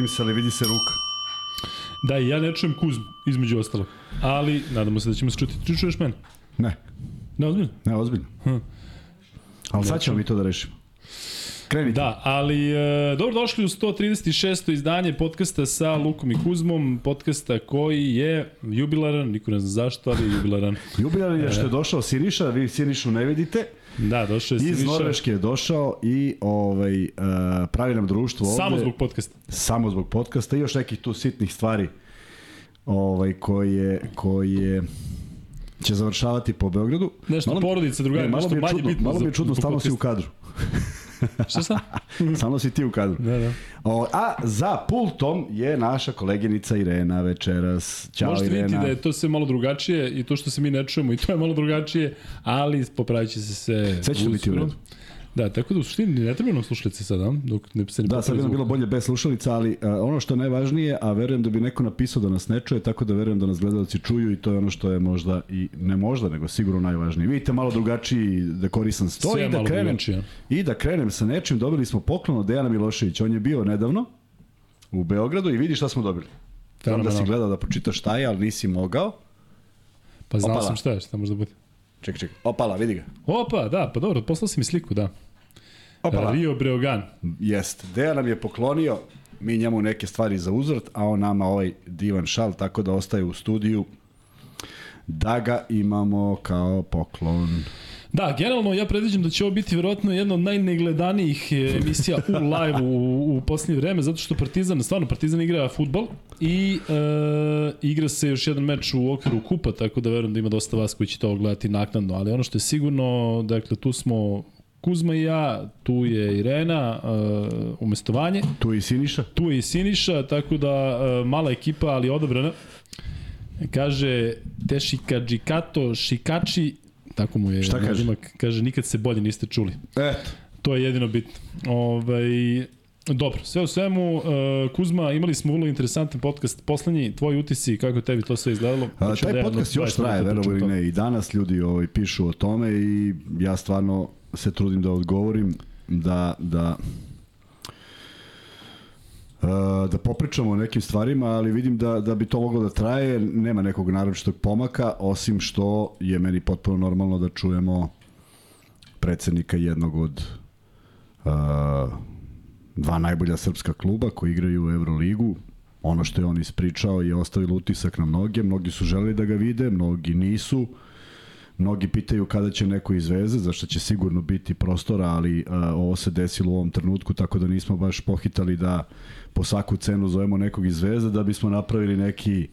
Vidim se, ali vidi se ruka. Da, ja ne čujem Kuzmu, između ostalog. Ali, nadamo se da ćemo se čuti. Ti čuješ mene? Ne, Ne, ozbiljno? ne, ozbiljno. Hm. Ali sad ćemo mi to da rešimo. Krenite. Da, ali e, dobro došli u 136. izdanje podcasta sa Lukom i Kuzmom, podcasta koji je jubilaran, niko ne zna zašto, ali je jubilaran. Jubilar je što je došao Siniša, vi Sinišu ne vidite. Da, došao je Iz Siniša. Norveške je došao i ovaj, uh, pravi nam društvo ovde. Samo zbog podcasta. Samo zbog podcasta i još nekih tu sitnih stvari ovaj, koje, koje će završavati po Beogradu. Nešto Malo- porodica, drugari, Ne, malo nešto mi je čudno, bitno malo mi je čudno, stalno si u kadru. Šta sam? Stalno si ti u kadru. Da, da. O, a za pultom je naša koleginica Irena večeras. Ćao Možete Irena. vidjeti da je to sve malo drugačije i to što se mi ne čujemo i to je malo drugačije, ali popravit će se sve. Sve će biti u redu. Da, tako da u suštini ne treba nam slušalice sada, dok ne se ne Da, sad bi nam bilo bolje bez slušalica, ali uh, ono što je najvažnije, a verujem da bi neko napisao da nas ne čuje, tako da verujem da nas gledalci čuju i to je ono što je možda i ne možda, nego sigurno najvažnije. Vidite malo drugačiji dekorisan sto Sve i da krenem drugačije. i da krenem sa nečim. Dobili smo poklon od Dejana Miloševića. On je bio nedavno u Beogradu i vidi šta smo dobili. Znam da si gledao da pročitaš šta je, ali nisi mogao. Pa znao Opala. sam šta je, šta može da bude. Čekaj, čekaj. Opala, vidi ga. Opa, da, pa dobro, poslao si mi sliku, da. Opala. Rio Breogan. Jest. Dejan nam je poklonio, mi njemu neke stvari za uzvrt, a on nama ovaj divan šal, tako da ostaje u studiju da ga imamo kao poklon. Da, generalno ja predviđam da će ovo biti verovatno jedna od najnegledanijih e, emisija u live u, u posljednje vreme, zato što Partizan, stvarno Partizan igra futbol i e, igra se još jedan meč u okviru kupa, tako da verujem da ima dosta vas koji će to gledati naknadno, ali ono što je sigurno, dakle tu smo Kuzma i ja, tu je Irena, e, umestovanje, Tu je i Siniša. tu je i Siniša, tako da e, mala ekipa, ali odabrana. Kaže Tešika Džikato Šikači, tako mu je Šta kaže? nadimak, kaže nikad se bolje niste čuli. Eto. To je jedino bitno. Ovaj, dobro, sve u svemu, uh, Kuzma, imali smo vrlo interesantan podcast, poslednji, tvoji utisci, kako je tebi to sve izgledalo? A, da taj ja podcast još 20 traje, verovo ili ne. I danas ljudi ovaj, pišu o tome i ja stvarno se trudim da odgovorim da, da da popričamo o nekim stvarima, ali vidim da, da bi to moglo da traje, nema nekog naročitog pomaka, osim što je meni potpuno normalno da čujemo predsednika jednog od uh, dva najbolja srpska kluba koji igraju u Euroligu. Ono što je on ispričao je ostavilo utisak na mnoge, mnogi su želeli da ga vide, mnogi nisu. Mnogi pitaju kada će neko iz Zvezde, zašto će sigurno biti prostora, ali uh, ovo se desilo u ovom trenutku, tako da nismo baš pohitali da po svaku cenu zovemo nekog iz Zvezde, da bismo napravili neki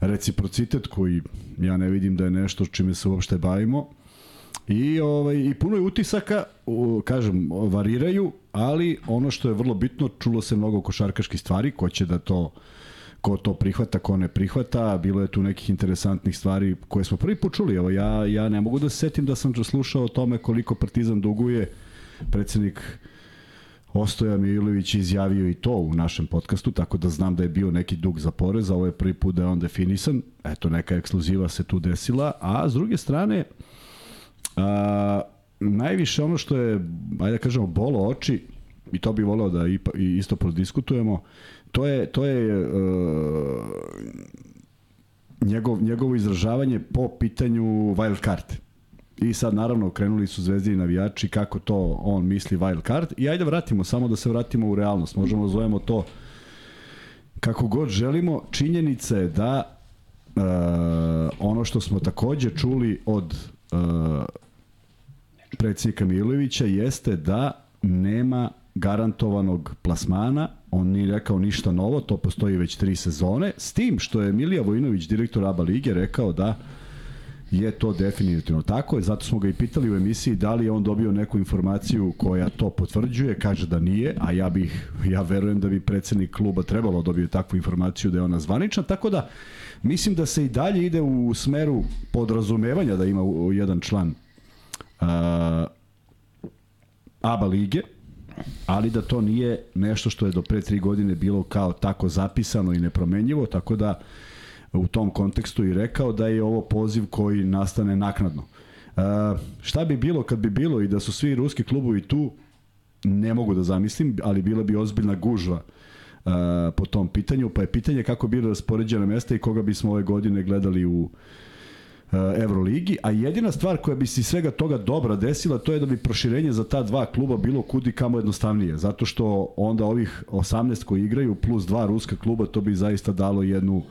reciprocitet koji ja ne vidim da je nešto čime se uopšte bavimo. I, ovaj, I puno je utisaka, kažem, variraju, ali ono što je vrlo bitno, čulo se mnogo košarkaških stvari, ko će da to ko to prihvata, ko ne prihvata, bilo je tu nekih interesantnih stvari koje smo prvi put čuli. Evo, ja, ja ne mogu da se setim da sam slušao o tome koliko Partizan duguje. Predsednik Ostoja Milović izjavio i to u našem podcastu, tako da znam da je bio neki dug za porez, a ovo je prvi put da je on definisan. Eto, neka ekskluziva se tu desila. A s druge strane, a, najviše ono što je, ajde da kažemo, bolo oči, i to bi voleo da i isto prodiskutujemo, to je, to je uh, njegov, njegovo izražavanje po pitanju wild card. I sad naravno krenuli su zvezdini navijači kako to on misli wild card i ajde vratimo, samo da se vratimo u realnost. Možemo da zovemo to kako god želimo. Činjenica je da uh, ono što smo takođe čuli od uh, predsjednika Milovića jeste da nema garantovanog plasmana, on nije rekao ništa novo, to postoji već tri sezone, s tim što je Milija Vojinović, direktor ABA lige, rekao da je to definitivno tako, je, zato smo ga i pitali u emisiji da li je on dobio neku informaciju koja to potvrđuje, kaže da nije, a ja bih, ja verujem da bi predsednik kluba trebalo da dobije takvu informaciju da je ona zvanična, tako da mislim da se i dalje ide u smeru podrazumevanja da ima jedan član uh, ABA lige, ali da to nije nešto što je do pre tri godine bilo kao tako zapisano i nepromenjivo, tako da u tom kontekstu i rekao da je ovo poziv koji nastane naknadno. Uh, šta bi bilo kad bi bilo i da su svi ruski klubovi tu, ne mogu da zamislim, ali bila bi ozbiljna gužva po tom pitanju, pa je pitanje kako bi raspoređena mesta i koga bismo ove godine gledali u Euroligi, a jedina stvar koja bi se svega toga dobra desila, to je da bi proširenje za ta dva kluba bilo kudi kamo jednostavnije, zato što onda ovih 18 koji igraju plus dva ruska kluba, to bi zaista dalo jednu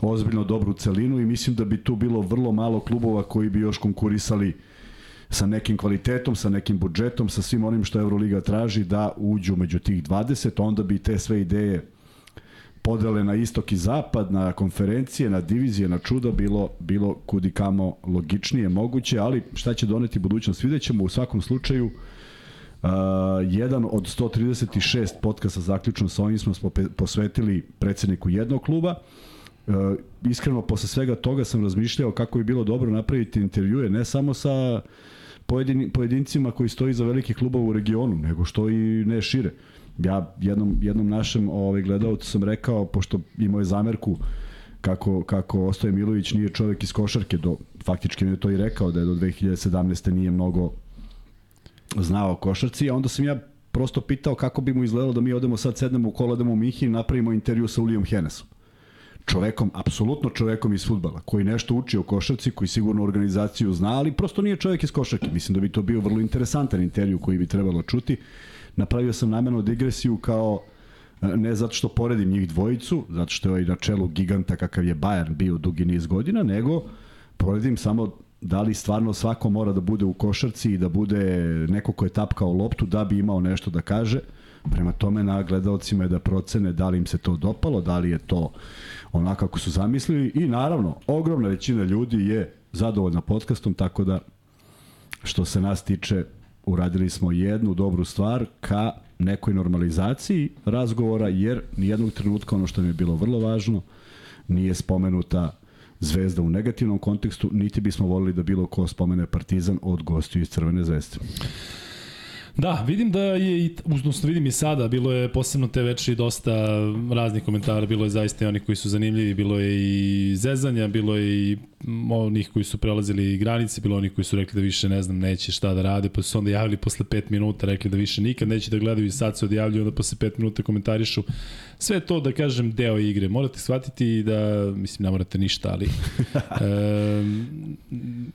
ozbiljno dobru celinu i mislim da bi tu bilo vrlo malo klubova koji bi još konkurisali sa nekim kvalitetom, sa nekim budžetom, sa svim onim što Euroliga traži da uđu među tih 20, onda bi te sve ideje podele na istok i zapad, na konferencije, na divizije, na čuda bilo, bilo kudi kamo logičnije moguće, ali šta će doneti budućnost vidjet ćemo u svakom slučaju Uh, jedan od 136 podcasta zaključno sa ovim smo posvetili predsedniku jednog kluba. Uh, iskreno, posle svega toga sam razmišljao kako bi bilo dobro napraviti intervjue, ne samo sa pojedin, pojedincima koji stoji za velike klubove u regionu, nego što i ne šire. Uh, ja jednom, jednom našem ovaj, gledalcu sam rekao, pošto imao je zamerku kako, kako Ostoje Milović nije čovek iz košarke, do, faktički mi je to i rekao da je do 2017. nije mnogo znao o košarci, a onda sam ja prosto pitao kako bi mu izgledalo da mi odemo sad sednemo u kola, odemo u Mihi i napravimo intervju sa Ulijom Henesom. Čovekom, apsolutno čovekom iz futbala, koji nešto uči o košarci, koji sigurno organizaciju zna, ali prosto nije čovek iz košarke. Mislim da bi to bio vrlo interesantan intervju koji bi trebalo čuti napravio sam namenu digresiju kao e, ne zato što poredim njih dvojicu, zato što je ovaj na čelu giganta kakav je Bayern bio dugi niz godina, nego poredim samo da li stvarno svako mora da bude u košarci i da bude neko ko je tapkao loptu da bi imao nešto da kaže. Prema tome na gledalcima je da procene da li im se to dopalo, da li je to onako kako su zamislili i naravno ogromna većina ljudi je zadovoljna podcastom, tako da što se nas tiče uradili smo jednu dobru stvar ka nekoj normalizaciji razgovora, jer nijednog trenutka ono što mi je bilo vrlo važno nije spomenuta zvezda u negativnom kontekstu, niti bismo volili da bilo ko spomene Partizan od gostiju iz Crvene zvezde. Da, vidim da je, i, odnosno vidim i sada, bilo je posebno te večeri dosta raznih komentara, bilo je zaista i oni koji su zanimljivi, bilo je i zezanja, bilo je i onih koji su prelazili granice, bilo onih koji su rekli da više ne znam, neće šta da rade, pa su se onda javili posle 5 minuta, rekli da više nikad neće da gledaju i sad se odjavljuju, onda posle 5 minuta komentarišu. Sve to, da kažem, deo igre. Morate shvatiti da, mislim, ne morate ništa, ali e,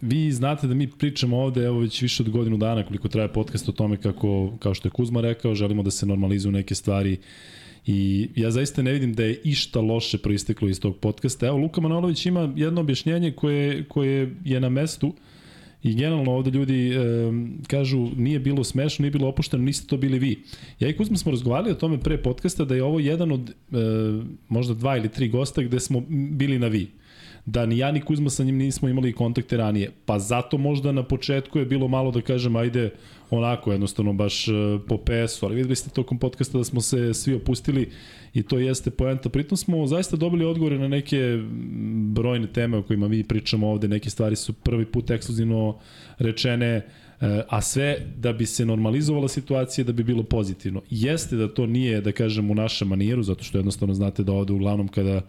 vi znate da mi pričamo ovde, evo već više od godinu dana koliko traje podcast o tome kako, kao što je Kuzma rekao, želimo da se normalizuju neke stvari I ja zaista ne vidim da je išta loše proisteklo iz tog podcasta. Evo, Luka Manolović ima jedno objašnjenje koje, koje je na mestu i generalno ovde ljudi e, kažu nije bilo smešno, nije bilo opušteno, niste to bili vi. Ja i Kuzma smo razgovarali o tome pre podcasta da je ovo jedan od e, možda dva ili tri gosta gde smo bili na vi da ni ja ni Kuzma sa njim nismo imali kontakte ranije. Pa zato možda na početku je bilo malo da kažem ajde onako jednostavno baš e, po PS-u, ali videli ste tokom podcasta da smo se svi opustili i to jeste poenta. Pritom smo zaista dobili odgovore na neke brojne teme o kojima mi pričamo ovde, neke stvari su prvi put ekskluzivno rečene, e, a sve da bi se normalizovala situacija da bi bilo pozitivno. Jeste da to nije, da kažem, u našem manijeru, zato što jednostavno znate da ovde uglavnom kada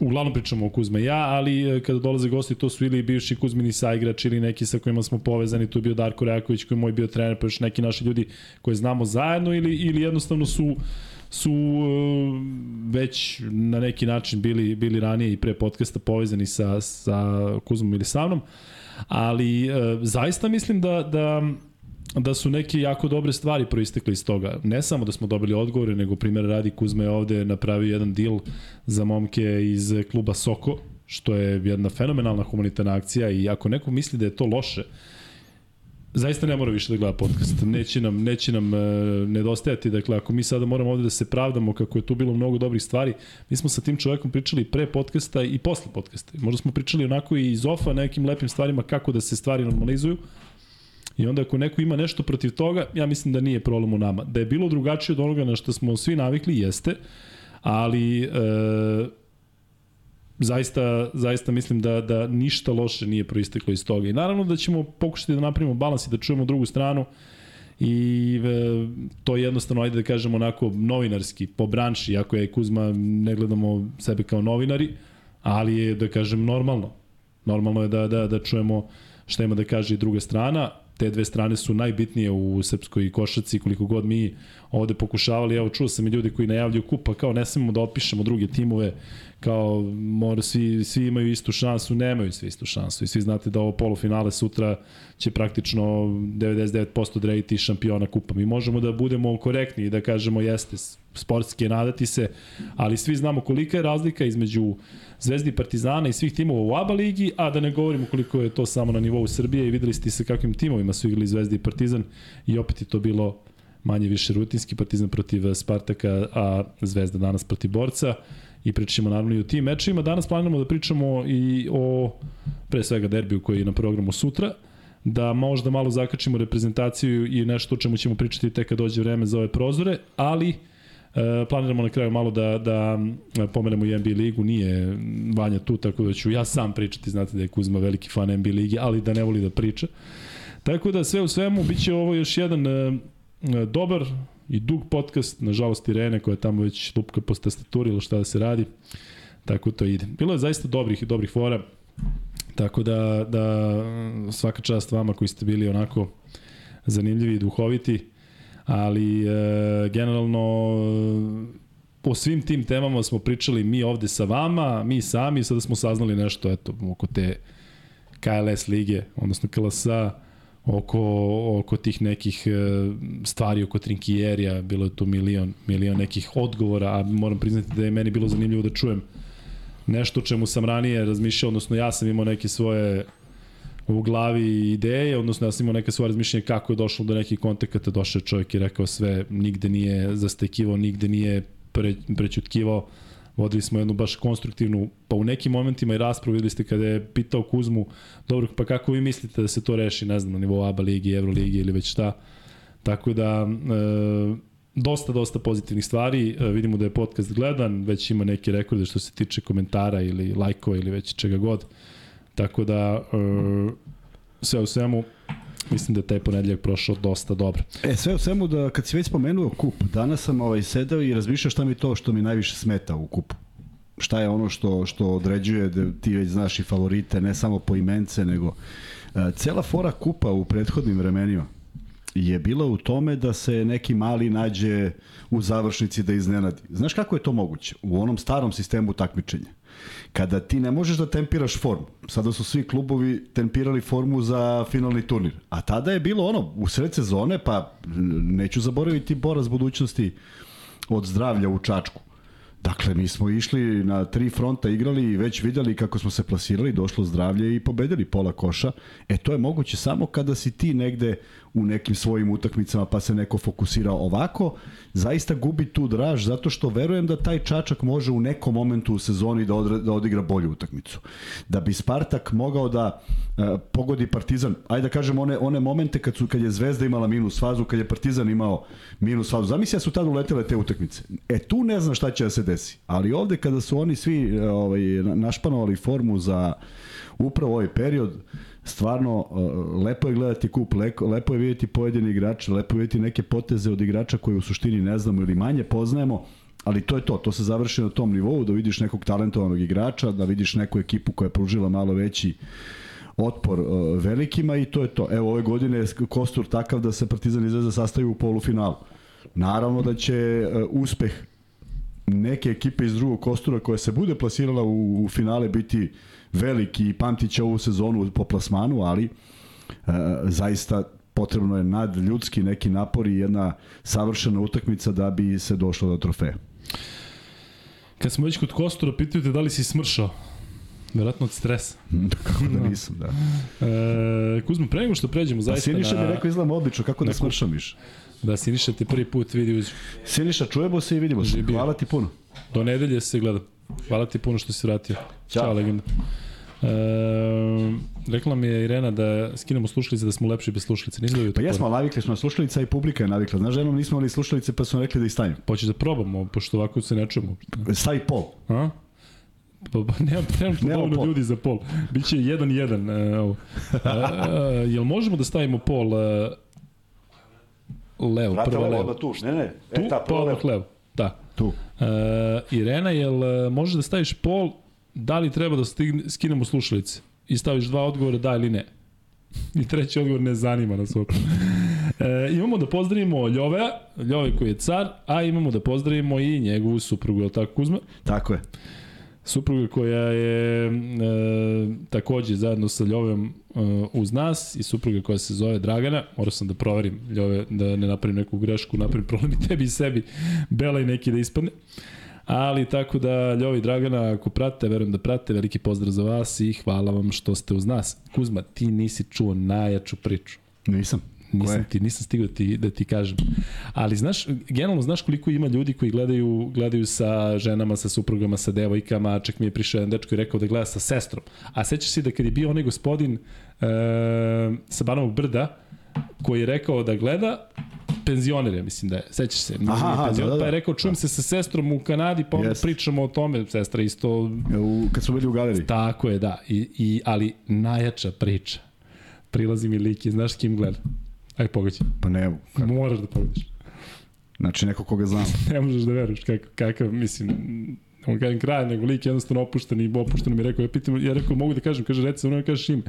uglavnom pričamo o Kuzma i ja, ali e, kada dolaze gosti to su ili bivši Kuzmini saigrač ili neki sa kojima smo povezani, tu je bio Darko Rejaković koji je moj bio trener, pa još neki naši ljudi koje znamo zajedno ili, ili jednostavno su su e, već na neki način bili bili ranije i pre podcasta povezani sa, sa Kuzmom ili sa mnom, ali e, zaista mislim da, da da su neke jako dobre stvari proistekle iz toga. Ne samo da smo dobili odgovore, nego primjer radi Kuzma je ovde napravio jedan deal za momke iz kluba Soko, što je jedna fenomenalna humanitarna akcija i ako neko misli da je to loše, zaista ne mora više da gleda podcast. Neće nam, neće nam e, nedostajati. Dakle, ako mi sada moramo ovde da se pravdamo kako je tu bilo mnogo dobrih stvari, mi smo sa tim čovekom pričali pre podcasta i posle podcasta. Možda smo pričali onako i iz ofa nekim lepim stvarima kako da se stvari normalizuju, I onda ako neko ima nešto protiv toga, ja mislim da nije problem u nama. Da je bilo drugačije od onoga na što smo svi navikli, jeste, ali e, zaista, zaista mislim da, da ništa loše nije proisteklo iz toga. I naravno da ćemo pokušati da napravimo balans i da čujemo drugu stranu i e, to je jednostavno, ajde da kažemo onako novinarski, po branši, ako ja i Kuzma ne gledamo sebe kao novinari, ali je da kažem normalno. Normalno je da, da, da čujemo šta ima da kaže i druga strana te dve strane su najbitnije u srpskoj košaci, koliko god mi ovde pokušavali, evo čuo sam i ljudi koji najavljuju kupa, kao ne smemo da opišemo druge timove, kao mora svi, svi imaju istu šansu, nemaju svi istu šansu i svi znate da ovo polufinale sutra će praktično 99% odrediti šampiona kupa. Mi možemo da budemo korektni i da kažemo jeste sportski je nadati se, ali svi znamo kolika je razlika između Zvezdi Partizana i svih timova u ABA ligi, a da ne govorimo koliko je to samo na nivou Srbije i videli ste sa kakvim timovima su igrali Zvezdi i Partizan i opet je to bilo manje više rutinski, Partizan protiv Spartaka, a Zvezda danas protiv Borca i pričamo naravno i o tim mečima. Danas planiramo da pričamo i o pre svega derbiju koji je na programu sutra, da možda malo zakačimo reprezentaciju i nešto o čemu ćemo pričati tek kad dođe vreme za ove prozore, ali E, planiramo na kraju malo da, da pomenemo i NBA ligu, nije Vanja tu, tako da ću ja sam pričati, znate da je Kuzma veliki fan NBA ligi, ali da ne voli da priča. Tako da sve u svemu, bit će ovo još jedan e, dobar i dug podcast, nažalost Irene koja je tamo već lupka po tastaturi ili šta da se radi, tako to ide. Bilo je zaista dobrih i dobrih fora, tako da, da svaka čast vama koji ste bili onako zanimljivi i duhoviti ali e, generalno po svim tim temama smo pričali mi ovde sa vama, mi sami, sada smo saznali nešto eto, oko te KLS lige, odnosno KLS-a, oko, oko tih nekih e, stvari oko Trinkijerija, bilo je tu milion, milion nekih odgovora, a moram priznati da je meni bilo zanimljivo da čujem nešto o čemu sam ranije razmišljao, odnosno ja sam imao neke svoje u glavi ideje, odnosno ja sam imao neke svoje razmišljenje kako je došlo do nekih kontakata, došao je čovjek i rekao sve, nigde nije zastekivao, nigde nije pre, prećutkivao, vodili smo jednu baš konstruktivnu, pa u nekim momentima i raspravu videli ste kada je pitao Kuzmu, dobro, pa kako vi mislite da se to reši, ne znam, na nivou ABA ligi, Euro ligi ili već šta. Tako da, e, dosta, dosta pozitivnih stvari. E, vidimo da je podcast gledan, već ima neke rekorde što se tiče komentara ili lajkova ili već čega god. Tako da, uh, sve u svemu, mislim da je taj ponedljak prošao dosta dobro. E, sve u svemu, da kad si već spomenuo kup, danas sam ovaj, sedao i razmišljao šta mi to što mi najviše smeta u kupu. Šta je ono što, što određuje da ti već znaš i favorite, ne samo po imence, nego uh, cela fora kupa u prethodnim vremenima je bila u tome da se neki mali nađe u završnici da iznenadi. Znaš kako je to moguće? U onom starom sistemu takmičenja kada ti ne možeš da tempiraš formu, sada su svi klubovi tempirali formu za finalni turnir, a tada je bilo ono, u sred sezone, pa neću zaboraviti boraz budućnosti od zdravlja u Čačku. Dakle, mi smo išli na tri fronta, igrali i već videli kako smo se plasirali, došlo zdravlje i pobedili pola koša. E, to je moguće samo kada si ti negde u nekim svojim utakmicama pa se neko fokusira ovako, zaista gubi tu draž zato što verujem da taj Čačak može u nekom momentu u sezoni da, odre, da odigra bolju utakmicu. Da bi Spartak mogao da uh, pogodi Partizan, ajde da kažem one, one momente kad, su, kad je Zvezda imala minus fazu, kad je Partizan imao minus fazu. Zamisli da su tada uletele te utakmice. E tu ne znam šta će da se desi. Ali ovde kada su oni svi e, ovaj, našpanovali formu za upravo ovaj period, stvarno uh, lepo je gledati kup, lepo, lepo je vidjeti pojedini igrače, lepo je vidjeti neke poteze od igrača koje u suštini ne znamo ili manje poznajemo, ali to je to, to se završi na tom nivou, da vidiš nekog talentovanog igrača, da vidiš neku ekipu koja je pružila malo veći otpor uh, velikima i to je to. Evo ove godine je kostur takav da se Partizan i Zvezda sastaju u polufinalu. Naravno da će uh, uspeh neke ekipe iz drugog kostura koja se bude plasirala u, u finale biti veliki i pamtit ovu sezonu po plasmanu, ali e, zaista potrebno je nad ljudski neki napor i jedna savršena utakmica da bi se došlo do trofeja. Kad smo već kod Kostura, pitaju te da li si smršao. Verovatno od stresa. kako da nisam, da. E, Kuzmo, pre nego što pređemo zaista pa Siniša na... mi rekao izgledam odlično, kako da smršam više. Da, Siniša te prvi put vidi uz... Siniša, čujemo se i vidimo se. Hvala ti puno. Do nedelje se gleda. Hvala ti puno što si vratio. Ćao, Ćao legenda. E, rekla mi je Irena da skinemo slušalice, da smo lepši bez slušalice. Nisam da pa jesmo, navikli smo na slušalice i publika je navikla. Znaš, jednom nismo imali slušalice pa smo rekli da ih stavimo. Pa da probamo, pošto ovako se ne čujemo. Stavi pol. A? Pa, pa nema trenutno dovoljno ljudi za pol. Biće 1-1. Uh, uh, jel možemo da stavimo pol uh, levo, Vrata prvo levo? tu, ne, ne. E, tu, ta, prvo levo. levo. Da. Tu. Uh, Irena, jel uh, možeš da staviš pol da li treba da stigne, skinemo slušalice i staviš dva odgovora da ili ne. I treći odgovor ne zanima nas uopšte. E, imamo da pozdravimo Ljovea, Ljove koji je car, a imamo da pozdravimo i njegovu suprugu, je li tako Kuzma? Tako je. Supruga koja je e, takođe zajedno sa Ljovem e, uz nas i supruga koja se zove Dragana. Morao sam da proverim Ljove, da ne napravim neku grešku, napravim problem i tebi i sebi, Bela i neki da ispadne. Ali tako da Ljovi Dragana, ako prate, verujem da prate, veliki pozdrav za vas i hvala vam što ste uz nas. Kuzma, ti nisi čuo najjaču priču. Nisam. Nisam ti nisam stigao da ti da ti kažem. Ali znaš generalno znaš koliko ima ljudi koji gledaju gledaju sa ženama, sa suprugama, sa devojkama, čak mi je prišao jedan dečko i rekao da gleda sa sestrom. A sećaš se da kad je bio onaj gospodin e, sa Banovog brda koji je rekao da gleda penzioner, ja mislim da je. Sećaš se? Aha, aha, penzioner, da, da, da. Pa je rekao, čujem se sa sestrom u Kanadi, pa onda Jest. pričamo o tome. Sestra isto... U, kad smo bili u galeriji. Tako je, da. I, i, ali priča. Prilazi mi lik i znaš kim gleda. Aj, pogađaj. Pa ne, kako? Moraš da pogledaš. znači neko koga znam. ne možeš da veruješ kakav, kakav mislim, on kažem kraj, nego lik jednostavno opušten i opušteno mi je rekao, ja pitam, ja rekao, mogu da kažem, kaže, reci, ono kažeš ime.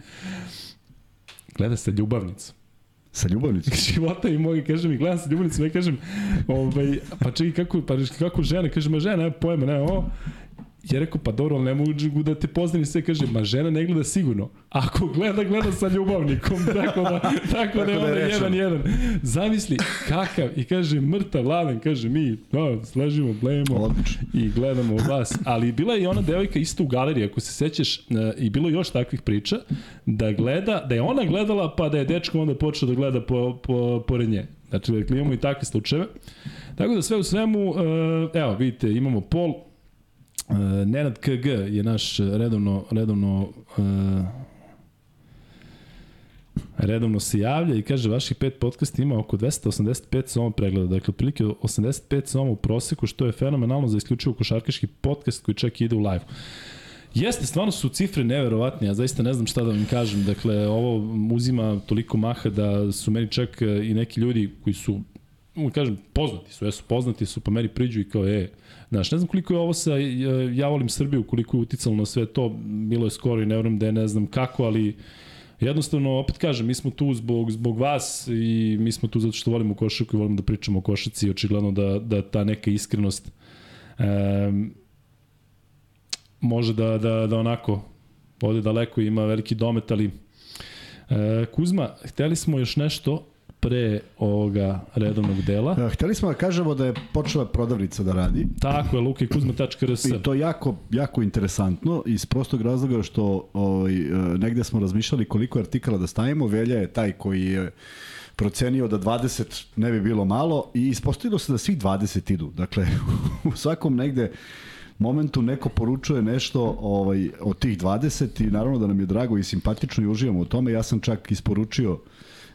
Gleda sa ljubavnicom. Sa ljubavnicom? života i mogi, kaže mi, gledam sa ljubavnicom, ja kažem, ovaj, pa čekaj, kako, pa kako žena, kaže, ma žena, nema pojma, nema ovo. Ja rekao, pa dobro, ali ne mogu da te pozdravim sve, kaže, ma žena ne gleda sigurno. Ako gleda, gleda sa ljubavnikom, tako da, tako da je da je onda jedan, jedan. Zamisli, kakav, i kaže, mrtav, laden, kaže, mi, no, sležimo, blejemo i gledamo od vas. Ali bila je i ona devojka isto u galeriji, ako se sećaš, e, i bilo još takvih priča, da gleda, da je ona gledala, pa da je dečko onda počeo da gleda po, po, pored nje. Znači, dakle, imamo i takve slučajeve. Tako da sve u svemu, e, evo, vidite, imamo pol, Uh, Nenad KG je naš redovno, redovno uh, redovno se javlja i kaže vaših pet podcasta ima oko 285 soma pregleda, dakle otprilike 85 soma u proseku, što je fenomenalno za isključivo košarkaški podcast koji čak ide u live. Jeste, stvarno su cifre neverovatne, ja zaista ne znam šta da vam kažem, dakle ovo uzima toliko maha da su meni čak i neki ljudi koji su kažem, poznati su, jesu poznati su, pa meni priđu i kao, e, znaš, ne znam koliko je ovo sa Ja volim Srbiju, koliko je uticalo na sve to, bilo je skoro i ne vrem da je ne znam kako, ali jednostavno, opet kažem, mi smo tu zbog, zbog vas i mi smo tu zato što volimo košarku i volimo da pričamo o košarci i očigledno da, da ta neka iskrenost um, može da, da, da onako ode daleko, ima veliki domet, ali e, Kuzma, hteli smo još nešto pre ovoga redovnog dela. Da, hteli smo da kažemo da je počela prodavnica da radi. Tako je, lukekuzma.rs. I to jako, jako interesantno iz prostog razloga što ovaj, e, negde smo razmišljali koliko artikala da stavimo. Velja je taj koji je procenio da 20 ne bi bilo malo i ispostavilo se da svih 20 idu. Dakle, u svakom negde momentu neko poručuje nešto ovaj, od tih 20 i naravno da nam je drago i simpatično i uživamo u tome. Ja sam čak isporučio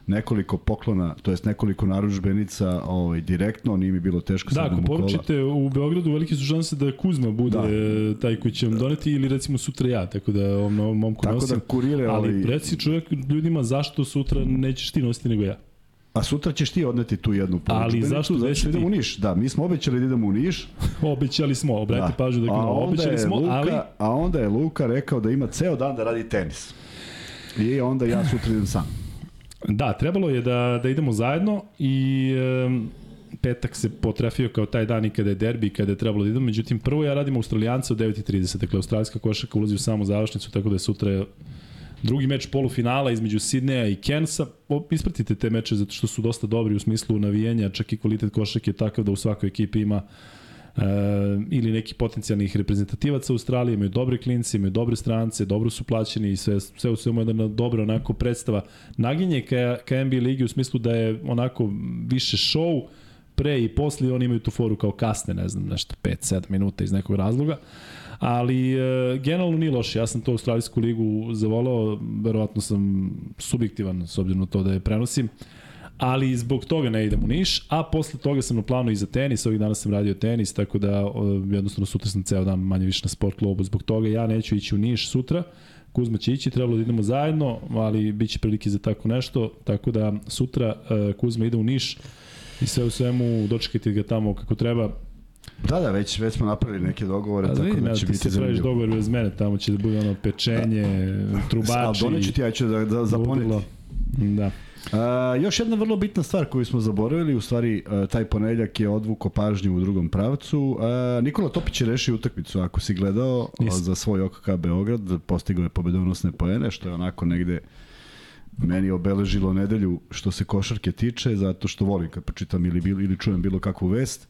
nekoliko poklona, to jest nekoliko naručbenica ovaj, direktno, nije mi bilo teško. Da, ako poručite u Beogradu, velike su šanse da Kuzma bude da. taj koji će vam doneti ili recimo sutra ja, tako da ovom novom momku tako nosim. da kurire, ali ovaj... reci čovjek ljudima zašto sutra nećeš ti nositi nego ja. A sutra ćeš ti odneti tu jednu poručbenicu. Ali zašto zato što idemo u Niš? Da, mi smo obećali da idemo u Niš. obećali smo, obratite da. pažnju da a obećali smo, Luka, ali... A onda je Luka rekao da ima ceo dan da radi tenis. I onda ja sutra idem sam. Da, trebalo je da, da idemo zajedno i um, petak se potrefio kao taj dan i kada je derbi i kada je trebalo da idemo. Međutim, prvo ja radim Australijanca u 9.30, dakle australijska košarka ulazi u samu završnicu, tako da je sutra drugi meč polufinala između Sidneja i Kensa. Ispratite te meče zato što su dosta dobri u smislu navijenja, čak i kvalitet košarke je takav da u svakoj ekipi ima e, ili neki potencijalnih reprezentativaca Australije, imaju dobre klinci, imaju dobre strance, dobro su plaćeni i sve, sve u svemu jedna dobra onako predstava. Naginje ka, ka NBA ligi u smislu da je onako više show, pre i posle oni imaju tu foru kao kasne, ne znam, nešto 5-7 minuta iz nekog razloga. Ali e, generalno nije loše. Ja sam to Australijsku ligu zavolao, verovatno sam subjektivan s obzirom na to da je prenosim ali zbog toga ne idem u Niš, a posle toga sam na planu i za tenis, ovih dana sam radio tenis, tako da jednostavno sutra sam ceo dan manje više na sport klubu, zbog toga ja neću ići u Niš sutra, Kuzma će ići, trebalo da idemo zajedno, ali bit će prilike za tako nešto, tako da sutra uh, Kuzma ide u Niš i sve u svemu dočekajte ga tamo kako treba, Da, da, već, već smo napravili neke dogovore, A, tako vidim, da će biti zanimljivo. Ti se dogovor bez mene, tamo će da bude ono pečenje, trubači. Ali doneću ti, ja ću da, da zaponiti. Da. A, još jedna vrlo bitna stvar koju smo zaboravili, u stvari a, taj ponedeljak je odvuko pažnju u drugom pravcu. A, Nikola Topić je rešio utakmicu, ako si gledao a, Nisam. za svoj OKK Beograd, postigao je pobedonosne poene, što je onako negde meni obeležilo nedelju što se košarke tiče, zato što volim kad pročitam ili, bil- ili čujem bilo kakvu vest.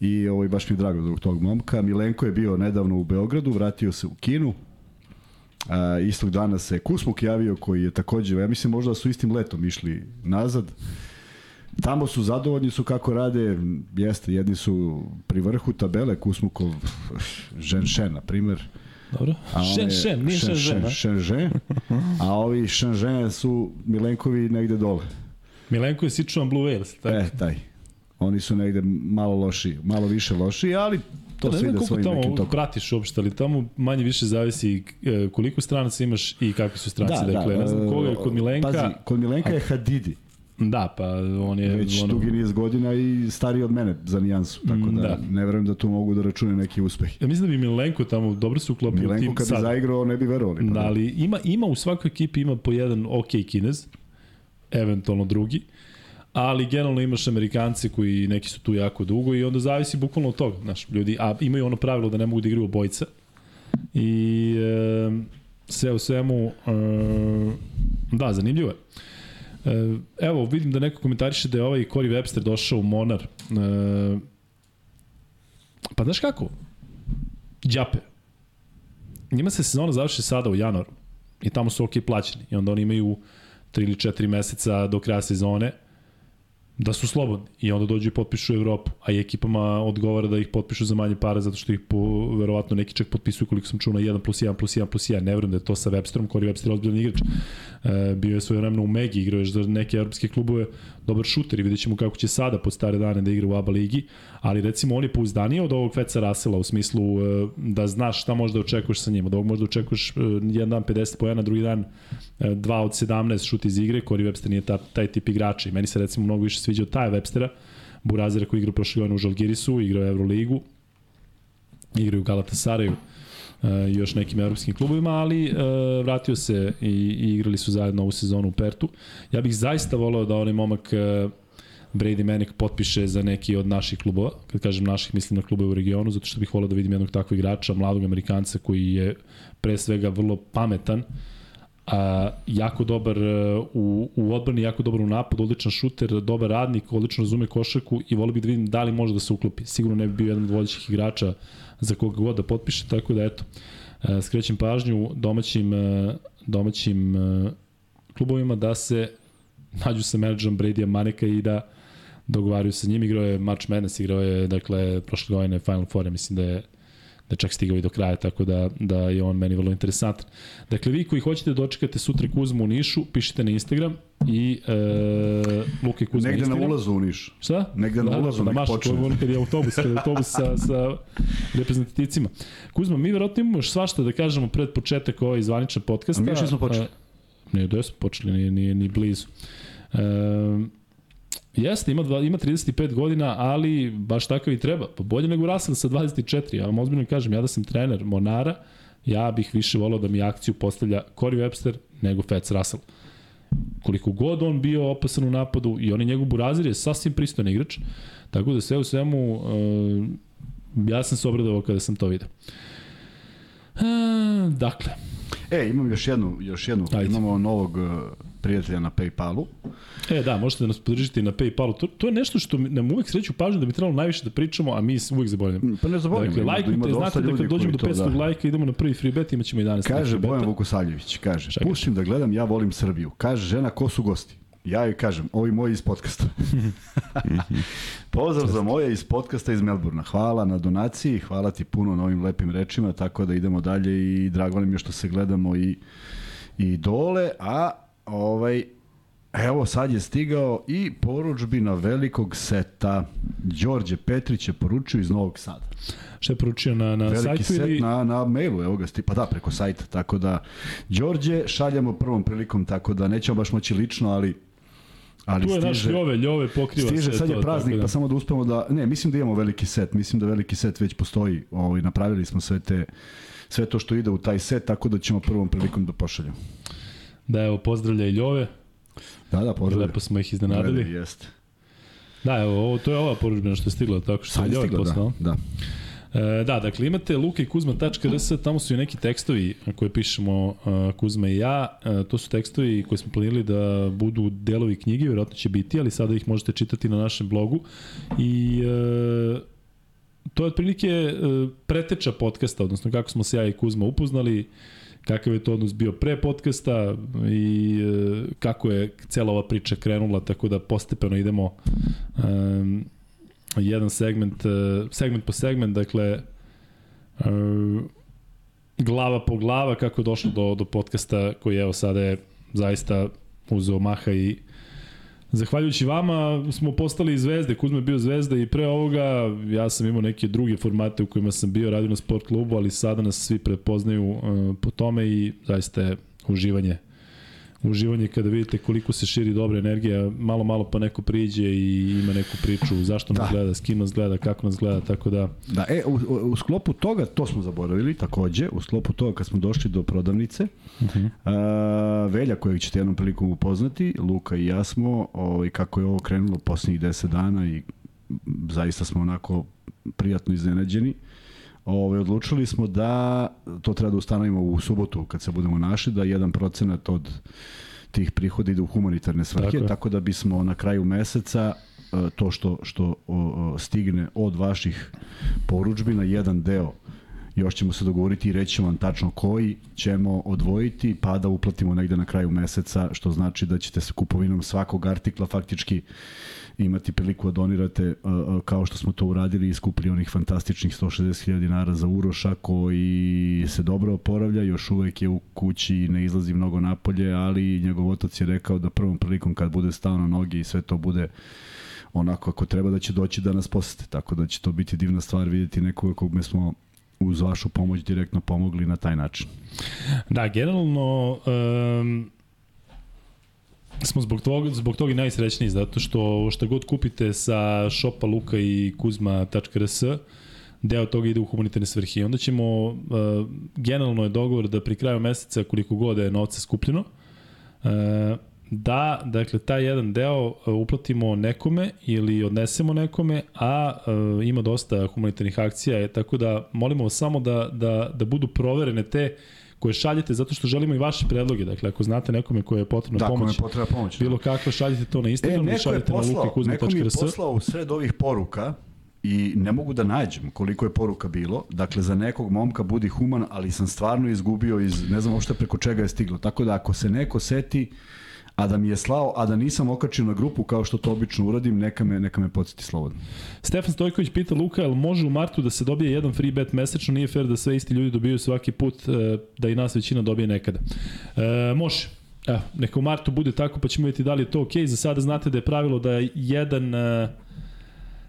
I ovaj, baš mi je drago zbog tog momka. Milenko je bio nedavno u Beogradu, vratio se u Kinu. A, istog dana se Kusmuk javio koji je takođe, ja mislim možda su istim letom išli nazad. Tamo su zadovoljni su kako rade, jeste, jedni su pri vrhu tabele, Kusmukov Ženšen, na primer. Dobro. A Šen, on je- šen, nije šen, žen, a? Ovi Šenžen su Milenkovi negde dole. Milenko je sičuvan Blue Whales, tako? E, taj. Oni su negde malo loši, malo više loši, ali to, To ne znam koliko svojim nekim tamo tokom. pratiš uopšte, ali tamo manje više zavisi e, koliko stranaca imaš i kakvi su stranci. dakle, ne znam koga je kod Milenka. e, Pazi, kod Milenka je Hadidi. Da, pa on je... Već ono, dugi niz godina i stariji od mene za nijansu, tako da, Da. ne verujem da tu mogu da račune neki uspeh. Ja mislim da bi Milenko tamo dobro se uklopio Milenko tim kad bi sad. zaigrao ne bi verovali. Pa Da, ali ima, ima u svakoj ekipi ima po jedan ok kinez, eventualno drugi, ali generalno imaš Amerikance koji neki su tu jako dugo i onda zavisi bukvalno od toga, znaš, ljudi, a imaju ono pravilo da ne mogu da igraju obojca i e, sve u svemu, e, da, zanimljivo je. E, evo, vidim da neko komentariše da je ovaj Cory Webster došao u Monar. E, pa znaš kako? Đape. Njima se sezona završi sada u januaru i tamo su ok plaćeni i onda oni imaju 3 ili 4 meseca do kraja sezone da su slobodni i onda dođu i potpišu u Evropu, a i ekipama odgovara da ih potpišu za manje para zato što ih po, verovatno neki čak potpisuju koliko sam čuo na 1 plus 1 plus 1 plus 1, ne verujem da je to sa Websterom, Webster je ozbiljan igrač, bio je svoje vremena u Megi, igrao je za neke evropske klubove, dobar šuter i vidjet ćemo kako će sada pod stare dane da igra u ABA ligi, ali recimo on je pouzdaniji od ovog Feca Rasela u smislu e, da znaš šta možda očekuješ sa njim, od ovog možda očekuješ e, jedan dan 50 pojena, drugi dan 2 od 17 šut iz igre, Corey Webster nije ta, taj tip igrača i meni se recimo mnogo više sviđa od Taja Webstera, Burazira koji igra prošle godine u Žalgirisu, igrao Euroligu, igraju u Galatasaraju. e, i još nekim evropskim klubovima, ali e, vratio se i, i igrali su zajedno ovu sezonu u Pertu. Ja bih zaista voleo da onaj momak e, Brady Manek potpiše za neki od naših klubova, kad kažem naših mislim na klubove u regionu, zato što bih voleo da vidim jednog takvog igrača, mladog Amerikanca koji je pre svega vrlo pametan, a, jako dobar e, u, u odbrani, jako dobar u napadu, odličan šuter, dobar radnik, odlično razume košarku i volio bih da vidim da li može da se uklopi. Sigurno ne bi bio jedan od vodećih igrača za koga god da potpiše, tako da eto, e, skrećem pažnju domaćim, e, domaćim e, klubovima da se nađu sa menadžerom Brady Maneka i da dogovaraju sa njim. Igrao je March Madness, igrao je, dakle, prošle godine Final Four, mislim da je da čak stigao i do kraja, tako da, da je on meni vrlo interesantan. Dakle, vi koji hoćete da dočekate sutra Kuzmu u Nišu, pišite na Instagram i e, Luka i Kuzma Negde na Instagram. ulazu u Niš. Šta? Negde na ulazu da, nek počne. Je kad je autobus, kad je autobus sa, sa reprezentativcima. Kuzma, mi verovatno imamo još svašta da kažemo pred početak ovaj zvaničan podcasta. A mi još nismo počeli. A, Ne, da smo počeli, nije, nije ni blizu. Um, Jeste, ima, dva, ima 35 godina, ali baš takav i treba. Pa bolje nego Russell sa 24. Ja vam ozbiljno kažem, ja da sam trener Monara, ja bih više volao da mi akciju postavlja Corey Webster nego Fats Russell. Koliko god on bio opasan u napadu i on je njegov burazir je sasvim pristojan igrač, tako da sve u svemu uh, ja sam se obradovao kada sam to vidio. Uh, dakle, E, imam još jednu, još jednu. Ajde. Imamo novog uh, prijatelja na Paypalu. E, da, možete da nas podržite na Paypalu. To, to je nešto što nam uvek sreću pažnju da bi trebalo najviše da pričamo, a mi uvek zaboravljamo. Pa ne zaboravimo, Dakle, lajkujte, dosta znate da kad dođemo do koji to, 500 da. lajka idemo na prvi free bet, imaćemo i danas Kaže neki Bojan. Vukosaljević, kaže, Čekaj. pustim da gledam, ja volim Srbiju. Kaže žena, ko su gosti? Ja joj kažem, ovi moji iz podcasta. Pozdrav za moje iz podcasta iz Melburna. Hvala na donaciji, hvala ti puno na ovim lepim rečima, tako da idemo dalje i drago nam je što se gledamo i, i dole, a ovaj, Evo sad je stigao i poručbina velikog seta. Đorđe Petrić je poručio iz Novog Sada. Šta je poručio na, na Veliki sajtu set ili... na, na mailu, evo ga, pa da, preko sajta, tako da, Đorđe, šaljamo prvom prilikom, tako da nećemo baš moći lično, ali, ali Tu je naš stiže, Ljove, Ljove pokriva stiže, sve sad je praznik, tako pa samo da uspemo da, ne, mislim da imamo veliki set, mislim da veliki set već postoji, ovaj, napravili smo sve te, sve to što ide u taj set, tako da ćemo prvom prilikom da pošaljemo. Da, evo, pozdravlja i Ljove. Da, da, pozdravljam. Lepo smo ih iznenadili. Jeste. Da, evo, ovo, to je ova poručbena što je stigla, tako što Sad je je stiglo, poslao. da. da. E, da, dakle imate luka i kuzma.rs, tamo su i neki tekstovi koje pišemo uh, Kuzma i ja. Uh, to su tekstovi koje smo planili da budu delovi knjige, vjerojatno će biti, ali sada ih možete čitati na našem blogu. I uh, to je otprilike uh, preteča podcasta, odnosno kako smo se ja i Kuzma upoznali, kakav je to odnos bio pre podcasta i uh, kako je cela ova priča krenula, tako da postepeno idemo um, jedan segment, uh, segment po segment, dakle, uh, glava po glava kako je došlo do, do podcasta koji evo sada je zaista uzeo maha i Zahvaljujući vama smo postali zvezde, Kuzma je bio zvezda i pre ovoga ja sam imao neke druge formate u kojima sam bio, radio na sport klubu, ali sada nas svi prepoznaju uh, po tome i zaista je uživanje uživanje kada vidite koliko se širi dobra energija, malo malo pa neko priđe i ima neku priču zašto nas da. gleda, s kim nas gleda, kako nas gleda, tako da... Da, e, u, u sklopu toga, to smo zaboravili takođe, u sklopu toga kad smo došli do prodavnice, uh -huh. a, Velja kojeg ćete jednom prilikom upoznati, Luka i ja smo, ovaj, kako je ovo krenulo poslednjih 10 dana i zaista smo onako prijatno iznenađeni. Ove, ovaj, odlučili smo da to treba da ustanovimo u subotu kad se budemo našli, da jedan procenat od tih prihoda ide u humanitarne svrhe, tako, tako da bismo na kraju meseca e, to što, što stigne od vaših poručbina, jedan deo još ćemo se dogovoriti i reći vam tačno koji ćemo odvojiti pa da uplatimo negde na kraju meseca, što znači da ćete sa kupovinom svakog artikla faktički uh, imati priliku da donirate kao što smo to uradili i skupili onih fantastičnih 160.000 dinara za Uroša koji se dobro oporavlja, još uvek je u kući i ne izlazi mnogo napolje, ali njegov otac je rekao da prvom prilikom kad bude stao na noge i sve to bude onako ako treba da će doći da nas posete, tako da će to biti divna stvar vidjeti nekoga kog smo uz vašu pomoć direktno pomogli na taj način. Da, generalno um, smo zbog toga, zbog toga najsrećniji, zato što šta god kupite sa shopa Luka i Kuzma.rs, deo toga ide u humanitarne svrhe. Onda ćemo, uh, generalno je dogovor da pri kraju meseca, koliko god je novca skupljeno, uh, da, dakle, taj jedan deo uh, uplatimo nekome ili odnesemo nekome, a uh, ima dosta humanitarnih akcija, tako da molimo samo da, da, da budu proverene te uh, koje šaljete zato što želimo i vaše predloge. Dakle, ako znate nekome koje je potrebna da, pomoć, je potrebna pomoć bilo da. kako, šaljite to na Instagram e, šaljite poslao, na lukakuzma.rs. Neko mi je poslao u sred ovih poruka i ne mogu da nađem koliko je poruka bilo. Dakle, za nekog momka budi human, ali sam stvarno izgubio iz, ne znam uopšte preko čega je stiglo. Tako da ako se neko seti, a da mi je slao, a da nisam okačio na grupu kao što to obično uradim, neka me, neka me podsjeti slobodno. Stefan Stojković pita Luka, jel može u martu da se dobije jedan free bet mesečno, nije fair da sve isti ljudi dobiju svaki put, e, da i nas većina dobije nekada. E, može. Evo, neka u martu bude tako, pa ćemo vidjeti da li je to ok. Za sada znate da je pravilo da je jedan...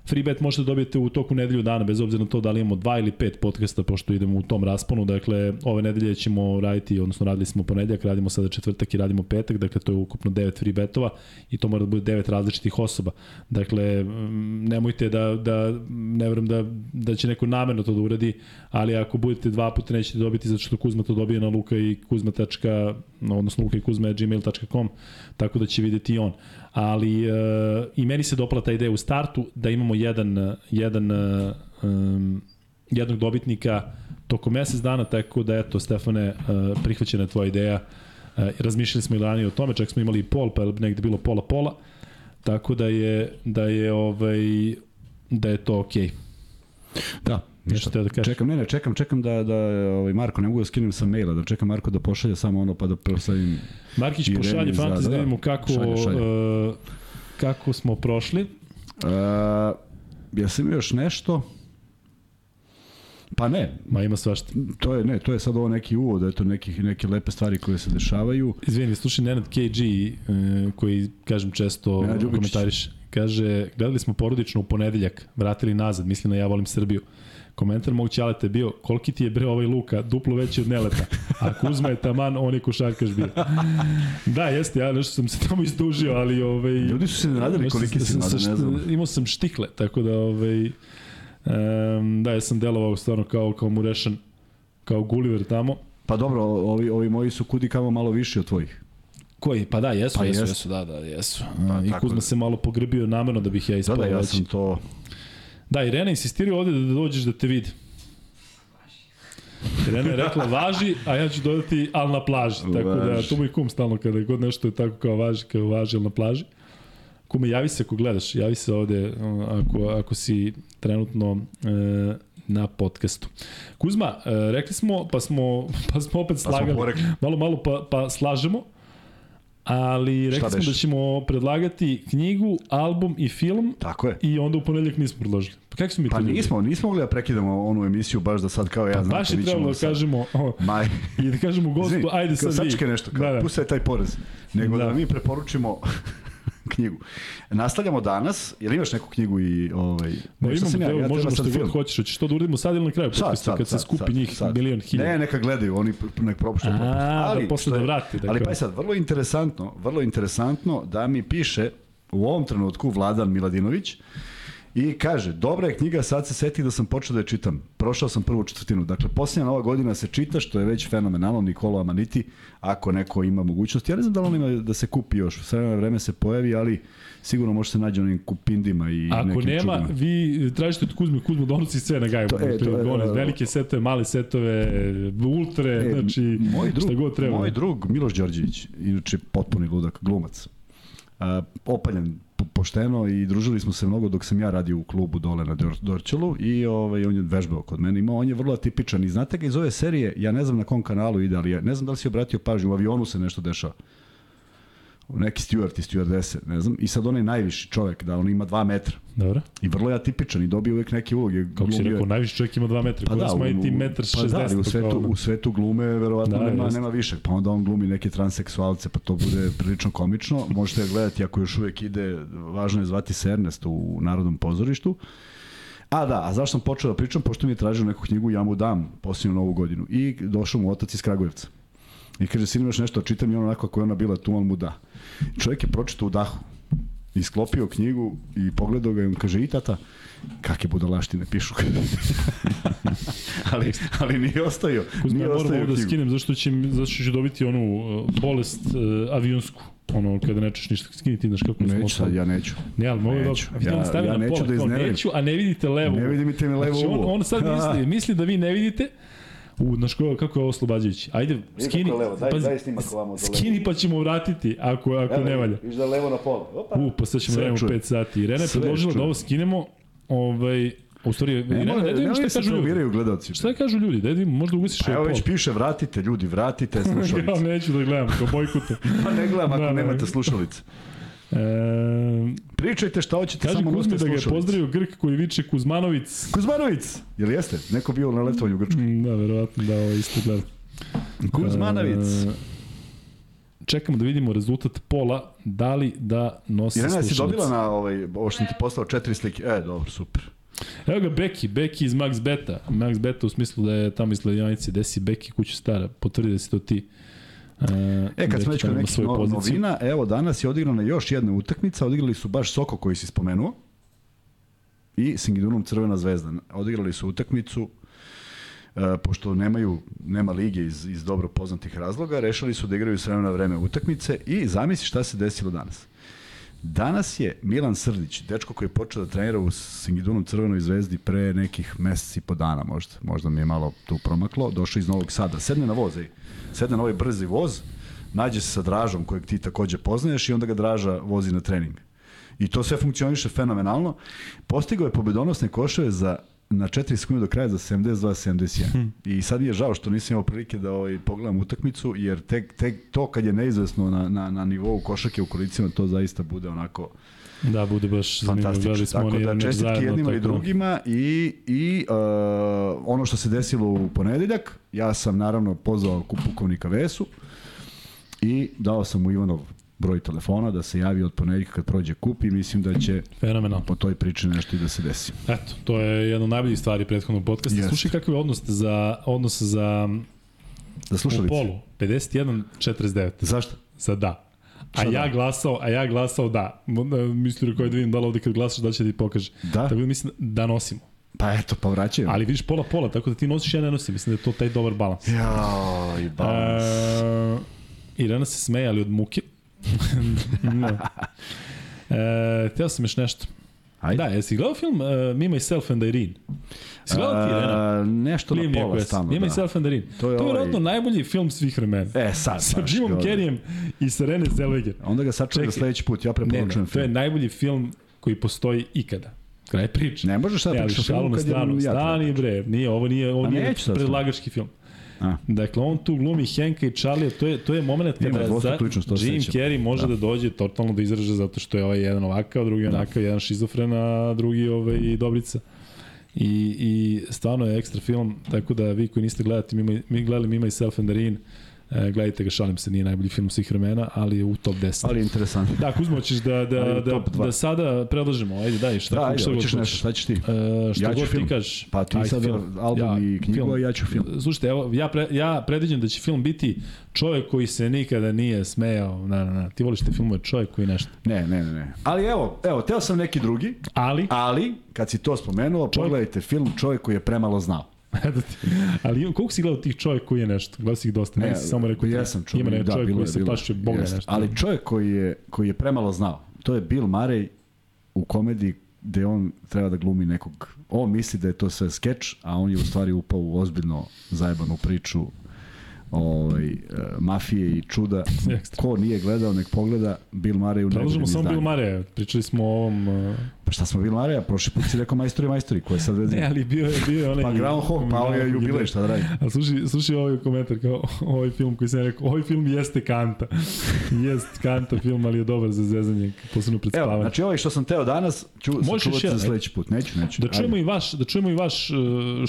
Uh, Free bet možete dobijete u toku nedelju dana, bez obzira na to da li imamo dva ili pet podcasta, pošto idemo u tom rasponu. Dakle, ove nedelje ćemo raditi, odnosno radili smo ponedljak, radimo sada četvrtak i radimo petak, dakle to je ukupno devet free betova i to mora da bude devet različitih osoba. Dakle, mm, nemojte da, da ne verujem da, da će neko namerno to da uradi, ali ako budete dva puta nećete dobiti zato što Kuzma to dobije na luka i kuzma. Odnosno luka i kuzma gmail.com, tako da će videti i on ali uh, i meni se dopala ta ideja u startu da imamo jedan, jedan um, jednog dobitnika tokom mesec dana, tako da eto Stefane, prihvaćena je tvoja ideja, razmišljali smo i ranije o tome, čak smo imali i pol, pa je negde bilo pola pola, tako da je, da je ovaj, da je to okej. Okay. Da, Nešto te da kažeš. Čekam, ne, ne, čekam, čekam da, da ovaj Marko, ne mogu da skinem sa maila, da čekam Marko da pošalje samo ono pa da proslavim. Markić pošalje fantasy da, da vidimo kako, šalje, šalje. Uh, kako smo prošli. Uh, ja sam još nešto, Pa ne. Ma ima svašta. To je, ne, to je sad ovo neki uvod, da to neki, neke lepe stvari koje se dešavaju. Izvini, slušaj Nenad KG, uh, koji, kažem, često komentariš. Kaže, gledali smo porodično u ponedeljak, vratili nazad, mislim na ja volim Srbiju. Komentar mog ćaleta je bio, koliki ti je bre ovaj Luka, duplo veći od Neleta. A Kuzma je taman, on je košarkaš bio. Da, jeste, ja nešto sam se tamo izdužio, ali... Ovaj, Ljudi su se nadali koliki si mada, ne znam. Imao sam štikle, tako da... Ovaj, um, da, ja sam delovao stvarno kao, kao Murešan, kao Gulliver tamo. Pa dobro, ovi, ovi moji su kudi kamo malo više od tvojih. Koji? Pa da, jesu, Pa jesu, jest. jesu, da, da, jesu. Pa, I Kuzma da- se malo pogrbio namerno da bih ja Da, ispao da, ja veći. sam to... Da, Irena insistiraju ovde da dođeš da te vidi. Irena je rekla važi, a ja ću dodati al na plaži. Tako da, tu mu i kum stalno kada god nešto je tako kao važi, kao važi, al na plaži. Kume, javi se ako gledaš, javi se ovde ako, ako si trenutno e, na podcastu. Kuzma, e, rekli smo, pa smo, pa smo opet smo slagali. porekli. malo, malo pa, pa slažemo. Ali rekli smo da ćemo predlagati knjigu, album i film Tako je. I onda u ponedeljak nismo predložili. Pa kako smo mi Pa to nismo, nismo mogli da prekidamo onu emisiju baš da sad kao ja znam. Baš je trebalo da kažemo, o, Maj. i da kažemo gostu, Izvini, ajde sad vi. sačekaj nešto, kao, da, da. puštaj taj porez. Nego da. Da. mi preporučimo knjigu. Nastavljamo danas, jel imaš neku knjigu i ovaj... Da nešto imamo, sam ja, ja, možemo što god hoćeš, hoćeš to da uradimo sad ili na kraju Sad, sad, kad se sad, skupi sad, njih sad. milion hiljada. Ne, neka gledaju, oni nek propuštaju. A, da posle što da je- vrati, da ali pa je sad, vrlo interesantno, vrlo interesantno da mi piše u ovom trenutku Vladan Miladinović i kaže, dobra je knjiga, sad se setih da sam počeo da je čitam. Prošao sam prvu četvrtinu. Dakle, posljednja nova godina se čita, što je već fenomenalno, Nikolo Amaniti, ako neko ima mogućnost. Ja ne znam da li on ima da se kupi još, u srednje vreme se pojavi, ali sigurno može se nađi u onim kupindima i Ako nekim nema, čudima. vi tražite od Kuzme, Kuzma donosi sve na gaju. To- e, to e, velike setove, male setove, ultre, E, znači moj drug, šta god treba. Moj drug Miloš Đorđević, inače potpuni ludak, glumac. A, opaljen pošteno i družili smo se mnogo dok sam ja radio u klubu dole na Dor Dorčelu i ovaj, on je vežbao kod mene. Imao, on je vrlo atipičan i znate ga iz ove serije, ja ne znam na kom kanalu ide, ali ja ne znam da li si obratio pažnju, u avionu se nešto dešava. Neki steward i stewardese, ne znam. I sad on je najviši čovek, da on ima 2 metra. Dobro. I vrlo je atipičan i dobio uvek neke uloge. Kako si rekao, najviši čovjek ima 2 metra, pa da, smo i ti metar 60. Pa da, ali u svetu, u svetu glume verovatno Da, nema, jeste. nema više. Pa onda on glumi neke transseksualce, pa to bude prilično komično. Možete ga gledati ako još uvek ide, važno je zvati se Ernest u Narodnom pozorištu. A da, a zašto sam počeo da pričam? Pošto mi je tražio neku knjigu, ja mu dam posljednju novu godinu. I došao mu otac iz Kragujevca. I kaže, sin imaš nešto, čitam i ono onako ako je ona bila tu, on mu da. Čovjek je pročitao u dahu. I sklopio knjigu i pogledao ga i on kaže, i tata, kakve budalaštine pišu. ali, ali nije ostavio. Kuzma, nije ja moram ostavio ovo da knjigu. skinem, zašto će, zašto ću dobiti onu uh, bolest uh, avionsku. Ono, kada nečeš ništa, skini ti, znaš kako smo Neću sad, ja neću. Ne, ali mogu da... Neću. A vidi, on Ja- ja na neću pola, da kao, iznevrim. neću, a ne vidite levo. Ne vidite mi levo znači, on, on sad misli, misli da vi ne vidite, U, znaš ko, kako je oslobađajući? Ajde, skini, levo, daj- pazi, daj snimak ovamo do levo. skini pa ćemo vratiti ako, ako ne valja. Viš da levo na pola. Opa. U, pa sad ćemo da čujem. 5 sati. Irena je predložila da ovo skinemo, ovaj, u stvari, Irena, Ne, ne, ne, da vidimo šta kažu ljudi. gledalci. Šta kažu ljudi? Da vidimo, možda ugasiš Pa evo pol. već piše, vratite ljudi, vratite Ja slušalice. neću da gledam, kao bojkute. Pa ne gledam ako Da, da. nemate slušalice. E, Pričajte šta hoćete, samo Kuzmi da ga je pozdravio Grk koji viče Kuzmanovic. Kuzmanovic! Jel jeste? Neko bio na letovanju u Grčkoj. Mm, Da, verovatno da ovo isto gleda. Kuzmanovic. E, čekamo da vidimo rezultat pola, da li da nosi Irena, jesi slušalice. dobila na ovaj, ovo što ti poslao četiri slike? E, dobro, super. Evo ga Beki, Beki iz Max Beta. Max Beta u smislu da je tamo iz Sledjanice, gde si Beki kuća stara, potvrdi da si to ti. Uh, E, kad smo već kod nekih no, novina, evo danas je odigrana još jedna utakmica, odigrali su baš Soko koji si spomenuo i Singidunom Crvena zvezda. Odigrali su utakmicu, e, pošto nemaju, nema lige iz, iz dobro poznatih razloga, rešili su da igraju s vremena na vreme utakmice i zamisli šta se desilo danas. Danas je Milan Srdić, dečko koji je počeo da trenira u Singidunom Crvenoj zvezdi pre nekih meseci po dana možda, možda mi je malo tu promaklo, došao iz Novog Sada, sedne na voz, ej. sedne na ovaj brzi voz, nađe se sa Dražom kojeg ti takođe poznaješ i onda ga Draža vozi na trening. I to sve funkcioniše fenomenalno. Postigao je pobedonosne koševe za na 4 sekunde do kraja za 72-71. Hm. I sad mi je žao što nisam imao prilike da ovaj, pogledam utakmicu, jer tek, tek to kad je neizvesno na, na, na nivou košake u kolicima, to zaista bude onako Da, bude baš fantastično. Smo Tako da čestitke zajedno, jednima i tako da- drugima i, i uh, ono što se desilo u ponedeljak, ja sam naravno pozvao kup pukovnika Vesu i dao sam mu Ivanov broj telefona da se javi od ponedeljka kad prođe kup i mislim da će Fenomenalno. po toj priči nešto i da se desi. Eto, to je jedna od najboljih stvari prethodnog podcasta. Jeste. Slušaj kakav je odnos za, odnos za Da u slušalice. polu. 51-49 Zašto? za da. A Šta ja da? glasao, a ja glasao da. Mislim koji da vidim da li ovde kad glasaš da će ti pokaže. Da? Tako da mislim da nosimo. Pa eto, pa vraćaju. Ali vidiš pola pola, tako da ti nosiš ja ne nosim. Mislim da je to taj dobar balans. Jao, i balans. E, Irena se smeje, ali od muke. No. E, teo sam još nešto. Ajde. Da, jesi gledao film uh, Me, Myself and Irene? Jesi gledao ti, Irena? A, nešto Liam na pola stalno, Me, da. Myself and Irene. To je to je ovaj- najbolji film svih vremena. E, sad Sa. Jimom Carreyem i sa Renée Zellweger. Onda ga sačekam Čekaj. sledeći put, ja Ne, preporučujem ne, to je film. najbolji film koji postoji ikada. Kraj priče. Ne možeš sad pričati o filmu kad je stranu. ja Stani bre, nije, ovo nije, ovo A nije predlagački film. A. Dakle, on tu glumi Henka i Charlie, to je, to je moment Ima kada dvostruku za, Jim sećam. Carrey može da. dođe totalno do izražaja zato što je ovaj jedan ovakav, drugi onakav, jedan šizofren, a drugi ovaj, dobrica. I, I stvarno je ekstra film, tako da vi koji niste gledati, mi, mi gledali Mima i Self and Darin, e, gledajte ga, šalim se, nije najbolji film svih vremena, ali je u top 10. Ali je interesantno. Da, Kuzmo, ćeš da, da, da, da sada predlažemo, ajde, daj, šta, Da, ajde, šta hoćeš nešto, šta ćeš ti? E, šta Ja god film. ti kažeš. Pa ti sad film. album i knjigu, a ja ću film. Slušajte, evo, ja, pre, ja predviđam da će film biti čovjek koji se nikada nije smejao. Na, na, na. Ti voliš te filmove čovjek koji nešto. Ne, ne, ne, ne. Ali evo, evo, teo sam neki drugi, Ali, ali kad si to spomenuo, pogledajte film Čovjek koji je premalo znao. ali koliko si gledao tih čovjek koji je nešto? Gledao si ih dosta, ne, nisi samo rekao. jesam Ima ne, da, čovjek bilo koji je, se bilo plašio Boga Jeste. nešto. Ali čovjek koji je, koji je premalo znao, to je Bill Murray u komediji gde on treba da glumi nekog, on misli da je to sve skeč, a on je u stvari upao u ozbiljno zajebanu priču ovaj, e, mafije i čuda. Ko nije gledao, nek pogleda Bill Murray u Predlažemo samo Bill. Murray, pričali smo o ovom... Uh, Pa šta smo Bill Murray, prošli put si rekao majstori, majstori, ko je sad vezi? ne, ali bio je, bio je onaj... Pa Groundhog, pa ovo je jubilej, šta da radi? A slušaj, slušaj ovaj komentar kao ovaj film koji sam rekao, ovaj film jeste kanta. Jest kanta film, ali je dobar za zezanje, posebno pred Evo, znači ovaj što sam teo danas, ću sačuvati za sledeći put. Neću, neću. Da čujemo i vaš, da čujemo i vaš uh,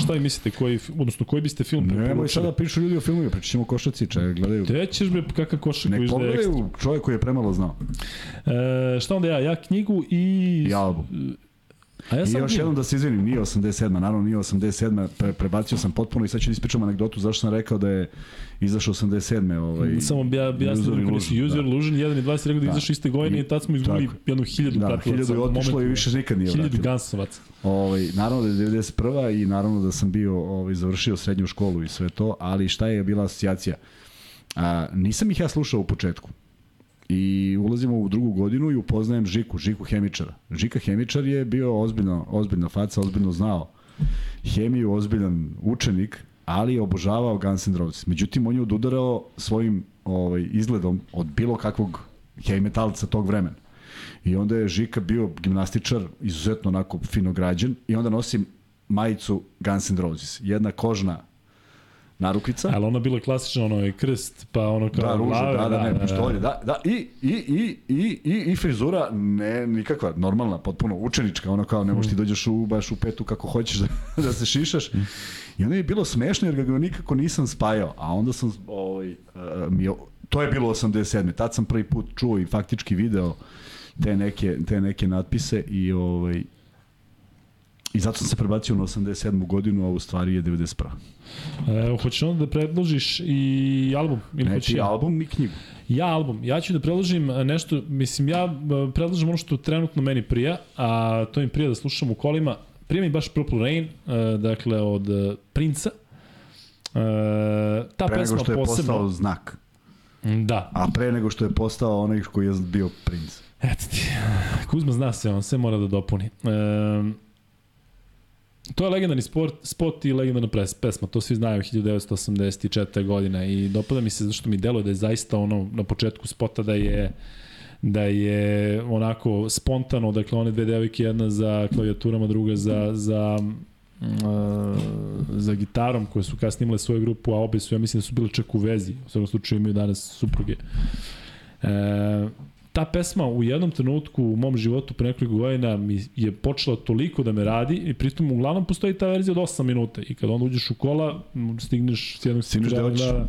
šta vi mislite koji odnosno koji biste film Nemoj preporučili. sada pišu ljudi o filmovima, pričat ćemo če gledaju. Te ćeš bre kakav košak koji izdaje ekstra. čovjek koji je premalo znao. E, šta onda ja? Ja knjigu i... I album. A ja I sam još jednom da se izvinim, nije 87. Naravno nije 87. Pre, prebacio sam potpuno i sad ću da ispričam anegdotu zašto sam rekao da je izašao 87. Ovaj, Samo bi ja rekao da Illusion, User da. Illusion 1 i 2 si rekao da Da. izašao iste godine I- i tad smo izgubili tako. jednu hiljadu da, pratilaca. hiljadu je otišlo i više nikad nije Hiljadu vratilo. gansovaca. Ovaj, naravno da je 91. i naravno da sam bio ovaj, završio srednju školu i sve to, ali šta je bila asocijacija? A, nisam ih ja slušao u početku. I ulazimo u drugu godinu i upoznajem Žiku, Žiku Hemičara. Žika Hemičar je bio ozbiljno, ozbiljna faca, ozbiljno znao hemiju, ozbiljan učenik, ali je obožavao Guns N' Roses. Međutim, on je odudarao svojim ovaj, izgledom od bilo kakvog heavy metalca tog vremena. I onda je Žika bio gimnastičar, izuzetno onako fino građen, i onda nosim majicu Guns N' Roses. Jedna kožna narukvica. Ali ona bila klasična, ono je krst, pa ono kao Da, ruža, glave, da, da, ne, pištolje, da, da, i, i, i, i, i, i frizura, ne, nikakva, normalna, potpuno učenička, ono kao, ne možeš ti dođeš u, baš u petu kako hoćeš da, da se šišaš. I onda je bilo smešno jer ga nikako nisam spajao, a onda sam, ovaj, uh, mi, je- to je bilo 87. Tad sam prvi put čuo i faktički video te neke, te neke natpise i ovaj, I zato sam se prebacio na 87. godinu, a u stvari je 91. Evo, hoćeš onda da predložiš i album? Ili hoćeš Znači, ja? album i knjigu. Ja album. Ja ću da predložim e, nešto, mislim, ja e, predlažem ono što trenutno meni prija, a to mi prija da slušam u kolima. Prija mi baš Purple Rain, e, dakle, od Princa. Ta Pre pesma nego što je posebno... postao znak. Da, A pre nego što je postao onaj koji je bio princ. Eto ti. Kuzma zna se, on sve mora da dopuni. E, to je legendarni sport, spot i legendarna pres, pesma, to svi znaju 1984. godina i dopada mi se zašto mi deluje da je zaista ono na početku spota da je da je onako spontano, dakle one dve devojke, jedna za klavijaturama, druga za, za uh, za gitarom koje su kasnije imale svoju grupu, a obe su, ja mislim da su bile čak u vezi, u svakom slučaju imaju danas supruge. E, ta pesma u jednom trenutku u mom životu pre nekoliko godina mi je počela toliko da me radi i pritom uglavnom postoji ta verzija od 8 minuta i kada onda uđeš u kola stigneš s jednog Stigneš da hoćeš. A,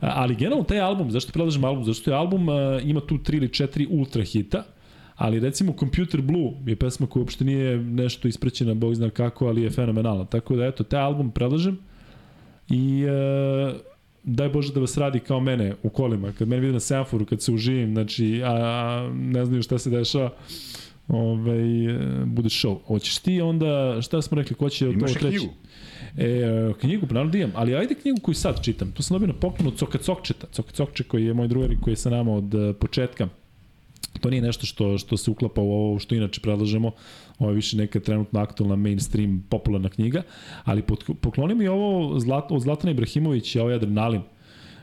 Ali generalno taj album, zašto predlažem album? Zašto je album a, ima tu tri ili četiri ultra hita, ali recimo Computer Blue je pesma koja uopšte nije nešto isprećena, bog zna kako, ali je fenomenalna. Tako da eto, taj album predlažem i e, daj Bože da vas radi kao mene u kolima. Kad mene vidi na semaforu, kad se uživim, znači, a, a ne znaju šta se dešava, ovaj, bude show. Hoćeš ti onda, šta smo rekli, ko će i treći? knjigu. E, knjigu, pa naravno da imam, ali ajde knjigu koju sad čitam. To sam dobio na poklon od Coka Cokčeta. Coka Cokče koji je moj drugar koji je sa nama od uh, početka. To nije nešto što, što se uklapa u ovo što inače predlažemo. Ovo je više neka trenutno aktualna mainstream popularna knjiga. Ali pod, pokloni mi ovo Zlat, od Zlatana Ibrahimovića, ovaj adrenalin.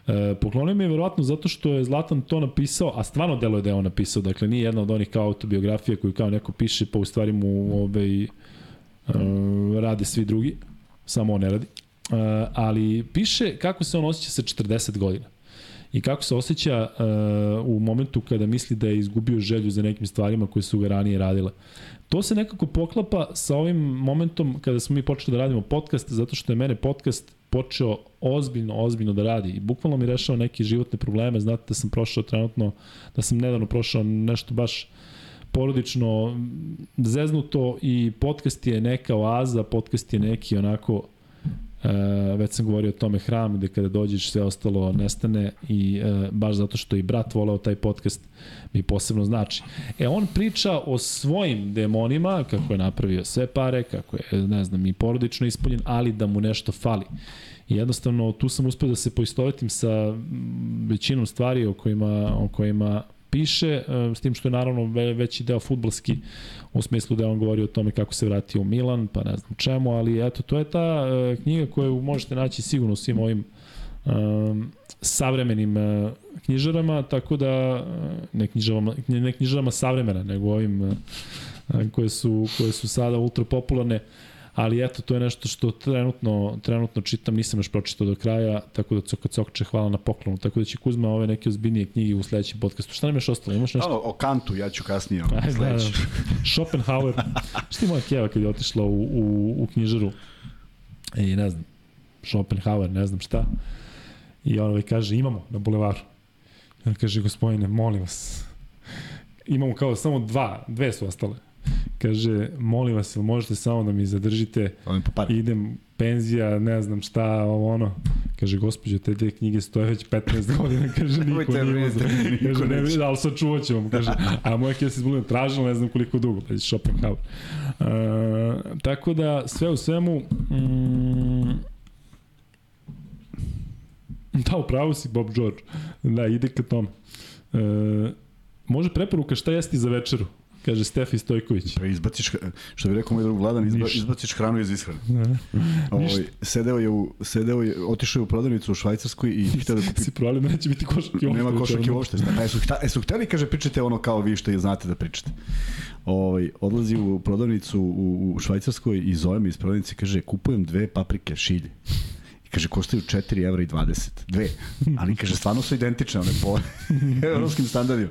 E, poklonio mi je verovatno zato što je Zlatan to napisao, a stvarno deluje da je on napisao, dakle nije jedna od onih kao autobiografija koju kao neko piše pa u stvari mu ovaj, e, rade svi drugi, samo on ne radi. E, ali piše kako se on osjeća sa 40 godina i kako se osjeća uh, u momentu kada misli da je izgubio želju za nekim stvarima koje su ga ranije radile. To se nekako poklapa sa ovim momentom kada smo mi počeli da radimo podcast, zato što je mene podcast počeo ozbiljno, ozbiljno da radi i bukvalno mi rešao neke životne probleme. Znate da sam prošao trenutno, da sam nedavno prošao nešto baš porodično zeznuto i podcast je neka oaza, podcast je neki onako E, već sam govorio o tome hram gde kada dođeš sve ostalo nestane i e, baš zato što i brat voleo taj podcast mi posebno znači. E on priča o svojim demonima, kako je napravio sve pare, kako je ne znam i porodično ispoljen, ali da mu nešto fali. I jednostavno tu sam uspeo da se poistovetim sa većinom stvari o kojima, o kojima piše, e, s tim što je naravno veći deo futbalski u smislu da on govori o tome kako se vratio u Milan, pa ne znam čemu, ali eto, to je ta uh, knjiga koju možete naći sigurno u svim ovim um, savremenim uh, knjižarama, tako da ne knjižarama, ne knjižarama savremena, nego ovim koje su, koje su sada ultra popularne. Ali eto, to je nešto što trenutno, trenutno čitam, nisam još pročitao do kraja, tako da Coka Cokče hvala na poklonu, tako da će Kuzma ove neke ozbiljnije knjige u sledećem podcastu. Šta nam još ostalo? Imaš nešto? O, o Kantu, ja ću kasnije. Ono, Ajde, da, da. Schopenhauer. Šta je moja keva kad je otišla u, u, u knjižaru? I ne znam, Schopenhauer, ne znam šta. I on ovaj kaže, imamo na bulevaru. I on kaže, gospodine, molim vas, imamo kao samo dva, dve su ostale Kaže, molim vas, ili možete samo da mi zadržite, idem, penzija, ne znam šta, ovo ono. Kaže, gospođo, te dve knjige stoje već 15 godina, kaže, niko nije uzao. Kaže, ne, ne, ali sačuvat ću vam, kaže, a moja kjeva se izbulina tražila, ne znam koliko dugo, pa je Schopenhauer. Uh, tako da, sve u svemu, mm, da, upravo si Bob George. Da, ide ka tom. Uh, može preporuka šta jesti za večeru? Kaže Stefi Stojković. Pa izbaciš, što bi rekao moj drug Vladan, izba, izbaciš hranu iz ishrane. Ne. Ovaj, sedeo je, u, sedeo je, otišao je u prodavnicu u Švajcarskoj i htio da kupi... Si da neće biti košak i Nema košak i ošte. Pa jesu, jesu hteli, kaže, pričate ono kao vi što znate da pričate. Ovaj, odlazi u prodavnicu u, u Švajcarskoj i zove mi iz prodavnice kaže, kupujem dve paprike šilje. I kaže, koštaju 4 evra i 20. Dve. Ali kaže, stvarno su identične, one po evropskim standardima.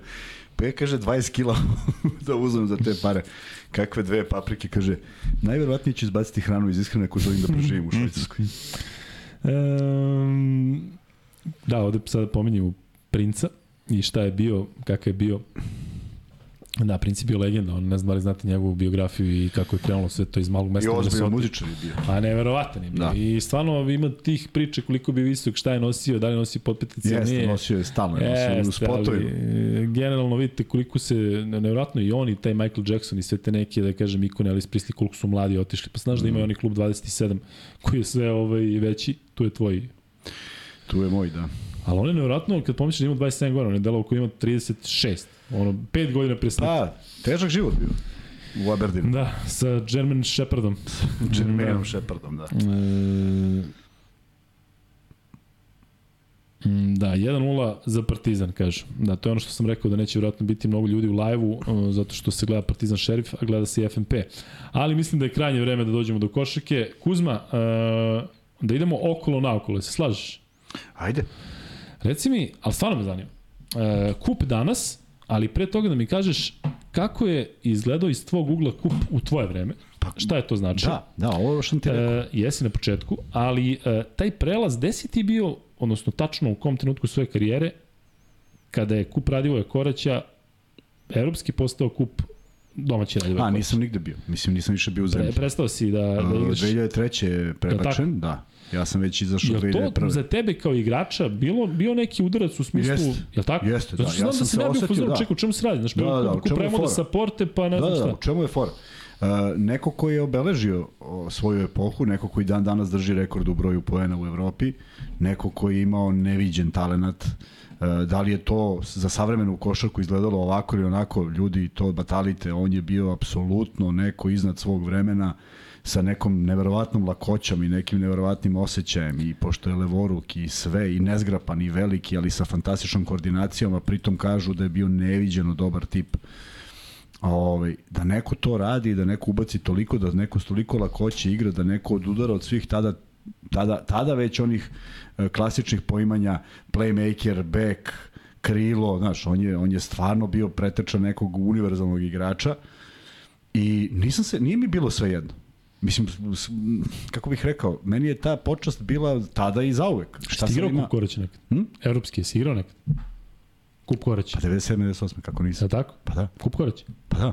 Pa kaže, 20 kila da uzmem za te pare. Kakve dve paprike, kaže, najverovatnije ću izbaciti hranu iz ishrane ako želim da preživim u Švajcarskoj. Um, da, ovde sada pominjemo princa i šta je bio, kakav je bio Da, Prince je legenda, on ne znam da li znate njegovu biografiju i kako je krenulo sve to iz malog mesta. I ozbiljno muzičar je bio. A neverovatan je bio. Da. I stvarno ima tih priče koliko bi visok, šta je nosio, da li nosio potpetice, Jeste, nije. nosio je stalno, je nosio u spotovima. E, generalno vidite koliko se, neverovatno i on i taj Michael Jackson i sve te neke, da kažem, ikone, ali Presley, koliko su mladi otišli. Pa znaš mm. da ima oni klub 27 koji je sve ovaj, veći, tu je tvoj. Tu je moj, da. Ali on je nevjerojatno, kad pomisliš da ima 27 godina, on je delao koji ima 36. Ono, pet godina pre smrti. Pa, težak život bio. U Aberdeenu. Da, sa German Shepardom. Germanom da. Shepardom, da. E, mm, Da, 1-0 za Partizan, kažu. Da, to je ono što sam rekao da neće vjerojatno biti mnogo ljudi u live-u, uh, zato što se gleda Partizan Šerif, a gleda se i FNP. Ali mislim da je krajnje vreme da dođemo do košake. Kuzma, uh, da idemo okolo na okolo, se slažeš? Ajde. Reci mi, ali stvarno me zanima, uh, kup danas, ali pre toga da mi kažeš kako je izgledao iz tvog ugla kup u tvoje vreme, pa, šta je to znači? Da, da, ovo što ti rekao. E, jesi na početku, ali e, taj prelaz, gde si ti bio, odnosno tačno u kom trenutku svoje karijere, kada je kup Radivoja Koraća evropski postao kup domaći Radi A, nisam nigde bio. Mislim, nisam više bio u zemlji. Pre, prestao si da, da igraš. 2003. je prebačen, da. Ja sam već izašao 2001. Je to za tebe kao igrača bilo, bio neki udarac u smislu, Jest. je tako? Jeste, da. Zato što ja znam da se ne upozorio, da. čekaj, u čemu se radi? Znaš, da, da, da, premo da saporte, pa ne da, znam da, šta. Da, u čemu je fora? Uh, neko ko je obeležio svoju epohu, neko koji dan danas drži rekord u broju poena u Evropi, neko koji je imao neviđen talenat, uh, da li je to za savremenu košarku izgledalo ovako ili onako, ljudi to batalite, on je bio apsolutno neko iznad svog vremena, sa nekom neverovatnom lakoćom i nekim neverovatnim osjećajem i pošto je levoruk i sve i nezgrapan i veliki, ali sa fantastičnom koordinacijom, a pritom kažu da je bio neviđeno dobar tip ovaj, da neko to radi, da neko ubaci toliko, da neko s toliko lakoće igra, da neko odudara od svih tada tada, tada već onih e, klasičnih poimanja playmaker, back, krilo, znaš, on je, on je stvarno bio pretečan nekog univerzalnog igrača i nisam se, nije mi bilo sve jedno. Mislim, kako bih rekao, meni je ta počast bila tada i zauvek. Šta si igrao ima... Kup Korać nekad? Hm? Evropski, si igrao nekad? Kup Korać. Pa 97. 98. kako nisam. Je tako? Pa da. Kup Korać? Pa da.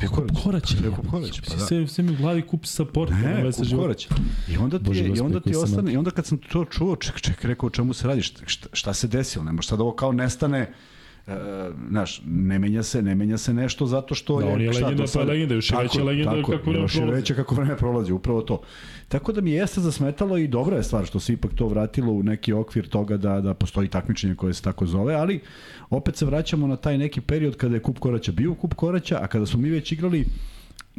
Kup Korać. Kup Korać. Kup Korać, pa da. Sve, sve mi u glavi kup sa portom. Ne, Kup Korać. I onda ti, Bože, i onda ti ostane, i onda kad sam to čuo, ček, ček, rekao o čemu se radi, šta, šta se desilo, ne može sad ovo kao nestane, znaš, ne menja se, ne menja se nešto zato što da, je... on je legenda, pa legenda, još je veća legenda tako, kako vreme prolazi. Još je veća kako vreme prolazi, upravo to. Tako da mi jeste zasmetalo i dobra je stvar što se ipak to vratilo u neki okvir toga da, da postoji takmičenje koje se tako zove, ali opet se vraćamo na taj neki period kada je Kup Koraća bio Kup Koraća, a kada smo mi već igrali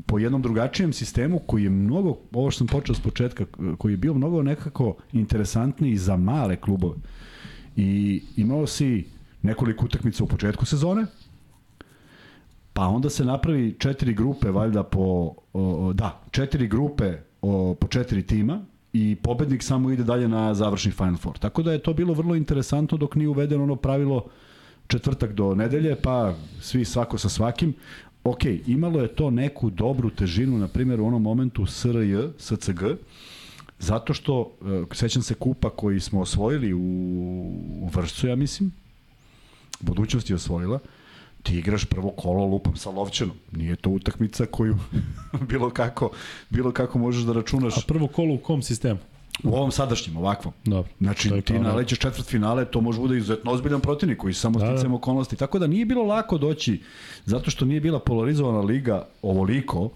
po jednom drugačijem sistemu koji je mnogo, ovo što sam počeo s početka, koji je bio mnogo nekako interesantniji za male klubove. I imao si nekoliko utakmica u početku sezone, pa onda se napravi četiri grupe, valjda po, o, da, četiri grupe o, po četiri tima i pobednik samo ide dalje na završni Final Four. Tako da je to bilo vrlo interesantno dok nije uvedeno ono pravilo četvrtak do nedelje, pa svi svako sa svakim. Ok, imalo je to neku dobru težinu, na primjer u onom momentu SRJ, SCG, zato što, e, sećam se kupa koji smo osvojili u, u Vršcu, ja mislim, budućnost je osvojila, ti igraš prvo kolo lupam sa Lovćenom. Nije to utakmica koju bilo kako, bilo kako možeš da računaš. A prvo kolo u kom sistemu? U ovom sadašnjem, ovakvom. Dobro. Znači, ti nalećeš četvrt finale, to može bude izuzetno ozbiljan protivnik koji samo da, sticamo da. okolnosti. Tako da nije bilo lako doći, zato što nije bila polarizovana liga ovoliko,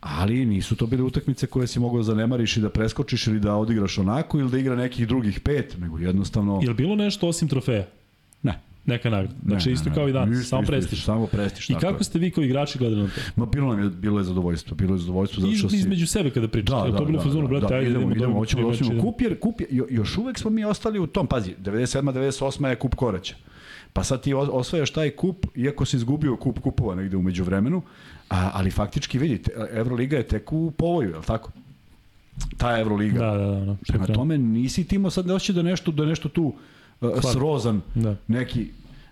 ali nisu to bile utakmice koje si mogao da zanemariš i da preskočiš ili da odigraš onako ili da igra nekih drugih pet, nego jednostavno... Je bilo nešto osim trofeja? Ne neka nagrada. Znači ne, isto ne, kao i danas, samo prestiž. Samo prestiž. I kako je. ste vi kao igrači gledali na to? Ma bilo nam je bilo je zadovoljstvo, bilo je zadovoljstvo zato što si između sebe kada pričate. Da, da, to bilo da, fazonu, da, brate, da, ajde idemo, idemo, hoćemo da osvojimo kup jer kup još uvek smo mi ostali u tom, pazi, 97 98 je kup Koraća. Pa sad ti osvajaš taj kup, iako si izgubio kup kupova negde umeđu vremenu, a, ali faktički vidite, Evroliga je tek u povoju, je li tako? Ta Evroliga. Da, da, da. da Prema tome nisi ti imao sad ne da nešto, da nešto tu uh, srozan da. neki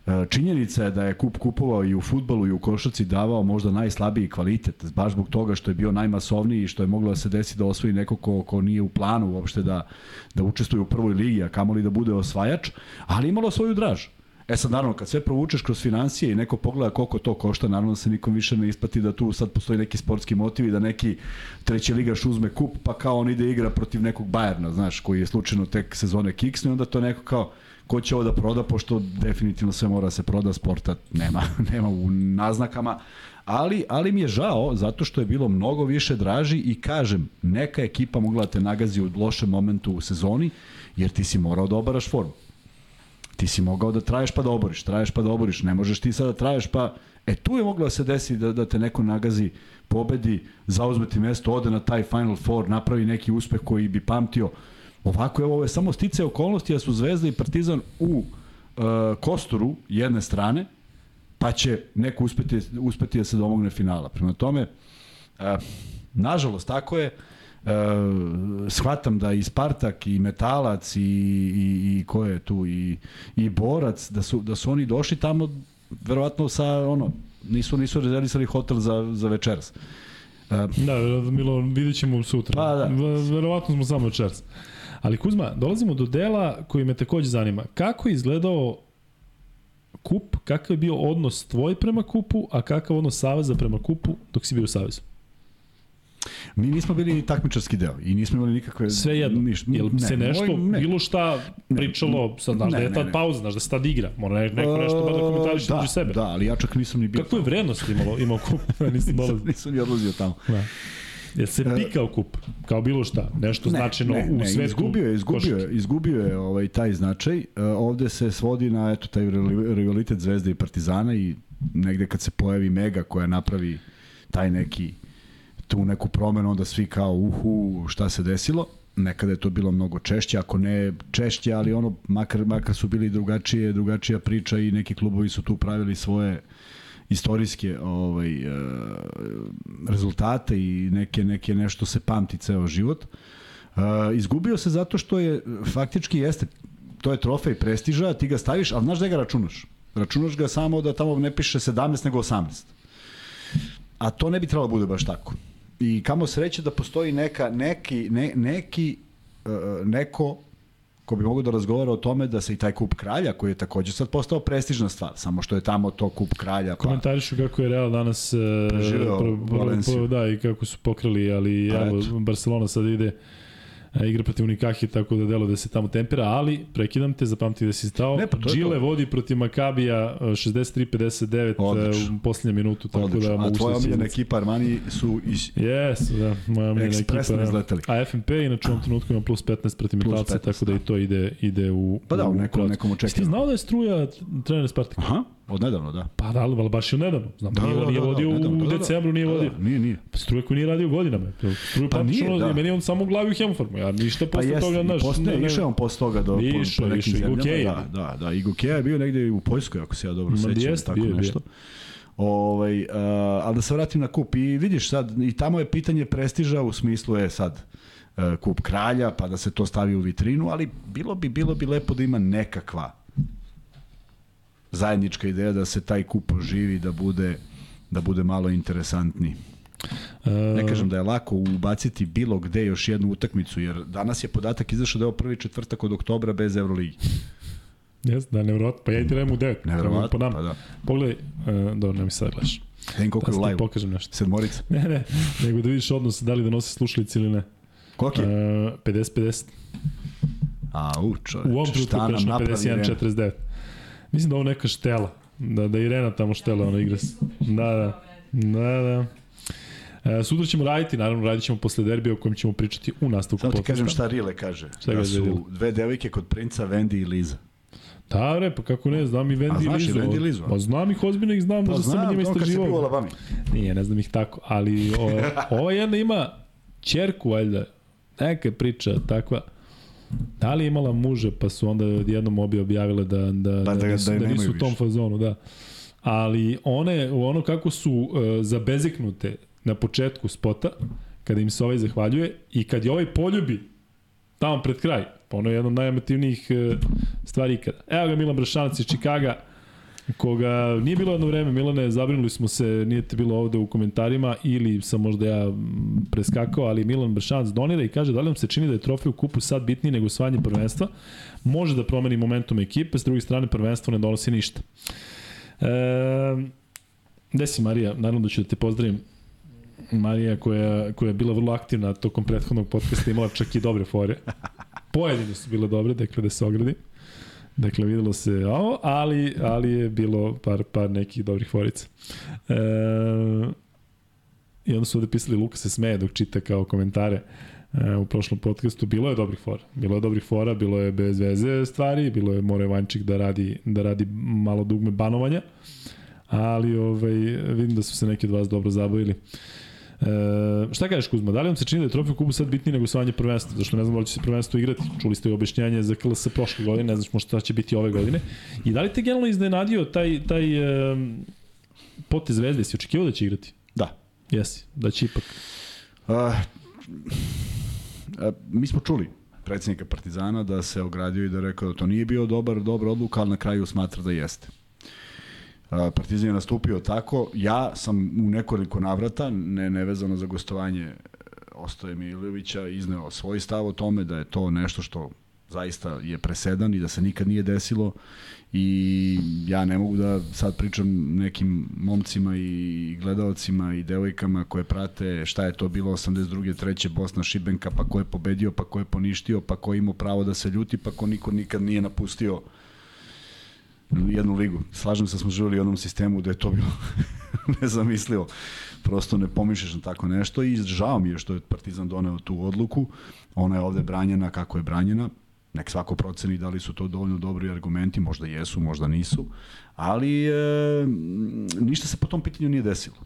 E, činjenica je da je kup kupovao i u futbalu i u košarci davao možda najslabiji kvalitet, baš zbog toga što je bio najmasovniji i što je moglo da se desi da osvoji neko ko, ko nije u planu uopšte da, da učestvuje u prvoj ligi, a kamoli da bude osvajač, ali imalo svoju draž. E sad, naravno, kad sve provučeš kroz financije i neko pogleda koliko to košta, naravno da se nikom više ne ispati da tu sad postoji neki sportski motiv i da neki treći ligaš uzme kup, pa kao on ide igra protiv nekog Bajerna, znaš, koji je slučajno tek sezone kiksne, onda to neko kao, ko će ovo da proda, pošto definitivno sve mora da se proda, sporta nema, nema u naznakama, ali, ali mi je žao zato što je bilo mnogo više draži i kažem, neka ekipa mogla da te nagazi u lošem momentu u sezoni, jer ti si morao da obaraš formu. Ti si mogao da traješ pa da oboriš, traješ pa da oboriš, ne možeš ti sada da traješ pa... E tu je moglo da se desi da, da te neko nagazi, pobedi, zauzme ti mesto, ode na taj Final Four, napravi neki uspeh koji bi pamtio. Ovako je ovo je samo stice okolnosti da su Zvezda i Partizan u uh, kosturu jedne strane, pa će neko uspeti, uspeti da se domogne finala. Prema tome, uh, nažalost, tako je, uh, shvatam da i Spartak i Metalac i, i, i ko je tu i, i Borac, da su, da su oni došli tamo verovatno sa ono, nisu, nisu rezervisali hotel za, za večeras. Uh, da, Milo, vidjet ćemo sutra. Pa, da. Verovatno smo samo večeras. Ali Kuzma, dolazimo do dela koji me takođe zanima. Kako je izgledao kup, kakav je bio odnos tvoj prema kupu, a kakav odnos Saveza prema kupu dok si bio u Savezu? Mi nismo bili takmičarski deo i nismo imali nikakve... Sve jedno. Niš, Jel ne, se nešto, moj, ne. bilo šta pričalo, sad znaš ne, da je tad ne, pauza, znaš da se tad igra, mora ne, neko nešto bar da komentariš da, sebe. Da, ali ja čak nisam ni bio Kako je vrednost imalo, imao kup? nisam, nisam, nisam ni odlazio tamo. Da. Jel se e, pikao kup? Kao bilo šta? Nešto ne, značajno ne, u svetu? Izgubio je, izgubio je, izgubio je ovaj, taj značaj. Uh, ovde se svodi na eto, taj rivalitet Zvezde i Partizana i negde kad se pojavi Mega koja napravi taj neki tu neku promenu, onda svi kao uhu, šta se desilo. Nekada je to bilo mnogo češće, ako ne češće, ali ono, makar, makar su bili drugačije, drugačija priča i neki klubovi su tu pravili svoje istorijske ovaj, e, rezultate i neke, neke nešto se pamti ceo život. Uh, izgubio se zato što je, faktički jeste, to je trofej prestiža, ti ga staviš, ali znaš da ga računaš? Računaš ga samo da tamo ne piše 17 nego 18. A to ne bi trebalo da bude baš tako. I kamo sreće da postoji neka, neki, ne, neki, uh, neko ko bi mogo da razgovara o tome da se i taj kup kralja, koji je takođe sad postao prestižna stvar, samo što je tamo to kup kralja. Pa... Komentarišu kako je Real danas preživeo pro, pro, pro, da, i kako su pokrali, ali pa evo, Barcelona sad ide igra protiv Unikahi, tako da delo da se tamo tempera, ali prekidam te, zapamti da si stao. Ne, pa Gile vodi protiv Makabija 63-59 u posljednjem minutu, tako Odlično. da mogu A tvoja omiljena ekipa Armani su iz... Yes, da, moja omiljena ekipa. izletali. A FNP inače u ovom trenutku ima plus 15 protiv Mitalca, tako da i to ide, ide u... Pa da, u nekom, nekom očekivanju. Ti znao da je struja trener Spartaka? Aha. Od nedavno, da. Pa da, ali baš je nedavno. Znam, da, nije, da, da, nije da, vodio da, da, u da, da, decembru, nije da, vodio. Da, nije, nije. Pa struje koji nije radio godinama. Struje pa nije, da. Meni on samo u glavi u Hemformu. Ja ništa pa posle pa toga, znaš. Posle, ne, išao on posle toga do, išao, po, po nekim išao, zemljama. Da, da, da. I Gukeja je bio negde u Poljskoj, ako se ja dobro sećam. Jest, tako bio, nešto. Bio. Ovaj, uh, ali da se vratim na kup. I vidiš sad, i tamo je pitanje prestiža u smislu je sad uh, kup kralja, pa da se to stavi u vitrinu, ali bilo bi, bilo bi lepo da ima nekakva zajednička ideja da se taj kup oživi, da bude, da bude malo interesantniji. Ne kažem da je lako ubaciti bilo gde još jednu utakmicu, jer danas je podatak izašao da je ovo prvi četvrtak od oktobra bez Euroligi. Jes, da, nevjerojatno. Pa ja i trebam u devet. Po nama. pa da. Pogledaj, uh, dobro, ne mi sad gledaš. Vidim koliko je u live. pokažem nešto. Sedmorica. Ne, ne, nego da vidiš odnos da li da nosi slušalice ili ne. Koliko je? Uh, 50-50. A, u čoveč, ovom trenutku prešlo 51-49. Mislim da ovo neka štela. Da, da Irena tamo štela, ona igra. Da, da. Da, da. E, sutra ćemo raditi, naravno radit ćemo posle derbija o kojem ćemo pričati u nastavku. Samo ti kažem šta Rile kaže. Šta da su dve devojke kod princa, Vendi i Liza. Da, re, pa kako ne, znam i Vendi i Lizu. Vendi i Lizu? Pa znam ih ozbiljno ih znam, pa da sam njima istraživao. Pa znam, Nije, ne znam ih tako, ali o, ova jedna ima čerku, valjda, neka priča takva. Da li je imala muže, pa su onda jednom obi objavile da, da, da, da, nisu, da, da nisu u tom fazonu, da. Ali one, ono kako su uh, zabezeknute na početku spota, kada im se ovaj zahvaljuje i kad je ovaj poljubi tamo pred kraj, pa ono je jedna od najemotivnijih uh, stvari ikada. Evo ga Milan Brašanac iz Čikaga, koga nije bilo jedno vreme, Milane, zabrinuli smo se, nije te bilo ovde u komentarima ili sam možda ja preskakao, ali Milan Bršanac donira i kaže da li vam se čini da je trofej u kupu sad bitniji nego osvajanje prvenstva, može da promeni momentum ekipe, s druge strane prvenstvo ne donosi ništa. E, gde si Marija? Naravno da ću da te pozdravim. Marija koja, koja je bila vrlo aktivna tokom prethodnog podcasta imala čak i dobre fore. Pojedine su bile dobre, dakle da se ogradi. Dakle, videlo se ovo, ali, ali je bilo par, par nekih dobrih forica. E, I onda su ovde pisali Luka se smeje dok čita kao komentare e, u prošlom podcastu. Bilo je dobrih fora. Bilo je dobrih fora, bilo je bez veze stvari, bilo je More Vančik da radi, da radi malo dugme banovanja, ali ovaj, vidim da su se neki od vas dobro zabavili. E, šta kažeš Kuzma, da li vam se čini da je trofej kubu sad bitniji nego osvajanje prvenstva? Zašto ne znam da li će se prvenstvo igrati? Čuli ste i objašnjanje za KLS prošle godine, ne možda šta će biti ove godine. I da li te generalno iznenadio taj, taj e, potez zvezde? Si očekivao da će igrati? Da. Jesi, da će ipak. Uh, uh, mi smo čuli predsednika Partizana da se ogradio i da rekao da to nije bio dobar, dobra odluka, ali na kraju smatra da jeste. Partizan je nastupio tako. Ja sam u nekoliko navrata, ne, nevezano za gostovanje e, Ostoje Milovića, izneo svoj stav o tome da je to nešto što zaista je presedan i da se nikad nije desilo i ja ne mogu da sad pričam nekim momcima i gledalcima i devojkama koje prate šta je to bilo 82. treće Bosna Šibenka, pa ko je pobedio, pa ko je poništio, pa ko je imao pravo da se ljuti, pa ko niko nikad nije napustio jednu ligu. Slažem se da smo živjeli u jednom sistemu da je to bilo nezamislivo. Prosto ne pomišljaš na tako nešto i žao mi je što je Partizan doneo tu odluku. Ona je ovde branjena kako je branjena nek svako proceni da li su to dovoljno dobri argumenti, možda jesu, možda nisu, ali e, ništa se po tom pitanju nije desilo.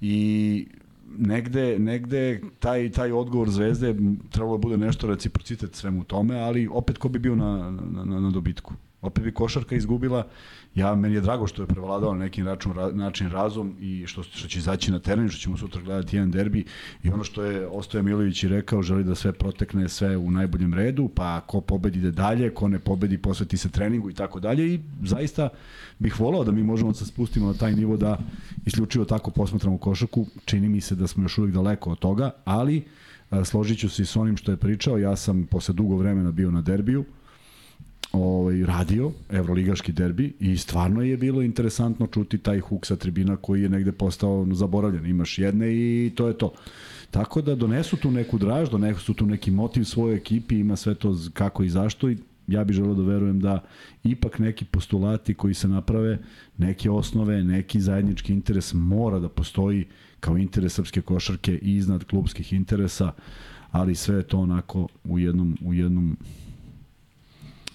I negde, negde taj, taj odgovor Zvezde trebalo da bude nešto reciprocitet svemu tome, ali opet ko bi bio na, na, na, dobitku? Opet bi košarka izgubila. Ja, meni je drago što je prevladao na neki račun, ra, način razum i što, što će izaći na teren, što ćemo sutra gledati jedan derbi. I ono što je Ostoja Milović i rekao, želi da sve protekne sve u najboljem redu, pa ko pobedi ide dalje, ko ne pobedi posveti se treningu i tako dalje. I zaista bih volao da mi možemo da se spustimo na taj nivo da isključivo tako posmatramo košarku, čini mi se da smo još uvijek daleko od toga, ali složit ću se i s onim što je pričao, ja sam posle dugo vremena bio na derbiju, ovaj, radio, evroligaški derbi i stvarno je bilo interesantno čuti taj huk sa tribina koji je negde postao zaboravljen. Imaš jedne i to je to. Tako da donesu tu neku draž, donesu tu neki motiv svoje ekipi, ima sve to kako i zašto i ja bih želeo da verujem da ipak neki postulati koji se naprave, neke osnove, neki zajednički interes mora da postoji kao interes srpske košarke iznad klubskih interesa, ali sve je to onako u jednom, u jednom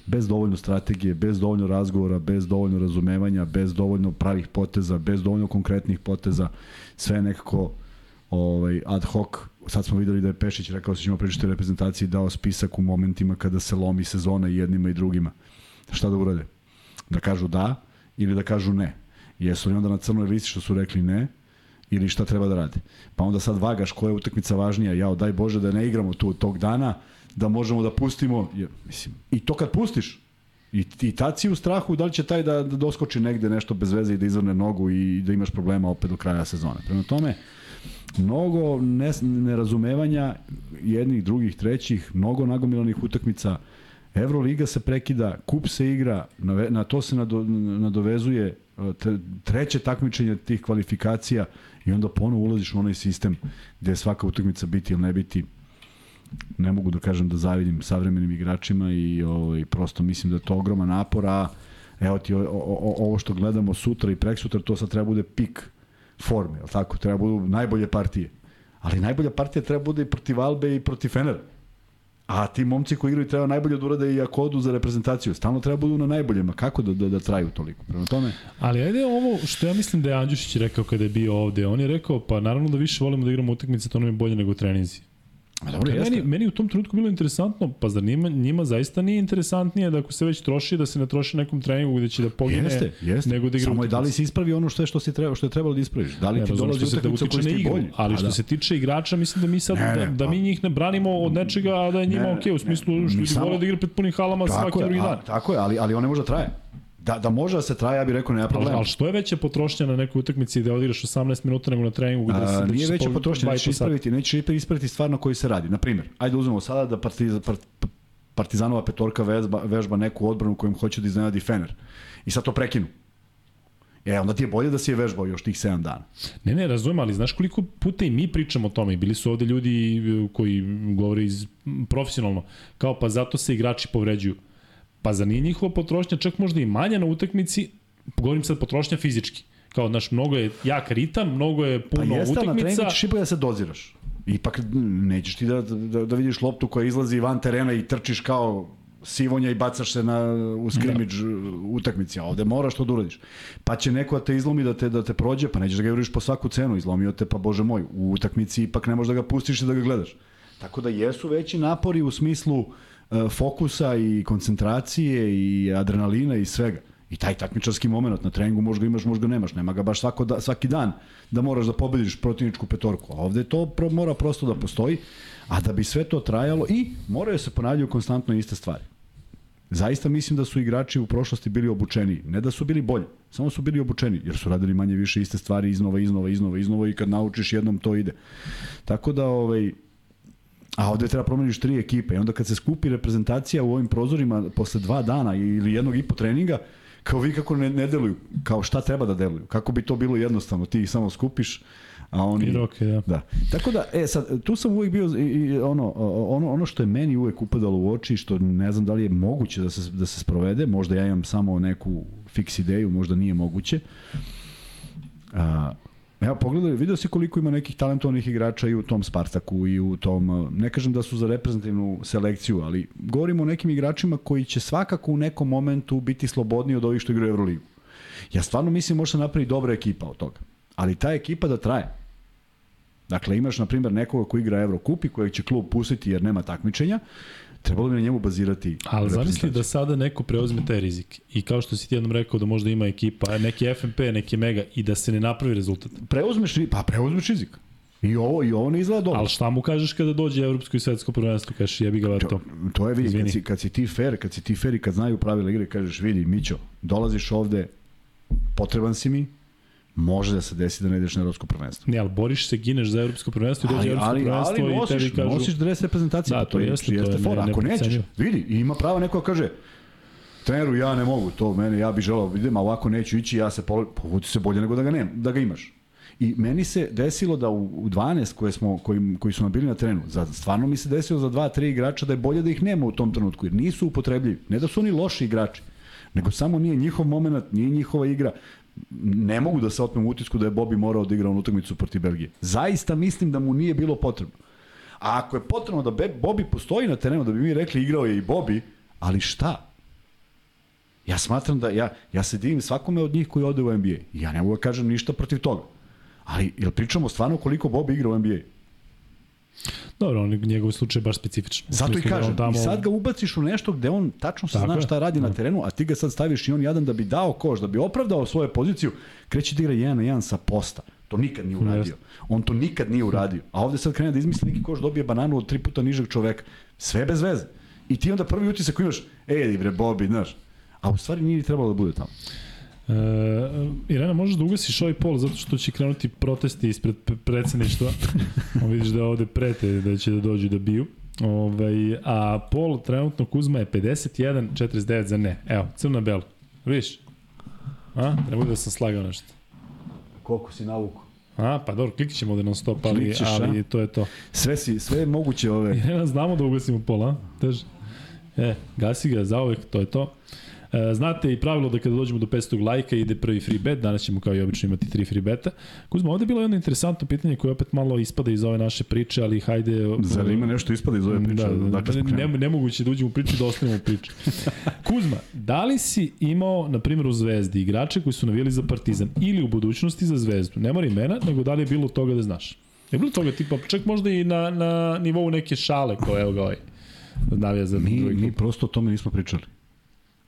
bez dovoljno strategije, bez dovoljno razgovora, bez dovoljno razumevanja, bez dovoljno pravih poteza, bez dovoljno konkretnih poteza, sve nekako ovaj, ad hoc. Sad smo videli da je Pešić rekao da ćemo pričati reprezentaciji dao spisak u momentima kada se lomi sezona jednima i drugima. Šta da urade? Da kažu da ili da kažu ne? Jesu li onda na crnoj listi što su rekli ne? ili šta treba da rade. Pa onda sad vagaš koja je utakmica važnija. Jao, daj Bože da ne igramo tu tog dana, da možemo da pustimo, je, mislim, i to kad pustiš, I, i tad si u strahu da li će taj da, da doskoči negde nešto bez veze i da izvrne nogu i da imaš problema opet do kraja sezone. Prema tome, mnogo ne, nerazumevanja jednih, drugih, trećih, mnogo nagomilanih utakmica. Evroliga se prekida, kup se igra, na, na to se nado, nadovezuje treće takmičenje tih kvalifikacija i onda ponovo ulaziš u onaj sistem gde je svaka utakmica biti ili ne biti ne mogu da kažem da zavidim savremenim igračima i ovaj, prosto mislim da je to ogroman napor, a evo ti o, o, ovo što gledamo sutra i preksutra, to sad treba bude pik forme, al tako? Treba budu najbolje partije. Ali najbolja partija treba bude i protiv Albe i protiv Fenera. A ti momci koji igraju treba najbolje da urade i ako odu za reprezentaciju. Stalno treba budu na najboljima. Kako da, da, da traju toliko? Prema tome... Ali ajde ovo što ja mislim da je Andjušić rekao kada je bio ovde. On je rekao, pa naravno da više volimo da igramo utakmice, to nam je bolje nego treninzi. Ma dobro, jeste. Meni, meni u tom trenutku bilo interesantno, pa zar njima, njima zaista nije interesantnije da ako se već troši, da se ne troši nekom treningu gde će da pogine, jeste, jeste. nego da igra Samo je da li si ispravi ono što je, što, si treba, što je trebalo da ispraviš. Da li ne, ti dolazi se da utiče na igru, bolji? Ali što da. se tiče igrača, mislim da mi sad, ne, ne, da, da mi njih ne branimo od nečega, a da je njima okej, okay, u smislu što ljudi vole da igra pred punim halama svaki drugi dan. Tako je, ali, ali on ne može da traje. Da, da može da se traje, ja bih rekao, nema problema. Ali što je veća potrošnja na nekoj utakmici da odigraš 18 minuta nego na treningu gde se... Nije veća potrošnja, nećeš ispraviti, nećeš ispraviti stvar na koji se radi. Na primjer, ajde uzmemo sada da partiz, part, Partizanova petorka vežba, vežba neku odbranu kojim hoće da iznenadi Fener. I sad to prekinu. E, onda ti je bolje da si je vežbao još tih 7 dana. Ne, ne, razumem, ali znaš koliko puta i mi pričamo o tome i bili su ovde ljudi koji govore iz profesionalno, kao pa zato se igrači povređuju. Pa za nije njihova potrošnja čak možda i manja na utakmici, govorim sad potrošnja fizički. Kao, znaš, mnogo je jak ritam, mnogo je puno pa jeste, utakmica. Pa jeste, na treningu ćeš ipak da se doziraš. Ipak nećeš ti da, da, da vidiš loptu koja izlazi van terena i trčiš kao sivonja i bacaš se na, u skrimidž da. utakmici, a ovde moraš to da uradiš. Pa će neko da te izlomi da te, da te prođe, pa nećeš da ga juriš po svaku cenu, izlomio te, pa bože moj, u utakmici ipak ne možeš da ga pustiš i da ga gledaš. Tako da jesu veći napori u smislu uh, fokusa i koncentracije i adrenalina i svega. I taj takmičarski moment na treningu možda imaš, možda nemaš. Nema ga baš svako da, svaki dan da moraš da pobediš protivničku petorku. A ovde to pro, mora prosto da postoji. A da bi sve to trajalo i moraju se ponavljaju konstantno iste stvari. Zaista mislim da su igrači u prošlosti bili obučeni. Ne da su bili bolji, samo su bili obučeni, jer su radili manje više iste stvari iznova, iznova, iznova, iznova i kad naučiš jednom to ide. Tako da, ovaj, A ovde treba promeniš tri ekipe. I onda kad se skupi reprezentacija u ovim prozorima posle dva dana ili jednog i po treninga, kao vi kako ne, ne deluju, kao šta treba da deluju, kako bi to bilo jednostavno, ti ih samo skupiš, a oni... I roke, da. da. Tako da, e, sad, tu sam uvijek bio, i, i, ono, ono, ono što je meni uvijek upadalo u oči, što ne znam da li je moguće da se, da se sprovede, možda ja imam samo neku fiks ideju, možda nije moguće, a, Evo, pogledaj, vidio si koliko ima nekih talentovanih igrača i u tom Spartaku i u tom, ne kažem da su za reprezentativnu selekciju, ali govorimo o nekim igračima koji će svakako u nekom momentu biti slobodniji od ovih što igraju Euroligu. Ja stvarno mislim može se napravi dobra ekipa od toga. Ali ta ekipa da traje. Dakle, imaš, na primjer, nekoga ko igra Eurocup i kojeg će klub pustiti jer nema takmičenja, trebalo bi na njemu bazirati. Ali zamisli da sada neko preuzme taj rizik i kao što si ti jednom rekao da možda ima ekipa, neki FMP, neki Mega i da se ne napravi rezultat. Preuzmeš, pa preuzmeš rizik. I ovo, i ovo ne izgleda dobro. Ali šta mu kažeš kada dođe evropsko i svetsko prvenstvo, kažeš jebi ga to. To je vidi, kad si, kad si ti fair, kad si ti fair i kad znaju pravila igre, kažeš vidi, Mićo, dolaziš ovde, potreban si mi, može da se desi da ne ideš na evropsko prvenstvo. Ne, ali boriš se, gineš za evropsko prvenstvo i dođe evropsko ali, prvenstvo ali nosiš, i tebi kažu... nosiš dres reprezentacije, da, to, je, jeste, jeste for. Ako ne nećeš, vidi, ima pravo neko kaže, treneru ja ne mogu, to mene, ja bih želao, vidim, a ovako neću ići, ja se povodi se bolje nego da ga nema, da ga imaš. I meni se desilo da u, u 12 koje smo, koji, koji su nam bili na terenu, za, stvarno mi se desilo za 2-3 igrača da je bolje da ih nema u tom trenutku, jer nisu upotrebljivi. Ne da su oni loši igrači, nego samo nije njihov moment, nije njihova igra ne mogu da se otmem utisku da je Bobi morao da igra on utakmicu protiv Belgije. Zaista mislim da mu nije bilo potrebno. A ako je potrebno da Be Bobi postoji na terenu, da bi mi rekli igrao je i Bobi, ali šta? Ja smatram da ja, ja se divim svakome od njih koji ode u NBA. Ja ne mogu da kažem ništa protiv toga. Ali, jel pričamo stvarno koliko Bobi igra u NBA? Dobro, on njegov slučaj je baš specifičan. Zato i da kažem, tamo... i sad ga ubaciš u nešto gde on tačno se zna šta radi na da. terenu, a ti ga sad staviš i on jadan da bi dao koš, da bi opravdao svoju poziciju, kreće da igra jedan na jedan sa posta. To nikad nije uradio. On to nikad nije uradio. A ovde sad krene da izmisli neki koš, dobije bananu od tri puta nižeg čoveka. Sve bez veze. I ti onda prvi utisak imaš, ej, bre, Bobi, znaš. A u stvari nije trebalo da bude tamo. Uh, Irena, možeš da ugasiš ovaj pol zato što će krenuti protesti ispred predsedništva. vidiš da ovde prete da će da dođu da biju. Ovaj, a pol trenutno Kuzma je 51-49 za ne. Evo, crna belo. Vidiš? A? Ne bude da sam slagao nešto. Koliko si navuku? A, pa dobro, klikit ćemo da non stop, ali, Klikćeš, ali a? to je to. Sve, si, sve je moguće ove. Irena, znamo da ugasimo pol, a? Teže. E, gasi ga zaovek, to je to. E, znate i pravilo da kada dođemo do 500 lajka ide prvi free bet, danas ćemo kao i obično imati tri free beta. Kuzma, ovde je bilo jedno interesantno pitanje koje opet malo ispada iz ove naše priče, ali hajde... Zar ima nešto ispada iz ove priče? Da, da, dakle, ne, nemoguće da uđemo u priču da ostanemo u priči. Kuzma, da li si imao, na primjer, u Zvezdi igrače koji su navijali za Partizan ili u budućnosti za Zvezdu? Ne mora imena, nego da li je bilo toga da znaš? Je bilo toga tipa, čak možda i na, na nivou neke šale koje evo ga ovaj navija za mi, mi prosto o tome nismo pričali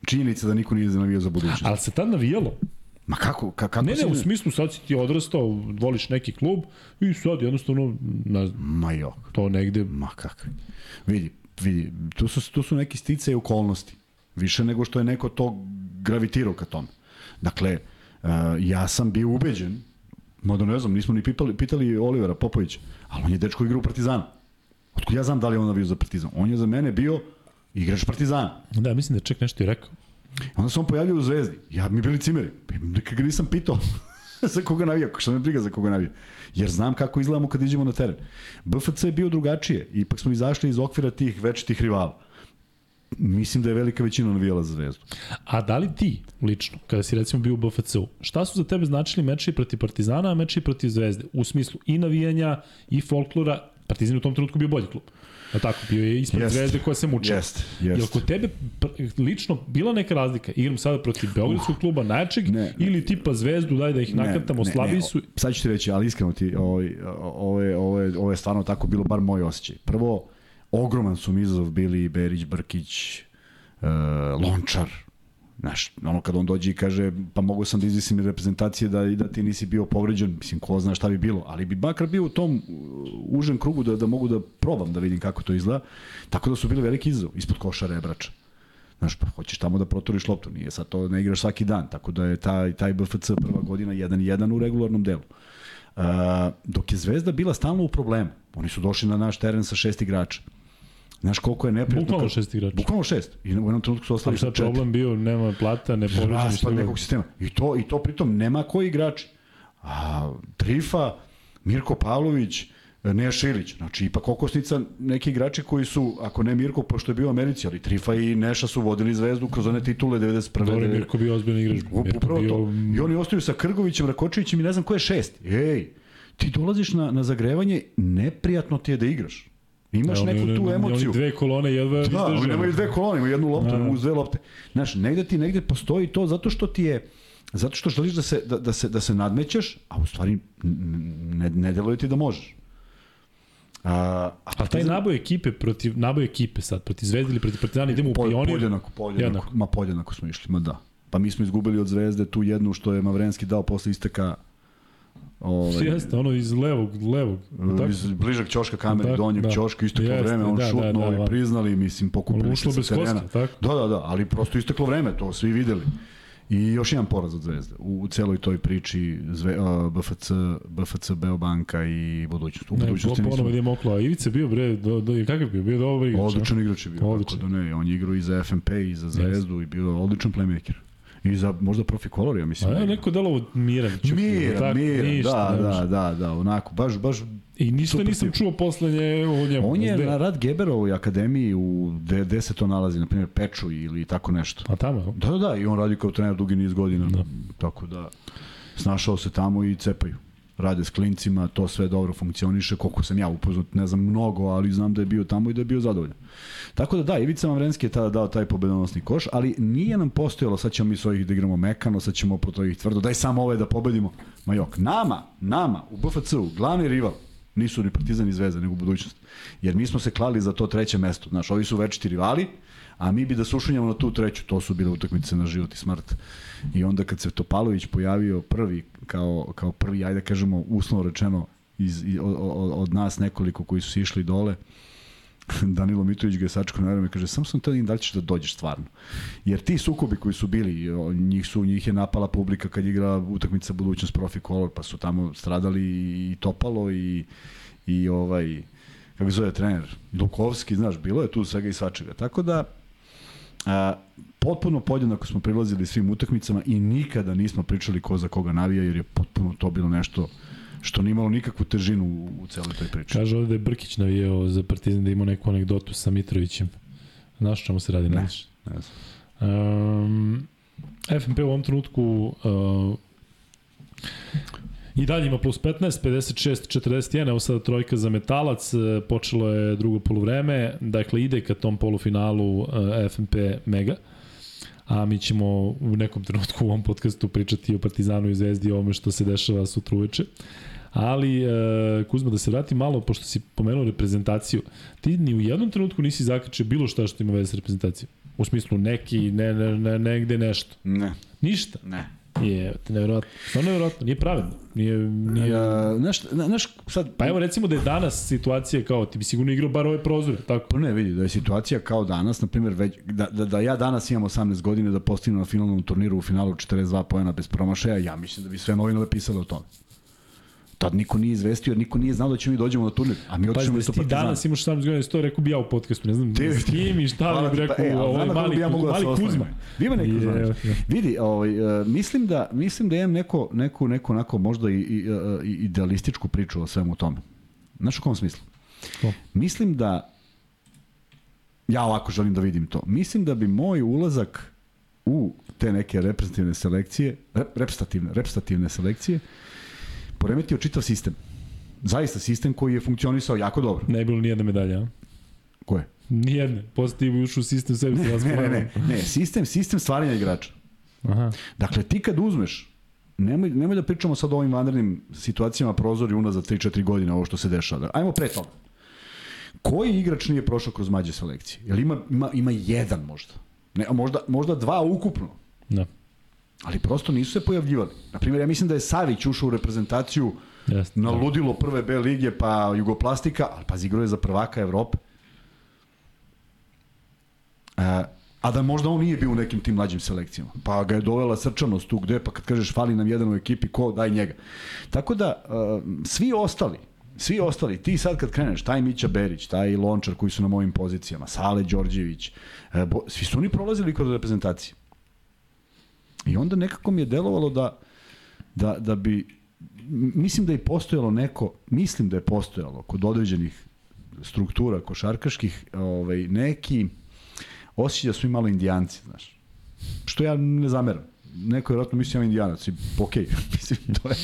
činjenica da niko nije navijao za budućnost. Ali se tad navijalo. Ma kako? Ka, kako ne, ne, u smislu sad si ti odrastao, voliš neki klub i sad jednostavno, znam, Ma jok. to negde... Ma kakvi. Vidi, vidi, tu su, tu su neki stice i okolnosti. Više nego što je neko to gravitirao ka tome. Dakle, uh, ja sam bio ubeđen, mada ne znam, nismo ni pitali, pitali Olivera Popovića, ali on je dečko igra u Partizana. Otkud ja znam da li on navio za Partizan? On je za mene bio Igrač Partizana. Da, mislim da ček nešto i rekao. Onda se on pojavio u Zvezdi. Ja mi bili cimeri. Nikad ga nisam pitao za koga navija, što me briga za koga navija. Jer znam kako izgledamo kad iđemo na teren. BFC je bio drugačije. Ipak smo izašli iz okvira tih večitih rivala. Mislim da je velika većina navijala za Zvezdu. A da li ti, lično, kada si recimo bio u BFC-u, šta su za tebe značili meči protiv Partizana, a meči protiv Zvezde? U smislu i navijanja, i folklora, Partizan u tom trenutku bio bolji klub. A tako, bio je ispred jest, zvezde koja se muče. Jeste, jeste. Jel kod tebe lično bila neka razlika? Igram sada protiv Beogradskog uh, kluba najčeg ne, ili tipa zvezdu, daj da ih ne, slabiji su? Sad ću ti reći, ali iskreno ti, ovo, ovo, je, ovo, je, ovo je stvarno tako bilo, bar moj osjećaj. Prvo, ogroman su mi izazov bili Berić, Brkić, uh, Lončar, Znaš, ono kad on dođe i kaže, pa mogu sam da izvisim reprezentacije da, da ti nisi bio povređen, mislim, ko zna šta bi bilo, ali bi makar bio u tom užem krugu da, da mogu da probam da vidim kako to izgleda. Tako da su bili veliki izazov, ispod koša rebrača. Znaš, pa hoćeš tamo da proturiš loptu, nije sad to ne igraš svaki dan, tako da je taj, taj BFC prva godina 1-1 u regularnom delu. Uh, dok je Zvezda bila stalno u problemu. Oni su došli na naš teren sa šest igrača. Znaš koliko je neprijatno... Bukvalno šest igrača. Bukvalno šest. I u jednom trenutku su ostali je problem bio, nema plata, ne povređeni Raspad nekog sistema. I to, I to pritom nema koji igrači. A, Trifa, Mirko Pavlović, Neja Šilić. Znači, ipak okosnica neki igrači koji su, ako ne Mirko, pošto je bio u Americi, ali Trifa i Neša su vodili zvezdu kroz one titule 91. Dobro, Mirko bio ozbiljni igrač. Upravo bio... to. I oni ostaju sa Krgovićem, Rakočevićem i ne znam ko je šest. Ej, ti dolaziš na, na zagrevanje, neprijatno ti je da igraš. Imaš Da, oni- neku tu emociju. Oni dve kolone jedva Da, izdrže. oni nemaju dve kolone, imaju jednu loptu, Da, da. uz dve lopte. Znaš, negde ti negde postoji to zato što ti je zato što želiš da se, da, da se, da se nadmećeš, a u stvari ne, ne deluje ti da možeš. A, a A taj naboj ekipe protiv naboj ekipe sad protiv Zvezde ili protiv Partizana idemo u po, Pionir. podjednako, podjednako, Jednako. ma podjednako smo išli, ma da. Pa mi smo izgubili od Zvezde tu jednu što je Mavrenski dao posle isteka ovaj, Jeste, ono iz levog, levog. tako? iz bližeg ćoška kamere, Tako, donjeg da. ćoška, isteklo Jeste, vreme, on da, da, šutnuo da, da. priznali, mislim, pokupili se bez sa terena. koska, tako? Da, da, da, ali prosto isteklo vreme, to svi videli. I još jedan poraz od Zvezde u, u celoj toj priči Zve, uh, BFC, BFC, Beobanka i budućnost. U Ne, po, budućnosti ponovo nismo... je moklo. A Ivica bio, bre, do, do, kakav je bio? Bio dobar igrač. Odličan igrač je bio, tako Odličan. da ne, on je igrao i za FNP i za Zvezdu i bio odličan playmaker. I za možda profi kolor, ja mislim. A neko delovo miran. čup, Miran, tako, miran, ništa, da, da, da, da, onako, baš, baš I ništa nisam čuo posle nje o njemu. On je na rad Geberovoj akademiji u gde, gde se to nalazi, na primjer Peču ili tako nešto. A tamo? Da, da, da, i on radi kao trener dugi niz godina. Da. Tako da snašao se tamo i cepaju. Rade s klincima, to sve dobro funkcioniše, koliko sam ja upoznat, ne znam mnogo, ali znam da je bio tamo i da je bio zadovoljan. Tako da da, Ivica Mavrenski je tada dao taj pobedonosni koš, ali nije nam postojalo, sad ćemo mi s ovih da igramo mekano, sad ćemo protiv ovih tvrdo, daj samo ove da pobedimo. Ma jok, nama, nama, u BFC-u, glavni rival, nisu ni Partizan Zvezda, nego budućnost. Jer mi smo se klali za to treće mesto. Znaš, ovi su večiti rivali, a mi bi da sušunjamo na tu treću. To su bile utakmice na život i smrt. I onda kad se Topalović pojavio prvi, kao, kao prvi, ajde da kažemo, uslovno rečeno, iz, i- od, od, nas nekoliko koji su išli dole, Danilo Mitrović ga je sačekao na i kaže, sam sam te da li ćeš da dođeš stvarno. Jer ti sukobi koji su bili, njih su njih je napala publika kad igra utakmica budućnost profi kolor, pa su tamo stradali i Topalo i i ovaj kako zove trener Lukovski, znaš, bilo je tu svega i svačega. Tako da a, potpuno podjednako smo prilazili svim utakmicama i nikada nismo pričali ko za koga navija, jer je potpuno to bilo nešto što nije imalo nikakvu težinu u, u celoj toj priči. Kaže ovde da je Brkić navijao za Partizan da ima neku anegdotu sa Mitrovićem. Znaš čemu se radi, ne? Ne znam. Um, FNP u ovom trenutku uh, i dalje ima plus 15, 56, 41, evo sada trojka za metalac, e, počelo je drugo polovreme, dakle ide ka tom polufinalu uh, FNP Mega, a mi ćemo u nekom trenutku u ovom podcastu pričati o Partizanu i Zvezdi i o ovome što se dešava sutra uveče. Ali, e, Kuzma, da se vrati malo, pošto si pomenuo reprezentaciju, ti ni u jednom trenutku nisi zakačio bilo šta što ima veze s reprezentacijom. U smislu neki, ne, ne, ne, negde nešto. Ne, Ništa. ne. Je, nevjerojatno. Stvarno nevjerojatno. Nije pravedno. Nije, nije... Ja, znaš, znaš, sad, Pa evo recimo da je danas situacija kao ti bi sigurno igrao bar ove prozore, tako? Pa ne, vidi, da je situacija kao danas, na primjer, već, da, da, da ja danas imam 18 godina da postignem na finalnom turniru u finalu 42 pojena bez promašaja, ja mislim da bi sve novine pisale o tome. Tad niko nije izvestio, jer niko nije znao da ćemo mi dođemo na turnir, a mi otišemo da isto ti partizan. danas imaš 18 godina, to rekao bi ja u podcastu, ne znam Ti- s kim i šta bi ti, rekao, pa, e, ovaj koga mali, bi ja mogao da mali. Kuzma. Ima neko Je, znaš. je. Vidi, ovaj, uh, mislim, da, mislim da imam neko, neku, neku onako možda i, i, uh, i idealističku priču o svemu tome. Znaš u kom smislu? Ko? Mislim da ja ovako želim da vidim to. Mislim da bi moj ulazak u te neke reprezentativne selekcije, rep, reprezentativne, reprezentativne selekcije, poremetio čitav sistem. Zaista sistem koji je funkcionisao jako dobro. Ne je bilo nijedna medalja, a? Ko je? Nijedne. Posle ti bi ušao u sistem sebi. Ne, ne, ne, ne, ne, sistem, sistem stvaranja igrača. Aha. Dakle, ti kad uzmeš, nemoj, nemoj da pričamo sad o ovim vanrednim situacijama prozori unazad 3-4 godine, ovo što se dešava. Ajmo pre toga. Koji igrač nije prošao kroz mađe selekcije? Jel ima, ima, ima jedan možda? Ne, možda, možda dva ukupno. Da. Ali prosto nisu se pojavljivali. Naprimjer, ja mislim da je Savić ušao u reprezentaciju Jeste. na ludilo prve B lige, pa Jugoplastika, ali pa igrao je za prvaka Evrope. E, A da možda on nije bio u nekim tim mlađim selekcijama. Pa ga je dovela srčanost tu gde, pa kad kažeš fali nam jedan u ekipi, ko, daj njega. Tako da, uh, svi ostali, svi ostali, ti sad kad kreneš, taj Mića Berić, taj Lončar koji su na mojim pozicijama, Sale Đorđević, uh, bo, svi su oni prolazili kod reprezentacije. I onda nekako mi je delovalo da, da, da bi, mislim da je postojalo neko, mislim da je postojalo kod određenih struktura košarkaških, ovaj, neki osjeća da su imali indijanci, znaš. Što ja ne zameram. Neko je vjerojatno mislio indijanac i okej, okay. mislim, to je,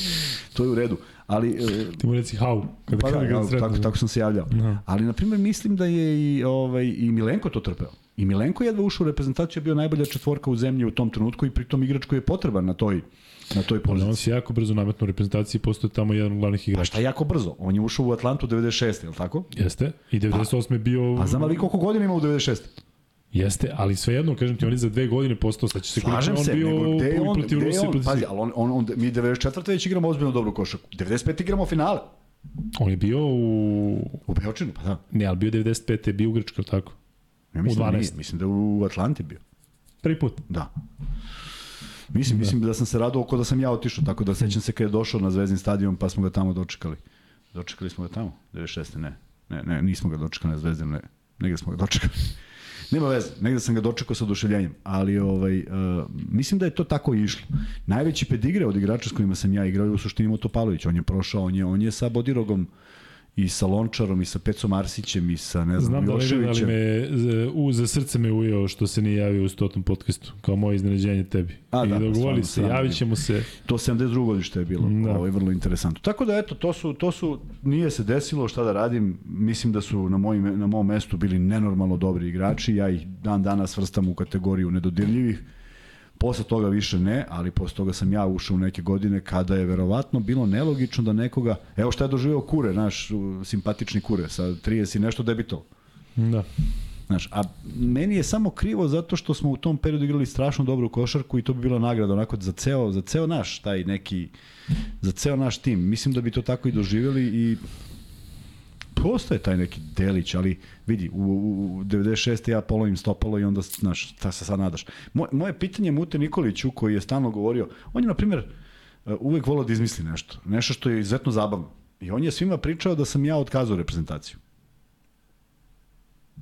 to je u redu. Ali, e, Ti mu reci hau, kada, pa kada da, ga tako, tako sam se javljao. No. Ali, na primjer, mislim da je i, ovaj, i Milenko to trpeo. I Milenko jedva ušao u reprezentaciju, bio najbolja četvorka u zemlji u tom trenutku i pritom igrač koji je potreban na toj na toj poziciji. On se jako brzo nametno u reprezentaciji, postoje tamo jedan od glavnih igrača. Pa šta jako brzo? On je ušao u Atlantu 96. je li tako? Jeste. I 98. Pa, bio... A znam li koliko godina ima u 96. Jeste, ali svejedno, kažem ti, on je za dve godine postao, sad će se Slažem on se, bio gde on, protiv gde Rusije, on, pazi, ali on, on, on, mi 94. već igramo ozbiljno dobru košarku. 95. igramo finale. On je bio u... U Beočinu, pa da. Ne, ali bio 95. je bio u Grčkoj, tako? Ja mislim, u 12. Da nije, mislim da u Atlanti bio. Prvi put? Da. Mislim, da. mislim da sam se radao oko da sam ja otišao, tako da sećam se kad je došao na Zvezdin stadion pa smo ga tamo dočekali. Dočekali smo ga tamo, 96. ne. Ne, ne, nismo ga dočekali na Zvezdinu, ne. Negde smo ga dočekali. Nema veze, negde sam ga dočekao sa oduševljenjem, ali ovaj, uh, mislim da je to tako išlo. Najveći pedigre od igrača s kojima sam ja igrao je u suštini Motopalović. On je prošao, on je, on je sa Bodirogom uh, i sa Lončarom i sa Pecom Arsićem i sa ne znam Znam Joševićem. Znam da me u, za srce me ujeo što se nije javio u stotom podcastu kao moje iznenađenje tebi. A, I da, dogovori se, javit ćemo se. To 72. godište je bilo, da. ovo je vrlo interesantno. Tako da eto, to su, to su, nije se desilo šta da radim, mislim da su na, mojim, na mom mestu bili nenormalno dobri igrači, ja ih dan danas vrstam u kategoriju nedodirljivih Posle toga više ne, ali posle toga sam ja ušao u neke godine kada je verovatno bilo nelogično da nekoga, evo šta je doživeo Kure, naš simpatični Kure, sa 30 i nešto debito. Da. Znaš, a meni je samo krivo zato što smo u tom periodu igrali strašno dobru košarku i to bi bila nagrada onako za ceo, za ceo naš taj neki za ceo naš tim. Mislim da bi to tako i doživjeli i postoje taj neki delić, ali vidi, u, u 96. ja polovim stopalo i onda, znaš, šta se sad nadaš. Moje, moje pitanje Mute Nikoliću, koji je stalno govorio, on je, na primjer, uvek volao da izmisli nešto. Nešto što je izuzetno zabavno. I on je svima pričao da sam ja otkazao reprezentaciju.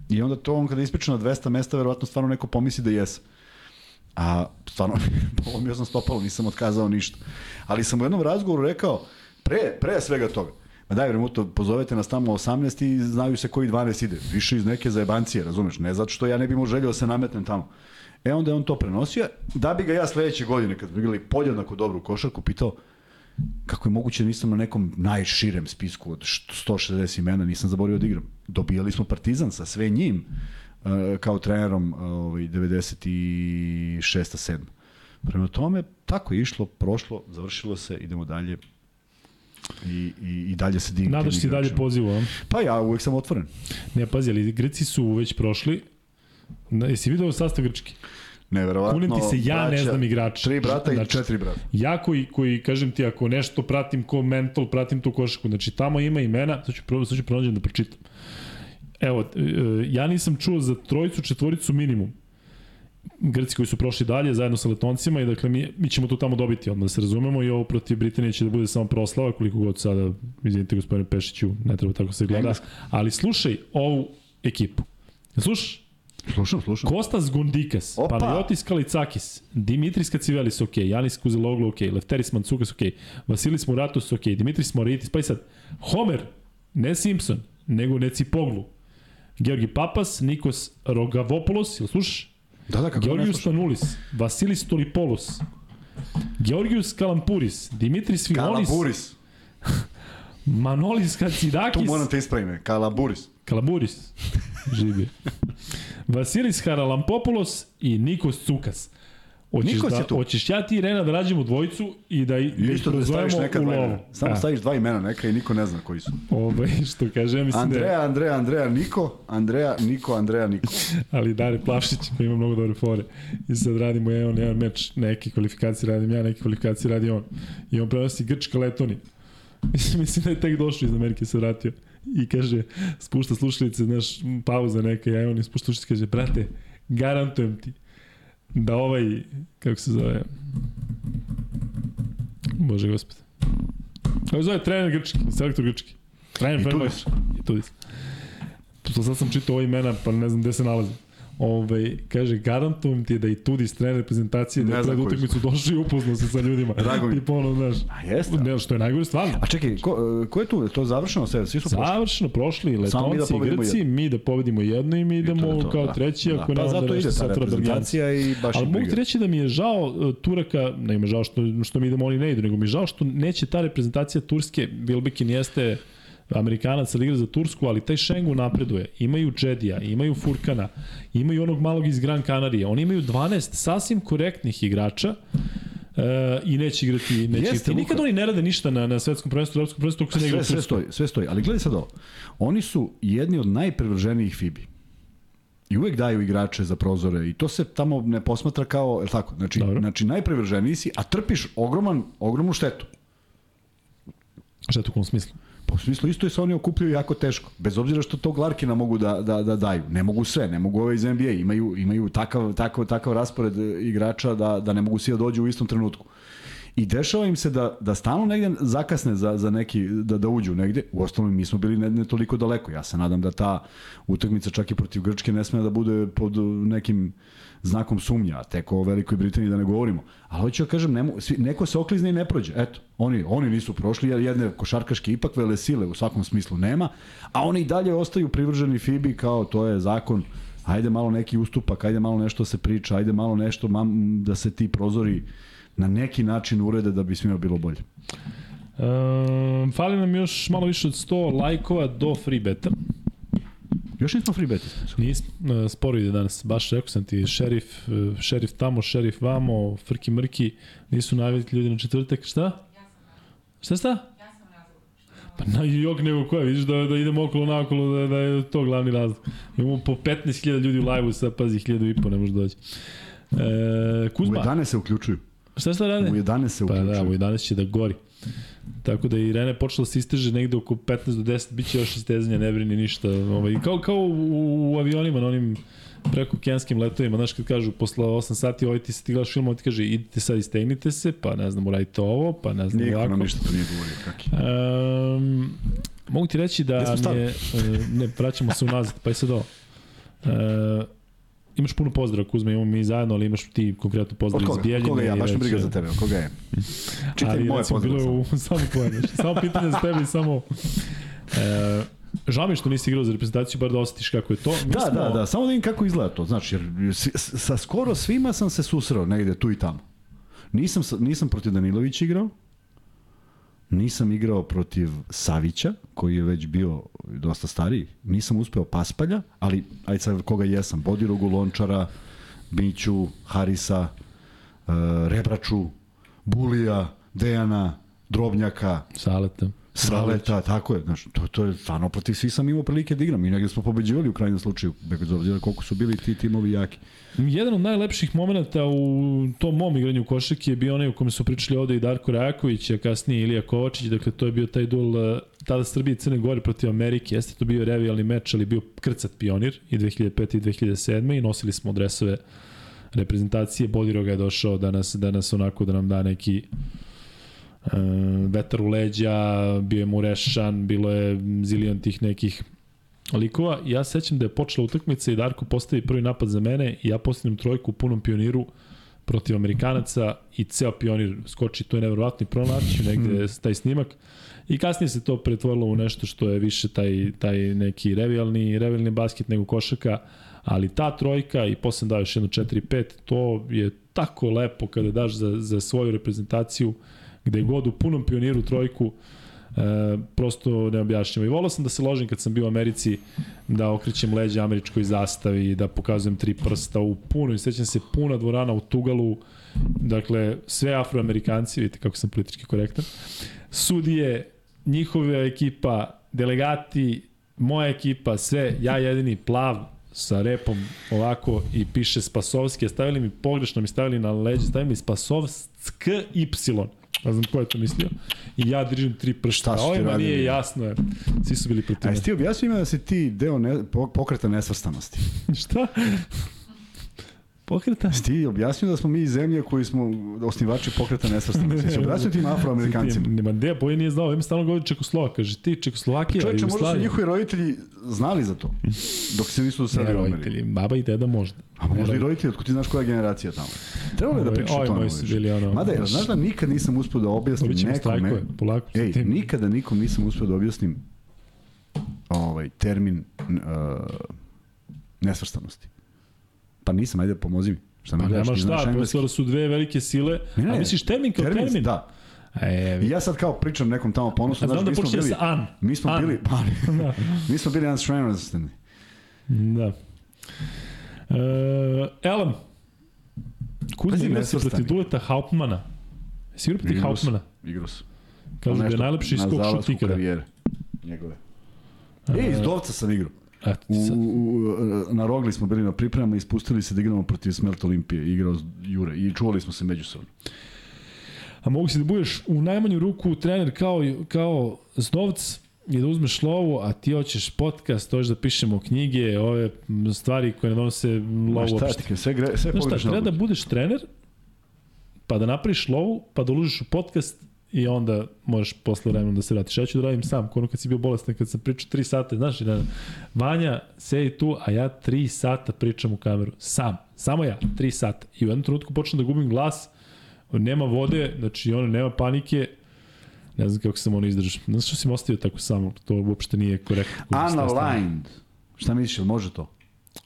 I onda to on kada ispriča na 200 mesta, verovatno stvarno neko pomisli da jesam. A stvarno, polomio sam stopalo, nisam otkazao ništa. Ali sam u jednom razgovoru rekao, pre, pre svega toga, Ma daj, Remuto, pozovete nas tamo 18 i znaju se koji 12 ide. Više iz neke zajebancije, razumeš? Ne zato što ja ne bih mu želio da se nametnem tamo. E onda je on to prenosio, da bi ga ja sledeće godine, kad bi igrali podjednako dobru košarku, pitao kako je moguće da nisam na nekom najširem spisku od 160 imena, nisam zaborio da igram. Dobijali smo Partizan sa sve njim uh, kao trenerom uh, ovaj, 96. 7. Prema tome, tako je išlo, prošlo, završilo se, idemo dalje, i, i, i dalje se digne. Nadaš ti dalje pozivu, a? Pa ja uvek sam otvoren. Ne, pazi, ali Grci su već prošli. Na, jesi vidio sastav Grčki? Neverovatno. Kunim ti se, ja braća, ne znam igrača. Tri brata znači, i četiri brata. Ja koji, koji, kažem ti, ako nešto pratim ko mental, pratim tu košaku. Znači, tamo ima imena, sad ću, sad ću pronađem da pročitam. Evo, e, ja nisam čuo za trojicu, četvoricu minimum. Grci koji su prošli dalje zajedno sa Letoncima i dakle mi, mi ćemo to tamo dobiti odmah da se razumemo i ovo protiv Britanije će da bude samo proslava koliko god sada, izvinite gospodine Pešiću, ne treba tako se gleda, ali slušaj ovu ekipu. Slušaš? Slušam, slušam. Kostas Gundikas, Opa. Panajotis Kalicakis, Dimitris Kacivelis, ok, Janis Kuzeloglu, ok, Lefteris Mancukas, ok, Vasilis Muratus, ok, Dimitris Moritis, pa i sad, Homer, ne Simpson, nego ne Cipoglu, Georgi Papas, Nikos Rogavopoulos, ili slušaš? Da, da, kako Georgius Panulis, Vasilis Tolipoulos, Georgius Kalampuris, Dimitris Fimonis, Kalampuris. Manolis Katsidakis. Tu moram te ispravim, Kalamburis. Kalaburis. Živi. Vasilis Haralampopoulos i Nikos Cukas. Hoćeš, Niko da, tu. hoćeš ja ti Rena da rađemo dvojicu i da, I da isto da staviš neka dva imena. Samo staviš dva imena neka i niko ne zna koji su. Ove, što kaže, ja mislim Andreja, da Andreja, Andreja, Niko, Andreja, Niko, Andreja, Niko. Ali Dare Plavšić koji ima mnogo dobre fore. I sad radimo je on jedan meč, neke kvalifikacije radim ja, neke kvalifikacije radi on. I on prenosi Grčka Letoni. mislim da je tek došao iz Amerike, se vratio. I kaže, spušta slušalice, znaš, pauza neka, ja on spušta slušalice, kaže, brate, garantujem ti da ovaj, kako se zove, Bože gospod. Kako se zove trener grčki, selektor grčki? Trener Fenerbahče. I Tudis. To sad sam čitao ova imena, pa ne znam gde se nalazi. Ove, kaže, garantujem ti da i Tudis trener reprezentacije, da je pred utakmicu došao i upoznao se sa ljudima. Drago mi. I ponovno, znaš, A jeste? ne, što je najgore stvarno. A čekaj, ko, ko je tu? Je to završeno sve? Svi su prošli? Završeno, prošli da Letonci pobedimo Grci, jedno. mi da pobedimo jedno i mi I to idemo to, kao da. treći, Da, ako pa ne onda zato nešto ide ta sa reprezentacija i baš Ali mogu ti reći da mi je žao uh, Turaka, ne ima žao što, što mi idemo, oni ne idu, nego mi je žao što neće ta reprezentacija Turske, Wilbekin jeste Amerikanac, ali igra za Tursku, ali taj Šengu napreduje. Imaju Džedija, imaju Furkana, imaju onog malog iz Gran Canarije. Oni imaju 12 sasvim korektnih igrača e, i neće igrati, neće Jeste, igrati. Nikad Luka. oni ne rade ništa na, na svetskom prvenstvu, evropskom prvenstvu, dok se ne igra Sve, sve stoji, sve stoji. Ali gledaj sad ovo. Oni su jedni od najprevrženijih FIBI. I uvek daju igrače za prozore i to se tamo ne posmatra kao, je tako? Znači, Dobro. znači najprevrženiji si, a trpiš ogroman, ogromnu štetu. To u kom smislu? Pa u smislu isto je se oni okupljaju jako teško. Bez obzira što tog Larkina mogu da, da, da daju. Ne mogu sve, ne mogu ove iz NBA. Imaju, imaju takav, takav, takav raspored e, igrača da, da ne mogu svi da dođu u istom trenutku. I dešava im se da, da stalno negde zakasne za, za neki, da, da uđu negde. U ostalom, mi smo bili ne, ne toliko daleko. Ja se nadam da ta utakmica čak i protiv Grčke ne sme da bude pod nekim znakom sumnja, tek o Velikoj Britaniji da ne govorimo. Ali hoću da kažem, nemo, svi, neko se oklizne i ne prođe. Eto, oni, oni nisu prošli, jer jedne košarkaške ipak vele sile u svakom smislu nema, a oni i dalje ostaju privrženi FIBI kao to je zakon, ajde malo neki ustupak, ajde malo nešto se priča, ajde malo nešto mam, da se ti prozori na neki način urede da bi svima bilo bolje. Um, fali nam još malo više od 100 lajkova do free beta. Još nismo free beti. Nismo, e, sporo ide danas, baš rekao sam ti, šerif, e, šerif tamo, šerif vamo, frki mrki, nisu navikli ljudi na četvrtak, šta? Šta šta? Pa na jok nego ko je, vidiš da, da idemo okolo nakolo, da, da je to glavni razlog. Imamo po 15.000 ljudi u live-u, sad pazi, 1000 i po ne može doći. E, U Kuzma, 11 se uključuju. šta šta rade? U 11 se Pa uključuju. da, u 11 će da gori. Tako da i Irene počela da se isteže negde oko 15 do 10, bit će još istezanja, ne brini ništa. Ovaj, kao, kao u, u avionima, na onim preko kenskim letovima, znaš kad kažu posle 8 sati, ovaj ti se ti gledaš film, ovaj ti kaže idite sad istegnite se, pa ne znam, uradite ovo, pa ne znam Niko ovako. ništa to nije govorio. Kaki. Um, mogu ti reći da mi je, e, ne, vraćamo se unazad, pa je sad ovo. E, imaš puno pozdrava, Kuzma, imamo mi zajedno, ali imaš ti konkretno pozdrav iz? Bijeljine. Koga ja? Baš me briga e, za tebe. Koga je? Čitaj ali moje recimo, pozdrave. bilo je u, samo tvoje, samo pitanje za tebe i samo... E, žao mi što nisi igrao za reprezentaciju, bar da osjetiš kako je to. Mi Da, smo, da, da, samo da vidim kako izgleda to. Znači, jer sa skoro svima sam se susreo negde tu i tamo. Nisam, sa- nisam protiv Danilovića igrao, nisam igrao protiv Savića, koji je već bio dosta stariji, nisam uspeo Paspalja, ali ajde sad koga jesam, Bodirogu, Lončara, Miću, Harisa, uh, Rebraču, Bulija, Dejana, Drobnjaka, Saleta. Saleta, tako je, znaš, to, to je stvarno protiv svih sam imao prilike da igram i negde smo pobeđivali u krajnjem slučaju, bez obzira koliko su bili ti timovi jaki. Jedan od najlepših momenta u tom mom igranju košarke je bio onaj u kome su pričali ovde i Darko Rajaković, a kasnije Ilija Kovačić, dakle to je bio taj duel eh, tada Srbije i Crne Gore protiv Amerike, jeste to bio revijalni meč, ali bio krcat pionir i 2005. i 2007. i nosili smo dresove reprezentacije, Bodiroga je došao danas, danas onako da nam da neki vetar u leđa, bio je Murešan, bilo je zilion tih nekih likova. Ja se sećam da je počela utakmica i Darko postavi prvi napad za mene i ja postavim trojku u punom pioniru protiv Amerikanaca i ceo pionir skoči, to je nevjerovatno i pronaći negde taj snimak. I kasnije se to pretvorilo u nešto što je više taj, taj neki revijalni, revijalni basket nego košaka, ali ta trojka i posle da još jedno 4-5, to je tako lepo kada daš za, za svoju reprezentaciju gde god u punom pioniru trojku E, prosto neobjašnjivo. I volao sam da se ložim kad sam bio u Americi da okrećem leđa američkoj zastavi, da pokazujem tri prsta u puno, i sećam se puna dvorana u Tugalu, dakle sve afroamerikanci, vidite kako sam politički korektan, sudije, njihova ekipa, delegati, moja ekipa, sve, ja jedini plav sa repom ovako i piše Spasovski, stavili mi pogrešno mi stavili na leđe, stavili mi Spasovsk Y. Ne znam ko je to mislio. I ja držim tri pršta. Šta Ovima nije jasno. Je. Svi su bili protiv A mene. jesi ti objasnio ima da si ti deo ne, po- pokreta nesvrstanosti? Šta? Pokreta? Ti objasnio da smo mi zemlja koji smo osnivači pokreta nesvrstanosti. Si objasnio tim afroamerikancima. Nema gde, boje nije znao, im stalno govori Čekoslovak, kaže ti Čekoslovakija, Čovječe, možda su njihovi roditelji znali za to, dok se nisu dosadili u roditelji, baba i deda možda. A možda i roditelji, otko ti znaš koja je generacija tamo. Trebalo je da pričaš o tome. bili ono, Mada, baš- znaš da nikad nisam uspio da objasnim nekome... strajkove, polako Ej, nikada nikom nisam uspio da objasnim ovaj, termin uh, nesvrstanosti. Pa nisam, ajde, pomozi mi. Šta mi Pa gledaš, nema šta, prosto su dve velike sile. Ne, ne, a misliš termin kao termin? termin? Da. E, I ja sad kao pričam nekom tamo ponosno, znam znaš, da mi smo bili... sa an. Mi smo An. bili, pa, da. mi smo bili unsvrstanosti. da. E, Elem, Kuzma igra se protiv Duleta Hauptmana. Jesi igra protiv. Hauptmana? Igrao sam. Kažu da je najlepši na skok šut ikada. Njegove. E, iz Dovca sam igrao. Eto, U, ti sad. u, na Rogli smo bili na pripremama i spustili se da igramo protiv Smelt Olimpije. Igrao Jure i čuvali smo se međusobno. A mogu si da budeš u najmanju ruku trener kao, kao Zdovc i da uzmeš lovu, a ti hoćeš podcast, hoćeš da pišemo knjige, ove stvari koje ne donose lovu šta ti, uopšte. sve, gre, sve Znaš šta, treba da budeš trener, pa da napraviš lovu, pa da uložiš u podcast i onda možeš posle vremena da se vratiš. Ja ću da radim sam, ono kad si bio bolestan, kad sam pričao 3 sata, znaš, da, Vanja sedi tu, a ja 3 sata pričam u kameru. Sam, samo ja, 3 sata. I u jednom trenutku počnem da gubim glas, nema vode, znači ono, nema panike, ne znam kako sam ono izdržao. Ne znam što si ostavio tako samo, to uopšte nije korektno. Unaligned. Šta misliš, jel može to?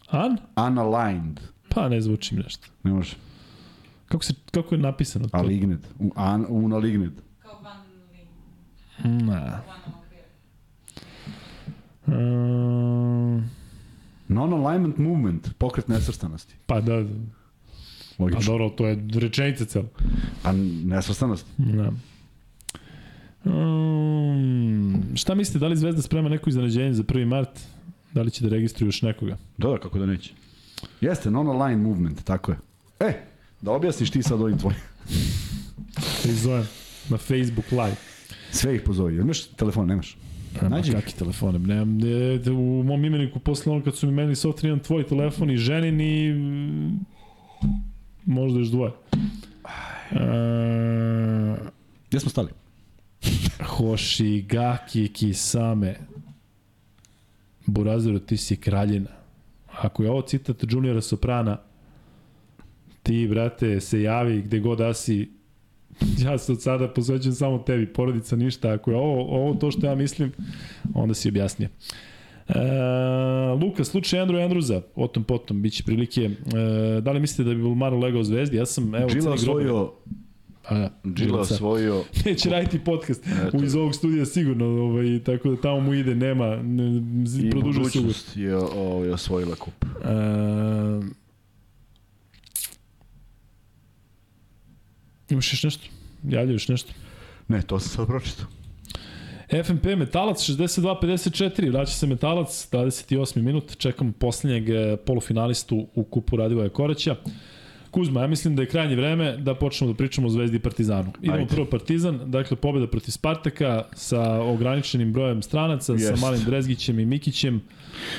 An? Unaligned. Pa ne zvuči mi nešto. Ne može. Kako, se, kako je napisano to? Aligned. Un, unaligned. Okvir. Um, Non-alignment movement. Pokret nesvrstanosti. pa da, da. Pa Logično. dobro, to je rečenica cela. Pa nesvrstanost. Da. Um, šta mislite, da li Zvezda sprema neko iznenađenje za 1. mart? Da li će da registruju još nekoga? Da, da, kako da neće. Jeste, non-aligned movement, tako je. E, da objasniš ti sad ovim tvojim. Prizovem na Facebook live. Sve ih pozovi. Imaš telefon, nemaš? Ma Nađi kakvi telefone? Nemam, ne, u mom imeniku posle ono kad su mi meni software imam tvoj telefon i ženin i možda još dvoje. E, Gde smo stali? Hoshi, Gaki, Kisame. Burazeru, ti si kraljina. Ako je ovo citat Juniora Soprana, ti, brate, se javi gde god da si, ja se od sada posvećam samo tebi, porodica ništa. Ako je ovo, ovo to što ja mislim, onda si objasnije. E, Luka, slučaj Andrew Andrewza, o tom potom, bit će prilike. E, da li mislite da bi Bulmaro legao zvezdi? Ja sam, evo, grob- osvojio, A, da, Džila osvojio, Neće raditi podcast Eto. iz ovog studija sigurno, ovaj, tako da tamo mu ide, nema, ne, i produžuje se ugovor. budućnost je ovaj, osvojila kup. E, imaš još nešto? Javlja još nešto? Ne, to sam sad pročitao. FNP Metalac 62-54, vraća se Metalac, 28. minut, čekamo posljednjeg eh, polufinalistu u kupu Radivoja Koraća. Kuzma, ja mislim da je krajnje vreme da počnemo da pričamo o Zvezdi i Partizanu. Idemo Ajde. prvo Partizan, dakle pobjeda protiv Spartaka sa ograničenim brojem stranaca, Jest. sa Malim Drezgićem i Mikićem.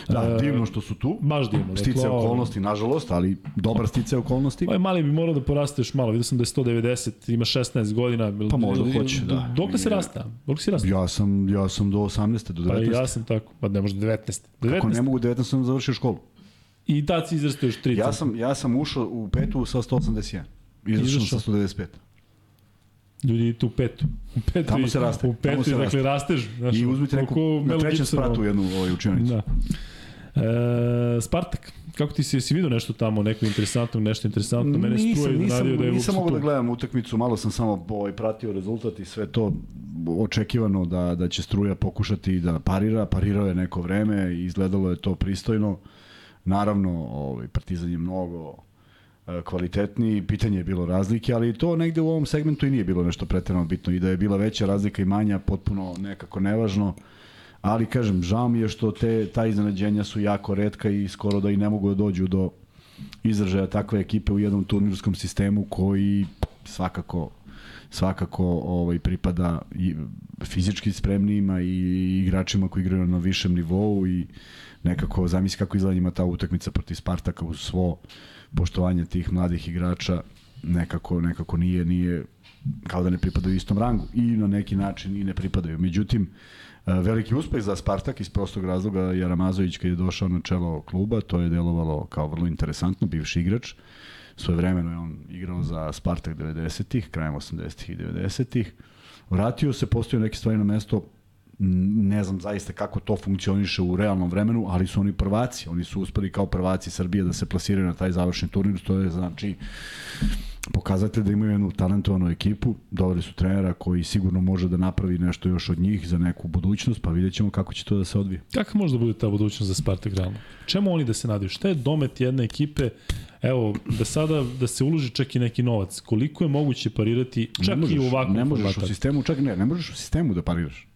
Da, E, divno što su tu. Baš divno. Stice ovo- okolnosti, nažalost, ali dobar stice okolnosti. Ovaj mali bi morao da poraste još malo. Vidio sam da je 190, ima 16 godina. Pa možda hoće, da. Dok se rasta? Dok se rasta? Ja sam, ja sam do 18. do 19. Pa ja sam tako. Pa ne možda 19. 19. Ako ne mogu 19, sam završio školu. I tad si izrastao još 30. Ja sam, ja sam ušao u petu sa 181. Izašao sa 195. Ljudi idete u petu. U petu Tamo se raste, U petu se i dakle rasteš. Znaš, I uzmite neku na trećem spratu jednu ovaj, učionicu. Da. E, Spartak, kako ti si, jesi vidio nešto tamo, neko interesantno, nešto interesantno? Mene nisam, struje nisam, da je nisam mogao da tu. gledam utakmicu, malo sam samo ovaj, pratio rezultat i sve to očekivano da, da će Struja pokušati da parira, parirao je neko vreme i izgledalo je to pristojno. Naravno, ovaj, Partizan je mnogo e, kvalitetniji, pitanje je bilo razlike, ali to negde u ovom segmentu i nije bilo nešto pretjerano bitno i da je bila veća razlika i manja, potpuno nekako nevažno. Ali kažem, žao mi je što te ta iznenađenja su jako redka i skoro da i ne mogu da dođu do izražaja takve ekipe u jednom turnirskom sistemu koji svakako svakako ovaj pripada i fizički spremnijima i igračima koji igraju na višem nivou i nekako zamisli kako izgleda njima ta utakmica protiv Spartaka uz svo poštovanje tih mladih igrača nekako nekako nije nije kao da ne pripadaju istom rangu i na neki način i ne pripadaju. Međutim, e, veliki uspeh za Spartak iz prostog razloga je Ramazović kad je došao na čelo kluba, to je delovalo kao vrlo interesantno, bivši igrač. Svoje vremeno je on igrao za Spartak 90-ih, krajem 80-ih i 90-ih. Vratio se, postoje neke stvari na mesto, ne znam zaista kako to funkcioniše u realnom vremenu, ali su oni prvaci. Oni su uspeli kao prvaci Srbije da se plasiraju na taj završni turnir, to je znači pokazatelj da imaju jednu talentovanu ekipu, doveli su trenera koji sigurno može da napravi nešto još od njih za neku budućnost, pa vidjet ćemo kako će to da se odvije. Kako može da bude ta budućnost za Spartak realno? Čemu oni da se nadaju? Šta je domet jedne ekipe? Evo, da sada da se uloži čak i neki novac. Koliko je moguće parirati čak ne možeš, i u ovakvom Ne možeš formatu? u sistemu, čak ne, ne možeš u sistemu da pariraš.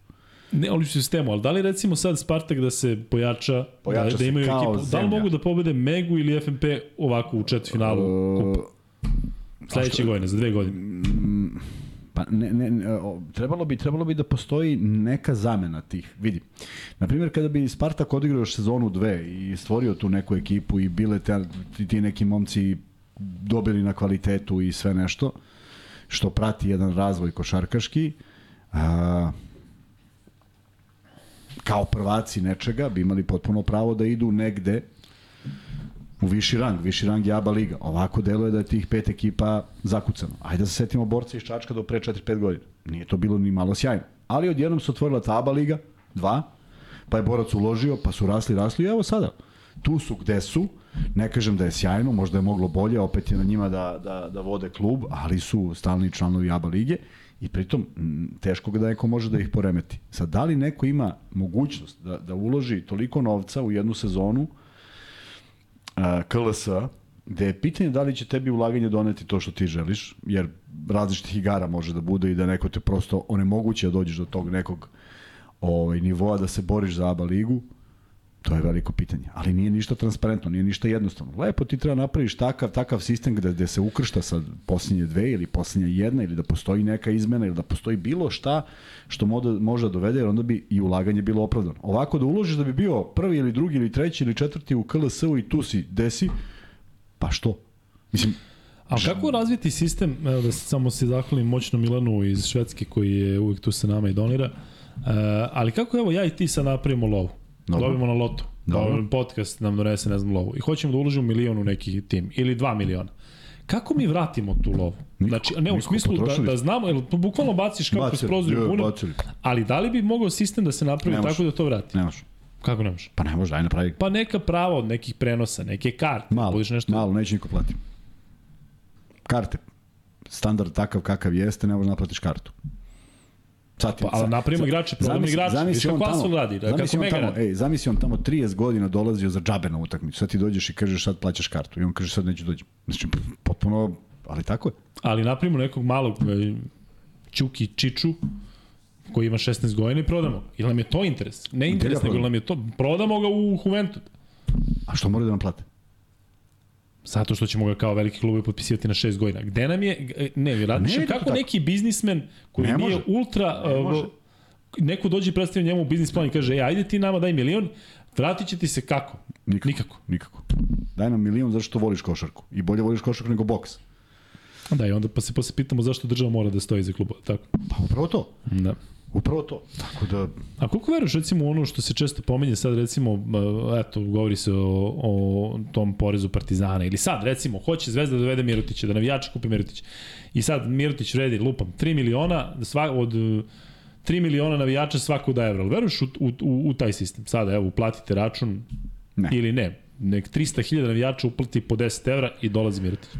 Ne, ali u sistemu, ali da li recimo sad Spartak da se pojača, Pojača da, da imaju ekipu, da li zemlja. mogu da pobede Megu ili FNP ovako u četvrtfinalu kupa? Sledeće godine, za dve godine. Pa ne, ne, ne, trebalo bi trebalo bi da postoji neka zamena tih. Vidi. Na primjer kada bi Spartak odigrao još sezonu 2 i stvorio tu neku ekipu i bile te, ti, ti neki momci dobili na kvalitetu i sve nešto što prati jedan razvoj košarkaški, a, kao prvaci nečega bi imali potpuno pravo da idu negde u viši rang, viši rang je ABA liga. Ovako deluje da je tih pet ekipa zakucano. Ajde da se setimo borca iz Čačka do pre 4-5 godina. Nije to bilo ni malo sjajno. Ali odjednom se otvorila ta ABA liga, dva, pa je borac uložio, pa su rasli, rasli i evo sada. Tu su gde su, ne kažem da je sjajno, možda je moglo bolje, opet je na njima da, da, da vode klub, ali su stalni članovi ABA lige i pritom teško da neko može da ih poremeti. Sad, da li neko ima mogućnost da, da uloži toliko novca u jednu sezonu, KLS, gde je pitanje da li će tebi ulaganje doneti to što ti želiš, jer različitih igara može da bude i da neko te prosto onemoguće da dođeš do tog nekog ovaj, nivoa da se boriš za ABA ligu, to je veliko pitanje. Ali nije ništa transparentno, nije ništa jednostavno. Lepo ti treba napraviš takav, takav sistem gde, gde se ukršta sad posljednje dve ili posljednja jedna ili da postoji neka izmena ili da postoji bilo šta što moda, može da dovede jer onda bi i ulaganje bilo opravdano. Ovako da uložiš da bi bio prvi ili drugi ili treći ili četvrti u KLS-u i tu si desi, pa što? Mislim, A kako razviti sistem, evo da se samo se zahvalim moćnom Milanu iz Švedske koji je uvijek tu sa nama i donira, uh, ali kako evo ja i ti sad napravimo lovu? Dobro. Dobimo na lotu. Dobro. Dobro. Podcast nam donese, ne znam, lovu. I hoćemo da uložimo milion u neki tim. Ili dva miliona. Kako mi vratimo tu lovu? Niko, znači, ne u smislu da, da znamo, jer bukvalno baciš kako kroz prozor i puno, ali da li bi mogao sistem da se napravi Ne može. tako da to vrati? ne može. Kako ne može? Pa ne može, aj napravi. Pa neka prava od nekih prenosa, neke karte. Malo, Budeš nešto... malo, neće niko platiti. Karte. Standard takav kakav jeste, ne možeš naplatiš kartu. Sad ti, Pa, ali napravimo igrače, prodamo igrače. Viš kako Asfalt radi, da, zamisli on tamo, ej, zamisli on tamo 30 godina dolazio za džabe na utakmicu. Sad ti dođeš i kažeš sad plaćaš kartu. I on kaže sad neću dođem. Znači, potpuno, ali tako je. Ali napravimo nekog malog e, Ćuki Čiču, koji ima 16 godina i prodamo. ga. Ili nam je to interes? Ne interes, nego nam je to... Prodamo ga u Juventud. A što moraju da nam plate? Zato što ćemo ga kao veliki klubovi potpisivati na 6 godina. Gde nam je... e, Ne, ide to kako tako. neki biznismen koji Ne nije može. ultra... Ne uh, može. neko dođe i predstavlja njemu biznis plan i kaže, e, ajde ti nama daj milion, vratit će ti se kako? Nikako. Nikako. Nikako. Daj nam milion zato što voliš košarku. I bolje voliš košarku nego boks. Da, i onda pa se posle pitamo zašto država mora da stoji za klubova. Tako. Pa upravo to. Da. Upravo to. Tako da, A koliko veruješ recimo ono što se često pominje sad recimo, eto, govori se o, o tom porezu Partizana ili sad recimo, hoće Zvezda da dovede Mirotića, da navijači kupe Mirotića. I sad Mirotić vredi, lupam, 3 miliona, sva, od e, 3 miliona navijača svako da evra. Veruješ u, u, u, u taj sistem? Sada, evo, uplatite račun Ne. ili ne. Nek 300.000 navijača uplati po 10 evra i dolazi Mirotić.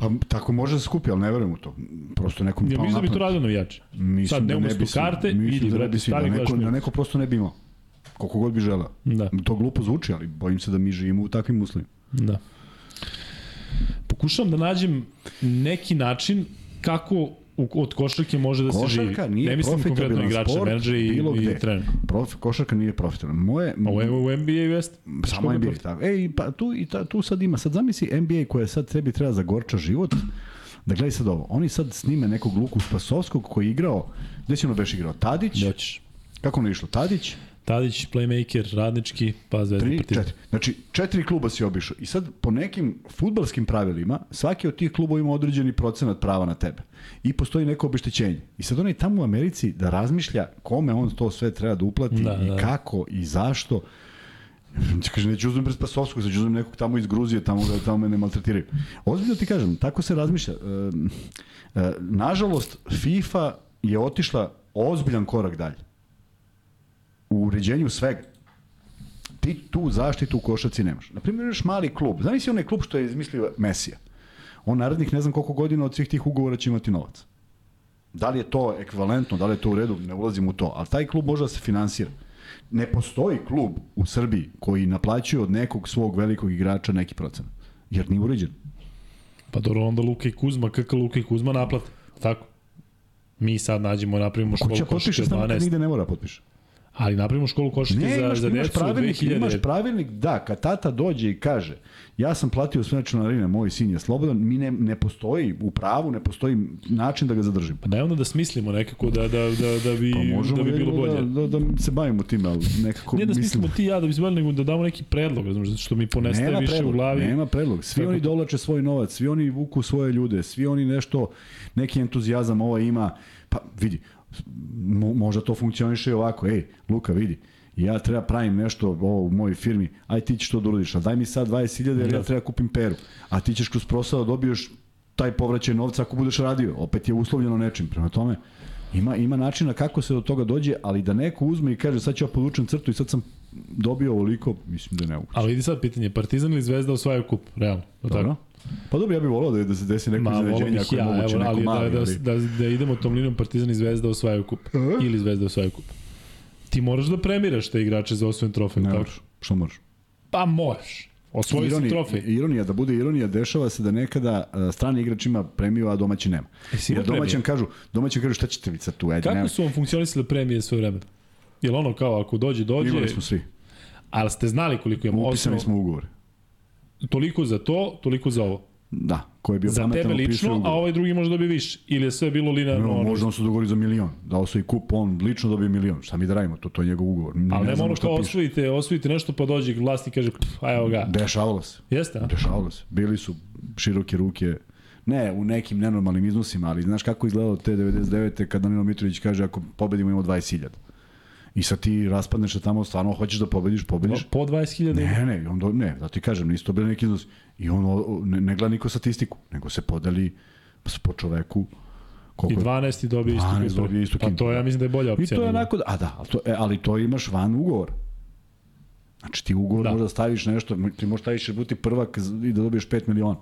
Pa tako može da skupi, ali ne verujem u to. Prosto nekom Ja palo mislim da bi to radio navijači. Mislim Sad ne da umesto bi karte, mislim idi, da ne bi svi, da neko, da neko prosto ne bi imao. Koliko god bi želeo. Da. To glupo zvuči, ali bojim se da mi živimo u takvim uslovima. Da. Pokušavam da nađem neki način kako u, od košarke može da se živi. Košarka nije ne mislim konkretno igrače, sport i, bilo i gde. trener. Prof, košarka nije profitabilan. Moje, A u, u NBA jeste. samo NBA, tako. Ej, pa tu, i ta, tu sad ima, sad zamisli NBA koja sad tebi treba zagorča život, da gledaj sad ovo, oni sad snime nekog Luku Spasovskog koji je igrao, gde si ono beš igrao? Tadić, Doćeš. kako ono je išlo? Tadić, Tadić, playmaker, radnički, pa Zvezda Tri, Partizan. četiri. Znači, četiri kluba si obišao. I sad, po nekim futbalskim pravilima, svaki od tih klubova ima određeni procenat prava na tebe. I postoji neko obeštećenje. I sad onaj tamo u Americi da razmišlja kome on to sve treba da uplati Da, i da. kako i zašto. Kaže, neću uzmem bez Pasovskog, sad ću uzmem nekog tamo iz Gruzije, tamo, da tamo me ne maltretiraju. Ozbiljno ti kažem, tako se razmišlja. E, e, nažalost, FIFA je otišla ozbiljan korak dalje. U uređenju svega ti tu zaštitu u košaci nemaš. Na primjer, imaš mali klub. Znaš si onaj klub što je izmislio Mesija? On narednih ne znam koliko godina od svih tih ugovora će imati novac. Da li je to ekvivalentno, da li je to u redu, ne ulazim u to, ali taj klub može da se finansira. Ne postoji klub u Srbiji koji naplaćuje od nekog svog velikog igrača neki procenat. Jer nije uređen. Pa dobro, onda Luka i Kuzma, KK Luka i Kuzma naplate. Tako? Mi sad nađemo, napravimo školu Kuća potpiše košarke s nama kad 12, nigde ne mora potpiše. Ali napravimo školu košarke Ne, za, imaš, za imaš decu pravilnik, 2000. imaš pravilnik, da, kad tata dođe i kaže ja sam platio sve članarine, moj sin je slobodan, mi ne, ne postoji u pravu, ne postoji način da ga zadržim. Pa daj onda da smislimo nekako da, da, da, da bi, Pa možemo da bi bilo jedino bolje. Da, da, da se bavimo time, ali nekako Nije da mislim... smislimo ti ja da bi se bolje, nego da damo neki predlog, razumiješ, zato što mi ponestaje Nema više predlog, u glavi. nema predlog. Svi oni to. dolače svoj novac, svi oni vuku svoje ljude, svi oni nešto, neki entuzijazam ova ima. Pa vidi, možda to funkcioniše i ovako. Ej, Luka, vidi, ja treba pravim nešto ovo u mojoj firmi, aj ti ćeš to da uradiš, a daj mi sad 20.000 jer ja Da. treba kupim peru. A ti ćeš kroz prosao da dobiješ taj povraćaj novca ako budeš radio. Opet je uslovljeno nečim. Prema tome, ima, ima načina kako se do toga dođe, ali da neko uzme i kaže sad ću ja povučem crtu i sad sam dobio ovoliko, mislim da je nemoguće. Ali vidi sad pitanje, Partizan ili Zvezda osvajaju kup, realno. Dobro. Tako? Pa dobro, ja bih volao da, da se desi neko iznenađenje ako je ja, moguće, evo, neko ali mali, da, ali... da, da, da idemo tom linijom Partizan i Zvezda osvajaju kup. Ili Zvezda osvajaju kup. Ti moraš da premiraš te igrače za osvojen trofej, Ne možeš, što možeš? Pa možeš. Osvoji si Ironija, trofej. ironija, da bude ironija, dešava se da nekada uh, strani igrač ima premiju, a domaći nema. Jesi Jer imao domaćan premiju? kažu, domaćan kažu šta ćete vi sad tu, ajde, nema. Kako su vam funkcionisale premije sve vreme? Jel ono kao ako dođe, dođe, Imali smo svi, ali ste znali koliko imamo upisani osnov, smo ugovore. Toliko za to, toliko za ovo. Da, ko je bio Za pametan tebe lično, a ovaj drugi može dobije više. Ili je sve bilo linearno? No, možda on se dogovori za milion. Dao se i kup, on lično dobije milion. Šta mi da radimo? To, to je njegov ugovor. Mi ali ne znamo ono kao piše. osvojite, osvojite nešto pa dođe vlasnik i kaže, pff, evo ga. Dešavalo se. Jeste, a? Dešavalo se. Bili su široke ruke, ne u nekim nenormalnim iznosima, ali znaš kako izgledalo te 99. kad Danilo Mitrović kaže ako pobedimo imamo 20.000. I sad ti raspadneš se tamo, stvarno hoćeš da pobediš, pobediš. Po 20.000 Ne, ne, on do, ne, da ti kažem, nisu to bili neki iznos. I on ne, ne gleda niko statistiku, nego se podeli po čoveku i koliko 12 dobije istu 12 kintu. dobije istu Pa to ja mislim da je bolja I opcija. to je onako, da- a da, ali to, e, ali to imaš van ugovora. Znači ti ugovor Da. da. možda staviš nešto, ti možeš staviš da buti prvak i da dobiješ 5 miliona.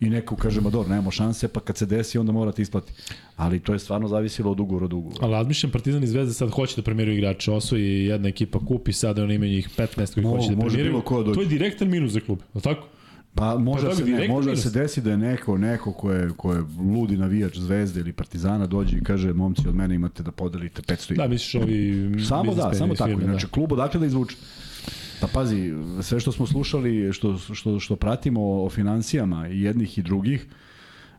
I neko kaže, ma dobro, nemamo šanse, pa kad se desi, onda mora ti isplati. Ali to je stvarno zavisilo od ugovora do ugovora. Ali razmišljam, Partizan i Zvezda sad hoće da premijeruju igrače, osvoji jedna ekipa kupi, sad oni imaju njih 15 koji Mogu, hoće da ko da. To je direktan minus za klub, je li tako? Pa može Pa se ne, da minus. se desi da je neko, neko ko je, ko je ludi navijač Zvezde ili Partizana dođe i kaže, momci, od mene imate da podelite 500 Da, misliš ovi Samo da, samo tako. firme, Znači, klub odakle da izvuče. Pa pazi, sve što smo slušali, što, što, što pratimo o financijama i jednih i drugih,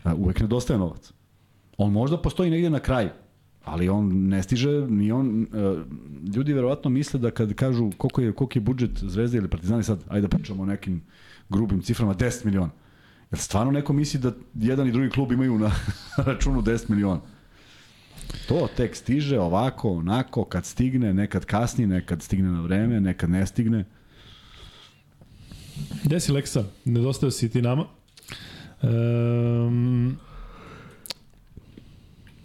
a, uvek nedostaje novac. On možda postoji negdje na kraju, ali on ne stiže, ni on, e, ljudi verovatno misle da kad kažu koliko je, koliko je budžet Zvezde ili Partizani sad, ajde da pričamo o nekim grubim ciframa, 10 miliona. Jel stvarno neko misli da jedan i drugi klub imaju na računu 10 miliona? To tek stiže ovako, onako, kad stigne, nekad kasni, nekad stigne na vreme, nekad ne stigne. Gde si Leksa? Nedostao si ti nama. Um,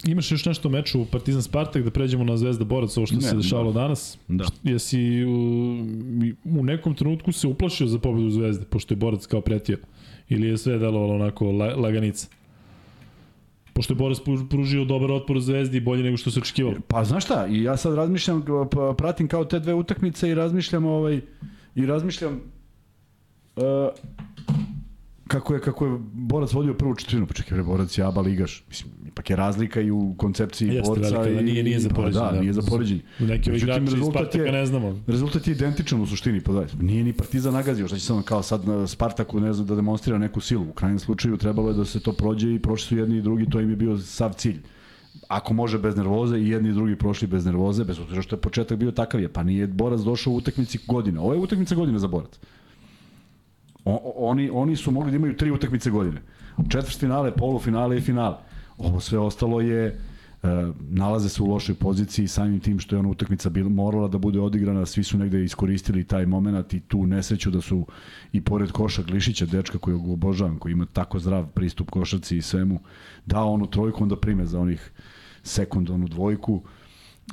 imaš još nešto o meču Partizan Spartak da pređemo na Zvezda Borac, ovo što Ne, se dešavalo danas? Da. Jesi u, u nekom trenutku se uplašio za pobedu Zvezde, pošto je Borac kao pretio? Ili je sve delovalo onako la, laganica? Pošto je Borac pru- pružio dobar otpor Zvezdi bolje nego što se očekivalo. Pa znaš šta, i ja sad razmišljam, pratim kao te dve utakmice i razmišljam ovaj, i razmišljam uh, kako je kako je Borac vodio prvu četvrtinu, pa čekaj, Borac je aba ligaš. Mislim, ipak je razlika i u koncepciji Jeste borca velika, i nije- nije za pa poređenje, Da, da. nije za poređenje. Neki ovi Međutim, igrači iz Spartaka je- ne znamo. Rezultat je identičan u suštini, pa da, nije ni Partizan nagazio, šta će samo kao sad na Spartaku ne znam da demonstrira neku silu. U krajnjem slučaju trebalo je da se to prođe i prošli su jedni i drugi, to im je bio sav cilj. ako može bez nervoze i jedni i drugi prošli bez nervoze, bez obzira što je početak bio takav je, pa nije Borac došao u utakmici godine. Ovo je utakmica godine za Borac. O, oni, oni su mogli da imaju tri utakmice godine. Četvrt finale, polufinale i finale. Ovo sve ostalo je e, nalaze se u lošoj poziciji samim tim što je ona utakmica bila, morala da bude odigrana, svi su negde iskoristili taj moment i tu nesreću da su i pored Koša Glišića, dečka kojeg obožavam, koji ima tako zdrav pristup košarci i svemu, dao onu trojku, onda prime za onih sekund, onu dvojku.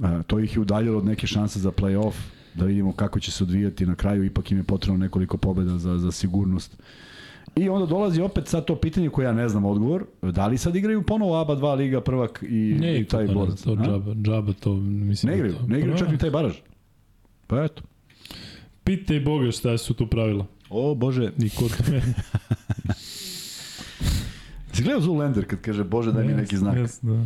E, to ih je udaljalo od neke šanse za play-off, da vidimo kako će se odvijati na kraju, ipak im je potrebno nekoliko pobeda za, za sigurnost. I onda dolazi opet sad to pitanje koje ja ne znam odgovor, da li sad igraju ponovo ABA 2 Liga prvak i, Ne, i taj to, borac? to a? džaba, džaba to mislim. Ne igraju, da to- ne igraju Pa čak da. ni taj baraž. Pa eto. Pitaj Boga šta su tu pravila. O bože, I ko to je. si gledao Zoolander kad kaže bože daj mi neki znak? Jes, da.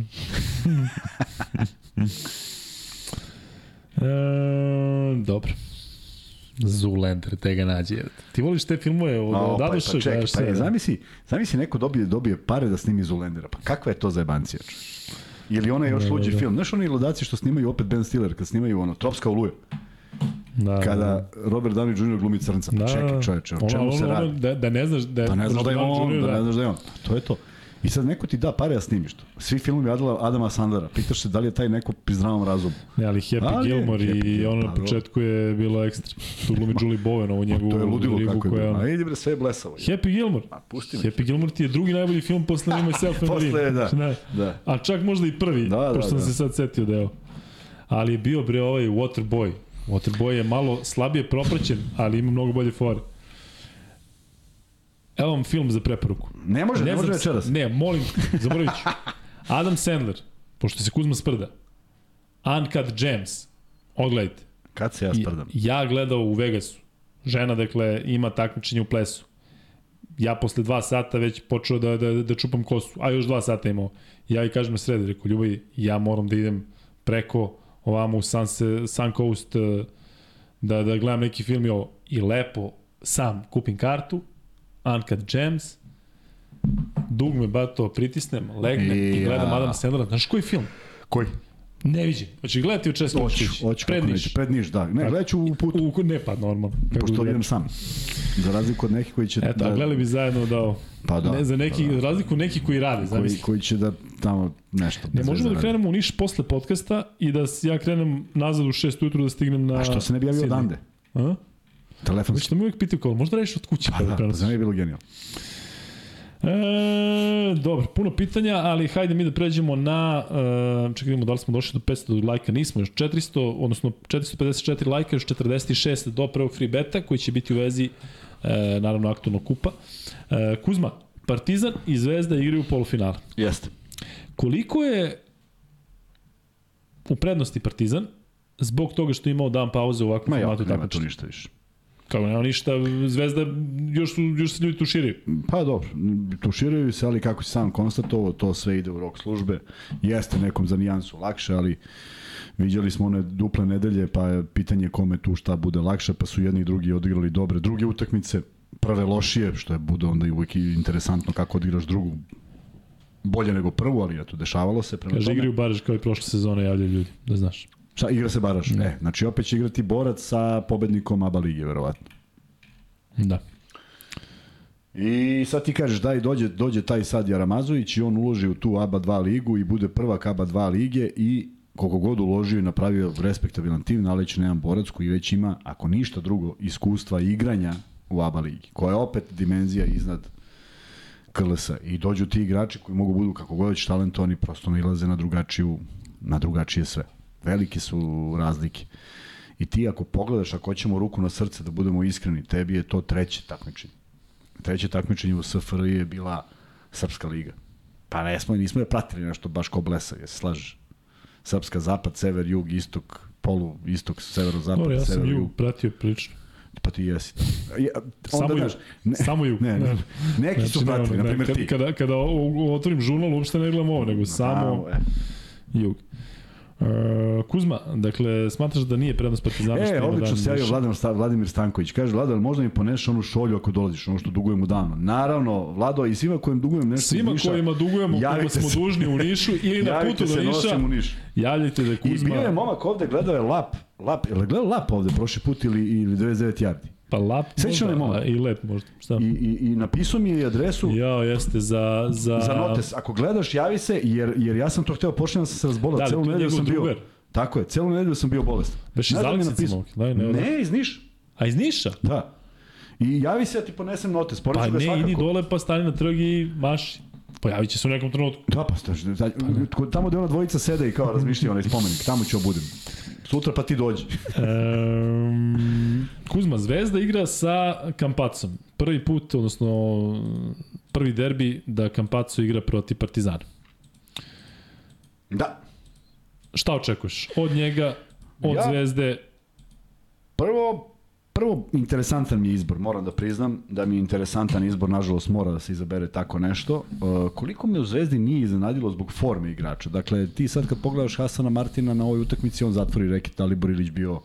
e, dobro. Zoolander, te ga nađe. Ti voliš te filmove od, O, od pa, pa Adoša? čekaj, pa je, da? zamisli, zamisli neko dobije, dobije pare da snimi Zoolandera. Pa kakva je to zajebancija? Ili onaj još Da, da, luđi da. film. Znaš oni ludaci što snimaju opet Ben Stiller, kad snimaju ono, Tropska oluja, Da, kada Robert Downey Jr. glumi crnca. Pa da, čekaj čoveče, o čemu ono, se radi? Da, da ne znaš da je... Da ne znaš da je on, da ne znaš da je on. To je to. I sad neko ti da pare da snimiš to. Svi filmovi Adama, Adama Sandara. Pitaš se da li je taj neko pri zdravom razumu. Ne, ali Happy Ali je, Gilmore Happy i Gilmore, ono na početku je bilo ekstra. Tu glumi Julie Bowen, ovo njegovu To je ludilo ribu kako je koja... A idi bre, sve je blesavo. Happy Gilmore. A pusti me. Happy Gilmore ti je drugi najbolji film posle Nima Self and Posle, da. Ne. Da. A čak možda i prvi, Da, da, pošto sam da. se sad setio da je. Ali je bio bre ovaj Waterboy. Waterboy je malo slabije propraćen, ali ima mnogo bolje fore. Evo vam film za preporuku. Ne može, ne, može znam- večeras. Ne, molim, zaboravit ću. Adam Sandler, pošto se Kuzma sprda. Uncut Gems. Ogledajte. Kad se ja sprdam? Ja gledao u Vegasu. Žena, dakle, ima takmičenje u plesu. Ja posle dva sata već počeo da, da, da čupam kosu, a još dva sata imao. Ja i kažem sredi, rekao, ljubavi, ja moram da idem preko ovamo u Sunse, Sun Coast eh, da, da gledam neki film i ovo. I lepo sam kupim kartu, Uncut Gems, dugme bato pritisnem, legnem i, I, gledam a. Adam Sandlera. Znaš koji film? Koji? Ne viđem. Hoće gledati u Česku Hoću, hoću. Pred Niš. Pred Niš, da. Ne, gledat ću u putu, U, ne, pa normalno. Pošto idem sam. Za razliku od nekih koji će Eto, da, da, gledali bi zajedno da. Pa da, ne, za neki, pa da. razliku neki koji rade, koji, zamisli. koji će da tamo nešto. Ne možemo da krenemo u Niš posle podcasta i da ja krenem nazad u 6 ujutru da stignem na... A što se ne bi javio odande? A? Telefon. Već da mi uvijek pitaju kao, možda radiš od kuće Pa da, prenosi? za mene je bilo genijalno. E, dobro, puno pitanja, ali hajde mi da pređemo na, e, čekaj vidimo da li smo došli do 500 lajka, nismo još 400, odnosno 454 lajka, još 46 do prvog free beta, koji će biti u vezi, e, naravno, aktualnog kupa. E, Kuzma, Partizan i Zvezda igraju u polufinale. Jeste. Koliko je u prednosti Partizan zbog toga što je imao dan pauze u ovakvom Ma ja, formatu nema tu ništa više. Kao nema ništa, Zvezda još, su, još se ljudi tuširaju. Pa dobro, tuširaju se, ali kako si sam konstatovao, to sve ide u rok službe. Jeste nekom za nijansu lakše, ali viđali smo one duple nedelje, pa je pitanje kome tu šta bude lakše, pa su jedni i drugi odigrali dobre. Druge utakmice, prve lošije, što je bude onda i uvijek interesantno kako odigraš drugu bolje nego prvu, ali eto, dešavalo se. Prema Kaže, tome, igraju Baraž kao i prošle sezone, javljaju ljudi, da znaš. Šta, igra se baraž? Ne. Znači opet će igrati borac sa pobednikom ABA lige, verovatno. Da. I sad ti kažeš daj dođe, dođe taj sad Jaramazović i on uloži u tu ABA 2 ligu i bude prvak ABA 2 lige i koliko god uložio i napravio respektabilan tim, naleće na jedan borac koji već ima, ako ništa drugo, iskustva igranja u ABA ligi, koja je opet dimenzija iznad KLS. I dođu ti igrači koji mogu budu kako god već talentovani, prosto nailaze na drugačiju, na drugačije sve. Velike su razlike. I ti ako pogledaš, ako hoćemo ruku na srce da budemo iskreni, tebi je to treće takmičenje treće takmičenje u SFRJ je bila Srpska liga. Pa ne smo, nismo je pratili nešto baš ko blesa, je se slažeš? Srpska, zapad, sever, jug, istok, polu, istok, severo, zapad, Dobro, ja sam sever, ju jug. prilično. prilično. Pa ti jesi. Ja, Samo jug. ne, Samo jug. Ne, ne, neki su ne, pratili, ne, na primjer ti. Kada, kada otvorim žurnal, uopšte ne gledam ovo, nego samo A, e. jug. E, Kuzma, dakle, smatraš da nije prednost Partizana? što E, ima odlično se javio? Vladimir, Sta- Vladimir Stanković. Kaže, Vlado, možda mi poneš onu šolju ako dolaziš, ono što dugujem u danu. Naravno, Vlado, i svima kojim dugujem nešto Svima Niša, kojima dugujemo, kojima smo se. dužni u Nišu ili na putu do Niša, Niš. javljajte da je I Kuzma... bio je momak ovde, gledao je lap, lap, je li gledao lap ovde prošli put ili, ili 99 yardi? Pa lap onaj možda, momak? a i lep možda. Šta? I, i, i napisao mi je i adresu Jao, jeste, za... Za, za notes. Ako gledaš, javi se, jer, jer ja sam to hteo, počinjam sam se razbolao. Da, celu to je nedelju sam bio. drugar. Tako je, celu nedelju sam bio bolestan. Beš iz da napisao? momak? Daj, ne, Ne, iz Niša. A iz Niša? Da. I javi se, ja ti ponesem notes. Pa ne, svakako. idi dole pa stani na trg i maši. Pojavit će se u nekom trenutku. Da, pa staš, da, tamo gde ona dvojica sede i kao razmišljaju onaj spomenik, tamo ću budem. Sutra pa ti dođi. Um, Kuzma, Zvezda igra sa Kampacom. Prvi put, odnosno prvi derbi da Kampaco igra protiv Partizana. Da. Šta očekuješ? Od njega, od Ja- Zvezde, Prvo, prvo interesantan mi je izbor, moram da priznam da mi je interesantan izbor, nažalost mora da se izabere tako nešto. Uh, koliko me u Zvezdi nije iznenadilo zbog forme igrača. Dakle, ti sad kad pogledaš Hasana Martina na ovoj utakmici, on zatvori reket, ali Borilić bio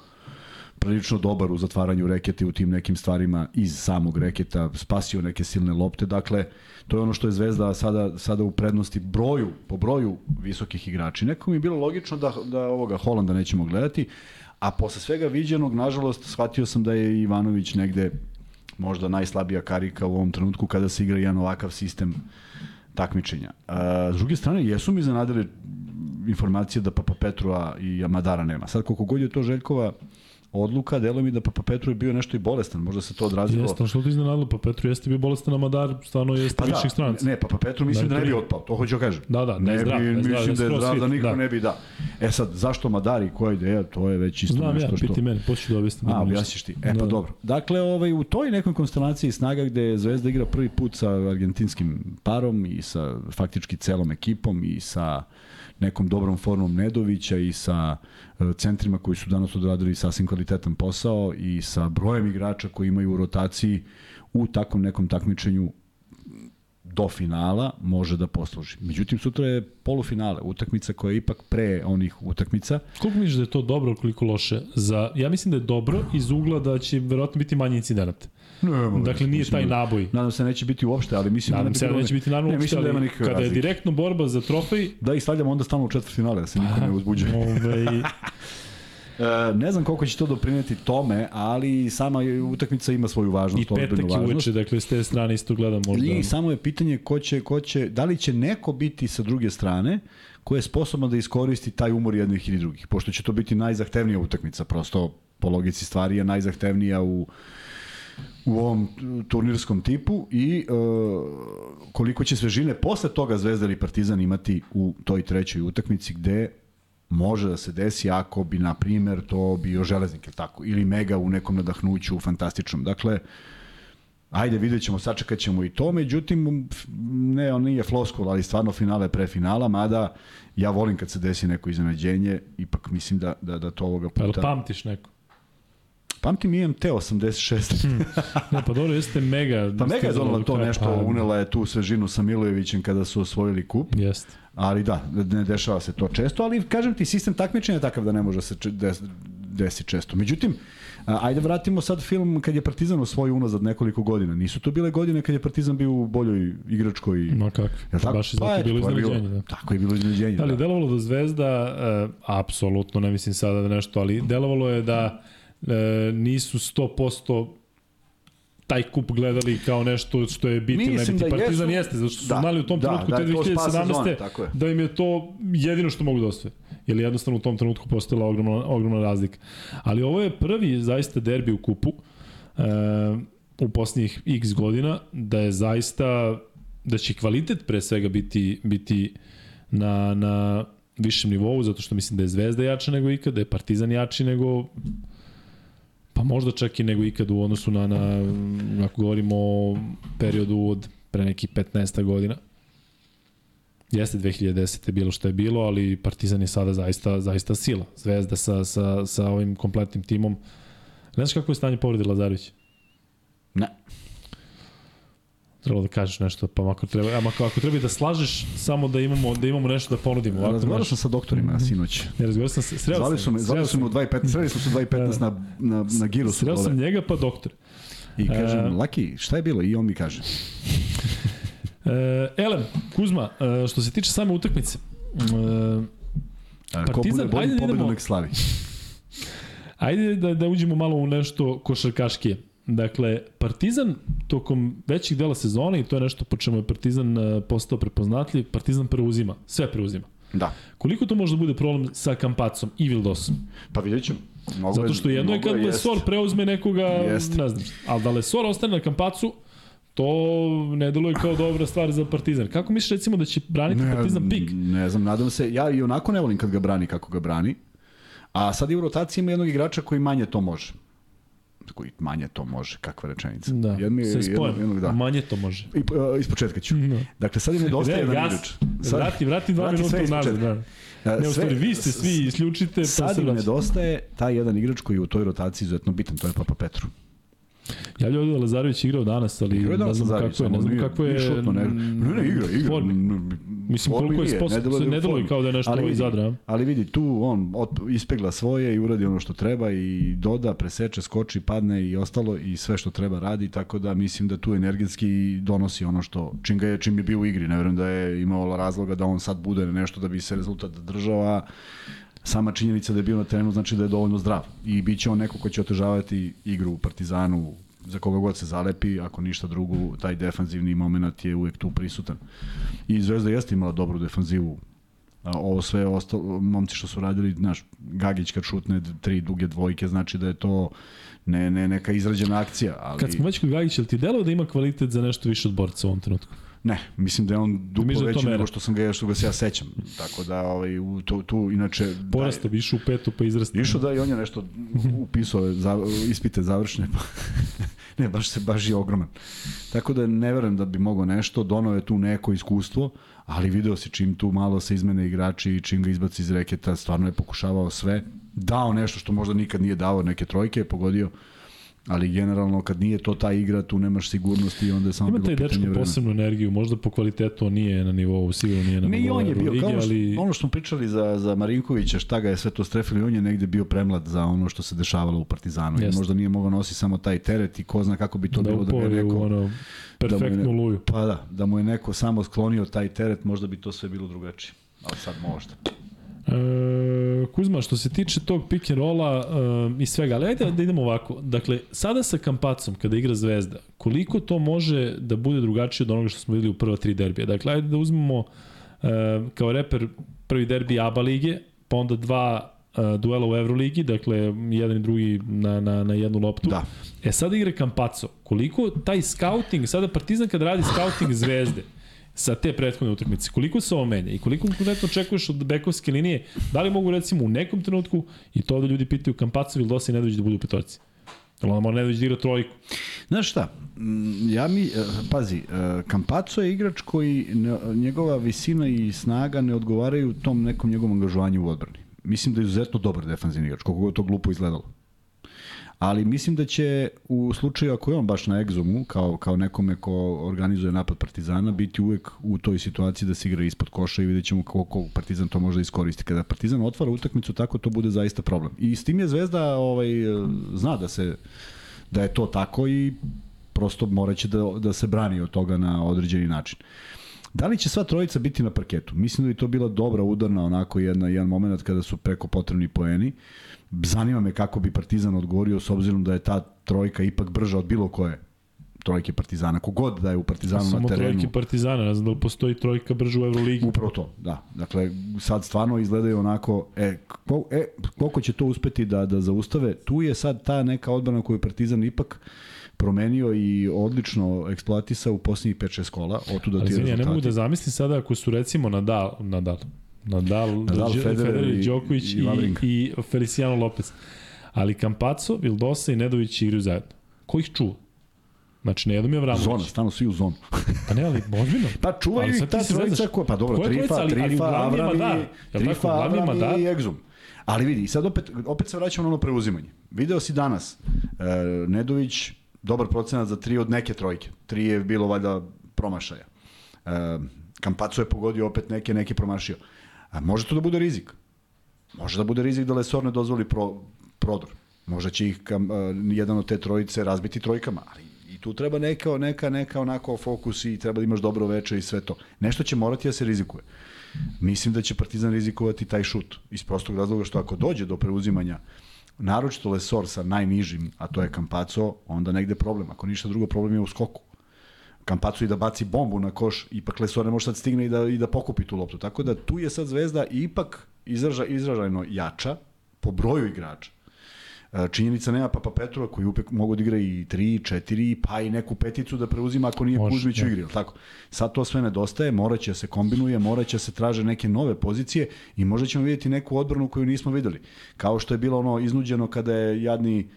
prilično dobar u zatvaranju reketa u tim nekim stvarima iz samog reketa, spasio neke silne lopte, dakle, to je ono što je Zvezda sada, sada u prednosti broju, po broju visokih igrača. Nekako mi je bilo logično da, da ovoga Holanda nećemo gledati, a posle svega viđenog, nažalost, shvatio sam da je Ivanović negde možda najslabija karika u ovom trenutku kada se igra jedan ovakav sistem takmičenja. A, s druge strane, jesu mi iznenadili informacije da Papa Petrua i Amadara nema. Sad, koliko god je to Željkova odluka, delo mi da Papa Petru je bio nešto i bolestan, možda se to odrazilo. jeste, što ti iznenadilo? Pa Petru jeste bio bolestan, a Madar stvarno jeste pa Pa viših da, stranaca. ne, Papa Petru mislim Da, da, ne bi otpao, to hoću da kažem. Da, da, da je ne zdrav, bi, da je zdrav, mislim da je zdrav, da niko da. ne bi da. E sad, zašto Madari, koja ideja, to je već isto Znam nešto ja, što... piti mene, poću da objasnim. A, objasniš ti. E, pa Da. dobro. Dakle, ovaj, u toj nekoj konstelaciji snaga gde Zvezda igra prvi put sa argentinskim parom i sa faktički celom ekipom i sa nekom dobrom formom Nedovića i sa e, centrima koji su danas odradili sasvim kvalitetan posao i sa brojem igrača koji imaju u rotaciji u takvom nekom takmičenju do finala može da posluži. Međutim, sutra je polufinale, utakmica koja je ipak pre onih utakmica. Koliko misliš da je to dobro, koliko loše? Za, ja mislim da je dobro iz ugla da će verovatno biti manji incident. Ne, Dakle, nije taj naboj. Nadam se neće biti uopšte, ali mislim Nadam da se da neće biti naravno ne, uopšte, mislim da ali kada je razlike. direktno borba za trofej, Da ih stavljamo onda stalno u četvrt finale, da se niko ne uzbuđuje. ovaj, E, ne znam koliko će to doprineti tome, ali sama je- utakmica ima svoju i važnost, petak ozbiljnu je uveče, dakle s te strane isto gledam možda. I samo je pitanje ko će, ko će, da li će neko biti sa druge strane ko je sposoban da iskoristi taj umor jednih ili drugih, pošto će to biti najzahtevnija utakmica, prosto po logici stvari je najzahtevnija u u ovom turnirskom tipu i e, koliko će svežine posle toga Zvezda ili Partizan imati u toj trećoj utakmici gde može da se desi ako bi, na primer, to bio železnik, ili tako, ili Mega u nekom nadahnuću fantastičnom. Dakle, ajde, vidjet ćemo, sačekat ćemo i to, međutim, ne, on nije floskul, ali stvarno finale pre finala, mada ja volim kad se desi neko iznenađenje, ipak mislim da, da, da to ovoga Pa puta... pamtiš neko? Pamtim IMT 86. Ne, pa dobro, jeste mega. Pa Mega je stizalo donela do to nešto, pa, unela je tu svežinu sa Milojevićem kada su osvojili kup, Jeste. ali da, ne dešava se to često, ali kažem ti, sistem takmičenja je takav da ne može se desi često. Međutim, ajde vratimo sad film kad je Partizan osvojio unazad nekoliko godina. Nisu to bile godine kad je Partizan bio u boljoj igračkoj... Ma kako? Jel tako? Baš je Pa, bilo iznenađenje. Da. Tako je bilo iznenađenje. Ali da. delovalo da Zvezda, uh, apsolutno ne mislim sada da nešto, ali delovalo je da uh, nisu 100% taj kup gledali kao nešto što je ne Mislim biti. da Partizan jesu- jeste, zato što su da, znali u tom da, trenutku da te je to spas 2017. sezone, da im je to jedino što mogu da osvoje. Jer jednostavno u tom trenutku postojala ogromna, ogromna razlika. Ali ovo je prvi zaista derbi u kupu uh, u posljednjih x godina da je zaista da će kvalitet pre svega biti biti na, na višem nivou, zato što mislim da je Zvezda jača nego ikad, da je Partizan jači nego pa možda čak i nego ikad u odnosu na, na ako govorimo o periodu od pre nekih 15 godina. Jeste 2010. je bilo što je bilo, ali Partizan je sada zaista, zaista sila. Zvezda sa, sa, sa ovim kompletnim timom. Znaš kako je stanje povrede Lazarević? Ne. Trebalo da kažeš nešto, pa makar treba, a makar ako treba da slažeš, samo da imamo da imamo nešto da ponudimo. Ovako, Razgovarao sam sa doktorima sinoć. ne razgovarao sam sreo Zvali sam, su me, zvali su me u 2.15, sreli smo se u 2.15 na, na, na giru su Sreo sam njega pa doktor. I kažem, E, Laki, šta je bilo? I on mi kaže. E, Elem, Kuzma, e, što se tiče same utakmice, e, A, ko Partizan, bude bolji ajde da pobedu nek slavi. Ajde da, da uđemo malo u nešto košarkaškije. Dakle, Partizan tokom većih dela sezone, i to je nešto po čemu je Partizan e, postao prepoznatljiv, Partizan preuzima, sve preuzima. Da. Koliko to može da bude problem sa Kampacom i Vildosom? Pa vidjet ćemo. Mogu Zato što jedno je kad Lesor preuzme nekoga, Jest. ne znam, ali da Lesor ostane na Kampacu, to ne deluje kao dobra stvar za Partizan. Kako misliš recimo da će braniti Partizan pik? Ne znam, nadam se. Ja i onako ne volim kad ga brani kako ga brani. A sad i u rotaciji ima jednog igrača koji manje to može. Koji manje to može, kakva rečenica. Da, Jedno je- se jednog- spojem, jednog, da. manje to može. I, uh, ispočetka ću. No. Dakle, sad im nedostaje Ne, jedan gas, igrač. Sad, vrati, vrati dva vrati minuta sve unazad. ispočetka. Da. uh, Ne, u stvari, vi ste svi isključite, pa Sad im nedostaje taj jedan igrač koji je u toj rotaciji izuzetno bitan, to je Papa Petru. Ja da Lazarević igrao danas, ali Igrao ne znam Lazarević, kako je, ne znam nije- kako je... nije šutno, ne, ne, ne, igra, igra. formi. Mislim, formi koliko je nije, sposob, deluje je u ne deluje formi. kao da je nešto Ali iz vidi, Zadra. Ali vidi, tu on od, ispegla svoje i uradi ono što treba i doda, preseče, skoči, padne i ostalo i sve što treba radi, tako da mislim da tu energetski donosi ono što, čim, ga je, čim je bio u igri. Ne verujem da je imao razloga da on sad bude nešto da bi se rezultat držao, a sama činjenica da je bio na terenu znači da je dovoljno zdrav. I bit će on neko ko će otežavati igru u Partizanu, za koga god se zalepi, ako ništa drugo, taj defanzivni moment je uvek tu prisutan. I Zvezda jeste imala dobru defanzivu A ovo sve ostalo, momci što su radili, znaš, Gagić kad šutne tri duge dvojke, znači da je to ne, ne neka izrađena akcija, ali Kad smo već kod Gagića, ti delo da ima kvalitet za nešto više od borca u ovom trenutku? Ne, mislim da je on duplo da to veći nego što sam ga, što ga se ja sećam. Tako da, ovaj, u, tu, tu inače... Porasta, da više u petu pa izrasta. Išao da i on je nešto upisao za, ispite završne, pa ne, baš se baš je ogroman. Tako da ne verujem da bi mogao nešto, donao je tu neko iskustvo, ali video si čim tu malo se izmene igrači i čim ga izbaci iz reketa, stvarno je pokušavao sve, dao nešto što možda nikad nije dao, neke trojke je pogodio, ali generalno kad nije to ta igra, tu nemaš sigurnosti i onda je samo Ima bilo taj pitanje dečko vremena. posebnu energiju, možda po kvalitetu on nije na nivou, sigurno nije na Ne, i nivou on je bio, Euroligi, kao što, ali ono što smo pričali za, za Marinkovića, šta ga je sve to strefili, on je negde bio premlad za ono što se dešavalo u Partizanu. I Jeste. možda nije mogao nosi samo taj teret i ko zna kako bi to da bilo da bi je neko... ono perfektnu ne- luju. Pa da, da mu je neko samo sklonio taj teret, možda bi to sve bilo drugačije. Ali sad možda. E, Kuzma, što se tiče tog pick and rolla e, i svega, ali ajde da idemo ovako. Dakle, sada sa Kampacom, kada igra Zvezda, koliko to može da bude drugačije od onoga što smo videli u prva tri derbija? Dakle, ajde da uzmemo e, kao reper prvi derbi ABA lige, pa onda dva e, duela u Euroligi, dakle, jedan i drugi na, na, na jednu loptu. Da. E sada igra Kampaco. Koliko taj scouting, sada Partizan kad radi scouting Zvezde, sa te prethodne utakmice, koliko se ovo menja i koliko konkretno očekuješ od bekovske linije, da li mogu recimo u nekom trenutku, i to da ljudi pitaju Kampaco ili Dosi Nedović da budu petorci? Jel onda mora Nedović da igra trojku? Znaš šta, ja mi, eh, pazi, eh, Campazzo je igrač koji, njegova visina i snaga ne odgovaraju tom nekom njegovom angažovanju u odbrani. Mislim da je izuzetno dobar defanzivni igrač, koliko god to glupo izgledalo. Ali mislim da će u slučaju ako je on baš na egzomu, kao, kao nekome ko organizuje napad Partizana, biti uvek u toj situaciji da se igra ispod koša i vidjet ćemo koliko Partizan to može da iskoristi. Kada Partizan otvara utakmicu tako, to bude zaista problem. I s tim je Zvezda ovaj, zna da se da je to tako i prosto moraće da, da se brani od toga na određeni način. Da li će sva trojica biti na parketu? Mislim da bi to bila dobra udarna onako jedna, jedan moment kada su preko potrebni poeni. Zanima me kako bi Partizan odgovorio s obzirom da je ta trojka ipak brža od bilo koje trojke Partizana. Kogod da je u Partizanu Samo na terenu. trojke Partizana, ne znam da li postoji trojka brže u Euroligi. Upravo to, da. Dakle, sad stvarno izgledaju onako, e, ko, e, koliko će to uspeti da, da zaustave, tu je sad ta neka odbrana koju Partizan ipak promenio i odlično eksploatisao u posljednjih 5-6 kola, otuda Ali ti izvini, ja ne mogu rezultati. da zamislim sada ako su recimo Nadal, Nadal, Nadal, Nadal, Federer Federer, i- Đoković i i, i, Feliciano Lopez. Ali Campazzo, Vildosa i Nedović igraju zajedno. Ko ih čuva? Znači, ne jednom je Avramović. Zona, stano svi u zonu. Pa ne, ali ozbiljno. Pa čuvaju Ali ih sad ta trojica koja, pa dobro, Koja Trifa, trojica, ali- ali Trifa, Avram i, Jel tako? Trifa, Avram Madar. i Egzum. Ali vidi, sad opet, opet se vraćamo na ono preuzimanje. Video si danas, e, Nedović dobar procenat za tri od neke trojke. Tri je bilo valjda promašaja. E, Kampaco je pogodio opet neke, neki promašio. A može to da bude rizik. Može da bude rizik da Lesor ne dozvoli pro, prodor. Možda će ih kam, uh, jedan od te trojice razbiti trojkama, ali i tu treba neka, neka, neka onako fokus i treba da imaš dobro veče i sve to. Nešto će morati da se rizikuje. Mislim da će Partizan rizikovati taj šut iz prostog razloga što ako dođe do preuzimanja naročito Lesor sa najnižim, a to je Kampaco, onda negde problem. Ako ništa drugo, problem je u skoku. Kampacu i da baci bombu na koš, ipak Lesor ne može sad stigne i da, i da pokupi tu loptu. Tako da tu je sad Zvezda ipak izraža, izražajno jača po broju igrača. E, Činjenica nema Papa Petrova koji upek mogu da igra i 3, 4, pa i neku peticu da preuzima ako nije Može, Kuzmić u da. igri. Tako. Sad to sve nedostaje, moraće da se kombinuje, moraće da se traže neke nove pozicije i možda ćemo vidjeti neku odbranu koju nismo videli. Kao što je bilo ono iznuđeno kada je jadni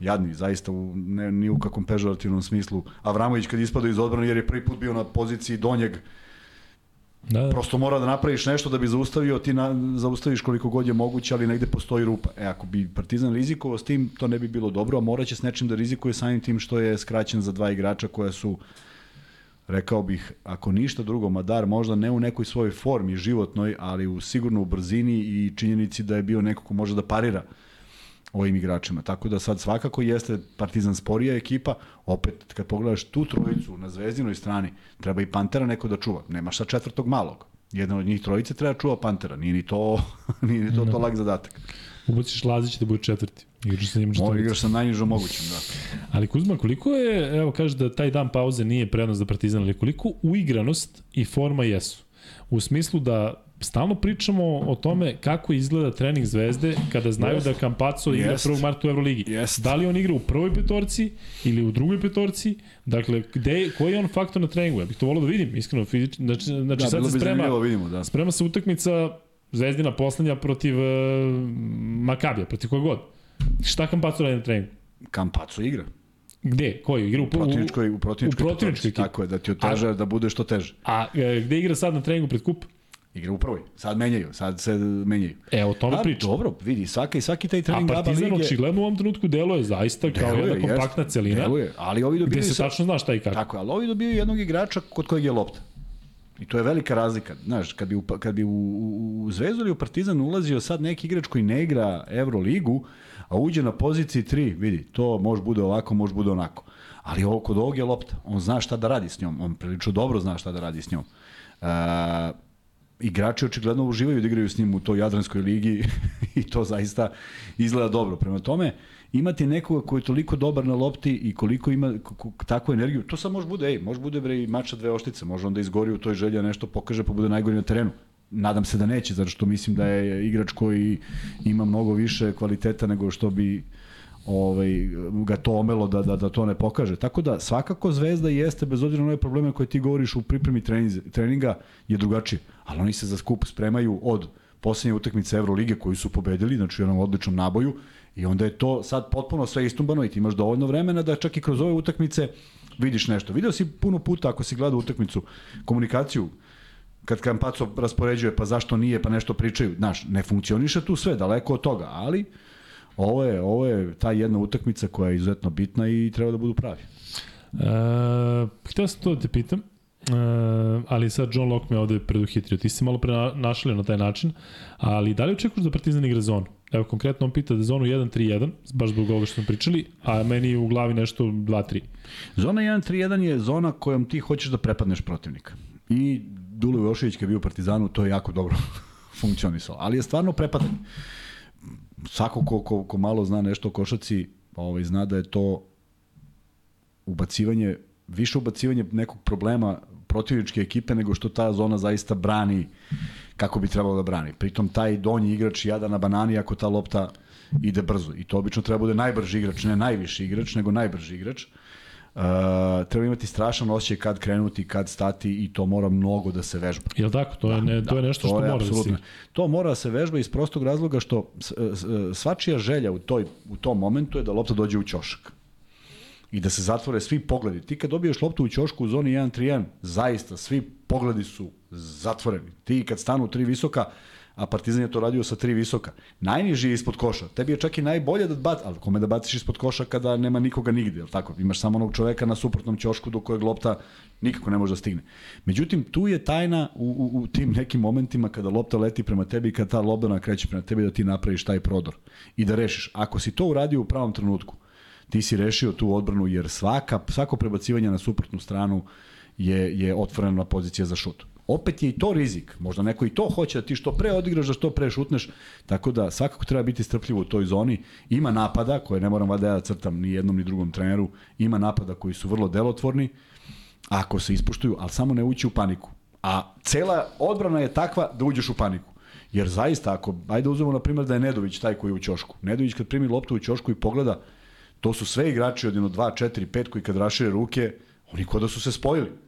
jadni, zaista u, ne, ni u kakvom pežorativnom smislu. Avramović kad ispada iz odbrane jer je prvi put bio na poziciji donjeg Da, da. Prosto mora da napraviš nešto da bi zaustavio, ti na, zaustaviš koliko god je moguće, ali negde postoji rupa. E, ako bi Partizan rizikovao s tim, to ne bi bilo dobro, a moraće s nečim da rizikuje samim tim što je skraćen za dva igrača koja su rekao bih, ako ništa drugo, Madar možda ne u nekoj svojoj formi životnoj, ali u sigurno u brzini i činjenici da je bio neko ko može da parira ovim igračima. Tako da sad svakako jeste Partizan sporija ekipa, opet kad pogledaš tu trojicu na zvezdinoj strani, treba i Pantera neko da čuva. Nemaš sa četvrtog malog. Jedan od njih trojice treba čuva Pantera. Nije ni to, nije ni to, to lag zadatak. Ubaciš Lazić da bude četvrti. Igraš sa njim četvrti. igraš sa najnižom mogućim, da. Ali Kuzma, koliko je, evo kaže da taj dan pauze nije prednost za Partizan, ali koliko uigranost i forma jesu? U smislu da stalno pričamo o tome kako izgleda trening Zvezde kada znaju Jest. da Campazzo igra Jest. 1. marta u Euroligi. Jest. Da li on igra u prvoj petorci ili u drugoj petorci? Dakle, gde, koji je on faktor na treningu? Ja bih to volao da vidim, iskreno. Fizič, znači, znači Da, sad se sprema, vidimo, da. sprema se utakmica Zvezdina poslednja protiv uh, Makabija, protiv kojeg god. Šta Campazzo radi na treningu? Kampaco igra. Gde? Koji? Igra u, U protivničkoj, u protivničkoj, u protivničkoj Tako je, da ti oteže, da bude što teže. A e, gde igra sad na treningu pred kup? Igra u prvoj. Sad menjaju, sad se menjaju. E, o tome A, pričam. dobro, vidi, svaki, svaki taj A trening ABA Partizan lige... očigledno u ovom trenutku deluje zaista kao deluje, jedna kompaktna jest, celina, Deluje, ali ovi gde dobijaju... se tačno zna šta i kako. Tako je, ali ovi dobiju jednog igrača kod kojeg je lopta. I to je velika razlika. Znaš, kad bi u, kad bi u, u, u Zvezdu ili u Partizan ulazio sad neki igrač koji ne igra Euroligu, a uđe na poziciji 3, vidi, to može bude ovako, može bude onako. Ali ovo kod ovog je lopta. On zna šta da radi s njom. On prilično dobro zna šta da radi s njom. Uh, igrači očigledno uživaju da igraju s njim u toj Jadranskoj ligi i to zaista izgleda dobro. Prema tome, imati nekoga koji je toliko dobar na lopti i koliko ima takvu energiju, to sad može bude, ej, može bude bre i mača dve oštice, može onda izgori u toj želji da nešto pokaže pa bude najgori na terenu. Nadam se da neće, zato što mislim da je igrač koji ima mnogo više kvaliteta nego što bi ovaj, ga to omelo da, da, da to ne pokaže. Tako da svakako Zvezda jeste, bez obzira na ove probleme koje ti govoriš u pripremi treninga, treninga je drugačije. Ali oni se za skup spremaju od poslednje utakmice Evrolige koju su pobedili, znači u jednom odličnom naboju, i onda je to sad potpuno sve istumbano i ti imaš dovoljno vremena da čak i kroz ove utakmice vidiš nešto. Video si puno puta ako si gledao utakmicu, komunikaciju, kad Kampaco raspoređuje, pa zašto nije, pa nešto pričaju. Znaš, ne funkcioniše tu sve, daleko od toga, ali ovo je, ovo je ta jedna utakmica koja je izuzetno bitna i treba da budu pravi. E, hteo sam to da te pitam, e, ali sad John Locke me ovde preduhitrio. Ti si malo pre na- našalio na taj način, ali da li očekuješ da Partizan igra zonu? Evo, konkretno on pita da zonu 1-3-1, baš zbog ovoga što smo pričali, a meni je u glavi nešto 2-3. Zona 1-3-1 je zona kojom ti hoćeš da prepadneš protivnika. I Dulo Jošević kad je bio u Partizanu, to je jako dobro funkcionisalo. Ali je stvarno prepadanje. Svako ko, ko, ko malo zna nešto o košaci, ovaj, zna da je to ubacivanje, više ubacivanje nekog problema protivničke ekipe nego što ta zona zaista brani kako bi trebalo da brani. Pritom taj donji igrač jada na banani ako ta lopta ide brzo. I to obično treba bude najbrži igrač, ne najviši igrač, nego najbrži igrač. Uh, treba imati strašan osjećaj kad krenuti, kad stati i to mora mnogo da se vežba. Jel tako? To je, ne, to je nešto što je mora da se... apsolutno. To mora da se vežba iz prostog razloga što svačija želja u, toj, u tom momentu je da lopta dođe u ćošak i da se zatvore svi pogledi. Ti kad dobiješ loptu u ćošku u zoni 1-3-1, zaista svi pogledi su zatvoreni. Ti kad stanu tri visoka, a Partizan je to radio sa tri visoka. Najniži je ispod koša. Tebi je čak i najbolje da baci, ali kome da baciš ispod koša kada nema nikoga nigde, jel tako? Imaš samo onog čoveka na suprotnom ćošku do kojeg lopta nikako ne može da stigne. Međutim, tu je tajna u, u, u tim nekim momentima kada lopta leti prema tebi i kada ta lobdana kreće prema tebi da ti napraviš taj prodor i da rešiš. Ako si to uradio u pravom trenutku, ti si rešio tu odbranu jer svaka, svako prebacivanje na suprotnu stranu je, je otvorena pozicija za šut. Opet je i to rizik. Možda neko i to hoće da ti što pre odigraš, da što pre šutneš. Tako da svakako treba biti strpljivo u toj zoni. Ima napada, koje ne moram vada ja da crtam ni jednom ni drugom treneru, ima napada koji su vrlo delotvorni, ako se ispuštuju, ali samo ne ući u paniku. A cela odbrana je takva da uđeš u paniku. Jer zaista, ako, ajde uzmemo na primjer da je Nedović taj koji je u ćošku. Nedović kad primi loptu u ćošku i pogleda, to su sve igrači od 1, 2, 4, 5 koji kad rašire ruke, oni kod da su se spojili.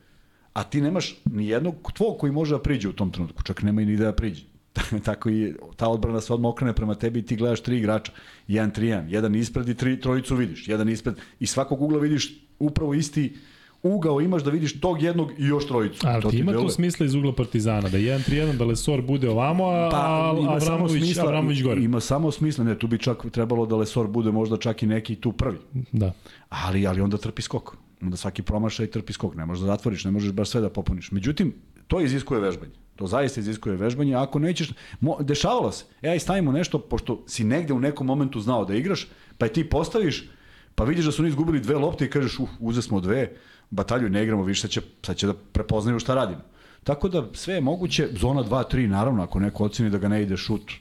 A ti nemaš ni jednog tvog koji može da priđe u tom trenutku, čak nema i ni da priđe. Tako i ta odbrana se odmah okrene prema tebi i ti gledaš tri igrača, jedan trijan, jedan ispred i tri, trojicu vidiš, jedan ispred i svakog ugla vidiš upravo isti ugao imaš da vidiš tog jednog i još trojicu. Ali to ti ima deluje. to smisla iz ugla Partizana, da 1-3-1, da Lesor bude ovamo, a, Pa, a Avramović, smisla, Avramović gore. Ima samo smisla, ne, tu bi čak trebalo da Lesor bude možda čak i neki tu prvi. Da. Ali, ali onda trpi skok. Onda svaki promašaj trpi skok. Ne možeš da zatvoriš, ne možeš baš sve da popuniš. Međutim, to iziskuje vežbanje. To zaista iziskuje vežbanje. Ako nećeš, mo, dešavalo se. E, aj stavimo nešto, pošto si negde u nekom momentu znao da igraš, pa je ti postaviš, pa vidiš da su oni izgubili dve lopte i kažeš, uh, uze smo dve, batalju ne igramo, više sad će, sad će da prepoznaju šta radimo. Tako da sve je moguće, zona 2-3 naravno, ako neko oceni da ga ne ide šut,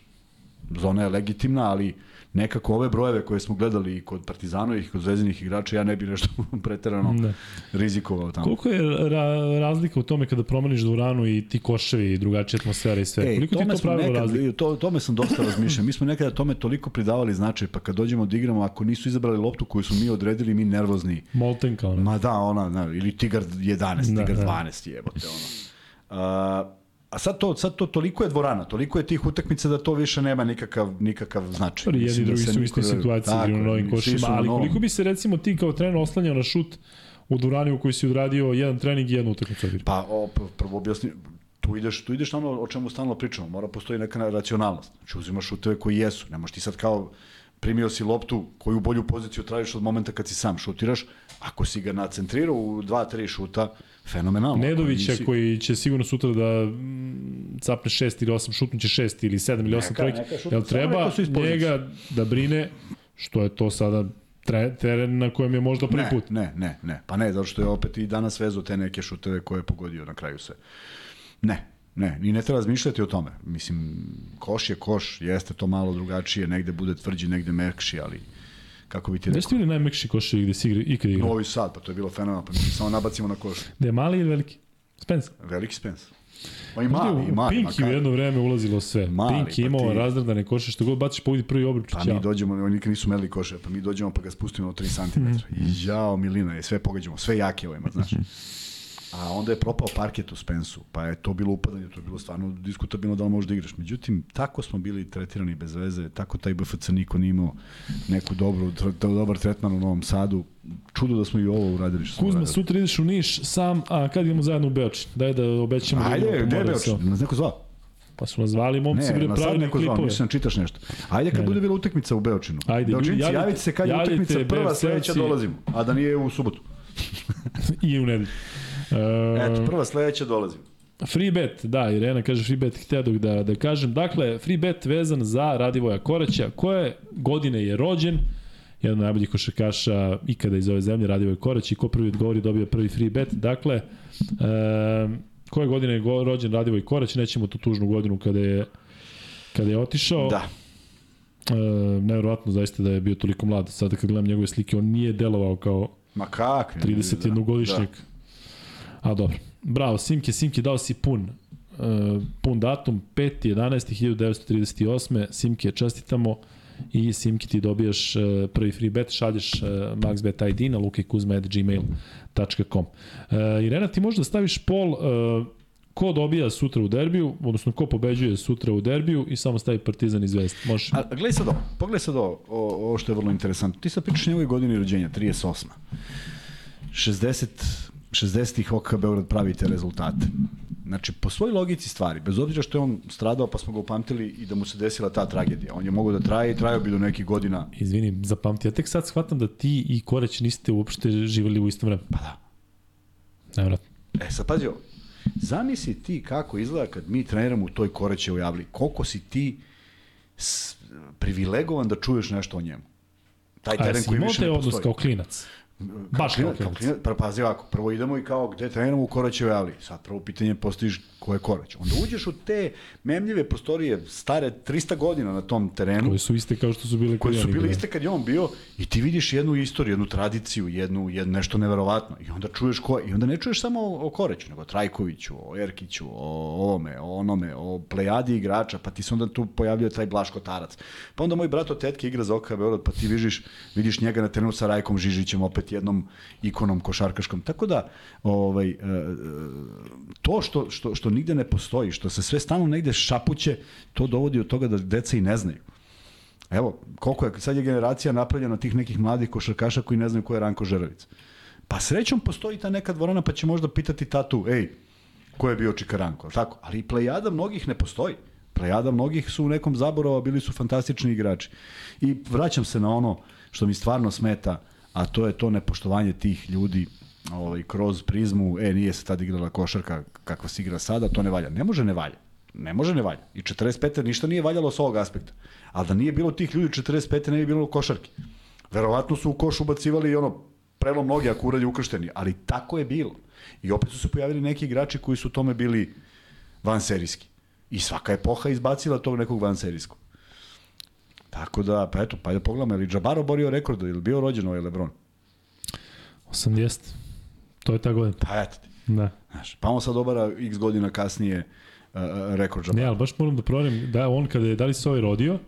zona je legitimna, ali nekako ove brojeve koje smo gledali i kod Partizanovih i kod Zvezdinih igrača, ja ne bi nešto preterano Ne. rizikovao tamo. Koliko je ra razlika u tome kada promeniš dvoranu i ti koševi i drugačija atmosfera i sve? Ej, Koliko ti tome to smo pravilo razlika? to, tome sam dosta razmišljao. Mi smo nekada tome toliko pridavali značaj, pa kad dođemo da igramo, ako nisu izabrali loptu koju su mi odredili, mi nervozni. Molten kao ne. Ma da, ona, na, ili Tigar 11, Da, Tigar da. 12, jebote, ono. A, a sad to, sad to toliko je dvorana, toliko je tih utakmica da to više nema nikakav, nikakav značaj. Stvari, jedni Mislim drugi da su u istoj ne- situaciji Tako je, novim košima, ali novom. koliko bi se recimo ti kao trener oslanjao na šut u dvorani u kojoj si odradio jedan trening i jednu utakmicu? Pa, o, p- prvo objasni, tu ideš, tu ideš na ono o čemu stalno pričamo, mora postoji neka racionalnost. Znači uzimaš šuteve koji jesu, nemaš ti sad kao primio si loptu koju bolju poziciju tražiš od momenta kad si sam šutiraš, ako si ga nacentrirao u dva, tri šuta, fenomenalno. Nedovića nisi- koji će sigurno sutra da mm, capne 6 ili 8, šutnuće 6 ili 7 ili 8 Neka, trojke. Jel treba njega da brine što je to sada tre, teren na kojem je možda prvi ne, put? Ne, ne, ne. Pa ne, zato što je opet i danas vezu te neke šuteve koje je pogodio na kraju sve. Ne, ne, i ne treba razmišljati o tome. Mislim, koš je koš, jeste to malo drugačije, negde bude tvrđi, negde mekši, ali kako bi ti Gde rekao? ste bili najmekši koševi gde si igra, ikad igrao? Novi Sad, pa to je bilo fenomenalno, pa mi samo nabacimo na koš. Gde je mali ili veliki? Spence. Veliki Spence. Pa i mali, i u mali. Pinki u makar. jedno vreme ulazilo sve. Mali, Pinki pa imao ti- razredane koše, što god baciš pogodi prvi obruč. Pa mi dođemo, oni nikad nisu merili koše, pa mi dođemo pa ga spustimo na 3 cm. I jao, milina, je sve pogađamo, sve jake ovima, znaš. A onda je propao parket u Spensu, pa je to bilo upadanje, to je bilo stvarno diskutabilno da li možeš da igraš. Međutim, tako smo bili tretirani bez veze, tako taj BFC niko nije imao neku dobru, dobar tretman u Novom Sadu. Čudo da smo i ovo uradili što smo Kuzma, uradili. sutra ideš u Niš sam, a kad idemo zajedno u Beočin? Daj da obećamo da Ajde, po gde je Beočin? Nas neko zvao? Pa su nas zvali momci, Ne, bre, pravili neko zvao, klipove. mislim, čitaš nešto. Ajde kad Ne, bude bila utakmica u Beočinu. Ajde, Beočinci, javite- javite se kad je utakmica prva, sledeća dolazimo. A da nije u subotu. I u nedelju. E, Eto, prva sledeća dolazimo. Free bet, da, Irena kaže free bet, htio da, da kažem. Dakle, free bet vezan za Radivoja Koraća, koje godine je rođen, jedan od najboljih košarkaša ikada iz ove zemlje, Radivoj Korać, i ko prvi odgovori dobija prvi free bet. Dakle, e, koje godine je rođen Radivoj Korać, nećemo tu tužnu godinu kada je kada je otišao. Da. E, nevjerovatno zaista da je bio toliko mlad. Sada kad gledam njegove slike, on nije delovao kao Ma kakvi? 31-godišnjak. A dobro. Bravo, Simke, Simke, dao si pun. Uh, pun datum, 5.11.1938. Simke, čestitamo i Simke ti dobijaš uh, prvi free bet, šalješ uh, maxbet ID na lukajkuzma.gmail.com. Uh, Irena, ti možda staviš pol uh, ko dobija sutra u derbiju, odnosno ko pobeđuje sutra u derbiju i samo stavi Partizan i Zvezda. Možeš. A, gledaj sad ovo, pogledaj sad ovo, o- ovo što je vrlo interesantno. Ti sad pričaš njegove godine rođenja, 38. 60, 60-ih OKK Beograd pravi te rezultate. Znači, po svojoj logici stvari, bez obzira što je on stradao pa smo ga upamtili i da mu se desila ta tragedija. On je mogao da traje i trajao bi do nekih godina. Izvini, zapamti, ja tek sad shvatam da ti i Koreć niste uopšte živjeli u istom vremenu. Pa da. Nevratno. E, sad pazi ovo. Zamisli ti kako izgleda kad mi treniramo u toj Korećevoj javli. Koliko si ti privilegovan da čuješ nešto o njemu. Taj A teren koji imao više te ne odnos postoji. kao klinac? Baš kao klinac, kao klinac. Pa pazi ovako, prvo idemo i kao gde treniramo u Koraćevoj avli. Sad prvo pitanje postojiš ko je Korać. Onda uđeš u te memljive prostorije stare 300 godina na tom terenu Koje su iste kao što su bile koji su da. iste kad je on bio i ti vidiš jednu istoriju, jednu tradiciju, jednu, jednu nešto neverovatno i onda čuješ ko i onda ne čuješ samo o, o Koreću, nego o Trajkoviću, o Erkiću, o ovome, o onome, o plejadi igrača, pa ti se onda tu pojavljuje taj Blaško Tarac. Pa onda moj brat od tetke igra za OKA Beograd, pa ti vidiš, vidiš njega na terenu sa Rajkom Žižićem, opet jednom ikonom košarkaškom. Tako da, ovaj, e, e, to što, što, što nigde ne postoji, što se sve stalno negde šapuće, to dovodi od toga da deca i ne znaju. Evo, koliko je, sad je generacija napravljena tih nekih mladih košarkaša koji ne znaju ko je Ranko Žeravic. Pa srećom postoji ta neka dvorana pa će možda pitati tatu, ej, ko je bio Čika Ranko, tako? Ali plejada mnogih ne postoji. Plejada mnogih su u nekom zaborava, bili su fantastični igrači. I vraćam se na ono što mi stvarno smeta, a to je to nepoštovanje tih ljudi ovaj, kroz prizmu, e, nije se tad igrala košarka kakva se igra sada, to ne valja. Ne može ne valja. Ne može ne valja. I 45. ništa nije valjalo s ovog aspekta. Ali da nije bilo tih ljudi 45. ne bi bilo košarke. Verovatno su u koš ubacivali i ono prelom noge ako uradi ukršteni, ali tako je bilo. I opet su se pojavili neki igrači koji su u tome bili vanserijski. I svaka epoha izbacila tog nekog vanserijskog. Tako da, pa eto, pa da pogledamo, je li Džabaro borio rekord, ili bio rođen ovaj Lebron? 80. To je ta godina. Pa eto ti. Da. Znaš, pa on sad obara x godina kasnije uh, rekord. Ne, ali baš moram da proverim da on kada je, da li se ovaj rodio,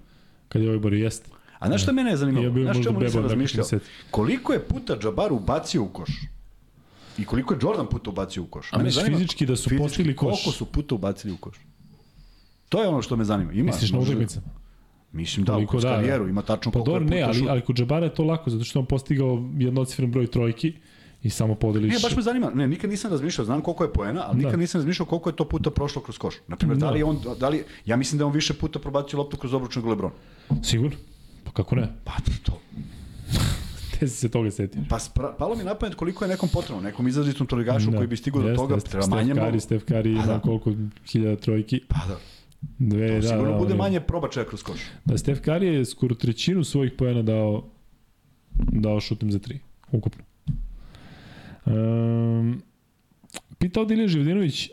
kada je ovaj borio, jeste. A znaš šta mene je zanimljivo? Ja Znaš čemu nisam da razmišljao? Koliko je puta Džabar ubacio u koš? I koliko je Jordan puta ubacio u koš? A misliš fizički da su postigli koš? Koliko su puta ubacili u koš? To je ono što me zanima. Ima, Misliš na utakmicama? Mislim da, Koliko kroz da, da. karijeru ima tačno Pa koliko dobro, je puta ne, ali, šut. ali kod Džabara je to lako, zato što on postigao jednocifren broj trojki i samo podeliš... Ne, baš me zanima. Ne, nikad nisam razmišljao, znam koliko je poena, ali Da. nikad nisam razmišljao koliko je to puta prošlo kroz koš. Na primjer, da. Da. li je on da li ja mislim da je on više puta probacio loptu kroz obruč LeBron. Sigurno? Pa kako ne? Pa to. Te si se toga setio. Pa spra, palo mi na pamet koliko je nekom potrebno, nekom izrazitom troligašu koji bi stigao do toga, treba manje mnogo. Steph Curry Pa ima da. koliko hiljada trojki. Pa da. Dve, To da, sigurno da, bude manje probačaja kroz koš. Da, Steph Curry je skoro trećinu svojih pojena dao, dao šutem za tri, ukupno. Um, pitao Dilija Živdinović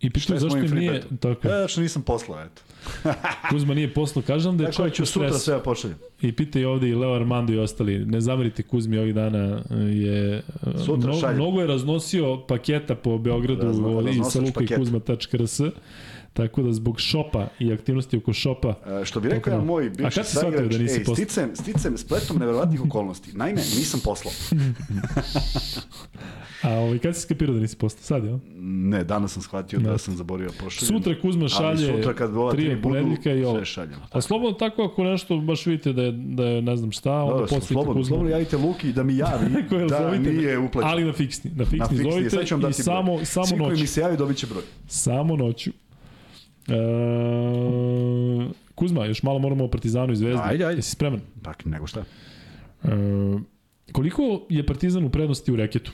i pitao zašto im nije, tako, Ja, znači nisam poslao, eto. Kuzma nije poslao, kažem da je čovjek u sutra stresu. sve da pošaljem. I pita i ovde i Leo Armando i ostali. Ne zamerite Kuzmi ovih dana je Sutra mno, šaljem. mnogo je raznosio paketa po Beogradu Razno- i sa luka i pakete. kuzma.rs tako da zbog šopa i aktivnosti oko šopa E, što bi rekao da. jedan moj bivši saigrač, da nisi ej, poslao? sticem, sticem spletom neverovatnih okolnosti. Naime, nisam poslao. A ovaj, kad si skapirao da nisi postao? Sad, jel? Ne, danas sam shvatio da Da. sam zaborio da pošaljem. Sutra Kuzma šalje Ali sutra kad ova tri tri ponedljika i ovo. sve šaljem. A slobodno tako ako nešto baš vidite da je, da je ne znam šta, onda Dobro, poslite slobodno, Kuzma. slobodno javite Luki da mi javi da zovite, nije uplaćen. Ali na fiksni. Na fiksni, Na fiksni, zovite i broj. samo, samo Svi koji noću. mi se javi dobit će broj. Samo noću. E, Kuzma, još malo moramo o Partizanu i Zvezdi. Ajde, ajde. Jesi spreman? Dakle, nego šta? E, koliko je Partizan u prednosti u reketu?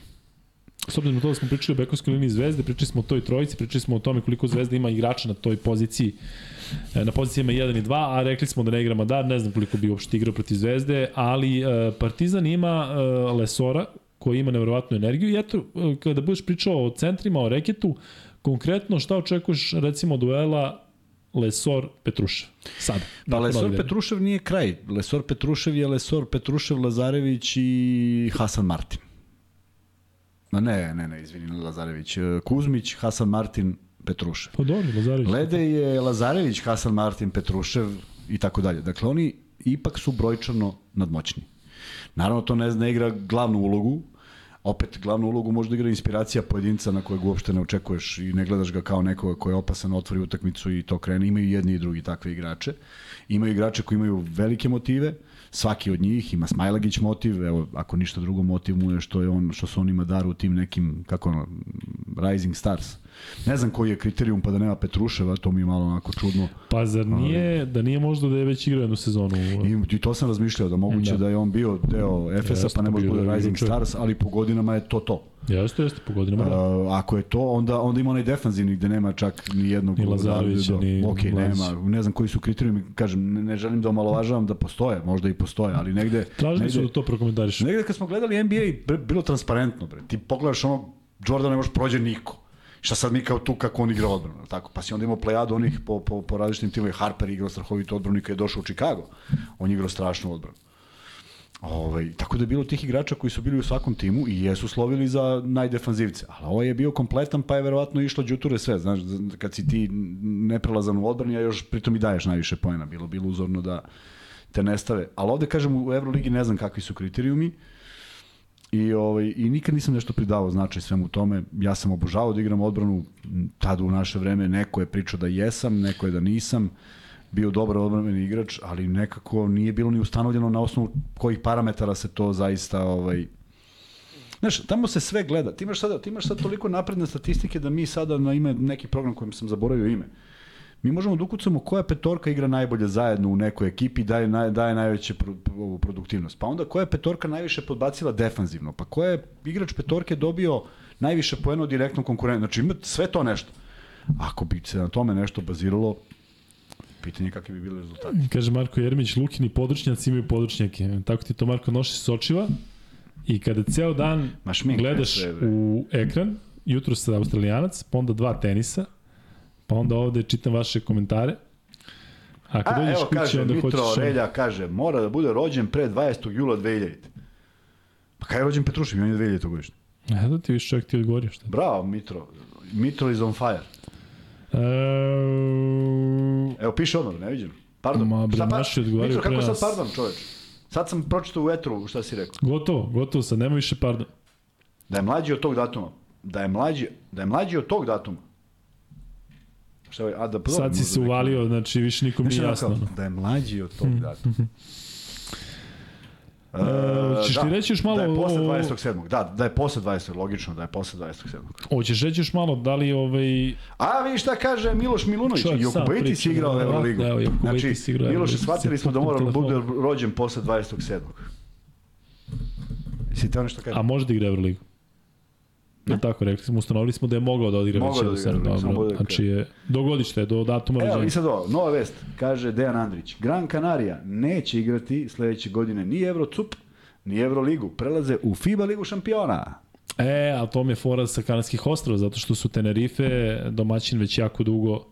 S obzirom na to da smo pričali o bekovskoj liniji Zvezde, pričali smo o toj trojici, pričali smo o tome koliko Zvezda ima igrača na toj poziciji, e, na pozicijama 1 i 2, a rekli smo da ne igra Madar, ne znam koliko bi uopšte igrao protiv Zvezde, ali e, Partizan ima e, Lesora, koji ima nevjerovatnu energiju i eto, kada budeš pričao o centrima, o reketu, konkretno šta očekuješ recimo duela Lesor Petrušev sada? Pa Lesor. Petrušev nije kraj. Lesor Petrušev je Lesor Petrušev, Lazarević i Hasan Martin. Ma ne, ne, ne, izvini, Lazarević. Kuzmić, Hasan Martin, Petrušev. Pa dobro, Lazarević. Lede je Lazarević, Hasan Martin, Petrušev i tako dalje. Dakle, oni ipak su brojčano nadmoćni. Naravno, to ne, ne igra glavnu ulogu, opet glavnu ulogu može da igra inspiracija pojedinca na kojeg uopšte ne očekuješ i ne gledaš ga kao nekoga ko je opasan, otvori utakmicu i to krene. Imaju jedni i drugi takve igrače. Imaju igrače koji imaju velike motive, svaki od njih, ima Smajlagić motiv, evo, ako ništa drugo motiv mu je što, je on, što su oni Madaru u tim nekim, kako ono, Rising Stars. Ne znam koji je kriterijum pa da nema Petruševa, to mi je malo onako čudno. Pa zar nije, da nije možda da je već igrao jednu sezonu? I, I to sam razmišljao, da moguće da, Da. da je on bio deo Efesa, Jeste, pa ne može bio bude je Rising. Stars, ali po godinama je to to. Jeste, jeste, po godinama. da. Uh, ako je to, onda, onda ima onaj defanzivni gde nema čak ni jednog Ni Lazarevića, ni Ok, Blažića. nema, ne znam koji su kriterijumi, kažem, ne, ne želim da omalovažavam da postoje, možda i postoje, ali negde... Tražili su negde, da to prokomentariš. negde kad smo gledali NBA, bre, bilo transparentno, bre. Ti pogledaš ono, Jordan ne može prođe niko. Šta sad mi kao tu kako on igra odbranu, tako? Pa si onda imao plejadu onih po, po, po različitim timovima. Harper igrao strahovitu odbranu i kad je došao u Chicago, on igrao strašnu odbranu. Ovaj, tako da je bilo tih igrača koji su bili u svakom timu i jesu slovili za najdefanzivce. Ali ovo je bio kompletan, pa je verovatno išlo đuture sve. Znaš, kad si ti neprelazan u odbrani, a još pritom i daješ najviše pojena. Bilo bilo uzorno da te ne stave. Ali ovde, kažem, u Euroligi ne znam kakvi su kriterijumi. I, ovaj, I nikad nisam nešto pridavao značaj svemu tome. Ja sam obožavao da igram odbranu. Tada u naše vreme neko je pričao da jesam, neko je da nisam bio dobar odbrambeni igrač, ali nekako nije bilo ni ustanovljeno na osnovu kojih parametara se to zaista ovaj Znaš, tamo se sve gleda. Ti imaš sada, ti imaš sad toliko napredne statistike da mi sada na ime neki program kojem sam zaboravio ime. Mi možemo da ukucamo koja petorka igra najbolje zajedno u nekoj ekipi i daje, naj, daje najveće pro, produktivnost. Pa onda koja je petorka najviše podbacila defanzivno. Pa koja je igrač petorke dobio najviše poena od direktnog konkurenta. Znači ima sve to nešto. Ako bi se na tome nešto baziralo, pitanje je kakvi bi bili rezultati. Kaže Marko Jeremić, Lukini područnjaci imaju područnjake. Tako ti to Marko noši s očiva i kada ceo dan Ma gledaš sve, u ekran, jutro sa Australijanac, pa onda dva tenisa, pa onda ovde čitam vaše komentare. A kad A, dođeš evo kući, kaže, onda Mitro hoćeš... Relja kaže, mora da bude rođen pre 20. jula 2000. Pa kada je rođen Petrušev? On je 2000. godišnje. E, da ti više čovjek ti odgovorio šta. Bravo, Mitro. Mitro is on fire. E, Evo, piše odmah, ne vidim. Pardon. Ma, bre, Šta pa- naši odgovaraju Mitro, kako sad pardon, čoveč? Sad sam pročitao u etru šta si rekao. gotovo, gotovo sad, nema više pardon. Da je mlađi od tog datuma. Da je mlađi, da je mlađi od tog datuma. Šta je, a da Sad si se neki- uvalio, znači više nikom nije ono jasno. kao, ono. Da je mlađi od tog datuma. E, ćeš ti reći još malo da je posle o- 27. Da, da je posle 20. logično da je posle 27. Hoćeš reći još malo, da li ovaj... A vi šta kaže Miloš Milunović? Jokubaitis priča, igrao da, Euroligu. da, znači, igrao Miloš, shvatili smo da mora da bude rođen posle 27. Si te nešto kaže? A može da igra Euroligu? Je tako, rekli smo, ustanovili smo da je mogao da odigra Mogao već da odigra, Dobro, da znači je do godište, do datuma Evo, i rođenja. sad ovo, nova vest, kaže Dejan Andrić. Gran Canaria neće igrati sledeće godine ni Eurocup, ni Euroligu. Prelaze u FIBA ligu šampiona. E, a to mi je fora sa Kanadskih ostrava, zato što su Tenerife domaćin već jako dugo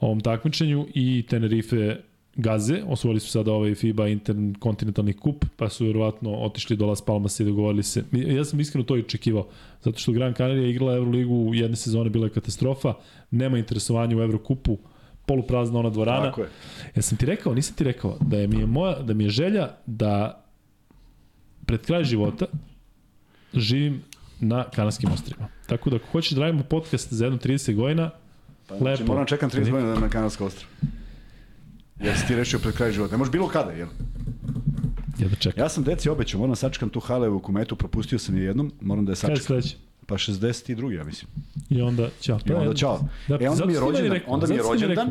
ovom takmičenju i Tenerife gaze, osvojili su sada ovaj FIBA interkontinentalni kup, pa su vjerovatno otišli do Las Palmasa i dogovorili se. Ja sam iskreno to i očekivao, zato što Gran Canaria igrala Euroligu jedne sezone, bila je katastrofa, nema interesovanja u Evrokupu, poluprazna ona dvorana. Tako je. Ja sam ti rekao, nisam ti rekao, da je mi je, moja, da mi je želja da pred kraj života živim na Kanarskim ostrima. Tako da ako hoćeš da radimo podcast za jedno 30 godina, Pa, Lepo. Znači, moram čekam 30 godina da na Kanarska ostra. Jer si ti rešio pred kraj života. Ne možeš bilo kada, jel? ja da čekam. Ja sam deci obećao, moram da sačekam tu Halevu kumetu, propustio sam je jednom, moram da je sačekam. sledeće? Pa 62. ja mislim. I onda, ćao. I onda čao. Da, e, onda mi je rođendan, rekao, onda mi je rođendan.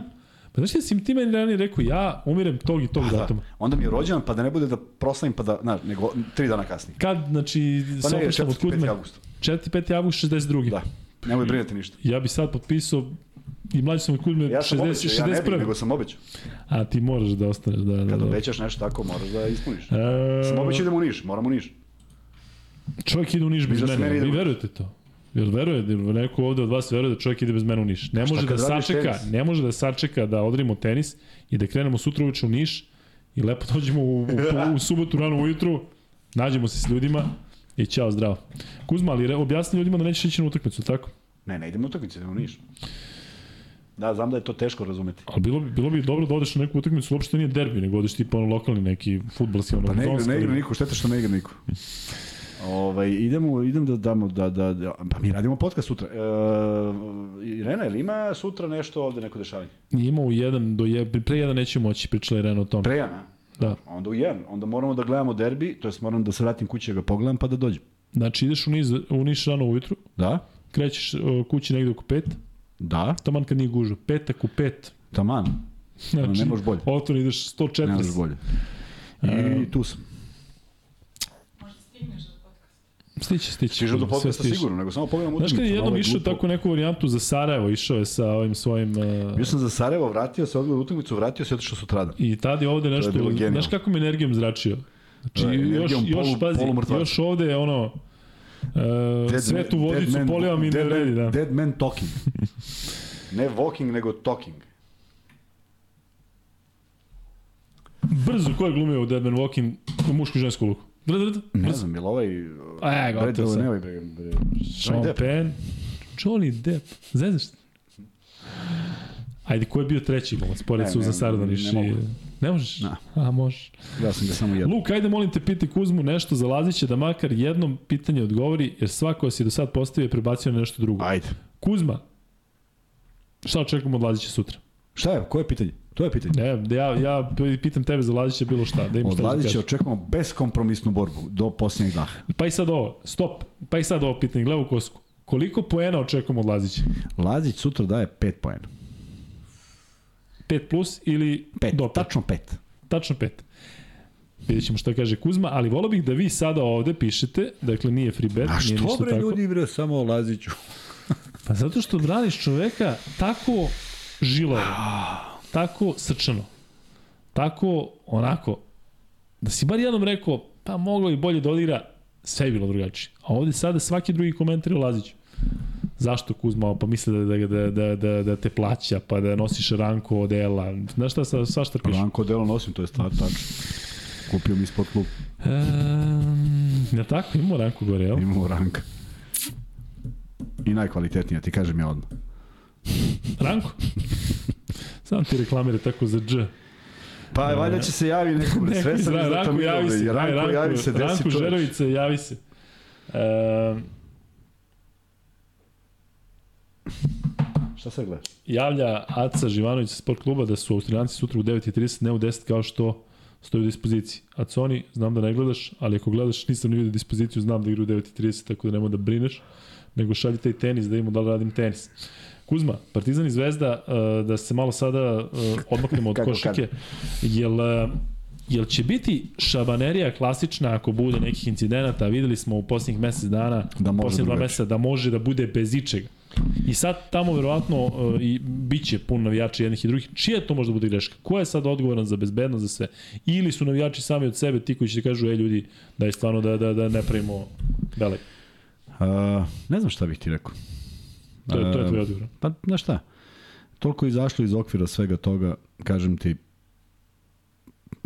Pa znaš da si ti meni ranije rekao, ja umirem tog i tog da, datuma. onda mi je rođendan, pa da ne bude da proslavim, pa da, znaš, nego tri dana kasnije. Kad, znači, Pa ne, oproštom od 4. 5. Kuzme, avgusta. 4. 5. avgust 62. Da, nemoj brinati ništa. Ja bi sad potpisao i mlađi sam od Kuzme Ja sam 60, obećao, ja ne bih, 61. nego sam obećao. A ti moraš da ostaneš, da, da, Kad da. obećaš nešto tako, moraš da ispuniš. E, Sam obećao idemo u Niš, moramo u Niš. Čovjek ide u Niš bez da mene, vi u verujete to? Jel verujete, jel neko ovde od vas veruje da čovjek ide bez mene u Niš? Ne može da sačeka, tenis? ne može da sačeka da odrimo tenis i da krenemo sutra uveče u Niš i lepo dođemo u, u, u subotu rano ujutru, nađemo se s ljudima i ćao, zdravo. Kuzma, ali objasni ljudima da nećeš ići na utakmicu, tako? Ne, ne idemo u utakmicu, idemo u Niš. Da, znam da je to teško razumeti. Ali bilo bi, bilo bi dobro da odeš na neku utakmicu, uopšte nije derbi, nego odeš tipa ono lokalni neki futbalski, ono, Pa ne igra, ne igra niko, šteta što ne igra niko. Ovaj idemo idem da damo da da, da pa mi radimo podcast sutra. E, Irena, ili ima sutra nešto ovde neko dešavanje? Ima u jedan, do je, pre jedan neće moći, pričala je Irena o tome. Prejana. Da. Onda u jedan. Onda moramo da gledamo derbi, to jest moram da se vratim kući da ga pogledam pa da dođem. Znači ideš u, niz, u Niš rano ujutru, Da? krećeš kući negde oko 5, Da, taman kad nije gužva. Petak u 5. taman. Znači, ne možeš bolje. Otvor ideš 140. Ne možeš bolje. I tu sam. Možda stigneš do podcasta. Stiće, stiće. Stižem do podcasta stiže. sigurno, nego samo pogledam Znaš kad je utakmicu, jednom išao tako neku varijantu za Sarajevo, išao je sa ovim svojim... Uh, Bio sam za Sarajevo, vratio se, odgledao utakmicu, vratio se, otišao sutradan. I tad je ovde nešto, znaš kako mi energijom zračio? Znači, Da, još, energijom još, polu- pazi, još ovde je ono, uh, svetu man- vodicu man- polivam i ne vredi, da. Dead man talking. ne walking, nego talking. Brzo, ko je glumio u Dead Man Walking u mušku i žensku luku? Drd, drd, Ne znam, je li ovaj... A, gotovo Brad, sam. ne ovaj, bre, bre, Sean. Penn, Johnny Depp, zezaš? Ajde, ko je bio treći glumac, pored Ne, Susan ne, ne i- Ne možeš? Da. A, možeš. Ja sam ga samo jedan. Luk, ajde molim te piti Kuzmu nešto za Lazića da makar jednom pitanje odgovori, jer svako si do sad postavio je prebacio na nešto drugo. Ajde. Kuzma, šta očekujemo od Lazića sutra? Šta je, koje je pitanje? To je pitanje. Ne, ja, ja pitam tebe za Lazića bilo šta. Da im Od da kažeš. očekujemo beskompromisnu borbu do posljednjeg daha. Pa i sad ovo, stop. Pa i sad ovo pitanje, gledaj u kosku. Koliko poena očekujemo od Lazića? Lazić sutra daje 5 poena. 5 plus ili 5, do 5? tačno 5. Tačno 5. Vidjet ćemo šta kaže Kuzma, ali volao bih da vi sada ovde pišete, dakle nije free bet, A nije što ništa bre tako. ljudi bre samo Laziću? Pa zato što braniš čoveka tako žilavo, tako srčano, tako onako, da si bar jednom rekao, pa moglo i bolje da odigra, sve je bilo drugačije. A ovde sada svaki drugi komentar je o Laziću. Zašto Kuzma, pa misle da, da, da, da, da, da te plaća, pa da nosiš ranko odela. Znaš šta, sa, svašta piše? Ranko delo nosim, to je stvar tačno. Kupio mi ispod klub. Ehm, ja tako, imamo ranko gore, jel? Imamo ranka. I najkvalitetnija, ti kažem ja odmah. Ranko? Sam ti reklamire tako za dž. Pa valjda će se javi neko, bre, sve sam Ranko, izdatamio, javi se. Ranko, Ranko, javi se, desi Ranko. Žerovice, javi se. Ehm, Šta sad gledaš? javlja Aca Živanović sa sport kluba da su Austrijanci sutra u 9.30, ne u 10 kao što stoji u dispoziciji. Aconi, znam da ne gledaš, ali ako gledaš, nisam ni vidio dispoziciju, znam da igra u 9.30, tako da nemoj da brineš, nego šalji taj tenis da imamo da li radim tenis. Kuzma, Partizan i Zvezda, uh, da se malo sada uh, odmaknemo od košike, jel, uh, jel će biti šabanerija klasična ako bude nekih incidenata, videli smo u posljednjih mesec dana, Da posljednjih dva drugačije. meseca, da može da bude bez ičega. I sad tamo verovatno uh, i biće pun navijača jednih i drugih. Čija to možda bude greška? Ko je sad odgovoran za bezbednost za sve? Ili su navijači sami od sebe ti koji će da kažu, ej ljudi, da je stvarno da, da, da ne pravimo belej. Uh, ne znam šta bih ti rekao. To je, to je E, tvoj odgovor. Pa, znaš šta, toliko je izašlo iz okvira svega toga, kažem ti,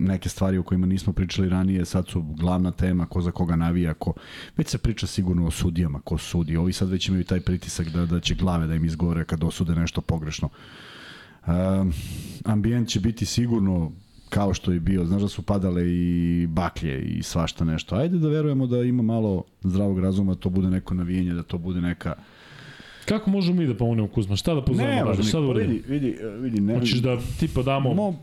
neke stvari o kojima nismo pričali ranije, sad su glavna tema, ko za koga navija, ko... Već se priča sigurno o sudijama, ko sudi. Ovi sad već imaju taj pritisak da, da će glave da im izgore kad osude nešto pogrešno. Um, ambijent će biti sigurno kao što je bio. Znaš da su padale i baklje i svašta nešto. Ajde da verujemo da ima malo zdravog razuma, da to bude neko navijenje, da to bude neka... Kako možemo mi da pomognemo Kuzma? Šta da pozovemo? Ne, možda Šta da uradimo? vidi, vidi, vidi, ne, Hoćeš da tipa damo Mo,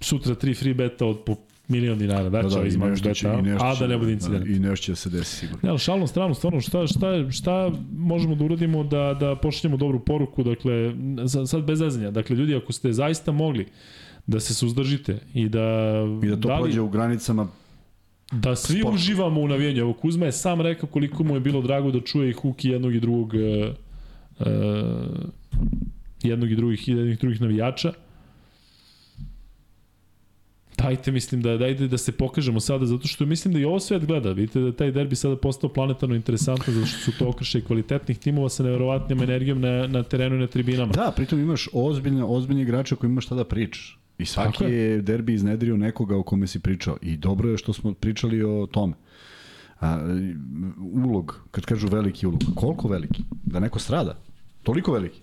sutra tri free beta od po milion dinara, da da, će da, će, beta, nešto a će, da ne bude incident. Da, I nešto će da se desi sigurno. Ne, ali šalno stranu, stvarno, šta, šta, šta možemo da uradimo da, da pošaljemo dobru poruku, dakle, sad bez zezanja, dakle, ljudi, ako ste zaista mogli da se suzdržite i da... I da to li- prođe u granicama Da svi Sport. uživamo u navijenju. Evo, Kuzma je sam rekao koliko mu je bilo drago da čuje i Huki jednog i drugog e, e, jednog i drugih, jednih i drugih navijača. Dajte, mislim da dajte da se pokažemo sada, zato što mislim da i ovo svet gleda. Vidite da taj derbi sada postao planetarno interesantan, zato što su to okršaj kvalitetnih timova sa neverovatnim energijom na, na terenu i na tribinama. Da, pritom imaš ozbiljne, ozbiljne igrače koji imaš šta da pričaš. I svaki Tako je. je derbi iznedrio nekoga o kome si pričao. I dobro je što smo pričali o tome. A, ulog, kad kažu veliki ulog, koliko veliki? Da neko strada? Toliko veliki?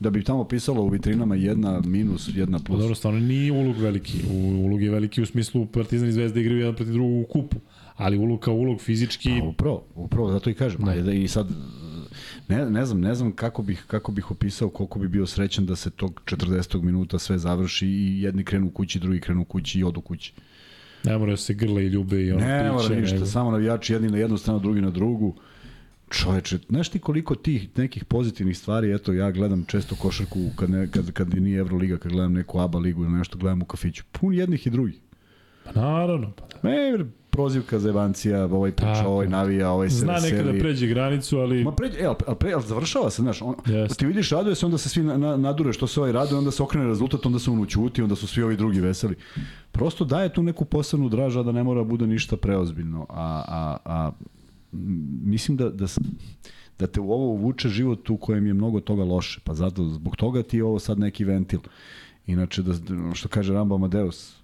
Da bi tamo pisalo u vitrinama jedna minus, jedna Pa plus. dobro, stvarno nije ulog veliki. Ulog je veliki u smislu Partizan i Zvezda igraju jedan protiv drugog u kupu. Ali ulog kao ulog fizički... A, upravo, upravo, zato i kažem. Da. I sad, ne, ne znam, ne znam kako bih, kako bih opisao koliko bi bio srećan da se tog 40. minuta sve završi i jedni krenu kući, drugi krenu kući i odu kući. Ne mora da se grle i ljube i ono Ne mora piće, ništa, nego- samo navijači jedni na jednu stranu, drugi na drugu. Čoveče, znaš ti koliko tih nekih pozitivnih stvari, eto ja gledam često košarku kad, ne, kad, kad nije Euroliga, kad gledam neku ABA ligu ili nešto, gledam u kafiću. Pun jednih i drugih. Pa naravno, pa da. E, prozivka za Evancija, ovaj priča, ovaj navija, ovaj se Zna veseli. nekada da pređe granicu, ali Ma pređe, e, al, pre, al završava se, znaš, on, Jeste. ti vidiš, raduje se, onda se svi na, na, nadure što se ovaj raduje, onda se okrene rezultat, onda se on učuti, onda su svi ovi drugi veseli. Prosto daje tu neku posebnu draža da ne mora bude ništa preozbiljno, a, a, a mislim da, da, da te u ovo uvuče život u kojem je mnogo toga loše, pa zato, zbog toga ti je ovo sad neki ventil. Inače, da, što kaže Rambo Amadeus,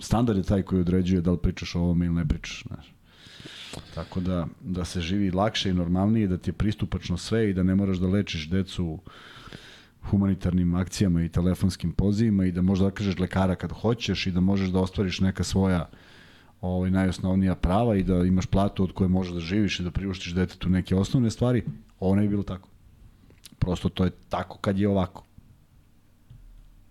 standard je taj koji određuje da li pričaš o ovome ili ne pričaš, znaš. Tako da, da se živi lakše i normalnije, da ti je pristupačno sve i da ne moraš da lečiš decu humanitarnim akcijama i telefonskim pozivima i da možeš da kažeš lekara kad hoćeš i da možeš da ostvariš neka svoja ovaj, najosnovnija prava i da imaš platu od koje možeš da živiš i da priuštiš detetu neke osnovne stvari, ovo ne bi bilo tako. Prosto to je tako kad je ovako.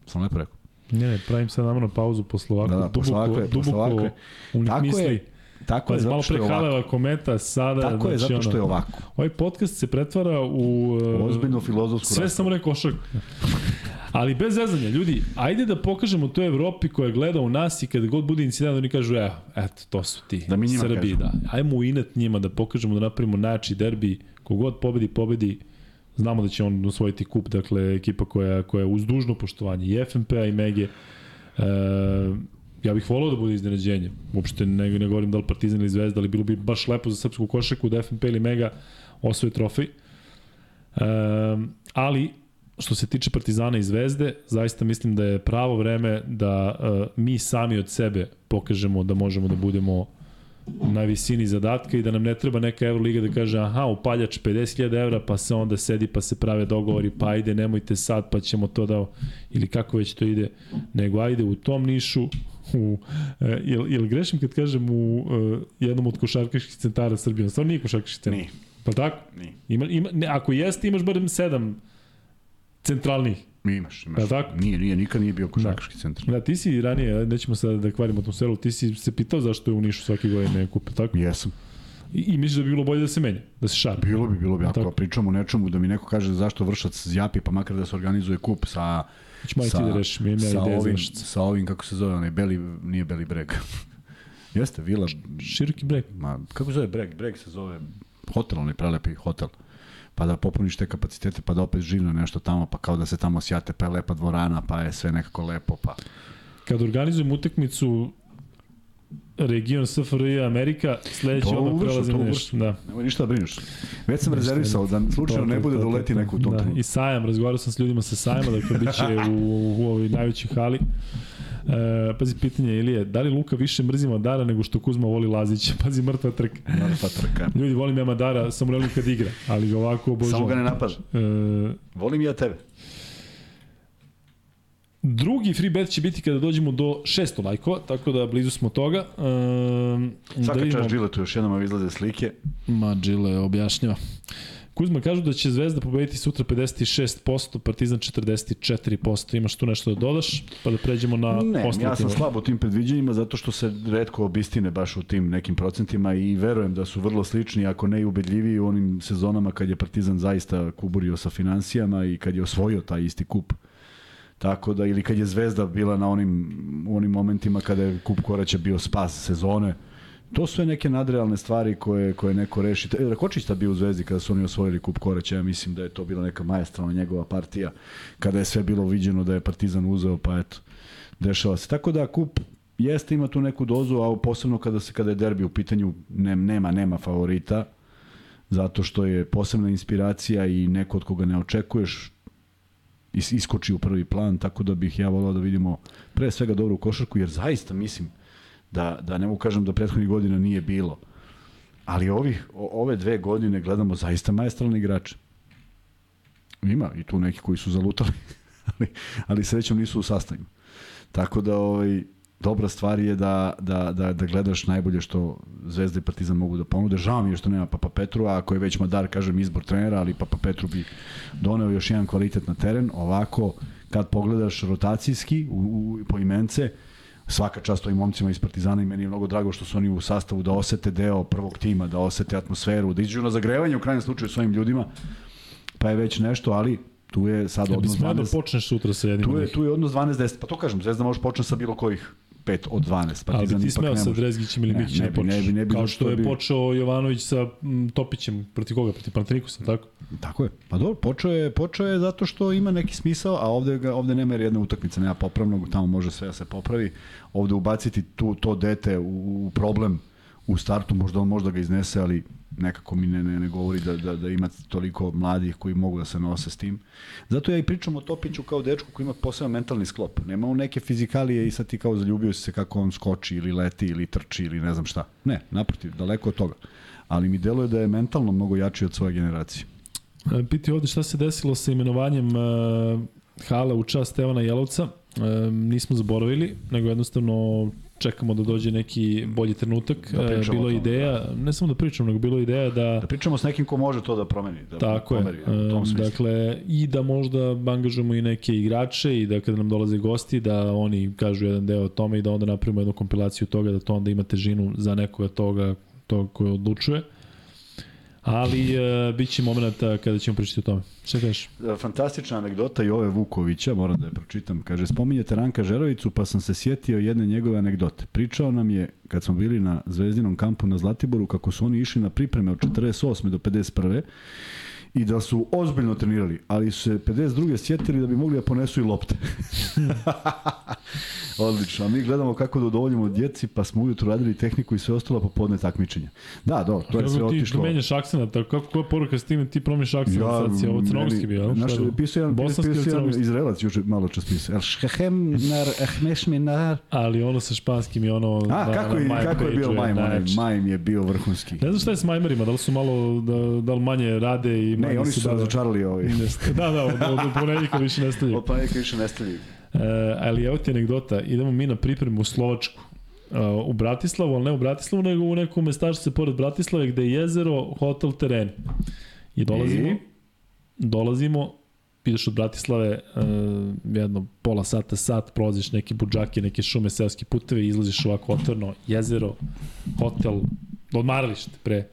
Sam lepo rekao. ne, ne, pravim sad namjerno pauzu posle ovako, Da, da, duboko, ovakve- posle duboko ovakve. unih Tako misli. je, tako je zato što je ovako. Kometa, sada... Tako je znači, zato što je ovako. Ovaj podcast se pretvara u... uh, Ozbiljno filozofsku Sve samo ne košarku. Ali bez zezanja, ljudi, ajde da pokažemo toj Evropi koja gleda u nas i kada god bude incident, oni kažu, evo, eto, to su ti, Da mi njima Srbi, kažemo. da. Ajmo u inat njima da pokažemo, da napravimo najjači derbi, kogod pobedi, pobedi, znamo da će on osvojiti kup, dakle, ekipa koja, koja je uz dužno poštovanje i FNP-a i Mege. E, ja bih volao da bude iznenađenje. Uopšte ne, ne govorim da li Partizan ili Zvezda, ali bilo bi baš lepo za srpsku košarku da FNP ili Mega osvoje trofej. Um, ali što se tiče Partizana i Zvezde, zaista mislim da je pravo vreme da uh, mi sami od sebe pokažemo da možemo da budemo na visini zadatka i da nam ne treba neka Euroliga da kaže aha, upaljač 50.000 evra, pa se onda sedi pa se prave dogovori, pa ajde, nemojte sad, pa ćemo to da, ili kako već to ide, nego ajde u tom nišu, u, e, jel, jel grešim kad kažem u e, jednom od košarkaških centara Srbije, stvarno nije košarkaški centar. Nije. Pa tako? Nije. Ima, ima, ne, ako jeste, imaš barem sedam centralnih. Imaš, imaš. Jel tako? Nije, nije, nikad nije bio košarkaški centar. Da, ti si ranije, nećemo sad da kvarimo atmosferu, ti si se pitao zašto je u Nišu svake godine kupe, tako? Jesam. I, I misliš da bi bilo bolje da se menja, da se šara? Bilo bi, bilo bi. Ako Tako. pričamo o nečemu da mi neko kaže zašto vršac zjapi, pa makar da se organizuje kup sa... Ti da rešiš, mi imam sa ideje ovim, sa ovim, kako se zove, onaj Beli, nije Beli breg. Jeste, vila, Široki breg. ma, kako se zove breg? Breg se zove hotel, onaj prelepi hotel. Pa da popuniš te kapacitete, pa da opet živno nešto tamo, pa kao da se tamo sjate, pa je lepa dvorana, pa je sve nekako lepo, pa... Kad organizujem utakmicu region SFRJ Amerika, sledeći To odmah prelazim to nešto. Da. Nemoj ništa da brineš. Već sam rezervisao da slučajno ne bude da uleti neko u tom da. I sajam, razgovarao sam s ljudima sa sajama, dakle bit će u, u, u ovoj najvećoj hali. E, pazi, pitanje Ilije, da li Luka više mrzi Madara nego što Kuzma voli Lazića? Pazi, mrtva trka. Mrtva trka. Ljudi, volim ja Madara, samo ne volim kad igra, ali ga ovako obožavam. Samo ga ne napaže. E, Volim ja tebe. drugi free bet će biti kada dođemo do 600 lajkova, tako da blizu smo toga. E, Svaka da čast vidimo- Džiletu, još jednom izlaze slike. Ma, Džile objašnjava. Kuzma kažu da će Zvezda pobediti sutra 56%, Partizan 44%. Imaš tu nešto da dodaš, pa da pređemo na Ne, ostale ja sam timove. slab u tim predviđanjima zato što se redko obistine baš u tim nekim procentima i verujem da su vrlo slični, ako ne i ubedljiviji u onim sezonama kad je Partizan zaista kuburio sa financijama i kad je osvojio taj isti kup. Tako da, ili kad je Zvezda bila na onim, onim momentima kada je kup Koraća bio spas sezone, To su neke nadrealne stvari koje, koje neko reši. E, Rakočić tad bio u Zvezdi kada su oni osvojili kup Koraća, ja mislim da je to bila neka majestralna njegova partija, kada je sve bilo viđeno da je Partizan uzeo, pa eto, dešava se. Tako da kup jeste ima tu neku dozu, a posebno kada se kada je derbi u pitanju ne, nema nema favorita zato što je posebna inspiracija i neko od koga ne očekuješ is, iskoči u prvi plan, tako da bih ja volao da vidimo pre svega dobru košarku, jer zaista mislim da, da ne mogu kažem da prethodnih godina nije bilo, ali ovih, ove dve godine gledamo zaista majestralne igrače. Ima i tu neki koji su zalutali, ali, ali srećom nisu u sastanju. Tako da ovaj, dobra stvar je da, da, da, da gledaš najbolje što Zvezda i Partizan mogu da ponude. Žao mi je što nema Papa Petru, a ako je već Madar, kažem, izbor trenera, ali Papa Petru bi doneo još jedan kvalitet na teren. Ovako, kad pogledaš rotacijski u, u, po imence, svaka čast ovim momcima iz Partizana i meni je mnogo drago što su oni u sastavu da osete deo prvog tima, da osete atmosferu, da iđu na zagrevanje u krajnjem slučaju svojim ljudima, pa je već nešto, ali tu je sad Ja odnos smeo da 12, počneš sutra sa jednim tu je, tu je odnos 12-10, pa to kažem, Zvezda može početi sa bilo kojih 5 od 12, Ali Partizan bi ti smeo ne sa. Drezgićem ili Ne, Mikićem ne da bi, ne bi, ne bi, Kao što je bi- počeo Jovanović sa m, Topićem, protiv koga? Protiv Pantanikusa, tako? Tako je. Pa dobro, počeo je, počeo je zato što ima neki smisao, a ovde, ga, ovde nema jer jedna utakmica, nema popravnog, tamo može sve da se popravi. Ovde ubaciti tu, to dete u, u problem u startu, možda on možda ga iznese, ali nekako mi ne, ne, ne govori da, da, da ima toliko mladih koji mogu da se nose s tim. Zato ja i pričam o Topiću kao dečku koji ima poseban mentalni sklop. Nema on neke fizikalije i sad ti kao zaljubio si se kako on skoči ili leti ili trči ili ne znam šta. Ne, naprotiv, daleko od toga. Ali mi deluje da je mentalno mnogo jači od svoje generacije. E, Piti ovde šta se desilo sa imenovanjem uh, Hala u čast Stevana Jelovca. E, nismo zaboravili, nego jednostavno čekamo da dođe neki bolji trenutak. Da E, pričamo bilo je tome, ideja, ne samo da pričam, nego bilo je ideja da Da pričamo s nekim ko može to da promeni. Da Tako je. pomeri, u tom E, smislu. dakle, i da možda angažujemo i neke igrače i da kada nam dolaze gosti, da oni kažu jedan deo o tome i da onda napravimo jednu kompilaciju toga, da to onda ima težinu za nekoga toga, toga koji odlučuje. Ali e, bit će momenta kada ćemo pričati o tome. Šta kažeš? E, Fantastična anegdota i ove Vukovića, moram da je pročitam. Kaže, spominjete Ranka Žerovicu, pa sam se sjetio jedne njegove anegdote. Pričao nam je, kad smo bili na Zvezdinom kampu na Zlatiboru, kako su oni išli na pripreme od 48. do 51. i da su ozbiljno trenirali, ali su se 52. sjetili da bi mogli da ponesu i lopte. Odlično, a mi gledamo kako da udovoljimo djeci, pa smo ujutru radili tehniku i sve ostalo popodne takmičenja. Da, do, to je sve ti otišlo. promenjaš akcent, tako kako koja poruka s tim ti promeniš akcent, ja, sad si ovo crnogorski bio, jel? Znaš, pisao jedan, Bosanski pisao jedan? Izraelac juče malo čas pisao. El šhehem nar ehmeš minar. Ali ono sa španskim je ono... A, kako je, kako je bio Majm? Onaj. Majm je bio vrhunski. Ne znam šta je s Majmerima, da li su malo, da, da li manje rade i Ne, oni su se razočarali ovaj. Ne- Da, da, od, od ponedjeljka više ne stavljaju. Od panjeka više ne stavljaju. E, ali evo ti anegdota, idemo mi na pripremu u Slovačku. E, u Bratislavu, ali ne u Bratislavu, nego u nekom mestažice pored Bratislave gde je jezero, hotel, teren. I dolazimo, I? dolazimo, ideš od Bratislave uh, jedno pola sata, sat, prolaziš neke buđake, neke šume, seoske puteve i izlaziš ovako otvorno, jezero, hotel, odmaralište pre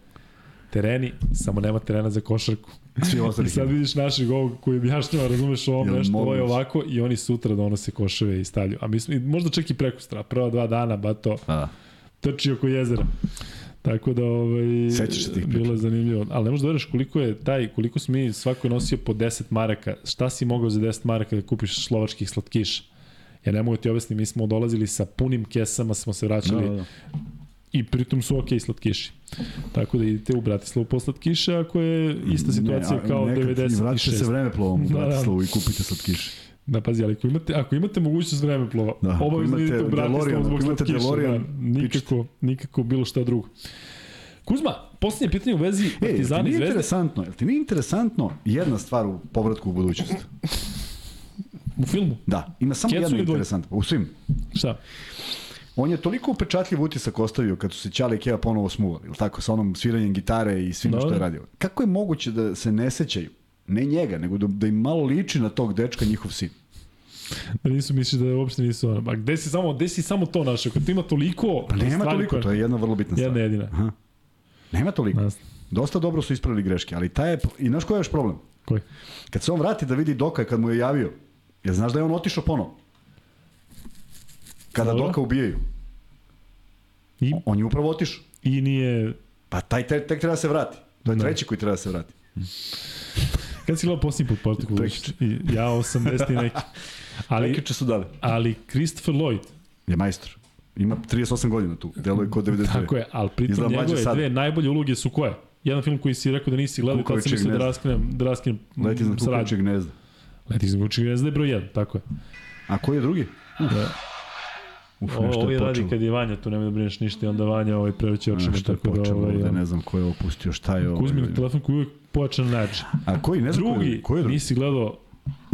tereni, samo nema terena za košarku. Svi I ostali. sad vidiš našeg ovog koji objašnjava, razumeš ovom Jel nešto, ovo je moguće? ovako i oni sutra donose koševe i stavlju. A mi smo, i možda čak i preko stra, prva dva dana, bato, A, trči oko jezera. Tako da ovaj Sećaš se tih priča? bilo je zanimljivo. Ali ne možeš da veriš koliko je taj koliko smo mi svako je nosio po 10 maraka. Šta si mogao za 10 maraka da kupiš slovačkih slatkiša? Ja ne mogu ti objasniti, mi smo dolazili sa punim kesama, smo se vraćali da, da, da. I pritom su okej slatkiši. Tako da idete u Bratislavu po slatkiše ako je ista situacija Ne, a kao nekad i Vratite se 96. vremeplovom u Da, da. Bratislavu i kupite slatkiše. Da, pazi, ali ako imate, ako imate mogućnost vremeplova, Da, da, obavezno idete u Bratislavu zbog imate slatkiša. DeLorean, Da, nikako, nikako bilo šta drugo. Kuzma, posljednje pitanje u vezi E, Partizani nije Zvezde. interesantno, jel ti nije interesantno jedna stvar u povratku u budućnost? U filmu? Da, ima samo Kecu jedno interesantno. U svim. Šta? On je toliko upečatljiv utisak ostavio kad su se Ćale i Keva ponovo smuvali, ili tako, sa onom sviranjem gitare i svim Da, što je da. radio. Kako je moguće da se ne sećaju, ne njega, nego da, da im malo liči na tog dečka njihov sin? Da nisu misliš da uopšte nisu ono. A gde si samo, gde si samo to našao? Kad ima toliko Pa nema toliko, koje- to je jedna vrlo bitna stvar. Jedna jedina. Aha. Nema toliko. Nas- Dosta dobro su ispravili greške, ali taj je, i znaš koji je još problem? Koji? Kad se on vrati da vidi Doka kad mu je javio, jer znaš da je on otišao ponovo? Kada Dobro. Doka ubijaju. I, On je upravo otišao. i nije... Pa taj tek, tek treba da se vrati. To je Da. treći koji treba da se vrati. Kad si gledao posljednji put Portugal? Ja 80 i neki. Ali, Prekjuče su dali. ali Christopher Lloyd, Je majstor. Ima 38 godina tu. Delo je kod 92. tako je, ali pritom njegove sad. dve najbolje uloge su koje? Jedan film koji si rekao da nisi gledao, kad sam mislio da raskinem, da raskinem Leti iznad kukavičeg gnezda. Leti iznad kukavičeg gnezda je broj 1, tako je. A koji je drugi? Da. Uf, nešto ovo je radi kad je Vanja, tu nemoj da brineš ništa i onda Vanja ovaj preveće očima, Nešto je da počelo ovaj, ovde, ja. ne znam ko je ovo pustio, šta je ovo. Kuzmin telefon koji je uvijek pojačan na način. A koji, ne znam koji, Drugi, je- koji je drugi? nisi gledao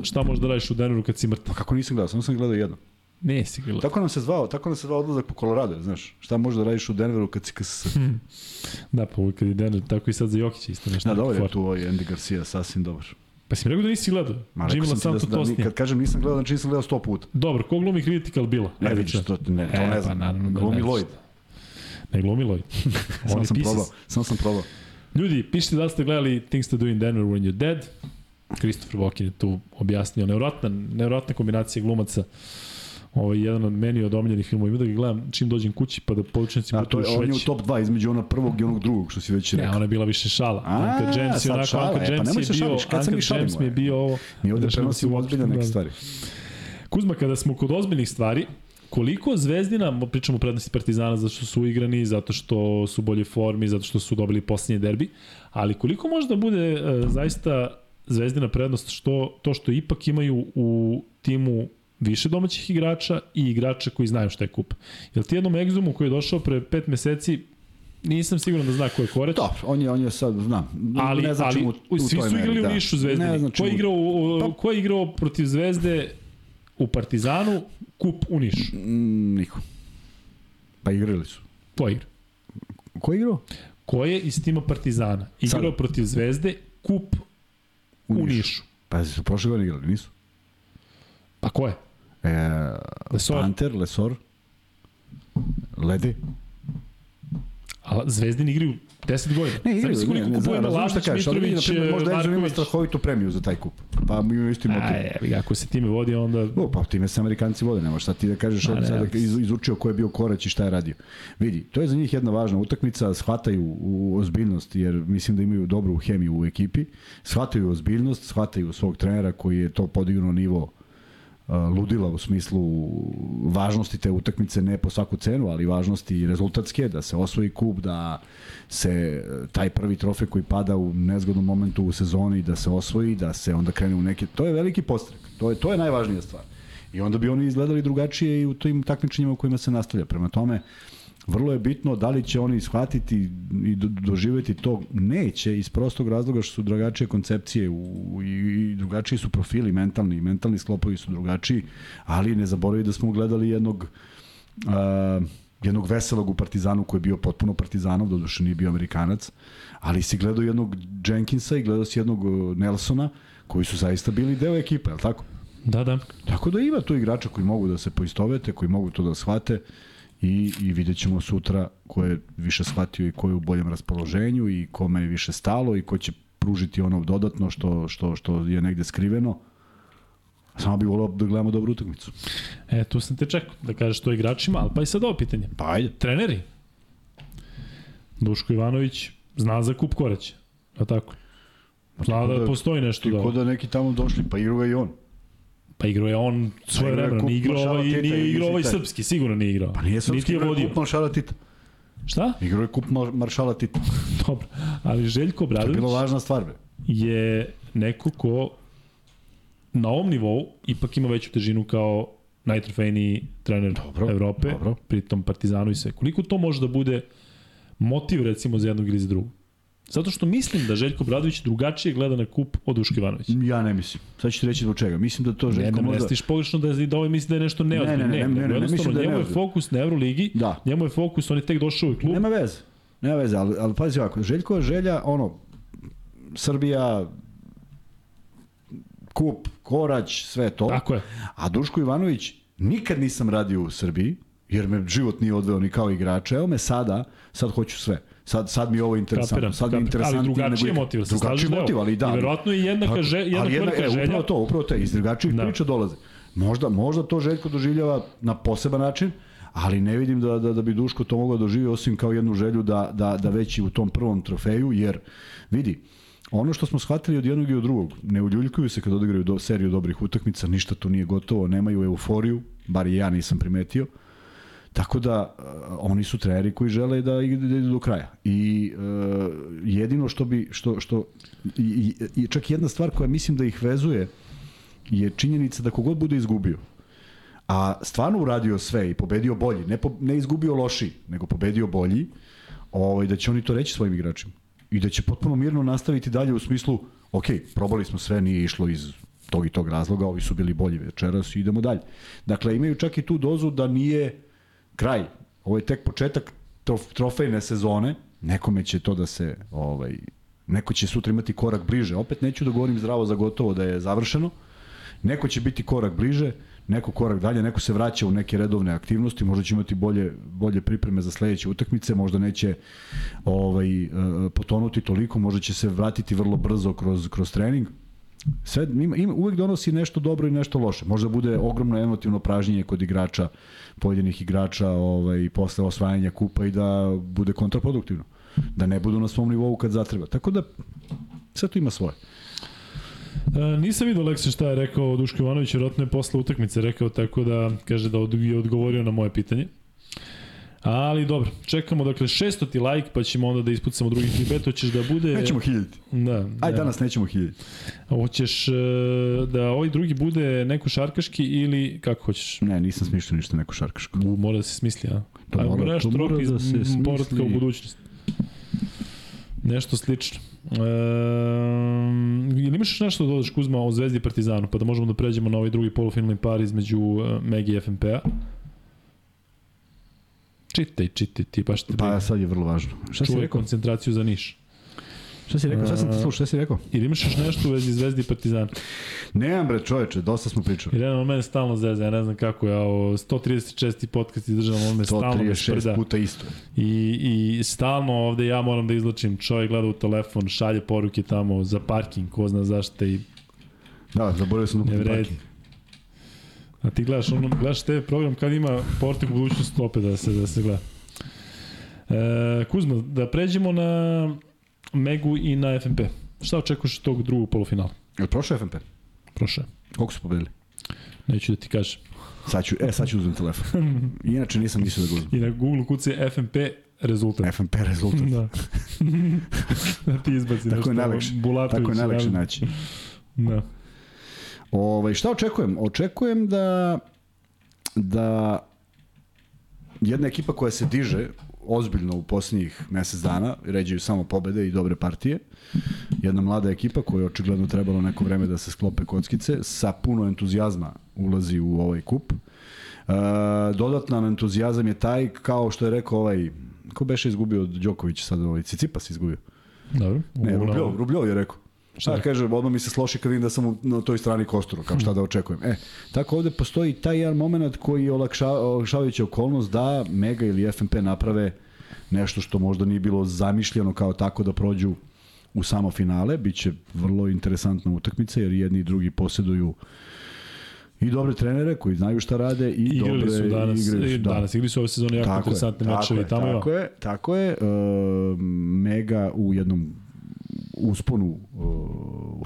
šta možeš da radiš u Denveru kad si mrtav. Pa kako nisam gledao, samo sam gledao jedno. Nisi ga gledao. Tako nam se zvao, tako nam se zvao odlazak po Colorado, znaš. Šta možeš da radiš u Denveru kad si KSS? Da, pa uvijek kad je Denver, tako i sad za Jokića isto nešto. Da, dobar je tu ovaj Andy Garcia, sasvim dobar. Pa si mi rekao da nisi gledao? Ma, rekao Jimmy sam ti Santo da, da, Tosnije. kad kažem nisam gledao, znači nisam gledao sto puta. Dobro, ko glumi Critical Bila? Ne Ajde, vidiš, to, ne, to E, ne pa znam. naravno da Glumi ne. Lloyd. Ne glumi Lloyd. Samo sam probao, samo sam probao. Ljudi, pišite da ste gledali Things to do in Denver when you're dead. Christopher Walken je tu objasnio. Nevjerojatna, nevjerojatna kombinacija glumaca. Ovo je jedan od meni od omiljenih filmova. Ima da ga gledam čim dođem kući pa da povučnici A budu to je, on je u top 2 između onog prvog i onog drugog, što si već Ne, rekao. ona je bila više šala. A, Uncle James je onako, šala, Uncle pa James je bio, kad Uncle James mi je e? bio ovo. Mi ovde prenosimo si ozbiljne neke da. stvari. Kuzma, kada smo kod ozbiljnih stvari, koliko Zvezdina, pričamo o prednosti Partizana zato što su igrani, zato što su u bolje formi, zato što su dobili posljednji derbi, ali koliko može da bude e, zaista Zvezdina prednost što, to što ipak imaju u timu više domaćih igrača i igrača koji znaju šta je kup. Jel ti jednom egzumu koji je došao pre pet meseci, nisam siguran da zna ko je koreć, Dobro, on je, on je sad, znam, ali, ne znači ali mu u, u svi su meri, igrali da. u Nišu Zvezdini. Ne znači ko, je igrao, u, ko je igrao protiv Zvezde u Partizanu, kup u Nišu? Mm, niko. Pa igrali su. Ko je igra? Ko je igrao? Ko je iz tima Partizana igrao Sada. protiv Zvezde, kup u, Nišu? Pa su prošle godine igrali, nisu? Pa ko je? E, Lesor. Panter, Lesor, Lede. A Zvezdin igraju 10 godina. Ne, Znaš ne, koliko ne, kupuje znam, razumem šta Lašić, kažeš, ali Mitrović, primjer, možda Enzo ima strahovitu premiju za taj kup. Pa mi imamo isti motiv. A, je, ako se time vodi, onda... O, pa time se Amerikanci vode, nemaš šta ti da kažeš sada ali- iz, izučio ko je bio korać i šta je radio. Vidi, to je za njih jedna važna utakmica, shvataju u ozbiljnost, jer mislim da imaju dobru hemiju u ekipi, shvataju ozbiljnost, shvataju svog trenera koji je to podignuo nivo uh, ludila u smislu važnosti te utakmice ne po svaku cenu, ali važnosti rezultatske, da se osvoji kup, da se e, taj prvi trofej koji pada u nezgodnom momentu u sezoni da se osvoji, da se onda krene u neke to je veliki postrek. To je to je najvažnija stvar. I onda bi oni izgledali drugačije i u tim takmičenjima u kojima se nastavlja. Prema tome, vrlo je bitno da li će oni shvatiti i do- doživeti to. Neće iz prostog razloga što su drugačije koncepcije u, i, i drugačiji su profili mentalni, i mentalni sklopovi su drugačiji, ali ne zaboravi da smo gledali jednog a, jednog veselog u Partizanu koji je bio potpuno Partizanov, doduše nije bio Amerikanac, ali si gledao jednog Jenkinsa i gledao si jednog uh, Nelsona koji su zaista bili deo ekipe, je li tako? Da, da. Tako da ima tu igrača koji mogu da se poistovete, koji mogu to da shvate i, i vidjet ćemo sutra ko je više shvatio i ko je u boljem raspoloženju i kome je više stalo i ko će pružiti ono dodatno što, što, što je negde skriveno. Samo bih volao da gledamo dobru utakmicu. E, tu sam te čekao da kažeš to igračima, ali pa i sad ovo pitanje. Pa ajde. Treneri? Duško Ivanović zna za kup koreća. A tako? Zna da, da- postoji nešto Ti da... ko da neki tamo došli, pa igrao ga i on. Pa igrao je on svoje je vremena, nije igrao ovaj, nije igrao ovaj srpski, sigurno nije igrao. Pa nije srpski, igrao je kup Maršala Tita. Šta? Igrao je kup Mar- Maršala Tita. Dobro. Ali Željko To je Bradović bila važna stvar, bre. je neko ko na ovom nivou ipak ima veću težinu kao najtrofejniji trener Dobro, Evrope, dobro. pritom Partizanu i sve. Koliko to može da bude motiv recimo za jednog ili za drugog? Zato što mislim da Željko Bradović drugačije gleda na kup od Duška Ivanovića. Ja ne mislim. Sad ću reći zbog čega. Mislim da to Ne, Željko ne, ne, možda... stiš pogrešno da, da ovaj misli da je nešto neozbiljno. Ne, ne, ne, ne, ne, ne, ne, mislim da je njemu je fokus na Euroligi, Da. njemu je fokus, on je tek došao u klub. Nema veze. Nema veze, ali, ali pazi ovako, Željkova želja, ono, Srbija, kup, korać, sve to. Tako je. A Duško Ivanović, nikad nisam radio u Srbiji, jer me život nije odveo ni kao igrača. Evo me sada, sad hoću sve. Sad, sad mi je ovo interesantno. Kapiram, sad mi je kapiram. interesantnije Ali drugačiji nego- motiv, se drugačiji motiv, ali da. I verovatno i jednaka Tako,že- jednaka ali jedna, velika e, želja. Upravo to, upravo to, iz drugačijih Da. priča dolaze. Možda, možda to Željko doživljava na poseban način, ali ne vidim da, da, da bi Duško to mogao doživi osim kao jednu želju da, da, da već i u tom prvom trofeju, jer vidi, ono što smo shvatili od jednog i od drugog, ne uljuljkuju se kad odigraju do, seriju dobrih utakmica, ništa tu nije gotovo, nemaju euforiju, bar i ja nisam primetio, Tako da uh, oni su treneri koji žele da idu, da idu do kraja. I uh, jedino što bi što što i, i čak jedna stvar koja mislim da ih vezuje je činjenica da kogod bude izgubio a stvarno uradio sve i pobedio bolji, ne, po, ne izgubio loši, nego pobedio bolji, ovaj, da će oni to reći svojim igračima. I da će potpuno mirno nastaviti dalje u smislu, ok, probali smo sve, nije išlo iz tog i tog razloga, ovi su bili bolji večeras i idemo dalje. Dakle, imaju čak i tu dozu da nije kraj. Ovo je tek početak trof, trofejne sezone, nekome će to da se ovaj neko će sutra imati korak bliže. Opet neću da govorim zdravo za gotovo da je završeno. Neko će biti korak bliže, neko korak dalje, neko se vraća u neke redovne aktivnosti, možda će imati bolje, bolje pripreme za sledeće utakmice, možda neće ovaj, eh, potonuti toliko, možda će se vratiti vrlo brzo kroz, kroz trening. Sve, ima, ima, uvek donosi nešto dobro i nešto loše. Možda bude ogromno emotivno pražnjenje kod igrača, pojedinih igrača ovaj, posle osvajanja kupa i da bude kontraproduktivno. Da ne budu na svom nivou kad zatreba. Tako da, sve to ima svoje. E, nisam vidio Leksin šta je rekao Duško Ivanović, vjerojatno je posle utakmice rekao, tako da kaže da je odgovorio na moje pitanje. Ali dobro, čekamo dakle 600 ti like pa ćemo onda da ispucamo drugi klip. Hoćeš da bude... Nećemo hiljiti. Da. Aj, da. danas nećemo hiljiti. Hoćeš e, da ovaj drugi bude neko šarkaški ili kako hoćeš? Ne, nisam smišljao ništa neko šarkaško. U, mora da se smisli, a? To Ajmo mora- to mora da se smisli. povratka u budućnost. Nešto slično. E, ili imaš nešto da dodaš Kuzma o Zvezdi i Partizanu, pa da možemo da pređemo na ovaj drugi polufinalni par između uh, Megi i FNP-a? Čitaj, čitaj, ti baš te Pa sad je vrlo važno. Šta si rekao? koncentraciju za Niš. Šta si rekao? Šta sam ti slušao? Šta si rekao? Ili imaš još nešto u vezi Zvezdi i Partizana? Nemam bre čoveče, dosta smo pričali. Jer od mene stalno zeza, ja ne znam kako, ja o 136. podcast izdržavam, on me stalno me 136 sprda. puta isto. I, I stalno ovde ja moram da izlačim, čovjek gleda u telefon, šalje poruke tamo za parking, ko zna zašto i Da, zaboravio sam da kupim vredi. parking. A ti gledaš, ono, gledaš TV program kad ima portik u budućnosti opet da se, da se gleda. E, Kuzma, da pređemo na Megu i na FNP. Šta očekuješ od tog drugog polufinala? Je li prošao FNP? Prošle. Koliko su pobedili? Neću da ti kažem. Sad ću, e, sad ću uzmem telefon. Inače nisam mislio da ga uzmem. I na Google kuci FNP rezultat. FNP rezultat. Da. da ti izbaci Tako nešto. je. Bulatović, Tako je najlakše ja- naći. Da. Ovaj šta očekujem? Očekujem da da jedna ekipa koja se diže ozbiljno u posljednjih mesec dana, ređaju samo pobede i dobre partije. Jedna mlada ekipa koja je očigledno trebalo neko vreme da se sklope kockice, sa puno entuzijazma ulazi u ovaj kup. E, dodatan entuzijazam je taj, kao što je rekao ovaj, ko beše izgubio od Đoković sad, ovaj, Cicipas izgubio. Dobro. Ne, Rubljov, Rubljov je rekao. Šta je? da kaže, odmah mi se sloši kad vidim da sam u- na toj strani kostura, kao šta da očekujem. E, tako ovde postoji taj jedan moment koji je olakša, olakšavajuća okolnost da Mega ili FNP naprave nešto što možda nije bilo zamišljeno kao tako da prođu u samo finale. Biće vrlo interesantna utakmica jer jedni i drugi posjeduju i dobre trenere koji znaju šta rade i Igrali dobre su danas, igraju i su, da. danas igri su ove sezone jako Tako interesantne je, tamo. Tako je, tako je. E, mega u jednom usponu e,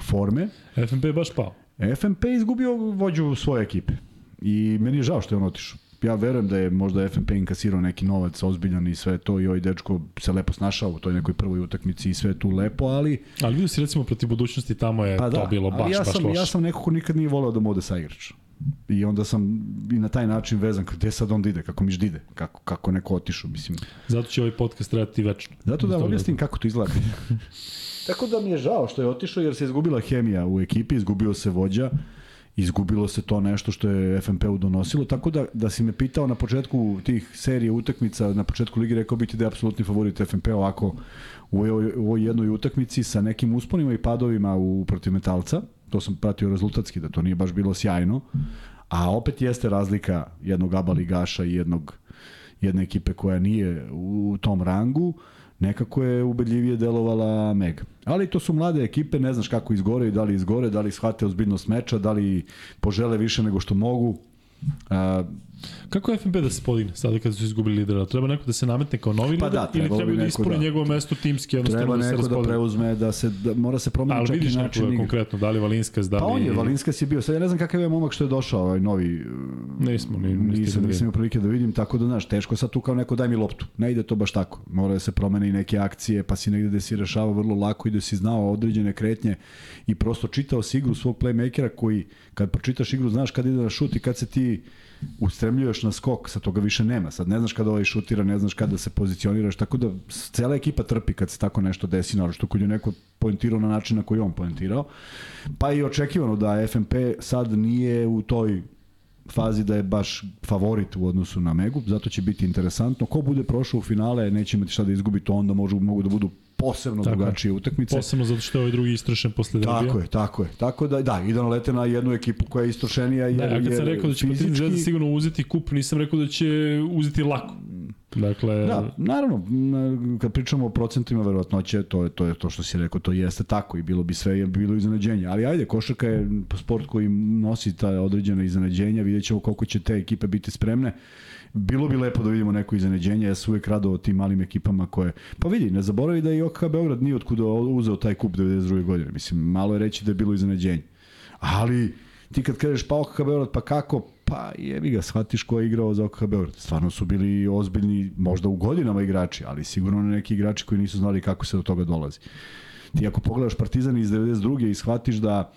forme. FNP je baš pao. FNP je izgubio vođu svoje ekipe. I meni je žao što je on otišao. Ja verujem da je možda FNP inkasirao neki novac ozbiljan i sve to i ovaj dečko se lepo snašao u toj nekoj prvoj utakmici i sve je tu lepo, ali Ali vidio si recimo protiv budućnosti tamo je pa to da, bilo baš, ja baš sam, loše. ja sam neko ko nikad nije voleo da mu ode sa igrač. I onda sam i na taj način vezan, gde sad on ide, kako miš ide, kako, kako neko otišao, mislim. Zato će ovaj podcast trajati večno. Zato da tog objasnim kako to izgleda. Tako da mi je žao što je otišao jer se izgubila hemija u ekipi, izgubio se vođa, izgubilo se to nešto što je FNP-u donosilo, tako da, da si me pitao na početku tih serije utakmica, na početku ligi rekao biti da je apsolutni favorit FNP ovako u ovoj, jednoj utakmici sa nekim usponima i padovima u protiv metalca, to sam pratio rezultatski da to nije baš bilo sjajno, a opet jeste razlika jednog aba ligaša i jednog jedne ekipe koja nije u tom rangu, nekako je ubedljivije delovala Mega. Ali to su mlade ekipe, ne znaš kako izgore i da li izgore, da li shvate ozbiljnost meča, da li požele više nego što mogu. A, Kako je FNP da se podigne sada kada su izgubili lidera? Treba neko da se nametne kao novi Pa lider da, ili treba da neko ispune da- njegovo mesto timski, jednostavno treba da se neko da raspodeli? preuzme, da se da, mora se promeniti Ali čak vidiš i način igre. konkretno, da li Valinskas, da li... Pa on je, Valinskas je bio, sad ja ne znam kakav je momak što je došao, ovaj novi, Nismo, ni, nisam, nisam, nisam imao prilike da vidim, tako da znaš, teško sad tu kao neko daj mi loptu. Ne ide to baš tako. Mora da se promene i neke akcije, pa si negde da si rešava vrlo lako i da si znao određene kretnje i prosto čitao si igru svog playmakera koji, kad pročitaš igru, znaš kad ide na šut i kad se ti ustremljuješ na skok, sa toga više nema. Sad ne znaš kada ovaj šutira, ne znaš kada se pozicioniraš, tako da cela ekipa trpi kad se tako nešto desi, naravno što kod je neko poentirao na način na koji on poentirao. Pa i očekivano da FNP sad nije u toj fazi da je baš favorit u odnosu na Megu, zato će biti interesantno. Ko bude prošao u finale, neće imati šta da izgubi, to onda možu, mogu da budu posebno Tako je. drugačije utakmice. Posebno zato što je ovaj drugi istrošen posle derbija. Tako je, tako je. Tako da, da, i da nalete na jednu ekipu koja je istrošenija. Jer, Da, ja kad sam rekao da će Partizan Zvezda sigurno uzeti kup, nisam rekao da će uzeti lako. Dakle, Da, naravno, kad pričamo o procentima verovatnoće, to je to je to što si rekao, to jeste tako i bilo bi sve bilo iznenađenje. Ali ajde, košarka je sport koji nosi ta određena iznenađenja, videćemo koliko će te ekipe biti spremne. Bilo bi lepo da vidimo neko iznenađenje, ja sam uvek o tim malim ekipama koje... Pa vidi, ne zaboravi da i OKH Beograd nije otkuda uzeo taj kup 92. godine. Mislim, malo je reći da je bilo iznenađenje. Ali ti kad kažeš pa OKH Beograd, pa kako? Pa jebi ga, shvatiš ko je igrao za OKH Beograd. Stvarno su bili ozbiljni, možda u godinama igrači, ali sigurno ne neki igrači koji nisu znali kako se do toga dolazi. Ti ako pogledaš Partizan iz 92. i shvatiš da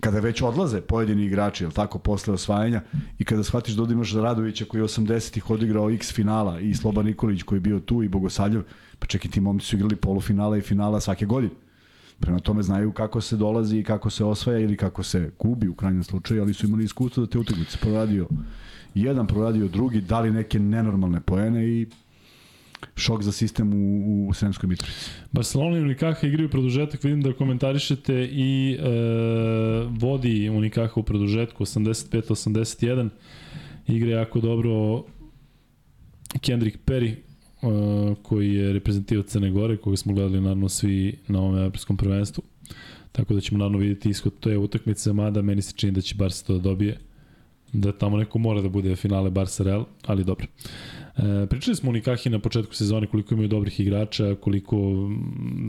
kada već odlaze pojedini igrači, jel tako, posle osvajanja, i kada shvatiš da imaš Radovića koji je 80-ih odigrao x finala i Sloba Nikolić koji je bio tu i Bogosavljev, pa čekaj, ti momci su igrali polufinala i finala svake godine. Prema tome znaju kako se dolazi i kako se osvaja ili kako se gubi u krajnjem slučaju, ali su imali iskustvo da te utakmice proradio jedan, proradio drugi, dali neke nenormalne poene i šok za sistem u, u Sremskoj Mitrovici. Barcelona i Unikaha igraju produžetak, vidim da komentarišete i e, vodi Unikaha u produžetku 85-81. Igra jako dobro Kendrick Perry, koji je reprezentativac Crne Gore, koga smo gledali naravno svi na ovom evropskom prvenstvu. Tako da ćemo naravno vidjeti ishod te utakmice, mada meni se čini da će Barca to da dobije. Da tamo neko mora da bude finale Barca Real, ali dobro. E, pričali smo o Nikahi na početku sezone koliko imaju dobrih igrača, koliko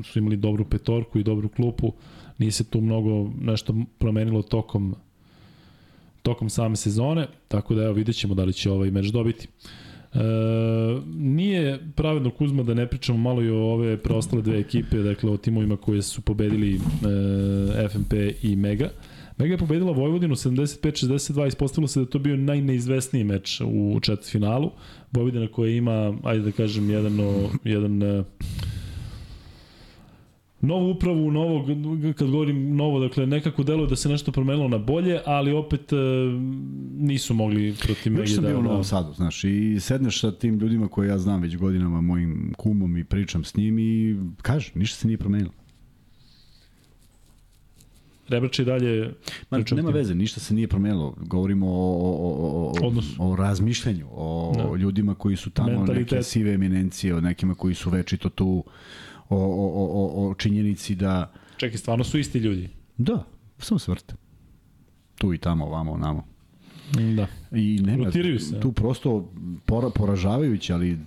su imali dobru petorku i dobru klupu. Nije se tu mnogo nešto promenilo tokom tokom same sezone, tako da evo vidjet ćemo da li će ovaj meč dobiti. E, nije pravedno Kuzma da ne pričamo malo i o ove preostale dve ekipe, dakle o timovima koje su pobedili e, FNP i Mega. Mega je pobedila Vojvodinu 75-62, ispostavilo se da je to bio najneizvesniji meč u četvrtfinalu. Vojvodina koja ima, ajde da kažem, jedan, jedan e, novu upravu, novog, kad govorim novo, dakle nekako deluje da se nešto promenilo na bolje, ali opet e, nisu mogli protiv Mege Još sam da... bio u da- Novom Sadu, znaš, i sedneš sa tim ljudima koje ja znam već godinama, mojim kumom i pričam s njim i kaže, ništa se nije promenilo. Rebrač i dalje... Ma, nema tim. veze, ništa se nije promenilo. Govorimo o, o, o, o, o razmišljanju, o Da. da. ljudima koji su tamo neke sive eminencije, o nekima koji su večito tu, o, o, o, o, o činjenici da... Čekaj, stvarno su isti ljudi. Da, samo se vrte. Tu i tamo, ovamo, onamo. Da. I nema, Rotiraju se, tu prosto pora, poražavajuće, ali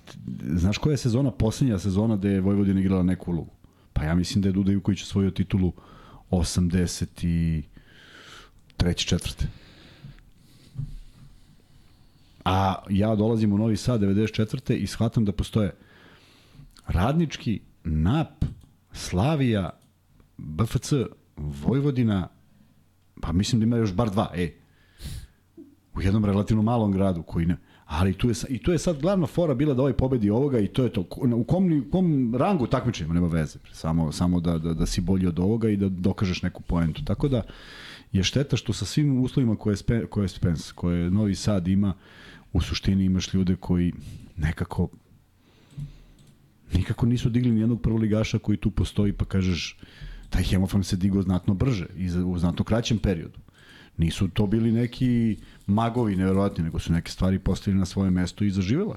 znaš koja je sezona, poslednja sezona gde je Vojvodina igrala neku ulogu? Pa ja mislim da je Duda Ivković osvojio titulu 83. četvrte. A ja dolazim u Novi Sad 94. i shvatam da postoje Radnički, NAP, Slavija, BFC, Vojvodina, pa mislim da ima još bar dva, e, u jednom relativno malom gradu koji ne ali tu je i tu je sad glavna fora bila da ovaj pobedi ovoga i to je to u kom, u kom rangu takmičenja nema veze samo samo da, da da si bolji od ovoga i da dokažeš neku poentu tako da je šteta što sa svim uslovima koje spe, koje Spence koje Novi Sad ima u suštini imaš ljude koji nekako nikako nisu digli ni jednog prvoligaša koji tu postoji pa kažeš taj hemofon se digao znatno brže i u znatno kraćem periodu. Nisu to bili neki magovi neverovatni, nego su neke stvari postavili na svoje mesto i zaživele.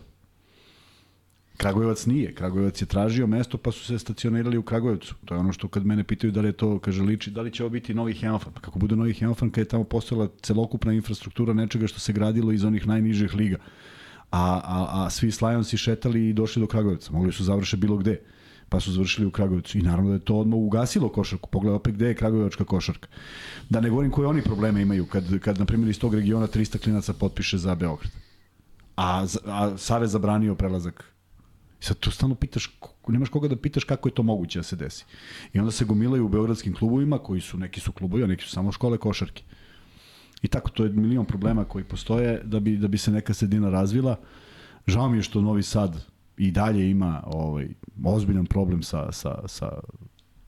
Kragujevac nije. Kragujevac je tražio mesto pa su se stacionirali u Kragujevcu. To je ono što kad mene pitaju da li je to, kaže, liči, da li će ovo biti novi Hemofan. Pa kako bude novi Hemofan kad je tamo postojala celokupna infrastruktura nečega što se gradilo iz onih najnižih liga. A, a, a svi Slajonsi šetali i došli do Kragujevca. Mogli su završe bilo gde pa su završili u Kragujevcu. I naravno da je to odmah ugasilo košarku. Pogledaj opet gde je Kragujevačka košarka. Da ne govorim koje oni probleme imaju kad, kad na primjer, iz tog regiona 300 klinaca potpiše za Beograd. A, a Savez zabranio prelazak. Sad tu stalno pitaš, nemaš koga da pitaš kako je to moguće da se desi. I onda se gomilaju u beogradskim klubovima, koji su, neki su klubovi, a neki su samo škole košarke. I tako, to je milion problema koji postoje da bi, da bi se neka sredina razvila. Žao mi je što Novi Sad i dalje ima ovaj, ozbiljan problem sa, sa, sa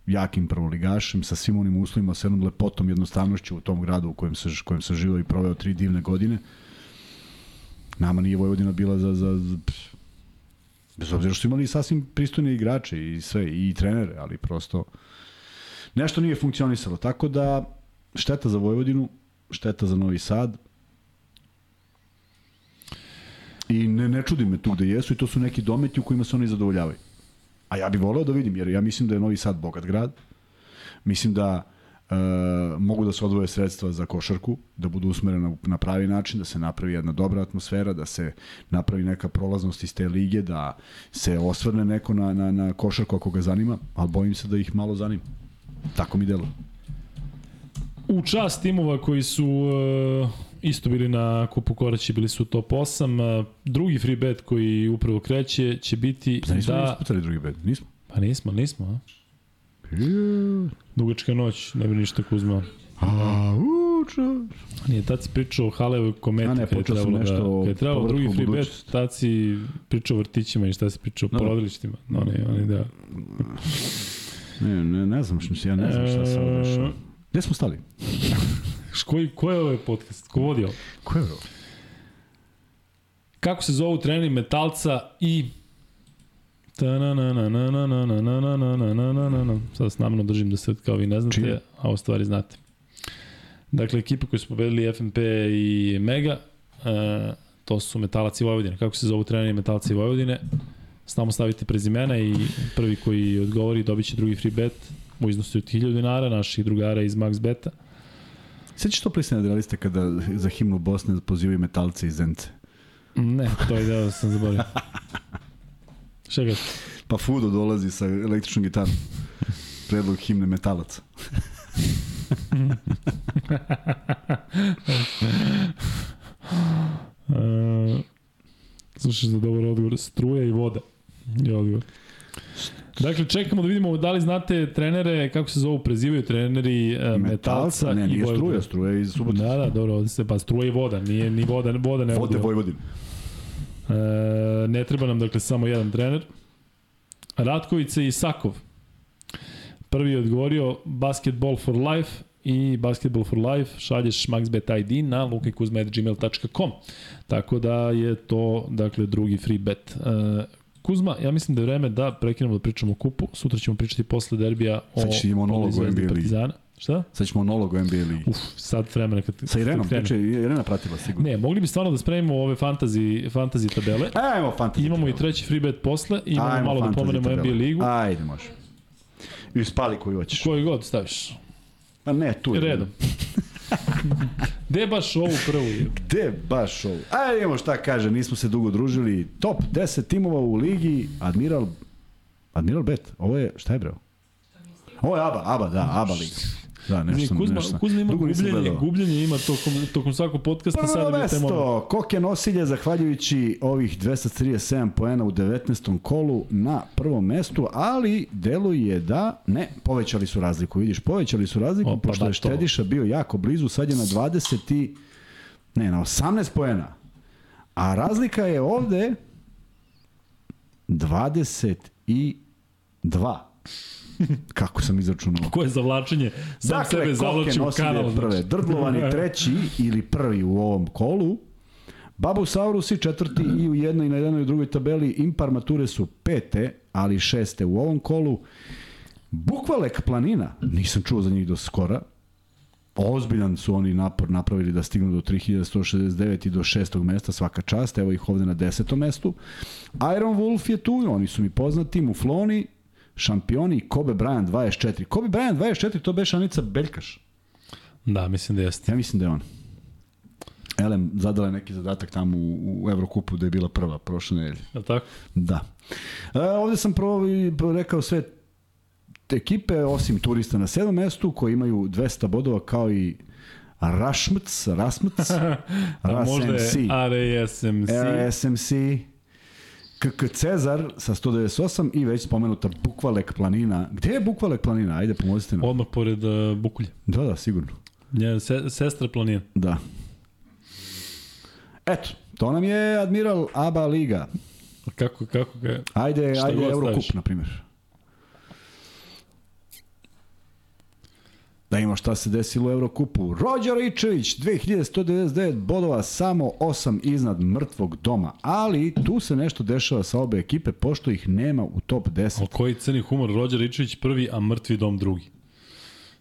jakim prvoligašem, sa svim onim uslovima, sa jednom lepotom, jednostavnošću u tom gradu u kojem se, kojem se živao i proveo tri divne godine. Nama nije Vojvodina bila za, za, za bez obzira što su imali sasvim pristojne igrače i sve, i trenere, ali prosto nešto nije funkcionisalo. Tako da, šteta za Vojvodinu, šteta za Novi Sad, I ne, ne čudi me tu gde jesu i to su neki dometi u kojima se oni zadovoljavaju. A ja bih voleo da vidim, jer ja mislim da je Novi Sad bogat grad. Mislim da e, mogu da se odvoje sredstva za košarku, da budu usmerena na pravi način, da se napravi jedna dobra atmosfera, da se napravi neka prolaznost iz te lige, da se osvrne neko na, na, na košarku ako ga zanima, ali bojim se da ih malo zanima. Tako mi deluje. U čast timova koji su uh, isto bili na Kupu Koraći, bili su top 8. Uh, drugi free bet koji upravo kreće će biti Da nismo da... da... isputali drugi bed, nismo. Pa nismo, nismo, a? Dugačka noć, ne bi ništa Kuzma. A, uča. Nije, tad si pričao o Halevoj kometi, A ne, počeo sam trebalo, nešto da, je trebalo drugi free bet, tad si pričao o vrtićima i šta si pričao o Da. porodilištima. No, ne, oni da... Ne, ne, ne znam što ja ne znam šta se ovo dešava. Gde smo stali? Koji, ko je ovaj podcast? Ko vodi ovo? Ko je ovo? Kako se zovu treneri metalca i Ta-na-na-na-na-na-na-na-na-na-na-na. Sad vas namno držim da se kao vi ne znate, Čije? a ovo stvari znate. Dakle, ekipe koje su pobedili FNP i Mega, e, to su Metalac i Vojvodine. Kako se zovu treneri Metalca i Vojvodine? Samo stavite prezimena i prvi koji odgovori dobit će drugi free bet u iznosu od 1000 dinara naših drugara iz Max Beta. Sećaš to plesne adrenaliste kada za himnu Bosne pozivaju metalce i zence? Ne, to je deo sam zaboravio. Šta ga? Pa Fudo dolazi sa električnom gitarom. Predlog himne metalaca. Uh, slušaj za dobar odgovor. Struja i voda je odgovor. Dakle, čekamo da vidimo da li znate trenere, kako se zovu, prezivaju treneri uh, metalca Ne, i nije Vojvodine. struja, struja iz Subotice. Da, da, dobro, ovde se, pa struja i voda, nije ni voda, voda ne Vode Vojvodine. E, ne treba nam, dakle, samo jedan trener. Ratkovica i Sakov. Prvi je odgovorio Basketball for Life i Basketball for Life šalješ maxbet ID na lukajkuzma.gmail.com tako da je to dakle drugi free bet e, Kuzma, ja mislim da je vreme da prekinemo da pričamo o kupu. Sutra ćemo pričati posle derbija o Sad će monolog o NBA ligi. Šta? Sad ćemo monolog o NBA ligi. Uf, sad vremena kad Sa Irenom, pričaj, Irena pratila sigurno. Ne, mogli bi stvarno da spremimo ove fantasy, fantasy tabele. Ajmo fantasy. Imamo i tabelu. treći free bet posle i imamo Ajmo malo da pomenemo. NBA ligu. Ajde, može. I spali koju hoćeš. Koji god staviš. Pa ne, tu je. Redom. Gde baš ovu prvu? Gde baš ovo? Ajde, imamo šta kaže, nismo se dugo družili. Top 10 timova u ligi, Admiral... Admiral Bet, ovo je, šta je breo? Ovo je ABA, ABA, da, ABA liga. Da, nešto Kuzma, nešto. Kuzma ima Dugo gubljenje, gubljenje ima tokom, tokom svakog podcasta, Prvo moram. mesto, Koke nosilje zahvaljujući ovih 237 poena u 19. kolu na prvom mestu, ali deluje da, ne, povećali su razliku, vidiš, povećali su razliku, O, pa pošto da, je to. Štediša bio jako blizu, sad je na 20 i, ne, na 18 poena. A razlika je ovde 22. Kako sam izračunao? Ko je zavlačenje? Sam Dakle, sebe zavlači u kanal. prve, znači. Drdlovan je treći ili prvi u ovom kolu, Babusaurus i četvrti i u jednoj i na jednoj i drugoj tabeli, Impar Mature su pete, ali šeste u ovom kolu. Bukvalek Planina, nisam čuo za njih do skora, ozbiljan su oni napor napravili da stignu do 3169 i do šestog mesta, svaka čast, evo ih ovde na desetom mestu. Iron Wolf je tu, oni su mi poznati, Mufloni, šampioni, Kobe Bryant 24. Kobe Bryant 24, to beše Anica Beljkaš. Da, mislim da jeste. Ja mislim da je on. Elem zadala je neki zadatak tamo u, u Evrokupu da je bila prva prošle nedelje. Je li tako? Da. E, ovde sam prvo rekao sve te ekipe, osim turista na sedmom mestu, koji imaju 200 bodova kao i Rašmc, Rasmc, A možda je RSMC, RASMC. KK Cezar sa 198 i već spomenuta Bukvalek planina. Gde je Bukvalek planina? Ajde, pomozite nam. Odmah pored uh, Bukulje. Da, da, sigurno. Njena se, sestra planina. Da. Eto, to nam je Admiral ABA Liga. Kako, kako ga... Ajde, Šta ajde Eurocup, na primjer. Da ima šta se desilo u Eurokupu. Rođer Ričević, 2199 bodova, samo 8 iznad mrtvog doma. Ali tu se nešto dešava sa obe ekipe, pošto ih nema u top 10. O koji crni humor, Rođer Ričević prvi, a mrtvi dom drugi.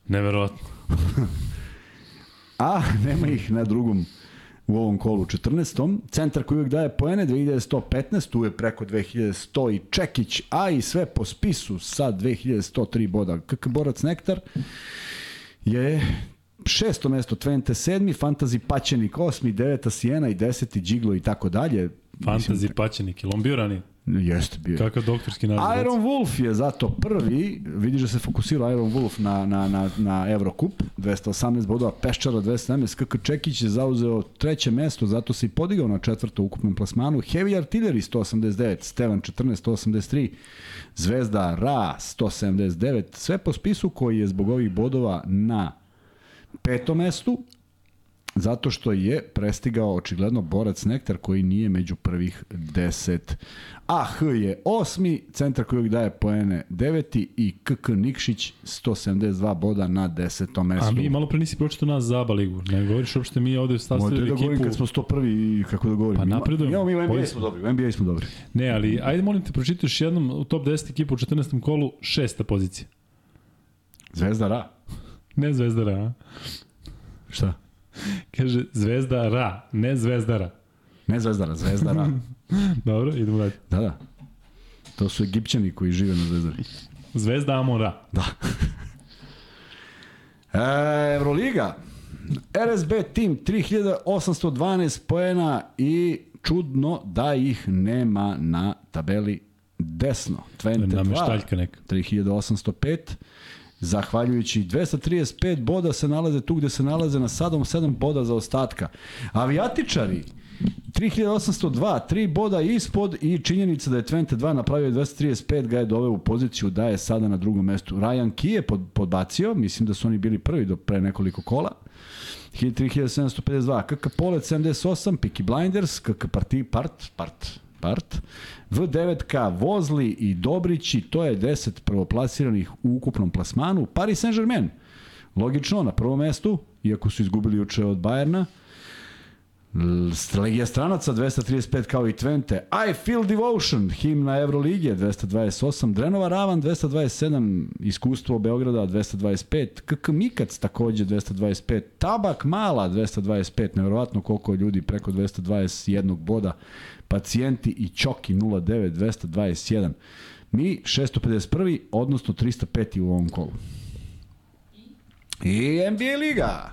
Neverovatno. a nema ih na drugom u ovom kolu 14. Centar koji uvijek daje poene 2115, tu je preko 2100 i Čekić, a i sve po spisu sa 2103 boda. KK Borac Nektar je šesto mesto Twente sedmi, Fantasy Paćenik osmi, deveta Sijena i deseti Džiglo i tako dalje. Fantasy paćenik, ili on bio ranije? Jeste bio. Kakav doktorski naziv? Iron Wolf je zato prvi, vidiš da se fokusira Iron Wolf na, na, na, na Eurocup, 218 bodova, Peščara 217, KK Čekić je zauzeo treće mesto, zato se i podigao na četvrto ukupnom plasmanu, Heavy Artillery 189, Stevan 14 183, Zvezda Ra 179, sve po spisu koji je zbog ovih bodova na petom mestu, zato što je prestigao očigledno borac Nektar koji nije među prvih 10. AH je osmi, centar koji daje poene deveti i KK Nikšić 172 boda na desetom mestu. A mi malo pre nisi pročitao nas za ligu. Ne govoriš uopšte mi ovde Možete sastavili da govorim ekipu. kad smo 101 i kako da govorim. Pa napredujemo. Imamo mi u NBA smo dobri, u NBA smo dobri. Ne, ali ajde molim te pročitaš jednom u top 10 ekipu u 14. kolu šesta pozicija. Zvezda Ra. Ne Zvezdara, a? Šta? Kaže Zvezda Ra, ne Zvezdara. Ne Zvezdara, Zvezda Ra. Dobro, idemo dalje. da, da. To su Egipćani koji žive na Zvezdari. Zvezda Amon Ra. Da. e, Evroliga. RSB tim 3812 poena i čudno da ih nema na tabeli desno. Twente 2 Nameštaljka neka. 3805 zahvaljujući 235 boda se nalaze tu gde se nalaze na sadom 7 boda za ostatka. Avijatičari 3802, 3 boda ispod i činjenica da je Twente 2 napravio 235 ga je doveo u poziciju da je sada na drugom mestu. Ryan Key je pod, podbacio, mislim da su oni bili prvi do pre nekoliko kola. 3752, KK Polet 78, Peaky Blinders, KK Parti, Part, Part, Part, V9K, Vozli i Dobrići, to je 10 prvoplasiranih u ukupnom plasmanu. Paris Saint-Germain, logično, na prvom mestu, iako su izgubili juče od Bajerna. Legija stranaca 235 kao i Twente. I Feel Devotion, himna Evrolige 228. Drenova Ravan 227. Iskustvo Beograda 225. KK Mikac takođe 225. Tabak Mala 225. Nevjerovatno koliko je ljudi preko 221 boda. Pacijenti i Čoki 09 221. Mi 651. odnosno 305. u ovom kolu. I NBA Liga.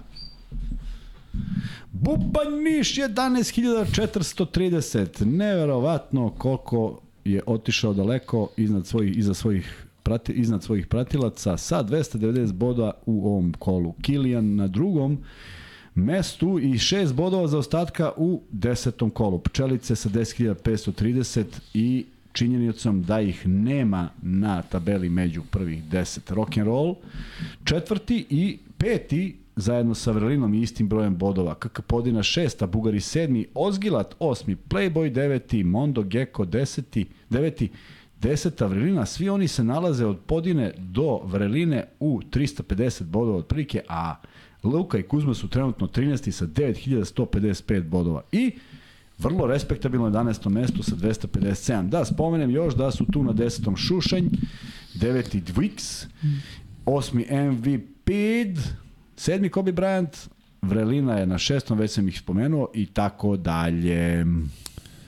Bubanj Niš 11.430. Neverovatno koliko je otišao daleko iznad svojih, iza svojih prati, iznad svojih pratilaca sa 290 boda u ovom kolu. Kilijan na drugom mestu i 6 bodova za ostatka u desetom kolu. Pčelice sa 10.530 i činjenicom da ih nema na tabeli među prvih 10. Rock'n'roll četvrti i peti zajedno sa Vrlinom i istim brojem bodova. KK Podina šesta, Bugari sedmi, Ozgilat osmi, Playboy deveti, Mondo Gecko deseti, deveti, deseta Vrelina, svi oni se nalaze od Podine do Vreline u 350 bodova otprilike, a Luka i Kuzma su trenutno 13. sa 9155 bodova. I vrlo respektabilno 11. mesto sa 257. Da, spomenem još da su tu na 10. Šušanj, 9. Dwix, 8. MVP, 7. Kobe Bryant, Vrelina je na šestom, već sam ih spomenuo i tako dalje.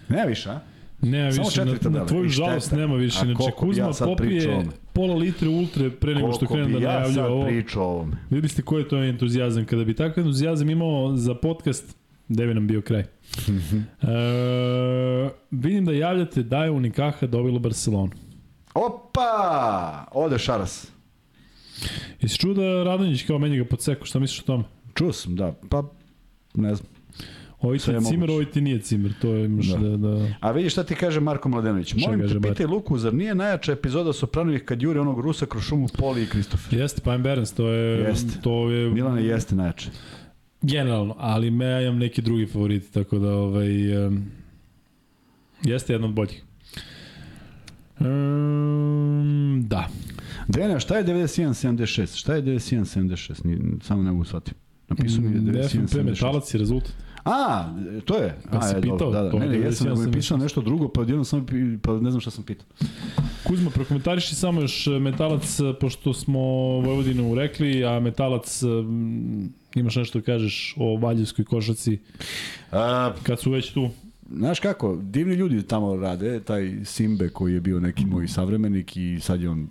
Ne više, a? Nema Samo više, na, na tvoju žalost nema više. Znači, Kuzma ja sad popije pola litre ultre pre nego što krene da bi ja sad ovo. pričao o ovome. Videli ste koji je to entuzijazam. Kada bi takav entuzijazam imao za podcast, gde bi nam bio kraj. Mhm. e, vidim da javljate da je Unikaha dobilo Barcelonu. Opa! Ode Šaras. Jesi čuo da Radonjić kao meni ga podseko, šta misliš o tome? Čuo sam, da. Pa, ne znam. Ovo ti je cimer, ovo ti nije cimer, to je imaš da, Da. da, A vidi šta ti kaže Marko Mladenović. Šta Molim te, pitaj Luku, zar nije najjača epizoda Sopranovih kad jure onog Rusa kroz šumu Poli i Kristofer? Jeste, Pine Barrens, to je, Jeste. to je Milane jeste najjače. generalno, ali me ja imam neki drugi favoriti, tako da ovaj, um, jeste jedan od boljih. Um, da. Dejana, šta je 91.76? Šta je 91.76? Ni, samo ne mogu shvatim. Napisao mi je Mm, FNP 91.76. metalac je rezultat. A, to je. Pa A, si je, pitao, da, da. to Ne, ne, je jesam, nego 91.76. pisao nešto drugo, pa odjednom sam, pa ne znam šta sam pitao. Kuzma, prokomentariši samo još e, metalac, e, pošto smo Vojvodinu rekli, a metalac, um, imaš nešto da kažeš o Valjevskoj košaci, A, kad su već tu. Znaš kako, divni ljudi tamo rade, taj Simbe koji je bio neki moj savremenik i sad je on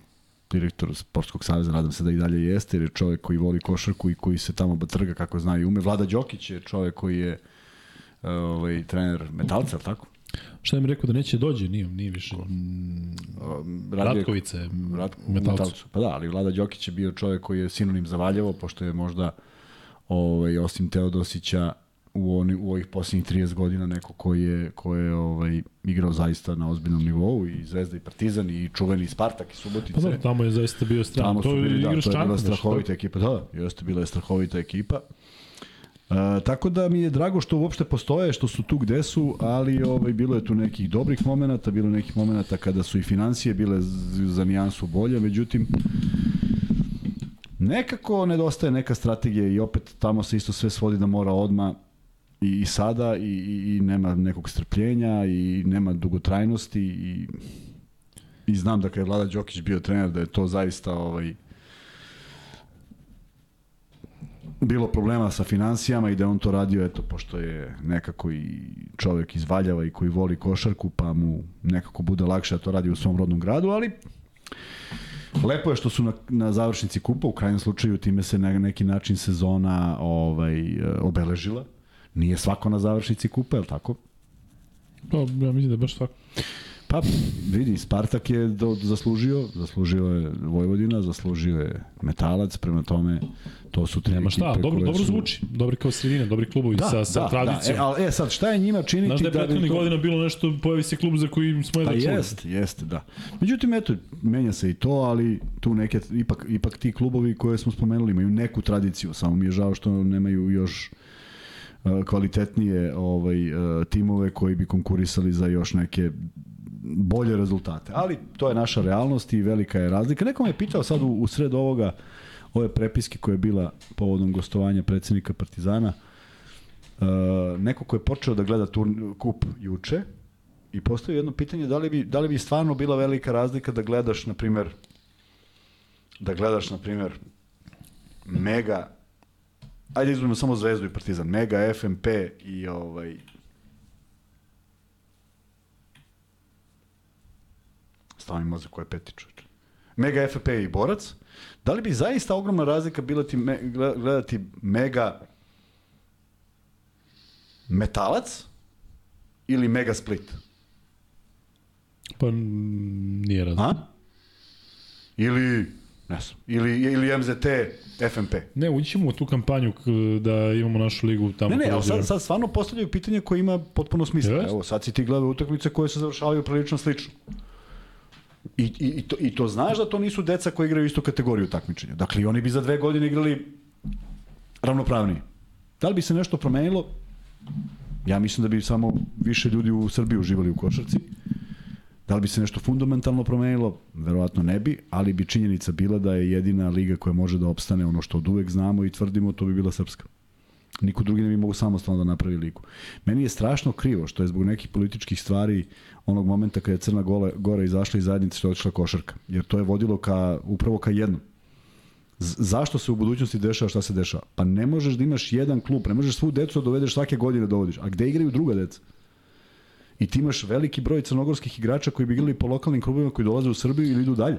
direktor Sportskog saveza, nadam se da i dalje jeste, jer je čovjek koji voli košarku i koji se tamo trga kako zna i ume. Vlada Đokić je čovjek koji je uh, ovaj, trener metalca, ali tako? Šta im rekao da neće dođe, nije, nije više. Mm, Ratkovice, Ratko, metalcu. metalcu. Pa da, ali Vlada Đokić je bio čovjek koji je sinonim za Valjevo, pošto je možda ovaj, osim Teodosića u, oni, u ovih posljednjih 30 godina neko ko je, ko je ovaj, igrao zaista na ozbiljnom nivou i Zvezda i Partizan i čuveni Spartak i Subotice. Pa dobro, tamo je zaista bio stran. Tamo to je bili, da, to je bila strahovita ekipa. Da, jeste bila je strahovita ekipa. E, tako da mi je drago što uopšte postoje, što su tu gde su, ali ovaj, bilo je tu nekih dobrih momenata, bilo je nekih momenata kada su i financije bile za nijansu bolje, međutim, nekako nedostaje neka strategija i opet tamo se isto sve svodi da mora odma i, i sada i, i, i nema nekog strpljenja i nema dugotrajnosti i i znam da kad je Vlada Đokić bio trener da je to zaista ovaj bilo problema sa financijama i da on to radio eto pošto je nekako i čovjek iz Valjava i koji voli košarku pa mu nekako bude lakše da to radi u svom rodnom gradu ali Lepo je što su na, na završnici kupa, u krajnjem slučaju time se na neki način sezona ovaj, obeležila. Nije svako na završnici kupa, je li tako? Pa, ja mislim da baš svako. Pa vidi, Spartak je do, zaslužio, zaslužio je Vojvodina, zaslužio je Metalac, prema tome to su tri Nema šta, ekipe dobro, dobro su... zvuči. Dobri kao sredina, dobri klubovi Da, sa, sa da, tradicijom. Da. E, ali, e, sad, šta je njima činiti Znaš da je da prethodnih to... godina bilo nešto, pojavi se klub za koji smo jedva Pa čuli. jeste, jeste, da. Međutim, eto, menja se i to, ali tu neke, ipak, ipak ti klubovi koje smo spomenuli imaju neku tradiciju, samo mi je žao što nemaju još kvalitetnije ovaj, uh, timove koji bi konkurisali za još neke bolje rezultate. Ali to je naša realnost i velika je razlika. Neko me je pitao sad u, u sred ovoga, ove prepiske koja je bila povodom gostovanja predsednika Partizana, uh, neko ko je počeo da gleda turn, kup juče, I postoji jedno pitanje da li bi da li bi stvarno bila velika razlika da gledaš na primer da gledaš na primer Mega Ajde izuzmemo samo Zvezdu i Partizan, Mega, FMP i ovaj Stavim mozak koje peti čovječ. Mega, FMP i Borac. Da li bi zaista ogromna razlika bila ti me, gledati Mega Metalac ili Mega Split? Pa nije razlika. A? Ili, ne znam, ili, ili MZT FMP. Ne, ući ćemo u tu kampanju da imamo našu ligu tamo. Ne, ne, ali sad, sad stvarno postavljaju pitanje koje ima potpuno smisla. Evo, sad si ti gledao utakmice koje se završavaju prilično slično. I, i, i, to, I to znaš da to nisu deca koji igraju istu kategoriju takmičenja. Dakle, oni bi za dve godine igrali ravnopravnije. Da li bi se nešto promenilo? Ja mislim da bi samo više ljudi u Srbiji uživali u košarci. Da li bi se nešto fundamentalno promenilo? Verovatno ne bi, ali bi činjenica bila da je jedina liga koja može da opstane ono što od uvek znamo i tvrdimo, to bi bila srpska. Niko drugi ne bi mogu samostalno da napravi ligu. Meni je strašno krivo što je zbog nekih političkih stvari onog momenta kada je Crna Gora, Gora izašla iz zajednice što je otišla košarka. Jer to je vodilo ka, upravo ka jednom. Z zašto se u budućnosti dešava šta se dešava? Pa ne možeš da imaš jedan klub, ne možeš svu decu da dovedeš svake godine dovodiš. A gde igraju druga deca? I ti imaš veliki broj crnogorskih igrača koji bi igrali po lokalnim klubovima koji dolaze u Srbiju ili idu dalje.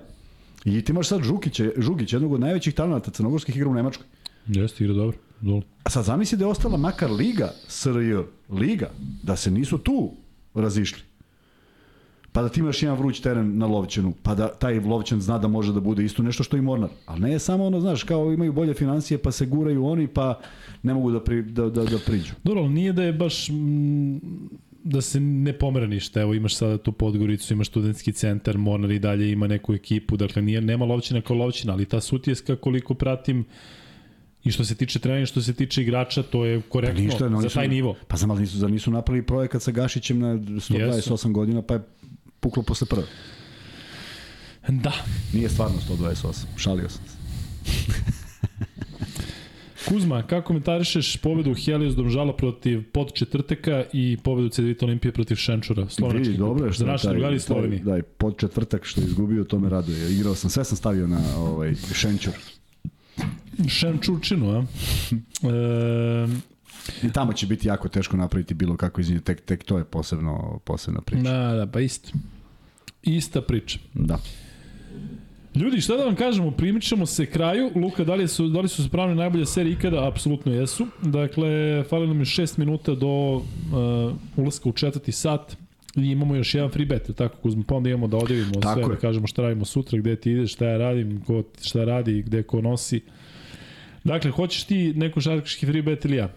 I ti imaš sad Žukića, Žugić, jednog od najvećih talenata crnogorskih igra u Nemačkoj. Jeste, igra dobro. Dolo. A sad zamisli da je ostala makar Liga, SRJ, Liga, da se nisu tu razišli. pa da ti imaš jedan vruć teren na Lovćenu, pa da taj Lovćan zna da može da bude isto nešto što i Mornar. Ali ne je samo ono, znaš, kao imaju bolje financije, pa se guraju oni, pa ne mogu da, pri, da, da, da priđu. Dobro, nije da je baš mm, da se ne pomera ništa. Evo imaš sada tu Podgoricu, imaš studentski centar, Mornar i dalje ima neku ekipu, dakle nije, nema lovćina kao lovćina, ali ta sutjeska koliko pratim i što se tiče treninga, što se tiče igrača, to je korektno Pa ništa, no, za taj nivo. Pa znam, ali nisu, zar nisu napravili projekat sa Gašićem na 128 godina, pa je puklo posle prve. Da. Nije stvarno 128, šalio sam se. Kuzma, kako komentarišeš pobedu Helios Domžala protiv pod četvrteka i pobedu Cedevita Olimpije protiv Šenčura? Slovenački Vidi, dobro je što Za naše drugari iz Slovenije. Da, pod četvrtak što je izgubio, to me raduje. Igrao sam, sve sam stavio na ovaj, šenčur. Šenčurčinu, a? E, I tamo će biti jako teško napraviti bilo kako izvinje, tek, tek to je posebno, posebna priča. da, da, pa isto. Ista priča. Da. Ljudi, šta da vam kažemo, primičamo se kraju. Luka, da li su, da li su spravne najbolje serije ikada? Apsolutno jesu. Dakle, fali nam je 6 minuta do uh, ulaska u četvrti sat i imamo još jedan free bet, tako Kuzma, pa onda imamo da odjavimo Tako sve, je. da kažemo šta radimo sutra, gde ti ideš, šta ja radim, ko šta radi, gde ko nosi. Dakle, hoćeš ti neko šarkaški free bet ili ja?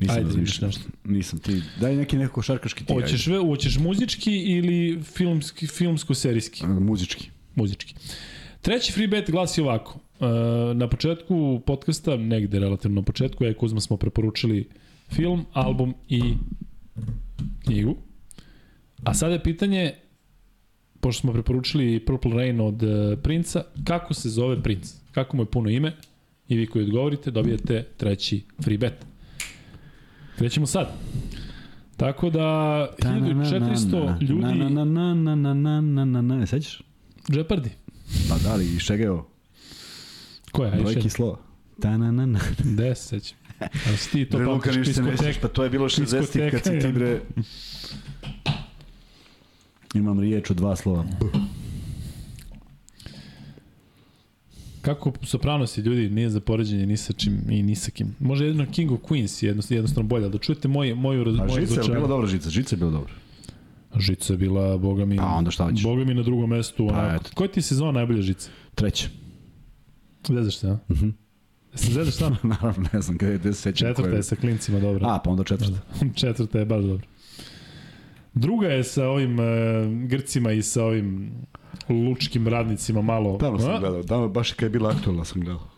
Nisam Ajde, razmišljao. vidiš nešto. Nisam ti. Daj neki neko šarkaški ti. Hoćeš, ve, hoćeš muzički ili filmski, filmsko-serijski? ajde. Muzički. Muzički. Treći free bet glasi ovako. E, na početku podcasta, negde relativno na početku, ja i Kuzma smo preporučili film, album i knjigu. A sada je pitanje, pošto smo preporučili Purple Rain od e, Princa, kako se zove princ? Kako mu je puno ime? I vi koji odgovorite, dobijete treći free bet. Krećemo sad. Tako da, 1400 ljudi... Na, na, na, na, na, na, na, na, na. Sećaš? Jeopardy. Pa da li, iz čega je ovo? Koja je? Brojki slova. Ta na na na. Gde se sećam? Ali si ti to Bre, Luka, ništa ne sećaš, pa to je bilo 60 diskoteka, kad si ti bre... Imam riječ od dva slova. B. Kako Sopranos je ljudi, nije za poređenje ni sa čim i ni sa kim. Može jedino King of Queens je jednostavno, jednostavno bolje, ali da čujete moj, moju, raz- A moje žica je bila dobra žica, žica je bila dobra. Žica je bila, boga mi, A onda šta hoćeš? boga mi na drugom mestu. Pa, onako. Koja ti je sezona najbolja žica? Treća. Zezaš se, a? Mhm. Mhm. Se zezaš sam? Naravno, ne znam gde, gde se sećam. Četvrta koje- je sa klincima, dobro. A, pa onda četvrta. Četvrta je baš dobro. Druga je sa ovim uh, Grcima i sa ovim lučkim radnicima malo. Tamo A? sam gledao, tamo baš kad je bila aktualna sam gledao.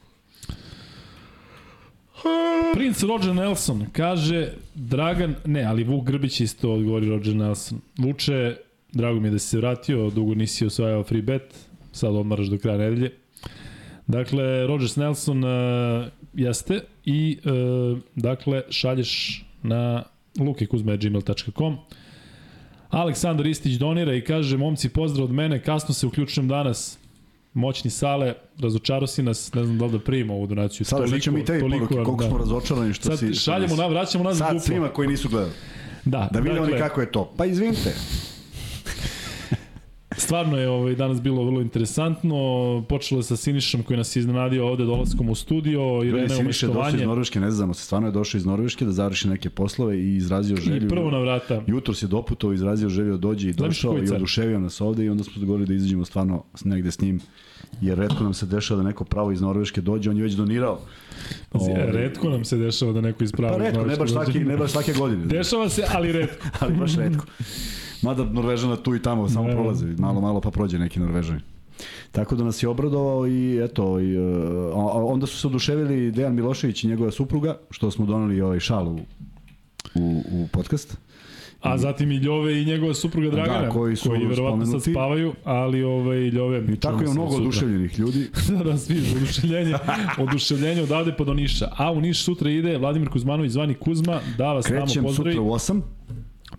Prince Roger Nelson kaže Dragan, ne, ali Vuk Grbić isto odgovori Roger Nelson. Vuče, drago mi je da si se vratio, dugo nisi osvajao free bet, sad odmaraš do kraja nedelje. Dakle, Roger Nelson uh, jeste i uh, dakle šalješ na lukekuzme.gmail.com Aleksandar Istić donira i kaže, momci, pozdrav od mene, kasno se uključujem danas, moćni sale, razočaro si nas, ne znam da li da primimo ovu donaciju. Sada sad ćemo i tebi poruke, koliko da. smo razočarani što Sad si... što šaljemo, nisi- na, vraćamo nazad Sad duplo. svima koji nisu gledali. Da, Da vide dakle, kako je to. Pa izvinite. Stvarno je ovaj, danas bilo vrlo interesantno. Počelo je sa Sinišom koji nas je iznenadio ovde dolaskom u studio. Ljudi, Irene Siniša je došao iz. Norveške, ne znamo se, stvarno je došao iz Norveške da završi neke poslove i izrazio želju. I prvo na vrata. Jutro se doputovao, izrazio želju da dođe i došao i oduševio nas ovde i onda smo dogovorili da izađemo stvarno negde s njim jer redko nam se dešava da neko pravo iz Norveške dođe, on je već donirao. Pazi, Ovaj, Redko nam se dešava da neko ispravi. Pa redko, ne baš, svaki, ne baš svake godine. Dešava se, ali redko. ali baš redko. Mada Norvežana tu i tamo samo Ne. prolaze, malo malo pa prođe neki Norvežani. Tako da nas je obradovao i eto, i, a onda su se oduševili Dejan Milošević i njegova supruga, što smo doneli ovaj šal u, u, u podcast. A zatim i Ljove i njegova supruga Dragana, Da, koji su koji verovatno sad spavaju, ali ovaj, Ljove... I tako je mnogo oduševljenih ljudi. da, da, svi, oduševljenje, oduševljenje odavde pa do Niša. A u Niš sutra ide Vladimir Kuzmanović zvani Kuzma, da vas tamo Krećem pozdravi. sutra u 8,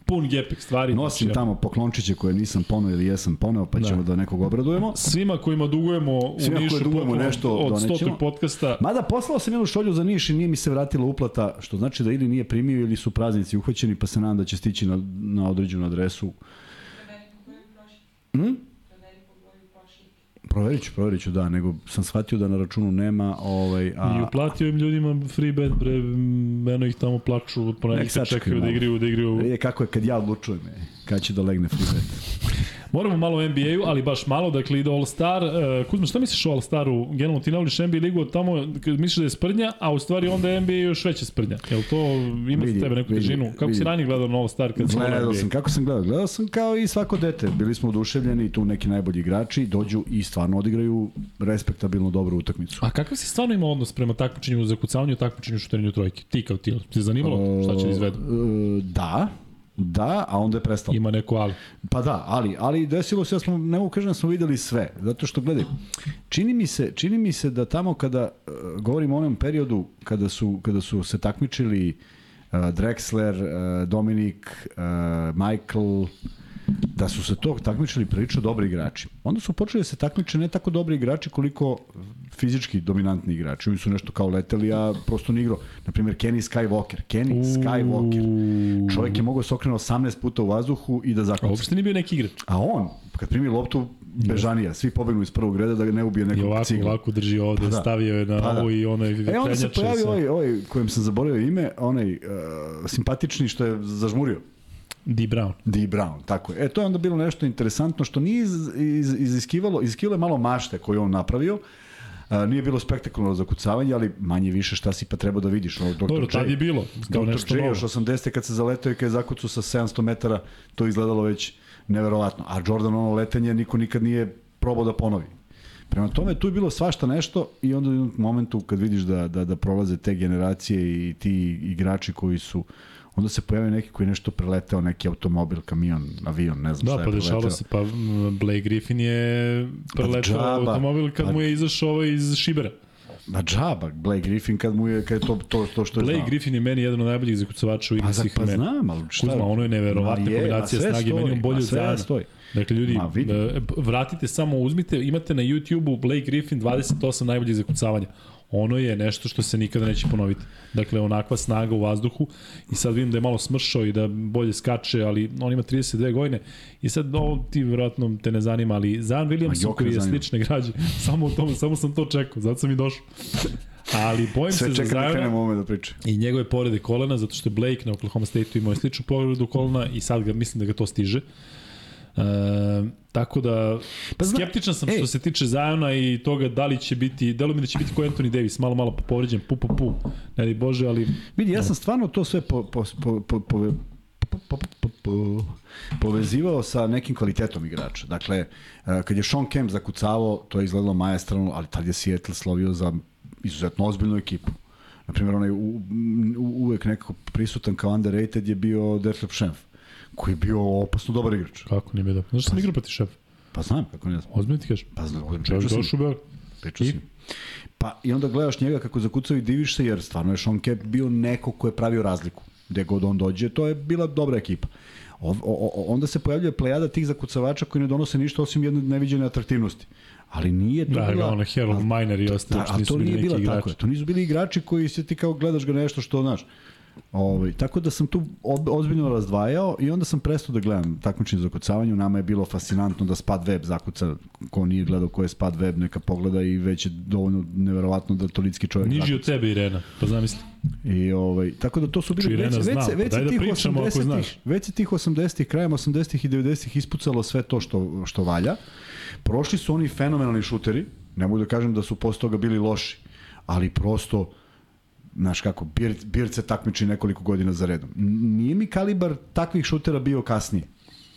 Pun gepek stvari. nosim znači, tamo poklončiće koje nisam poneo ili jesam poneo, pa ćemo da nekog obradujemo. Svima kojima dugujemo u Svima Nišu dugujemo poklon nešto od donećemo. stotog podcasta, Mada poslao sam jednu šolju za Niš i nije mi se vratila uplata, što znači da ili nije primio ili su praznici uhvaćeni, pa se nadam da će stići na, na određenu adresu. Hm? Proverit ću, proverit ću, da, nego sam shvatio da na računu nema, ovaj, i a, uplatio im ljudima free bet bre eno ih tamo plaču, od ponedjeljka sačekaju čekaju da malo. igraju, da igraju. Je kako je kad ja odlučujem, e, kad će da legne free bet. Moramo malo o NBA-u, ali baš malo, dakle ide All-Star. Uh, Kuzma, šta misliš o All-Staru? Generalno ti ne voliš NBA ligu od tamo, misliš da je sprnja, a u stvari onda je NBA još veća sprnja. Jel to ima Vidi, za tebe neku vidi, težinu? Kako si vidi. ranije gledao na All-Star kad si gledao sam, kako sam gledao? Gledao sam kao i svako dete. Bili smo oduševljeni, tu neki najbolji igrači dođu i stvarno odigraju respektabilno dobru utakmicu. A kakav si stvarno imao odnos prema takmičenju za kucavanju i takmičenju šuterenju trojke? Ti kao ti, ti zanimalo šta će da izvedu? E, Da, da, a onda je prestalo. Ima neko ali. Pa da, ali, ali desilo se da smo, ne mogu kažem da smo videli sve, zato što gledaj, čini mi se, čini mi se da tamo kada uh, govorimo o onom periodu kada su, kada su se takmičili uh, Drexler, uh, Dominik, uh, Michael, da su se to takmičili prilično dobri igrači. Onda su počeli da se takmiče ne tako dobri igrači koliko fizički dominantni igrači. Oni su nešto kao leteli, a prosto ni igrao. Naprimjer, Kenny Skywalker. Kenny Skywalker. Čovjek je mogao se okrenuti 18 puta u vazduhu i da A zakuca. uopšte nije bio neki igrač. A on, kad primi loptu, bežanija, svi pobegnu iz prvog reda da ga ne ubije I nekog ovako, cigla. ovako drži ovde, Pa da. stavio je na Pa da. ovo i onaj E onda se pojavio ovaj, ovaj kojem sam zaboravio ime, onaj uh, simpatični što je zažmurio. D. Brown. D. Brown, tako je. E, to je onda bilo nešto interesantno što nije iz, iz, iziskivalo, iziskivalo je malo mašte koju on napravio. A, nije bilo spektakularno zakucavanje, ali manje više šta si pa trebao da vidiš. Ono, Dr. Dobro, tad je bilo, kao Dr. nešto J još 80. kad se zaletao i kad je zakucao sa 700 metara, to je izgledalo već neverovatno. A Jordan ono letenje niko nikad nije probao da ponovi. Prema tome, tu je bilo svašta nešto i onda u jednom momentu kad vidiš da, da, da prolaze te generacije i ti igrači koji su onda se pojavio neki koji je nešto preleteo, neki automobil, kamion, avion, ne znam Da, šta je pa preleteo. dešalo se, pa Blake Griffin je preletao džaba. automobil kad Pa- mu je izašao ovaj iz Šibera. Ma džaba, Blake Griffin kad mu je, kad je to, to, to što je Blake znao. Griffin je meni jedan od najboljih zakucavača u igri Pa, za, svih pa vremena. znam, ali šta? Kuzma, ono je neverovatna je, kombinacija snage, stoji, meni on bolje Zajana. stoji. Dakle, ljudi, Ma, e, vratite samo, uzmite, imate na YouTube-u Blake Griffin 28 najboljih zakucavanja. Ono je nešto što se nikada neće ponoviti. Dakle, onakva snaga u vazduhu i sad vidim da je malo smršao i da bolje skače, ali on ima 32 godine i sad ovo ti vjerojatno te ne zanima, ali Williamson Joker koji je slične građe, samo, u tome, samo sam to čekao, zato sam i došao. Ali bojim Sve se za čekam da da pričam. i njegove povrede kolena, zato što je Blake na Oklahoma State-u imao sličnu povredu kolena i sad ga, mislim da ga to stiže. E, tako da, pa zna, skeptičan sam ej. što se tiče Zajona i toga da li će biti, delo mi da će biti ko Anthony Davis, malo malo povređen, pu pu pu, ne li Bože, ali... Vidi, ja sam stvarno to sve po, po, po, po, po Po, po, po, povezivao sa nekim kvalitetom igrača. Dakle, e, kad je Sean Kemp zakucavao, to je izgledalo majestralno, ali tad je Seattle slovio za izuzetno ozbiljnu ekipu. Naprimjer, onaj u, u, uvek nekako prisutan kao underrated je bio Detlef Schenf koji je bio opasno dobar igrač. kako nije bio dobro. Znaš što sam igrao protiv šefa? Pa znam kako ne znam. Ozbiljno ti kažem. Pa znam, Čovjek pričao sam. došao u Beograd. Pričao sam. Pa i onda gledaš njega kako zakucao i diviš se, jer stvarno je Sean Kemp bio neko ko je pravio razliku. Gde god on dođe, to je bila dobra ekipa. O, o, o, onda se pojavljuje plejada tih zakucavača koji ne donose ništa osim jedne neviđene atraktivnosti. Ali nije to Da, bila... ono Harold Miner i ostali, Da, što nisu bili neki igrači. tako. To nisu bili igrači koji se ti kao gledaš ga nešto što znaš. Ovaj, tako da sam tu ozbiljno razdvajao i onda sam prestao da gledam takmičenje za kucavanje. Nama je bilo fascinantno da Spad Web zakuca. Ko nije gledao ko je Spad Web, neka pogleda i već je dovoljno neverovatno da tolitski čovjek Niži zakuca. od tebe, Irena, pa zamisli. I ovaj tako da to su bili Čiji već već pa već da tih pričamo ako 80-ih znaš. već tih 80-ih krajem 80-ih i 90-ih ispucalo sve to što što valja. Prošli su oni fenomenalni šuteri, ne mogu da kažem da su posle toga bili loši, ali prosto znaš kako, Bird, Bird se takmiči nekoliko godina za redom. Nije mi kalibar takvih šutera bio kasnije.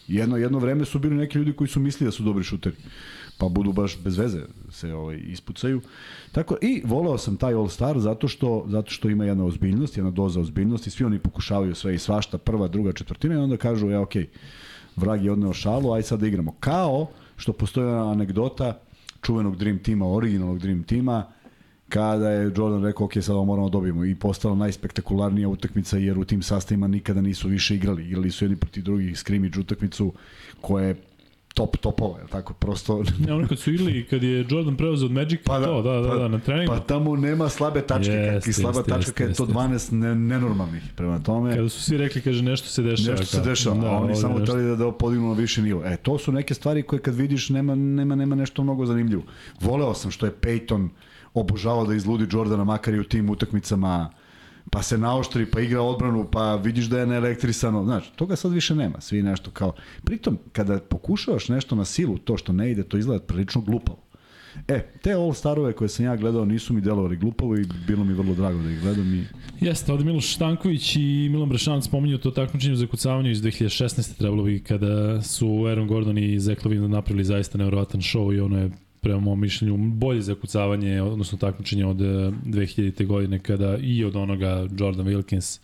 Jedno, jedno vreme su bili neki ljudi koji su mislili da su dobri šuteri. Pa budu baš bez veze se ovaj, ispucaju. Tako, I voleo sam taj All Star zato što, zato što ima jedna ozbiljnost, jedna doza ozbiljnosti. Svi oni pokušavaju sve i svašta, prva, druga, četvrtina i onda kažu, ja, okej, vrag je odneo šalu, aj sad da igramo. Kao što postoji anegdota čuvenog Dream Tima, originalnog Dream Tima, kada je Jordan rekao, ok, sad ovo moramo da dobijemo i postala najspektakularnija utakmica jer u tim sastavima nikada nisu više igrali. Igrali su jedni protiv drugih scrimmage utakmicu koja je top topova, je tako? Prosto... Ne, ono kad su igrali, kad je Jordan preuzeo od Magic, pa to, da, da, da, na treningu. Pa tamo nema slabe tačke, Jeste, kakvi slaba jeste, tačka kad je to jeste, 12 ne, nenormalnih. Prema tome, Kada su svi rekli, kaže, nešto se dešava. nešto se dešava, Da, a oni samo nešto. hteli da, da podignu na više nivo. E, to su neke stvari koje kad vidiš nema, nema, nema nešto mnogo zanimljivo. Voleo sam što je Peyton obožavao da izludi Jordana makar i u tim utakmicama pa se naoštri, pa igra odbranu, pa vidiš da je neelektrisano. Znaš, toga sad više nema. Svi nešto kao... Pritom, kada pokušavaš nešto na silu, to što ne ide, to izgleda prilično glupavo. E, te All-Starove koje sam ja gledao nisu mi delovali glupavo i bilo mi vrlo drago da ih gledam i Jeste, ovde Miloš Stanković i Milan Brešan spominju to takmičenje za kucavanje iz 2016. trebalo bi kada su Aaron Gordon i Zach Lavine napravili zaista nevjerovatan show i ono je prema mom mišljenju bolje za kucavanje, odnosno takmičenje od eh, 2000. godine kada i od onoga Jordan Wilkins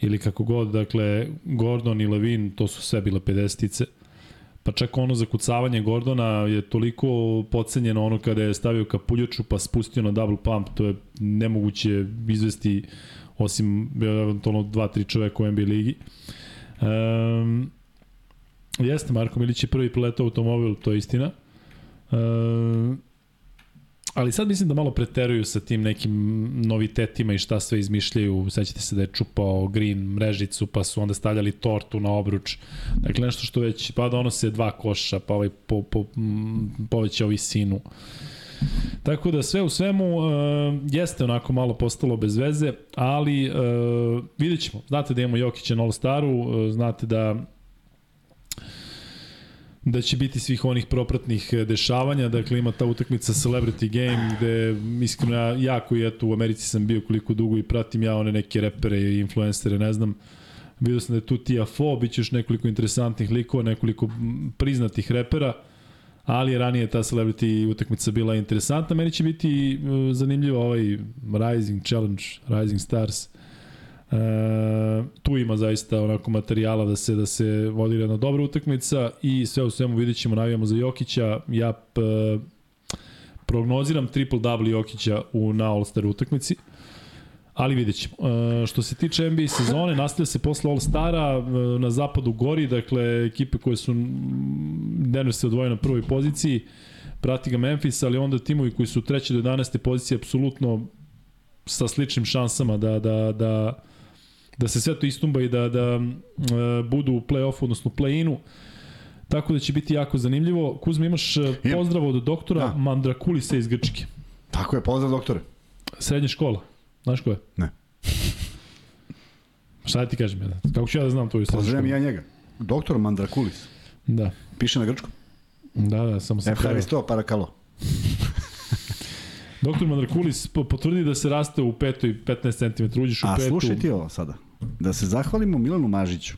ili kako god, dakle Gordon i Levin, to su sve bile 50-ice. Pa čak ono zakucavanje Gordona je toliko pocenjeno ono kada je stavio kapuljaču pa spustio na double pump, to je nemoguće izvesti osim eventualno dva, tri čoveka u NBA ligi. Um, jeste, Marko Milić je prvi preletao automobil, to je istina. Um, ali sad mislim da malo preteruju sa tim nekim novitetima i šta sve izmišljaju. Sećate se da je čupao green mrežicu, pa su onda stavljali tortu na obruč. Dakle, nešto što već, pa donose dva koša, pa ovaj po, po, m, povećao visinu. Tako da sve u svemu uh, jeste onako malo postalo bez veze, ali uh, vidjet ćemo. Znate da imamo Jokića na All-Staru, uh, znate da da će biti svih onih propratnih e, dešavanja, dakle ima ta utakmica Celebrity Game gde iskreno ja, jako i eto u Americi sam bio koliko dugo i pratim ja one neke repere i influencere, ne znam, vidio sam da je tu Tia Fo, bit će još nekoliko interesantnih likova, nekoliko priznatih repera, ali je ranije ta celebrity utakmica bila interesantna. Meni će biti e, zanimljivo ovaj Rising Challenge, Rising Stars. E, tu ima zaista onako materijala da se da se vodi jedna dobra utakmica i sve u svemu vidjet ćemo, navijamo za Jokića. Ja p, prognoziram triple double Jokića u na All-Star utakmici. Ali vidjet ćemo. E, što se tiče NBA sezone, nastavlja se posle All-Stara e, na zapadu gori, dakle ekipe koje su Denver se odvoje na prvoj poziciji, prati ga Memphis, ali onda timovi koji su u trećoj do 11. poziciji apsolutno sa sličnim šansama da, da, da, da se sve to istumba i da, da e, budu u play-offu, odnosno play-inu. Tako da će biti jako zanimljivo. Kuzma, imaš e, pozdrav od doktora Da. Mandrakulisa iz Grčke. tako je, pozdrav doktore. Srednja škola. Znaš ko je? Ne. Šta da ti kažem? Ja? Kako ću ja da znam tvoju srednju Pozdravljam školu? ja njega. Doktor Mandrakulis. Da. Piše na grčkom. Da, da, samo sam. Evharisto Parakalo. Doktor Mandrakulis po- potvrdi da se raste u petoj 15 cm, uđeš u A petu. slušaj ti ovo sada. Da se zahvalimo Milanu Mažiću,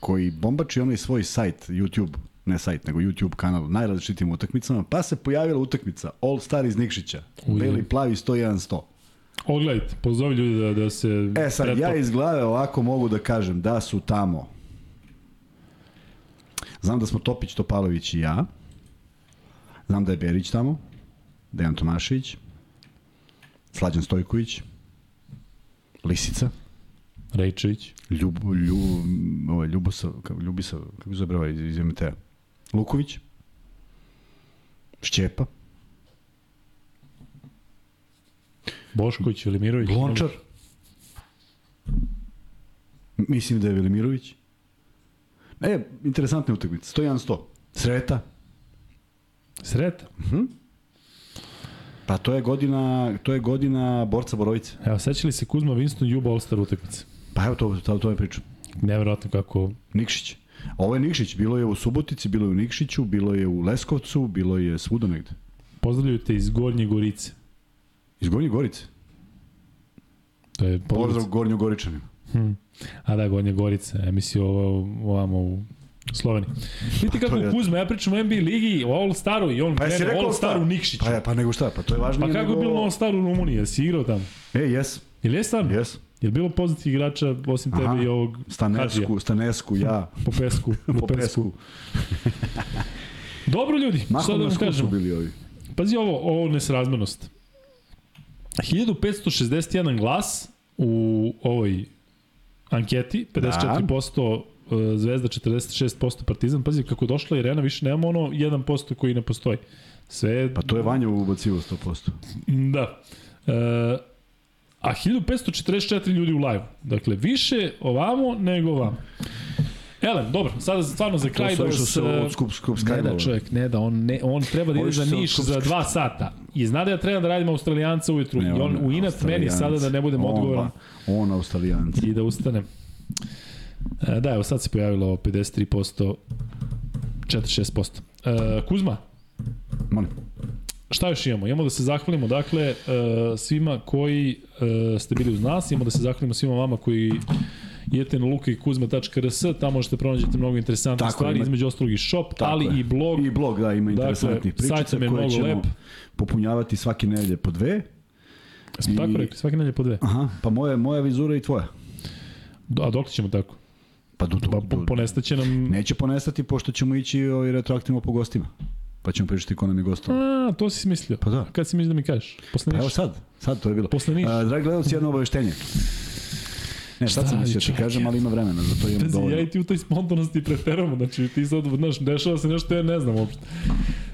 koji bombači onaj svoj sajt, YouTube, ne sajt, nego YouTube kanal, najrazličitim utakmicama, pa se pojavila utakmica All Star iz Nikšića. Uje. Beli plavi 101-100. Ogledajte, pozovi ljudi da, da se... E sad, pretplate. ja iz glave ovako mogu da kažem da su tamo. Znam da smo Topić, Topalović i ja. Znam da je Berić tamo. Dejan Tomašević. Slađan Stojković. Lisica. Rejčević. Ljub, Ljub, ovaj, Ljubosa, kako, Ljubisa, kako se zove ovaj iz, iz MTA? Luković. Šćepa. Bošković, Velimirović. Lončar. Mislim da je Velimirović. E, interesantna utakmica. 101-100. Sreta. Sreta. Pa to je godina, to je godina borca Borovice. Evo, seća li se Kuzma Winston Juba All-Star utakmice? Pa evo to, to, to je priča. Neverovatno kako... Nikšić. Ovo je Nikšić, bilo je u Subotici, bilo je u Nikšiću, bilo je u Leskovcu, bilo je svuda negde. Pozdravljaju te iz Gornje Gorice. Iz Gornje Gorice. To je Pozdrav Pozdrav. Gornju Goričanima. A da, Gornja Gorica, emisija ovo, ovamo u Sloveniji. Vidite Pa kako je- Kuzma, ja pričam o NBA ligi, o All-Staru i on Pa krene rekao All-Star u šta? Nikšiću. Pa, je, pa nego šta, pa to je važnije Pa kako je nego... bilo na All-Staru u Rumuniji? Jesi igrao tamo? E, jes, Ili je stvarno? jes. Je li bilo poznatih igrača osim tebe Aha. i ovog? Stanesku, Stanesku, ja. Po pesku. Po, Po pesku. Dobro ljudi, Mahom da na vam kažemo? bili ovi. Pazi ovo, ovo nesrazmernost. 1561 glas u ovoj anketi, 54% da. Zvezda, 46% Partizan. Pazi, kako došla Irena, više nemamo ono 1% koji ne postoji. Sve. Pa to je Vanja ubacivo 100%. Da. E, a 1544 ljudi u live. Dakle, više ovamo nego ovamo. Elem, dobro, sada stvarno za kraj da vas... se e, od skup, skup Ne da čovjek, ne da, on, ne, on treba da ide za Niš za dva sata. i zna da ja treba da radim Australijanca ujutru Ne, i on u inat meni sada da ne budem On, odgovoran On, Australijanac. i da ustanem. E, da, evo sad se pojavilo 53%, 46%. E, Kuzma, Molim. Šta još imamo? Imamo da se zahvalimo, dakle, e, svima koji e, ste bili uz nas, imamo da se zahvalimo svima vama koji idete na lukajkuzma.rs, tamo možete pronađete mnogo interesantnih Tako, stvari, ima- između ostalog i shop, Tako ali je. i blog. I blog, da, ima Dakle, interesantnih pričica koje ćemo lep. popunjavati svake nedelje po dve. Smo i- tako rekli, svake nedelje po dve. Aha, pa moja, moja vizura i tvoja. A dok ćemo tako? Pa du, Pa du, po, ponestaće nam... Neće ponestati pošto ćemo ići ovaj, retroaktivno po gostima. Pa ćemo pričati ko nam je gostom. A, to si smislio. Pa da. Kad si mislio da mi kažeš? Posle Pa evo sad, sad to je bilo. Posle Niša. A, dragi gledalci, jedno obaveštenje. Ne, sad sam mislio da ti kažem, ali ima vremena, za to imam Pazi, dovoljno. ja i ti u toj spontanosti preteramo, znači ti sad, znaš, dešava se nešto, ja ne znam uopšte.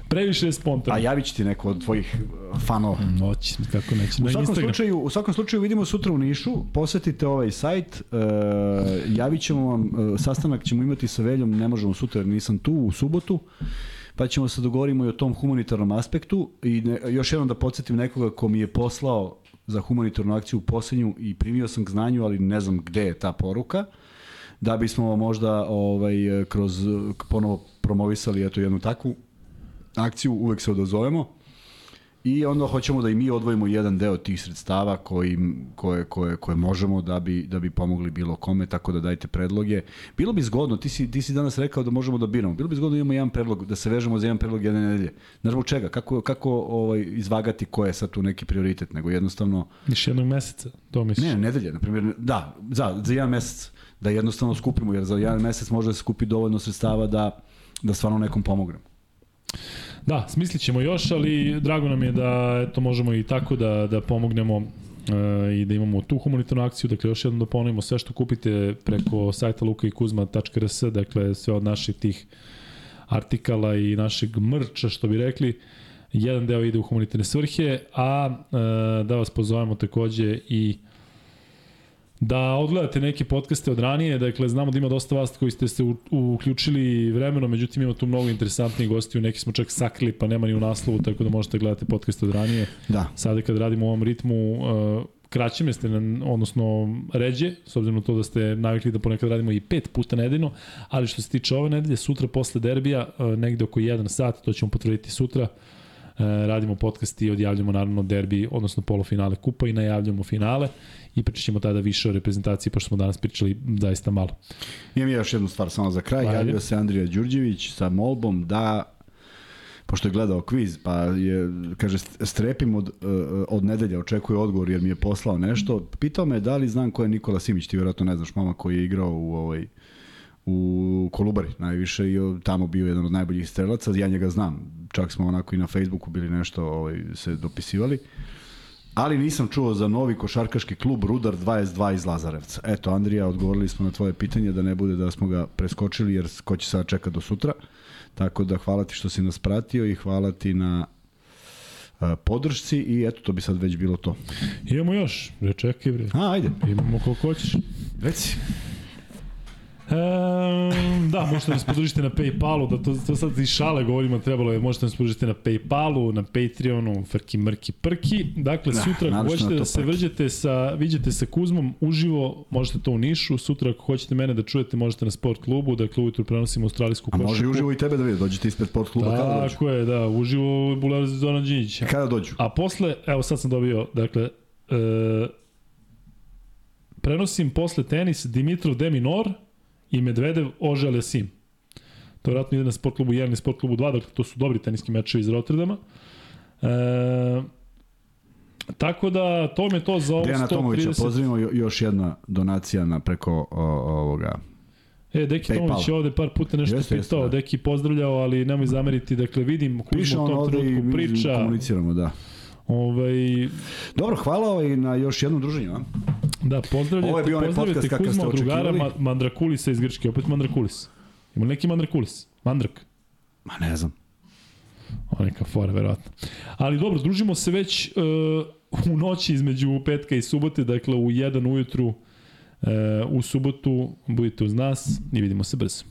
Previše je spontano. A javit će ti neko od tvojih uh, fanova. Noć, kako neće. U svakom, Instagram. slučaju, u svakom slučaju vidimo sutra u Nišu, posetite ovaj sajt, uh, javit ćemo vam, uh, sastanak ćemo imati sa Veljom, ne možemo sutra nisam tu, u subotu, pa ćemo se dogovorimo i o tom humanitarnom aspektu i ne, još jednom da podsjetim nekoga ko mi je poslao za humanitarnu akciju u poslednju i primio sam k znanju, ali ne znam gde je ta poruka, da bismo možda ovaj, kroz ponovo promovisali eto jednu takvu akciju, uvek se odazovemo. I onda hoćemo da i mi odvojimo jedan deo tih sredstava koji, koje, koje, koje možemo da bi, da bi pomogli bilo kome, tako da dajte predloge. Bilo bi zgodno, ti si, ti si danas rekao da možemo da biramo, bilo bi zgodno da imamo jedan predlog, da se vežemo za jedan predlog jedne nedelje. Znaš zbog čega? Kako, kako ovaj, izvagati ko je sad tu neki prioritet, nego jednostavno, Još jednog meseca, to misliš? ne, nedelje, na primjer, da, za, za jedan mesec, da jednostavno skupimo, jer za jedan mesec može da se skupi dovoljno sredstava da, da stvarno nekom pomognemo. Da, smislit ćemo još, ali drago nam je da eto, možemo i tako da, da pomognemo uh, i da imamo tu humanitarnu akciju. Dakle, još jednom da ponovimo sve što kupite preko sajta lukaikuzma.rs, dakle, sve od naših tih artikala i našeg mrča, što bi rekli, jedan deo ide u humanitarne svrhe, a uh, da vas pozovemo takođe i da odgledate neke podcaste od ranije, dakle znamo da ima dosta vas koji ste se u, uključili vremeno, međutim ima tu mnogo interesantnih gostiju, neki smo čak sakrili pa nema ni u naslovu, tako da možete gledati podcaste od ranije. Da. Sada kad radimo u ovom ritmu, uh, kraćem ste, na, odnosno ređe, s obzirom na to da ste navikli da ponekad radimo i pet puta nedeljno, ali što se tiče ove nedelje, sutra posle derbija, uh, negde oko 1 sat, to ćemo potvrditi sutra, Uh, radimo podcast i odjavljamo naravno derbi, odnosno polufinale kupa i najavljamo finale i pričat ćemo tada više o reprezentaciji, pošto smo danas pričali zaista malo. Imam još jednu stvar samo za kraj. Ajde. Javio se Andrija Đurđević sa molbom da pošto je gledao kviz, pa je, kaže, strepim od, eh, od nedelja, očekuje odgovor jer mi je poslao nešto. Pitao me da li znam ko je Nikola Simić, ti vjerojatno ne znaš, mama koji je igrao u ovaj u Kolubari najviše i tamo bio jedan od najboljih strelaca, ja njega znam, čak smo onako i na Facebooku bili nešto ovaj, se dopisivali. Ali nisam čuo za novi košarkaški klub Rudar 22 iz Lazarevca. Eto, Andrija, odgovorili smo na tvoje pitanje da ne bude da smo ga preskočili jer ko će sada čeka do sutra. Tako da hvala ti što si nas pratio i hvala ti na podršci i eto, to bi sad već bilo to. Imamo još, čekaj bre. A, ajde, Imamo koliko hoćeš. reci. Da, možete nas podržiti na Paypalu, da to, to sad iz šale govorimo, trebalo je, možete nas podržiti na Paypalu, na Patreonu, frki, mrki, prki. Dakle, Da, sutra ako hoćete da se prki. vrđete sa, viđete sa Kuzmom uživo, možete to u Nišu, sutra ako hoćete mene da čujete, možete na sport klubu, dakle ujutru prenosimo australijsku A košarku. može i uživo i tebe da vidi, dođete ispred sport kluba kada dođu. Tako je, da, uživo u Bulevar Zona Đinjića. Kada dođu? A posle, evo sad sam dobio, dakle, e, prenosim posle tenis Dimitrov Deminor i Medvedev Ožel Jasim. To vjerojatno ide na sport klubu 1 i sport klubu 2, dakle to su dobri teniski mečevi iz Rotterdama. E, tako da, to mi je to za ovo Dejana Tomovića 130. pozdravimo, jo- još jedna donacija na preko o, ovoga. E, Deki PayPal. Tomović je ovde par puta nešto Jeste, pitao, jeste, da. Deki pozdravljao, ali nemoj zameriti, dakle vidim, Kuzma u tom trenutku priča, komuniciramo, da. Ovaj, Dobro, hvala ovaj na još jednom druženju. A? Da, pozdravljate, Ovo je bio onaj podcast kakav ste drugara očekivali. Ma Mandrakulisa iz Grčke, opet Mandrakulis. Ima neki Mandrakulis? Mandrak. Ma ne znam. O, neka fora, verovatno. Ali dobro, družimo se već uh, u noći između petka i subote, dakle u jedan ujutru uh, u subotu budite uz nas i vidimo se brzo.